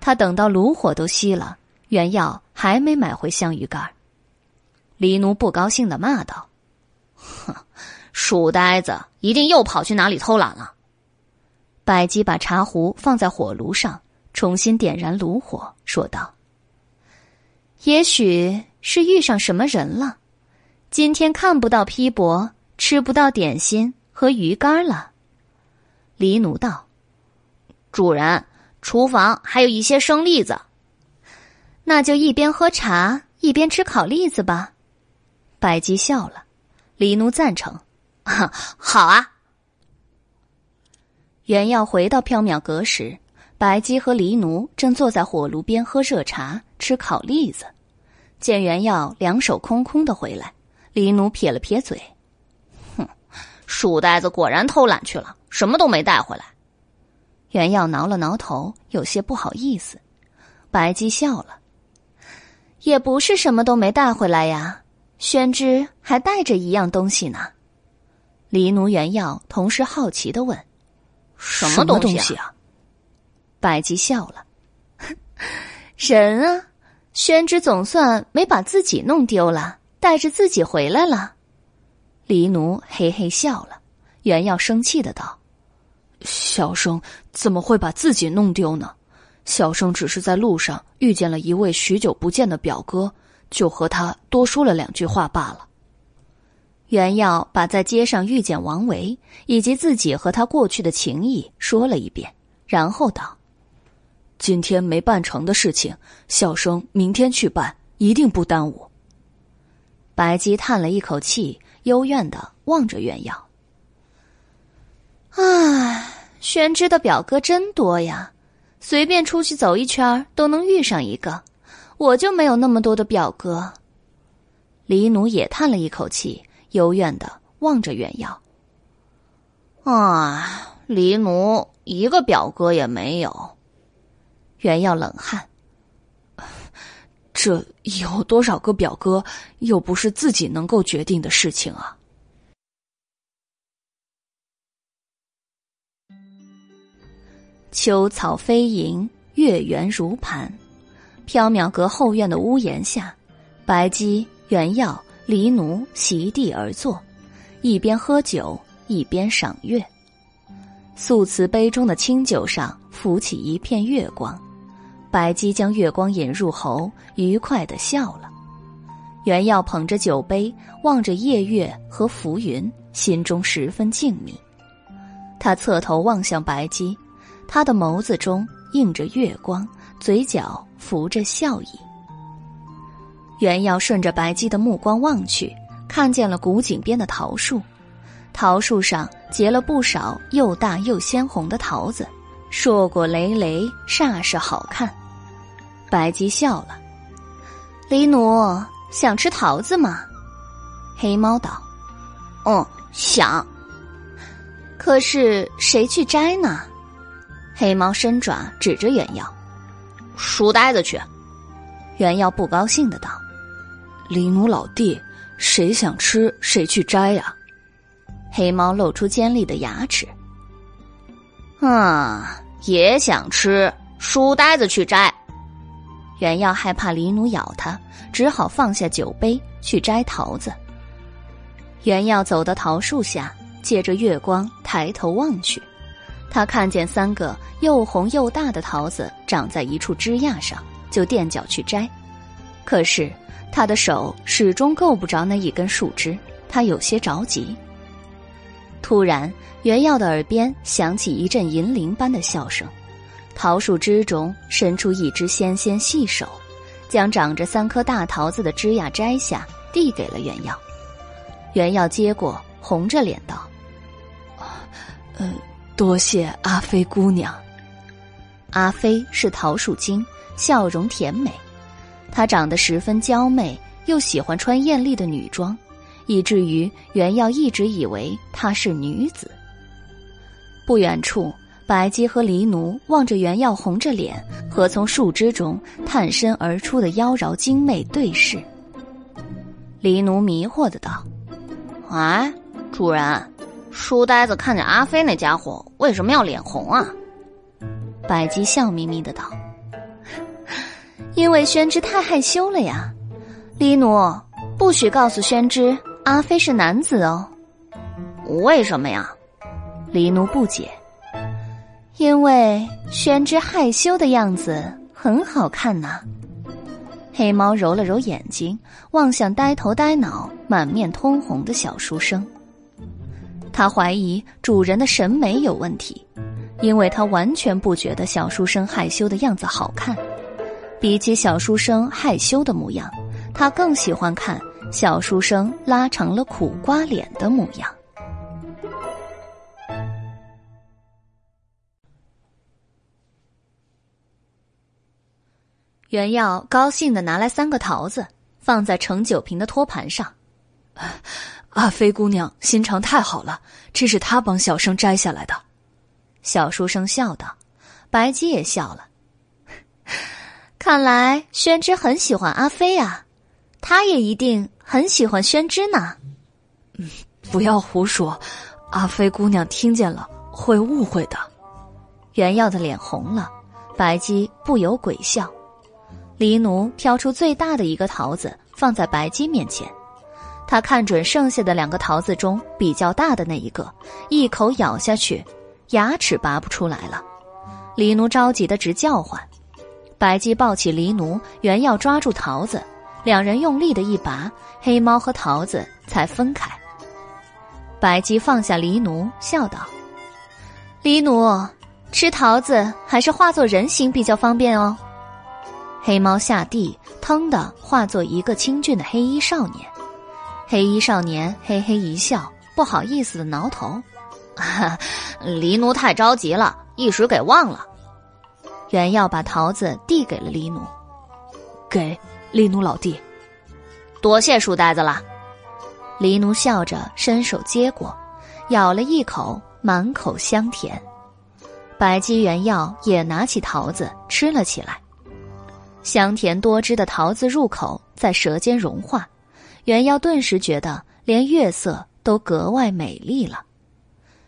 他等到炉火都熄了，袁耀还没买回香鱼干。黎奴不高兴的骂道：“哼，书呆子，一定又跑去哪里偷懒了。”白姬把茶壶放在火炉上，重新点燃炉火，说道。也许是遇上什么人了，今天看不到批驳，吃不到点心和鱼干了。黎奴道：“主人，厨房还有一些生栗子，那就一边喝茶一边吃烤栗子吧。”白姬笑了，黎奴赞成：“ [LAUGHS] 好啊。”原要回到缥缈阁时。白姬和黎奴正坐在火炉边喝热茶、吃烤栗子，见袁耀两手空空的回来，黎奴撇了撇嘴：“哼，书呆子果然偷懒去了，什么都没带回来。”袁耀挠了挠头，有些不好意思。白姬笑了：“也不是什么都没带回来呀，宣之还带着一样东西呢。”黎奴、袁耀同时好奇的问：“什么东西啊？”白姬笑了，[LAUGHS] 人啊，宣之总算没把自己弄丢了，带着自己回来了。黎奴嘿嘿笑了，原要生气的道：“小生怎么会把自己弄丢呢？小生只是在路上遇见了一位许久不见的表哥，就和他多说了两句话罢了。”袁耀把在街上遇见王维以及自己和他过去的情谊说了一遍，然后道。今天没办成的事情，小生明天去办，一定不耽误。白姬叹了一口气，幽怨的望着袁耀。唉，宣之的表哥真多呀，随便出去走一圈都能遇上一个，我就没有那么多的表哥。黎奴也叹了一口气，幽怨的望着袁耀。啊，黎奴一个表哥也没有。袁耀冷汗，这有多少个表哥，又不是自己能够决定的事情啊！秋草飞盈，月圆如盘。缥缈阁后院的屋檐下，白姬、原耀、黎奴席地而坐，一边喝酒，一边赏月。素瓷杯中的清酒上浮起一片月光。白姬将月光引入喉，愉快的笑了。袁耀捧着酒杯，望着夜月和浮云，心中十分静谧。他侧头望向白姬，他的眸子中映着月光，嘴角浮着笑意。袁耀顺着白姬的目光望去，看见了古井边的桃树，桃树上结了不少又大又鲜红的桃子，硕果累累，煞是好看。白姬笑了，黎奴想吃桃子吗？黑猫道：“嗯，想。可是谁去摘呢？”黑猫伸爪指着袁耀：“书呆子去。”袁耀不高兴的道：“黎奴老弟，谁想吃谁去摘呀？”黑猫露出尖利的牙齿：“啊，也想吃，书呆子去摘。”袁耀害怕黎奴咬他，只好放下酒杯去摘桃子。袁耀走到桃树下，借着月光抬头望去，他看见三个又红又大的桃子长在一处枝桠上，就垫脚去摘。可是他的手始终够不着那一根树枝，他有些着急。突然，袁耀的耳边响起一阵银铃般的笑声，桃树枝中伸出一只纤纤细手，将长着三颗大桃子的枝桠摘下，递给了袁耀。袁耀接过，红着脸道：“呃，多谢阿飞姑娘。”阿飞是桃树精，笑容甜美，她长得十分娇媚，又喜欢穿艳丽的女装。以至于袁耀一直以为她是女子。不远处，白姬和黎奴望着袁耀红着脸和从树枝中探身而出的妖娆精媚对视。黎奴迷惑的道：“哎，主人，书呆子看见阿飞那家伙为什么要脸红啊？”白姬笑眯眯的道：“因为宣之太害羞了呀，黎奴不许告诉宣之。”阿飞是男子哦，为什么呀？黎奴不解。因为宣之害羞的样子很好看呐。黑猫揉了揉眼睛，望向呆头呆脑、满面通红的小书生。他怀疑主人的审美有问题，因为他完全不觉得小书生害羞的样子好看。比起小书生害羞的模样，他更喜欢看。小书生拉长了苦瓜脸的模样。袁耀高兴的拿来三个桃子，放在盛酒瓶的托盘上。阿飞姑娘心肠太好了，这是她帮小生摘下来的。小书生笑道：“白姬也笑了。看来宣之很喜欢阿飞啊，他也一定。”很喜欢宣之呢，嗯，不要胡说，阿飞姑娘听见了会误会的。袁耀的脸红了，白姬不由鬼笑。黎奴挑出最大的一个桃子放在白姬面前，他看准剩下的两个桃子中比较大的那一个，一口咬下去，牙齿拔不出来了。黎奴着急的直叫唤，白姬抱起黎奴，原要抓住桃子。两人用力的一拔，黑猫和桃子才分开。白姬放下黎奴，笑道：“黎奴，吃桃子还是化作人形比较方便哦。”黑猫下地，腾的化作一个清俊的黑衣少年。黑衣少年嘿嘿一笑，不好意思的挠头：“ [LAUGHS] 黎奴太着急了，一时给忘了。”原要把桃子递给了黎奴，给。黎奴老弟，多谢书呆子了。黎奴笑着伸手接过，咬了一口，满口香甜。白姬原药也拿起桃子吃了起来，香甜多汁的桃子入口，在舌尖融化，原药顿时觉得连月色都格外美丽了。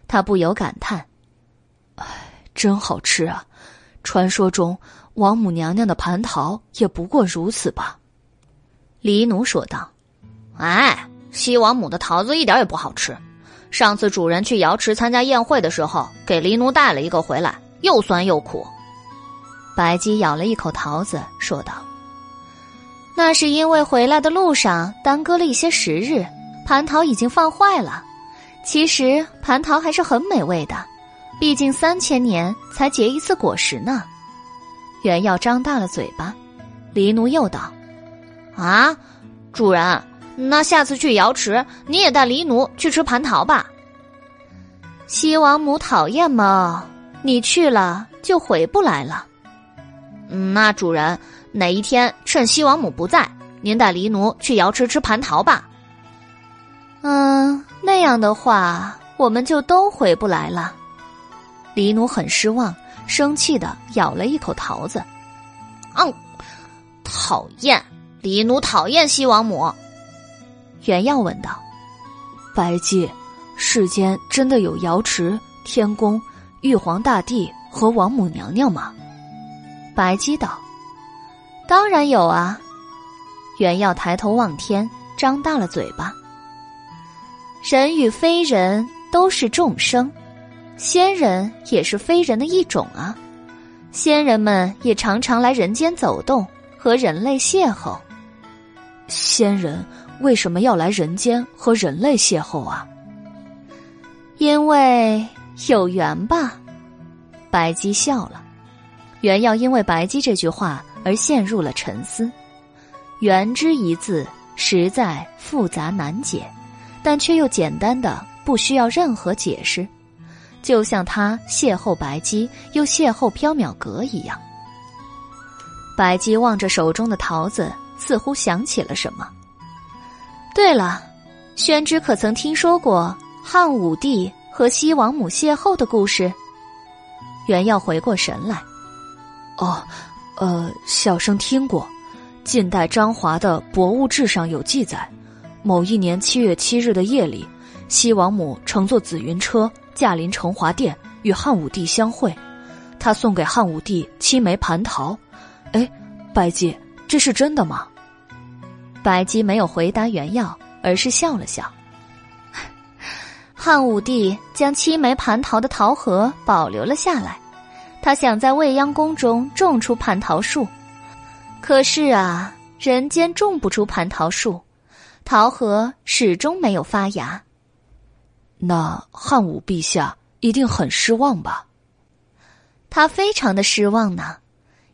他不由感叹：“哎，真好吃啊！传说中……”王母娘娘的蟠桃也不过如此吧，黎奴说道。哎，西王母的桃子一点也不好吃。上次主人去瑶池参加宴会的时候，给黎奴带了一个回来，又酸又苦。白姬咬了一口桃子，说道：“那是因为回来的路上耽搁了一些时日，蟠桃已经放坏了。其实蟠桃还是很美味的，毕竟三千年才结一次果实呢。”原耀张大了嘴巴，黎奴又道：“啊，主人，那下次去瑶池，你也带黎奴去吃蟠桃吧。”西王母讨厌猫，你去了就回不来了。嗯那主人哪一天趁西王母不在，您带黎奴去瑶池吃蟠桃吧。嗯，那样的话，我们就都回不来了。黎奴很失望。生气的咬了一口桃子，嗯，讨厌，黎奴讨厌西王母。原耀问道：“白姬，世间真的有瑶池、天宫、玉皇大帝和王母娘娘吗？”白姬道：“当然有啊。”原耀抬头望天，张大了嘴巴。人与非人都是众生。仙人也是非人的一种啊，仙人们也常常来人间走动，和人类邂逅。仙人为什么要来人间和人类邂逅啊？因为有缘吧。白姬笑了。袁耀因为白姬这句话而陷入了沉思。缘之一字实在复杂难解，但却又简单的不需要任何解释，就像他邂逅白姬又邂逅缥缈阁一样。白姬望着手中的桃子，似乎想起了什么。对了，宣之可曾听说过汉武帝和西王母邂逅的故事？袁耀回过神来，哦，呃，小生听过。近代张华的《博物志》上有记载，某一年七月七日的夜里，西王母乘坐紫云车驾临成华殿，与汉武帝相会。他送给汉武帝七枚蟠桃。哎，白姬，这是真的吗？白姬没有回答原样，而是笑了笑。汉武帝将七枚蟠桃的桃核保留了下来，他想在未央宫中种出蟠桃树。可是啊，人间种不出蟠桃树，桃核始终没有发芽。那汉武陛下一定很失望吧？他非常的失望呢，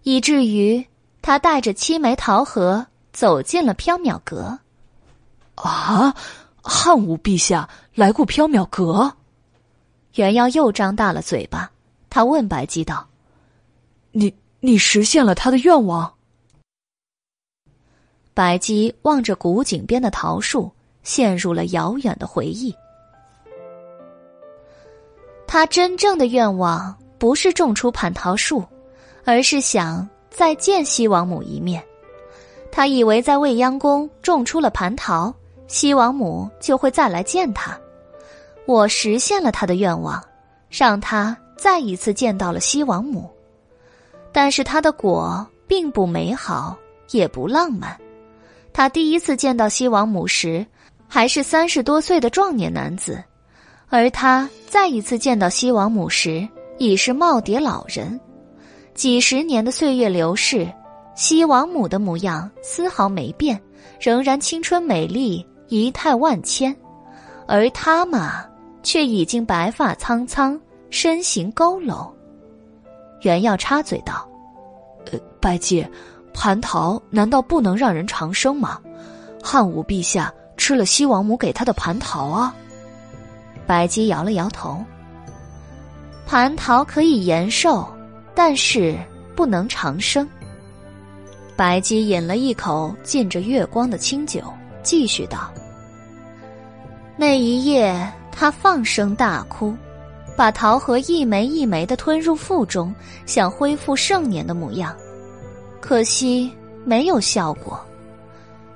以至于他带着七枚桃核走进了缥缈阁。啊，汉武陛下来过缥缈阁？袁耀又张大了嘴巴，他问白姬道：“你你实现了他的愿望？”白姬望着古井边的桃树，陷入了遥远的回忆。他真正的愿望不是种出蟠桃树，而是想再见西王母一面。他以为在未央宫种出了蟠桃，西王母就会再来见他。我实现了他的愿望，让他再一次见到了西王母。但是他的果并不美好，也不浪漫。他第一次见到西王母时，还是三十多岁的壮年男子；而他再一次见到西王母时，已是耄耋老人。几十年的岁月流逝，西王母的模样丝毫没变，仍然青春美丽，仪态万千；而他嘛，却已经白发苍苍，身形佝偻。袁耀插嘴道：“呃，拜见。”蟠桃难道不能让人长生吗？汉武陛下吃了西王母给他的蟠桃啊！白姬摇了摇头。蟠桃可以延寿，但是不能长生。白姬饮了一口浸着月光的清酒，继续道：“那一夜，他放声大哭，把桃核一枚一枚的吞入腹中，想恢复盛年的模样。”可惜没有效果，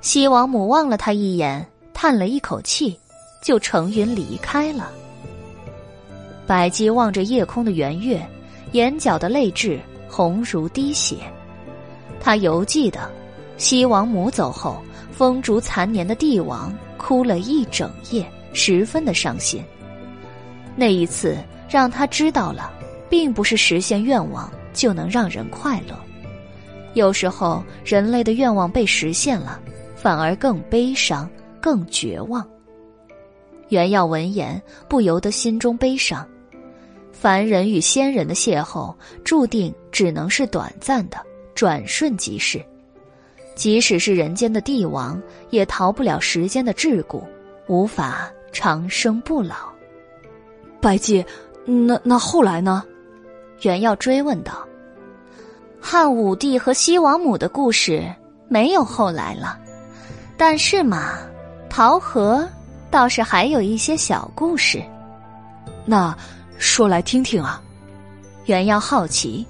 西王母望了他一眼，叹了一口气，就乘云离开了。白姬望着夜空的圆月，眼角的泪痣红如滴血。他犹记得，西王母走后，风烛残年的帝王哭了一整夜，十分的伤心。那一次，让他知道了，并不是实现愿望就能让人快乐。有时候，人类的愿望被实现了，反而更悲伤、更绝望。袁耀闻言，不由得心中悲伤。凡人与仙人的邂逅，注定只能是短暂的，转瞬即逝。即使是人间的帝王，也逃不了时间的桎梏，无法长生不老。白姬，那那后来呢？袁耀追问道。汉武帝和西王母的故事没有后来了，但是嘛，桃核倒是还有一些小故事。那说来听听啊。袁耀好奇，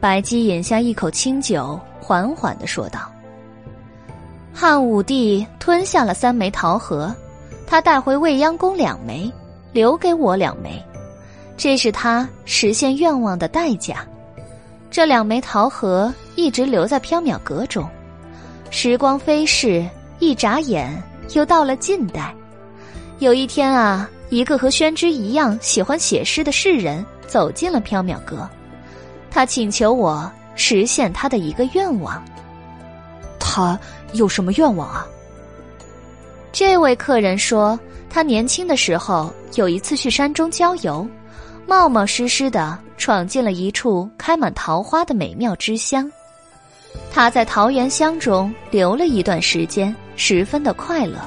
白姬饮下一口清酒，缓缓的说道：“汉武帝吞下了三枚桃核，他带回未央宫两枚，留给我两枚，这是他实现愿望的代价。”这两枚桃核一直留在缥缈阁中，时光飞逝，一眨眼又到了近代。有一天啊，一个和宣之一样喜欢写诗的士人走进了缥缈阁，他请求我实现他的一个愿望。他有什么愿望啊？这位客人说，他年轻的时候有一次去山中郊游，冒冒失失的闯进了一处开满桃花的美妙之乡。他在桃源乡中留了一段时间，十分的快乐。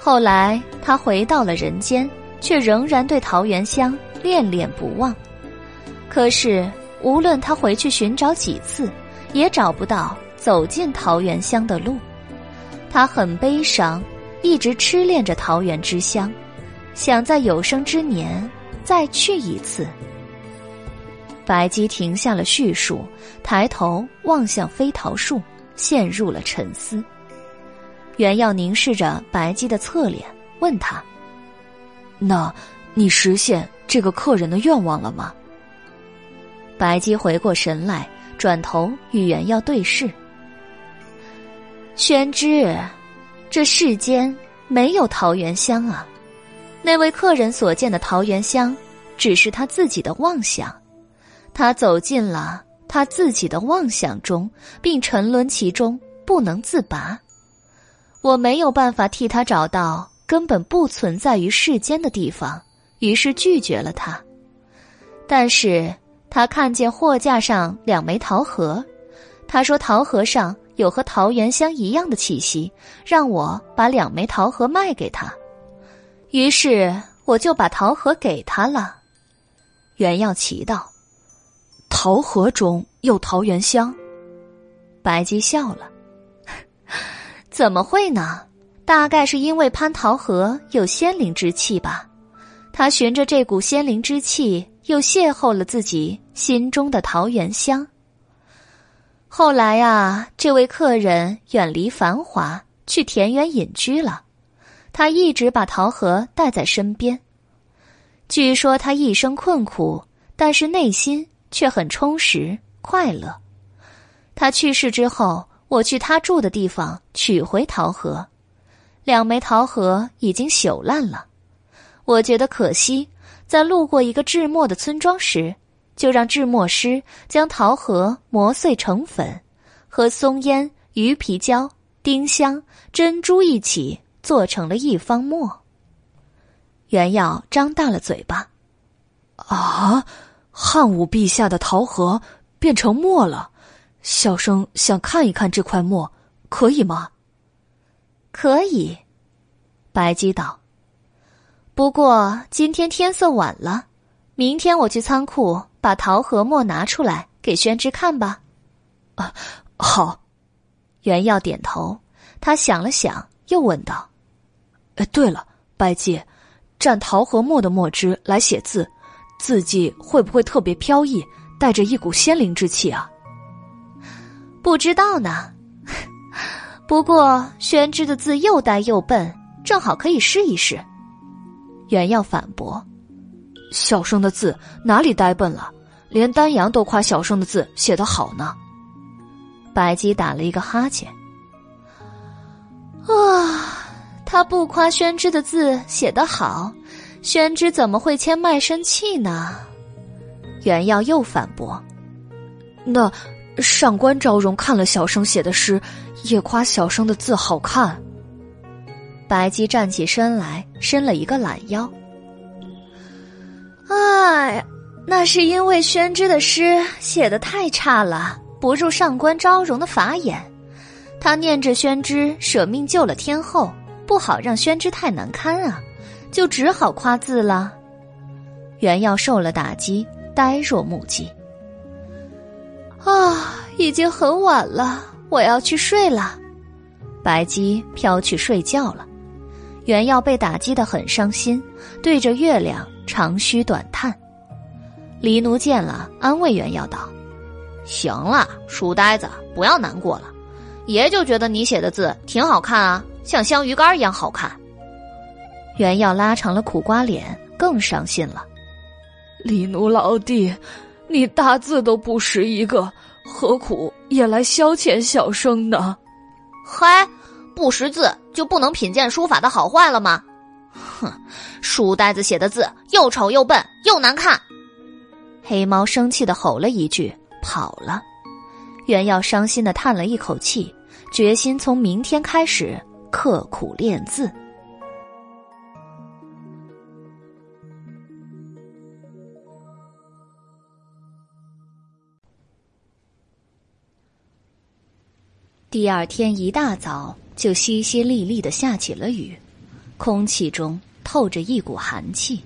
后来他回到了人间，却仍然对桃源乡恋恋不忘。可是无论他回去寻找几次，也找不到走进桃源乡的路。他很悲伤，一直痴恋着桃源之乡，想在有生之年再去一次。白姬停下了叙述，抬头望向飞桃树，陷入了沉思。袁耀凝视着白姬的侧脸，问他：“那，你实现这个客人的愿望了吗？”白姬回过神来，转头与袁耀对视。宣之，这世间没有桃源香啊！那位客人所见的桃源乡，只是他自己的妄想。他走进了他自己的妄想中，并沉沦其中不能自拔。我没有办法替他找到根本不存在于世间的地方，于是拒绝了他。但是他看见货架上两枚桃核，他说桃核上。有和桃源乡一样的气息，让我把两枚桃核卖给他，于是我就把桃核给他了。袁耀奇道：“桃核中有桃源香。”白姬笑了：“ [LAUGHS] 怎么会呢？大概是因为蟠桃核有仙灵之气吧。他循着这股仙灵之气，又邂逅了自己心中的桃源香。”后来啊，这位客人远离繁华，去田园隐居了。他一直把桃核带在身边。据说他一生困苦，但是内心却很充实快乐。他去世之后，我去他住的地方取回桃核，两枚桃核已经朽烂了。我觉得可惜，在路过一个制墨的村庄时。就让制墨师将桃核磨碎成粉，和松烟、鱼皮胶、丁香、珍珠一起做成了一方墨。袁耀张大了嘴巴：“啊，汉武陛下的桃核变成墨了！小生想看一看这块墨，可以吗？”“可以。”白姬道。“不过今天天色晚了，明天我去仓库。”把桃核墨拿出来给宣之看吧。啊，好。袁耀点头。他想了想，又问道：“哎，对了，白姬，蘸桃核墨的墨汁来写字，字迹会不会特别飘逸，带着一股仙灵之气啊？”不知道呢。[LAUGHS] 不过宣之的字又呆又笨，正好可以试一试。原样反驳：“小生的字哪里呆笨了？”连丹阳都夸小生的字写得好呢。白姬打了一个哈欠。啊，他不夸宣之的字写得好，宣之怎么会签卖身契呢？袁耀又反驳：“那上官昭容看了小生写的诗，也夸小生的字好看。”白姬站起身来，伸了一个懒腰。哎。那是因为宣之的诗写的太差了，不入上官昭容的法眼。他念着宣之舍命救了天后，不好让宣之太难堪啊，就只好夸字了。袁耀受了打击，呆若木鸡。啊，已经很晚了，我要去睡了。白姬飘去睡觉了。袁耀被打击的很伤心，对着月亮长吁短叹。黎奴见了，安慰袁耀道：“行了，书呆子，不要难过了。爷就觉得你写的字挺好看啊，像香鱼干一样好看。”原耀拉长了苦瓜脸，更伤心了。李奴老弟，你大字都不识一个，何苦也来消遣小生呢？嗨，不识字就不能品鉴书法的好坏了吗？哼，书呆子写的字又丑又笨又难看。黑猫生气的吼了一句，跑了。原耀伤心的叹了一口气，决心从明天开始刻苦练字。第二天一大早就淅淅沥沥的下起了雨空气中透着一股寒气。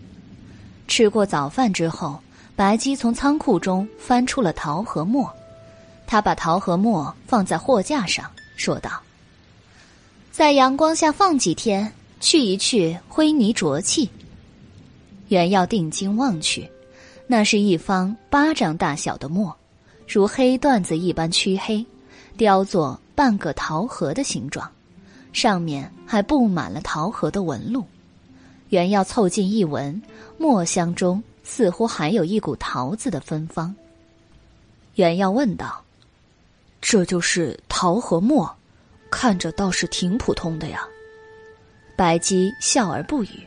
吃过早饭之后白鸡从仓库中翻出了桃和墨他把桃和墨放在货架上说道在阳光下放几天，去一去灰泥浊气。”原耀定睛望去，那是一方巴掌大小的墨，如黑缎子一般黢黑，雕作半个桃核的形状，上面还布满了桃核的纹路。原耀凑近一闻，墨香中。似乎还有一股桃子的芬芳。袁耀问道：“这就是桃和墨，看着倒是挺普通的呀。”白姬笑而不语。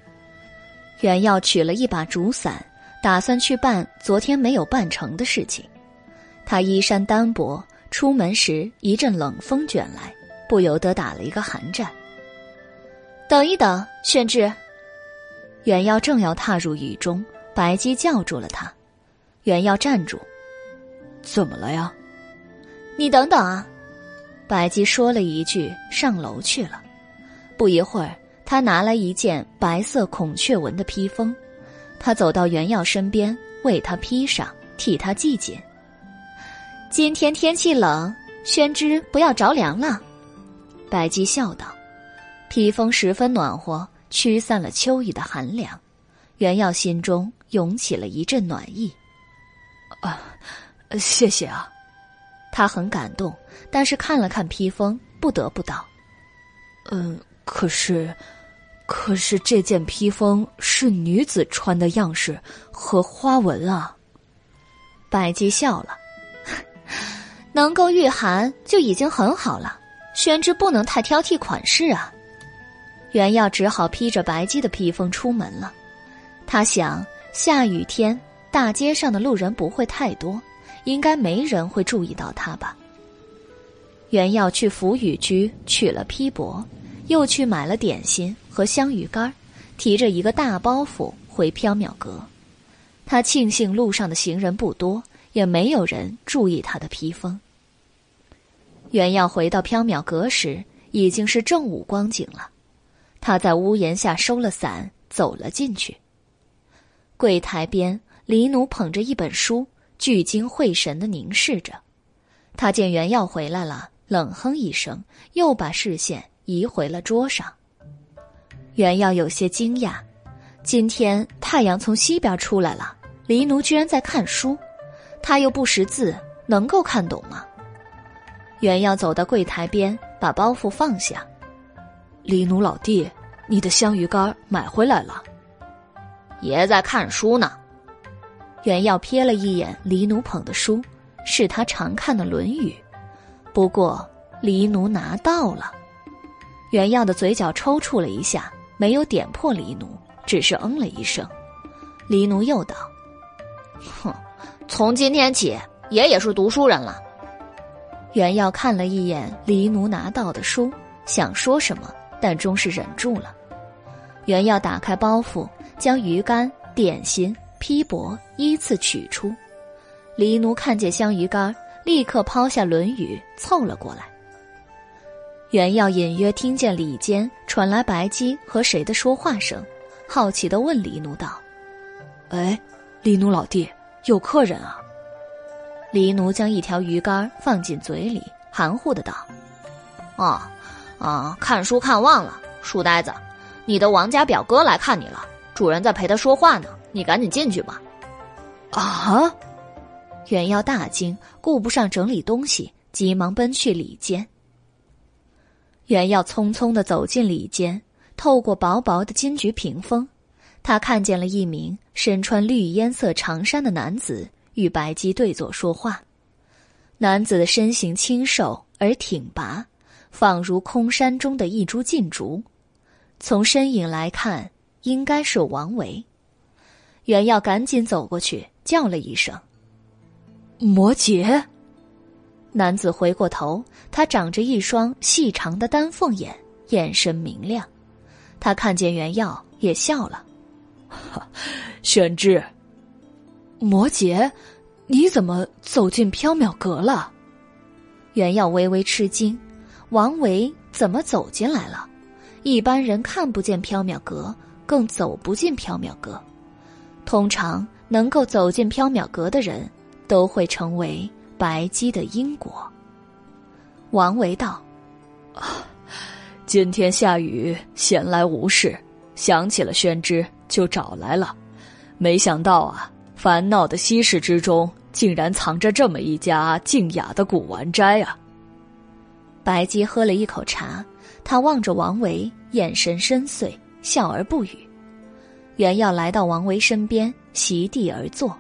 袁耀取了一把竹伞，打算去办昨天没有办成的事情。他衣衫单薄，出门时一阵冷风卷来，不由得打了一个寒战。等一等，宣之。袁耀正要踏入雨中。白姬叫住了他，袁耀站住。怎么了呀？你等等啊！白姬说了一句，上楼去了。不一会儿，他拿来一件白色孔雀纹的披风，他走到袁耀身边，为他披上，替他系紧。今天天气冷，宣之不要着凉了。白姬笑道：“披风十分暖和，驱散了秋雨的寒凉。”袁耀心中。涌起了一阵暖意，啊，谢谢啊！他很感动，但是看了看披风，不得不道：“嗯，可是，可是这件披风是女子穿的样式和花纹啊。”百姬笑了，[LAUGHS] 能够御寒就已经很好了。宣之不能太挑剔款式啊。袁耀只好披着白姬的披风出门了，他想。下雨天，大街上的路人不会太多，应该没人会注意到他吧。袁耀去福雨居取了披帛，又去买了点心和香鱼干，提着一个大包袱回缥缈阁。他庆幸路上的行人不多，也没有人注意他的披风。袁耀回到缥缈阁时，已经是正午光景了。他在屋檐下收了伞，走了进去。柜台边，黎奴捧着一本书，聚精会神的凝视着。他见袁耀回来了，冷哼一声，又把视线移回了桌上。袁耀有些惊讶，今天太阳从西边出来了，黎奴居然在看书，他又不识字，能够看懂吗？袁耀走到柜台边，把包袱放下。黎奴老弟，你的香鱼干买回来了。爷在看书呢。袁耀瞥了一眼黎奴捧的书，是他常看的《论语》，不过黎奴拿到了。袁耀的嘴角抽搐了一下，没有点破黎奴，只是嗯了一声。黎奴又道：“哼，从今天起，爷也是读书人了。”袁耀看了一眼黎奴拿到的书，想说什么，但终是忍住了。袁耀打开包袱。将鱼干、点心、披帛依次取出，黎奴看见香鱼干，立刻抛下《论语》，凑了过来。袁耀隐约听见里间传来白姬和谁的说话声，好奇的问黎奴道：“哎，李奴老弟，有客人啊？”黎奴将一条鱼竿放进嘴里，含糊的道：“哦，啊，看书看忘了，书呆子，你的王家表哥来看你了。”主人在陪他说话呢，你赶紧进去吧。啊！袁耀大惊，顾不上整理东西，急忙奔去里间。袁耀匆匆的走进里间，透过薄薄的金菊屏风，他看见了一名身穿绿烟色长衫的男子与白姬对坐说话。男子的身形清瘦而挺拔，仿如空山中的一株劲竹。从身影来看。应该是王维。袁耀赶紧走过去，叫了一声：“摩羯。”男子回过头，他长着一双细长的丹凤眼，眼神明亮。他看见袁耀，也笑了：“ [LAUGHS] 玄之，摩羯，你怎么走进缥缈阁了？”袁耀微微吃惊，王维怎么走进来了？一般人看不见缥缈阁，更走不进缥缈阁。通常能够走进缥缈阁的人，都会成为白姬的因果。王维道：“啊，今天下雨，闲来无事，想起了宣之，就找来了。没想到啊，烦恼的西市之中，竟然藏着这么一家静雅的古玩斋啊！”白姬喝了一口茶，他望着王维，眼神深邃，笑而不语。原耀来到王维身边，席地而坐。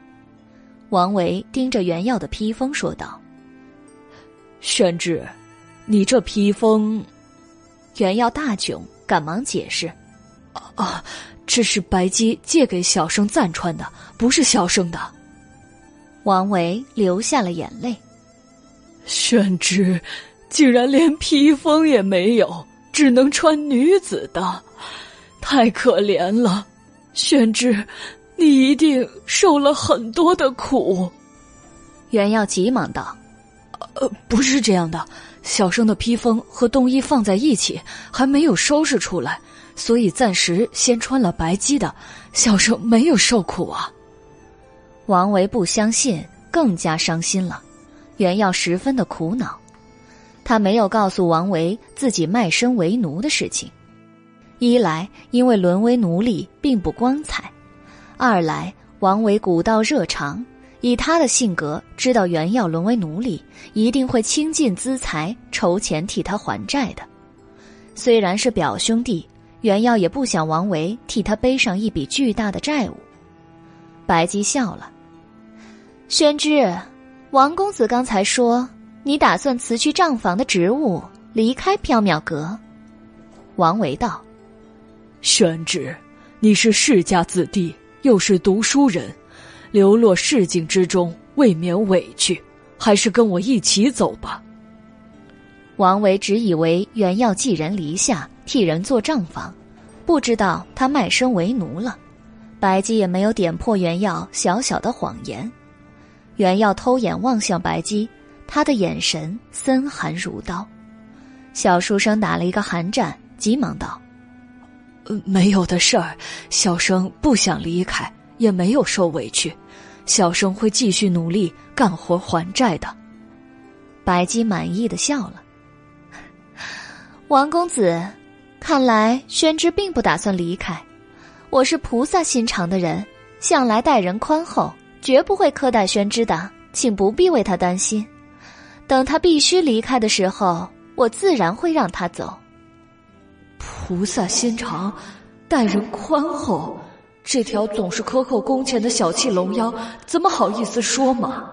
王维盯着袁耀的披风说道：“宣之。”你这披风，袁耀大窘，赶忙解释：“啊，这是白姬借给小生暂穿的，不是小生的。”王维流下了眼泪。宣之，竟然连披风也没有，只能穿女子的，太可怜了。宣之，你一定受了很多的苦。袁耀急忙道：“呃，不是这样的。”小生的披风和冬衣放在一起，还没有收拾出来，所以暂时先穿了白鸡的。小生没有受苦啊。王维不相信，更加伤心了。袁耀十分的苦恼，他没有告诉王维自己卖身为奴的事情。一来，因为沦为奴隶并不光彩；二来，王维古道热肠。以他的性格，知道袁耀沦为奴隶，一定会倾尽资财筹钱替他还债的。虽然是表兄弟，袁耀也不想王维替他背上一笔巨大的债务。白姬笑了：“宣之，王公子刚才说你打算辞去账房的职务，离开缥缈阁。”王维道：“宣之，你是世家子弟，又是读书人。”流落市井之中，未免委屈，还是跟我一起走吧。王维只以为袁耀寄人篱下，替人做账房，不知道他卖身为奴了。白姬也没有点破袁耀小小的谎言。袁耀偷眼望向白姬，他的眼神森寒如刀。小书生打了一个寒战，急忙道：“呃，没有的事儿，小生不想离开，也没有受委屈。”小生会继续努力干活还债的。白姬满意的笑了。王公子，看来宣之并不打算离开。我是菩萨心肠的人，向来待人宽厚，绝不会苛待宣之的，请不必为他担心。等他必须离开的时候，我自然会让他走。菩萨心肠，待人宽厚。这条总是克扣工钱的小气龙妖，怎么好意思说嘛？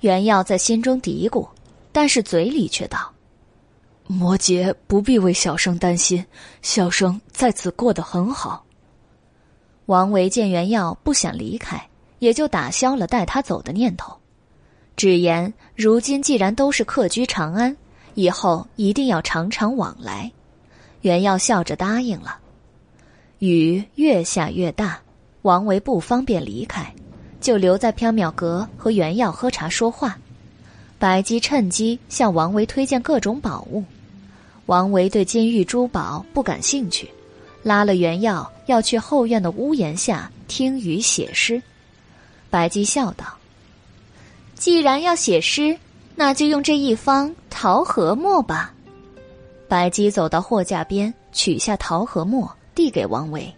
袁耀在心中嘀咕，但是嘴里却道：“摩羯不必为小生担心，小生在此过得很好。”王维见袁耀不想离开，也就打消了带他走的念头，只言如今既然都是客居长安，以后一定要常常往来。袁耀笑着答应了。雨越下越大，王维不方便离开，就留在缥缈阁和袁耀喝茶说话。白姬趁机向王维推荐各种宝物，王维对金玉珠宝不感兴趣，拉了袁耀要去后院的屋檐下听雨写诗。白姬笑道：“既然要写诗，那就用这一方桃核墨吧。”白姬走到货架边，取下桃核墨。递给王维。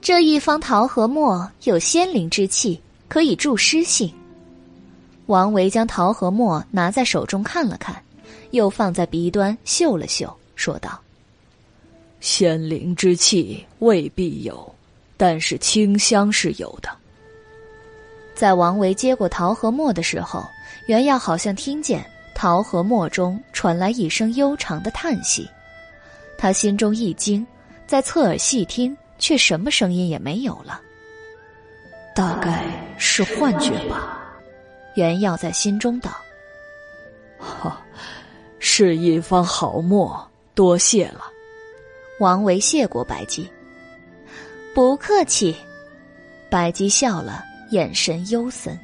这一方桃核墨有仙灵之气，可以助湿性。王维将桃核墨拿在手中看了看，又放在鼻端嗅了嗅，说道：“仙灵之气未必有，但是清香是有的。”在王维接过桃核墨的时候，袁耀好像听见桃和墨中传来一声悠长的叹息，他心中一惊。在侧耳细听，却什么声音也没有了。大概是幻觉吧，袁耀在心中道：“哈，是一方好墨，多谢了。”王维谢过白姬，不客气。白姬笑了，眼神幽森。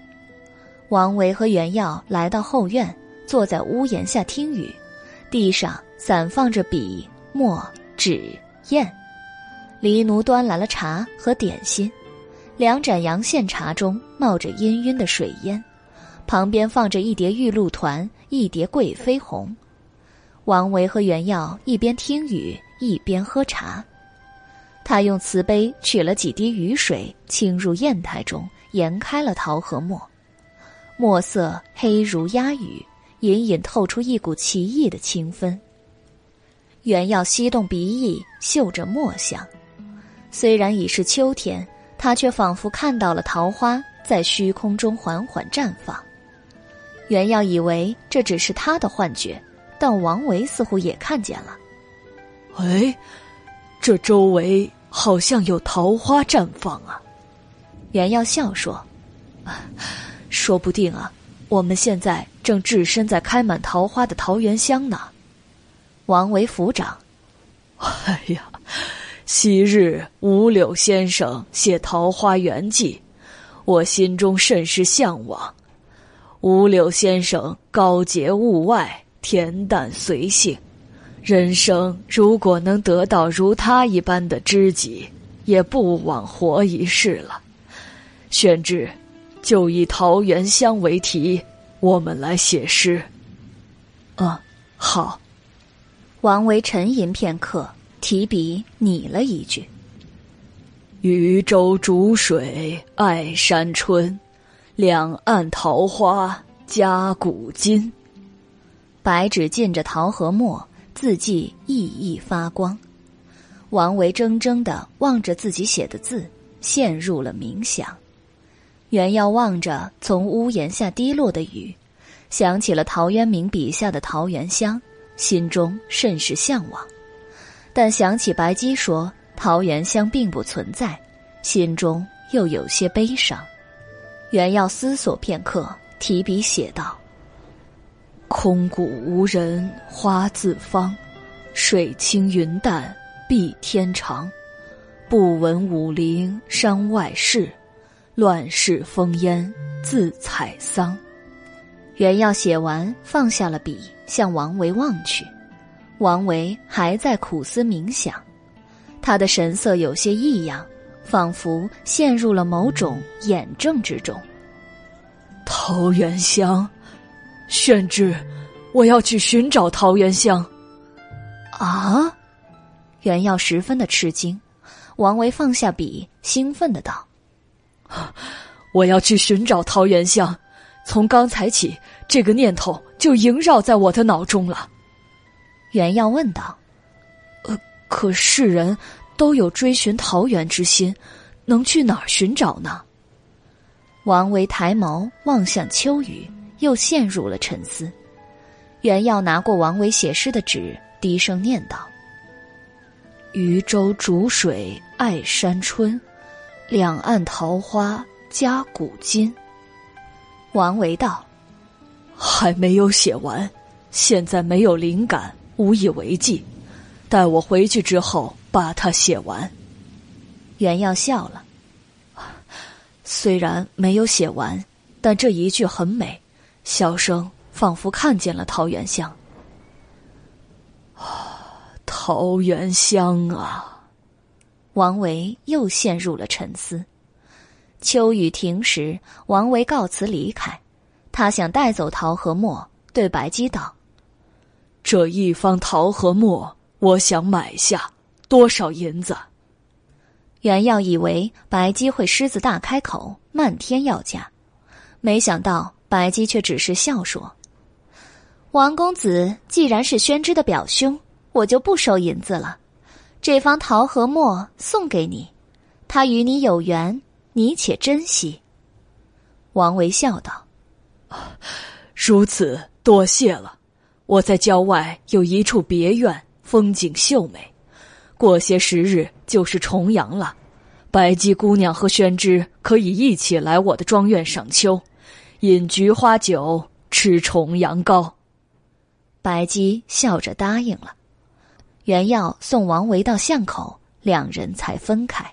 王维和袁耀来到后院，坐在屋檐下听雨，地上散放着笔、墨、纸、砚。黎奴端来了茶和点心，两盏阳线茶中冒着氤氲的水烟，旁边放着一碟玉露团，一碟贵妃红。王维和袁耀一边听雨一边喝茶，他用瓷杯取了几滴雨水，倾入砚台中，研开了桃核墨，墨色黑如鸦羽，隐隐透出一股奇异的清芬。袁耀吸动鼻翼，嗅着墨香。虽然已是秋天，他却仿佛看到了桃花在虚空中缓缓绽放。袁耀以为这只是他的幻觉，但王维似乎也看见了。哎，这周围好像有桃花绽放啊！袁耀笑说：“ [LAUGHS] 说不定啊，我们现在正置身在开满桃花的桃源乡呢。”王维抚掌：“哎呀！”昔日五柳先生写《桃花源记》，我心中甚是向往。五柳先生高洁物外，恬淡随性，人生如果能得到如他一般的知己，也不枉活一世了。宣之，就以桃源乡为题，我们来写诗。嗯，好。王维沉吟片刻。提笔拟了一句：“渔舟逐水爱山春，两岸桃花夹古今。”白纸浸着桃和墨，字迹熠熠发光。王维怔怔的望着自己写的字，陷入了冥想。袁耀望着从屋檐下滴落的雨，想起了陶渊明笔下的桃源乡，心中甚是向往。但想起白姬说桃源乡并不存在，心中又有些悲伤。袁耀思索片刻，提笔写道：“空谷无人花自芳，水清云淡碧天长。不闻武陵山外事，乱世烽烟自采桑。”袁耀写完，放下了笔，向王维望去。王维还在苦思冥想，他的神色有些异样，仿佛陷入了某种眼症之中。桃源乡，宣之，我要去寻找桃源乡。啊！袁耀十分的吃惊，王维放下笔，兴奋的道：“我要去寻找桃源乡，从刚才起，这个念头就萦绕在我的脑中了。”袁耀问道：“呃，可世人都有追寻桃源之心，能去哪儿寻找呢？”王维抬眸望向秋雨，又陷入了沉思。袁耀拿过王维写诗的纸，低声念道：“渔舟逐水爱山春，两岸桃花夹古今。”王维道：“还没有写完，现在没有灵感。”无以为继，待我回去之后把它写完。袁耀笑了，虽然没有写完，但这一句很美，小生仿佛看见了桃源乡。啊，桃源乡啊！王维又陷入了沉思。秋雨停时，王维告辞离开，他想带走桃和墨，对白姬道。这一方桃和墨，我想买下多少银子？原要以为白姬会狮子大开口，漫天要价，没想到白姬却只是笑说：“王公子既然是宣之的表兄，我就不收银子了。这方桃和墨送给你，他与你有缘，你且珍惜。”王维笑道：“如此，多谢了。”我在郊外有一处别院，风景秀美。过些时日就是重阳了，白姬姑娘和宣之可以一起来我的庄院赏秋，饮菊花酒，吃重阳糕。白姬笑着答应了。原要送王维到巷口，两人才分开。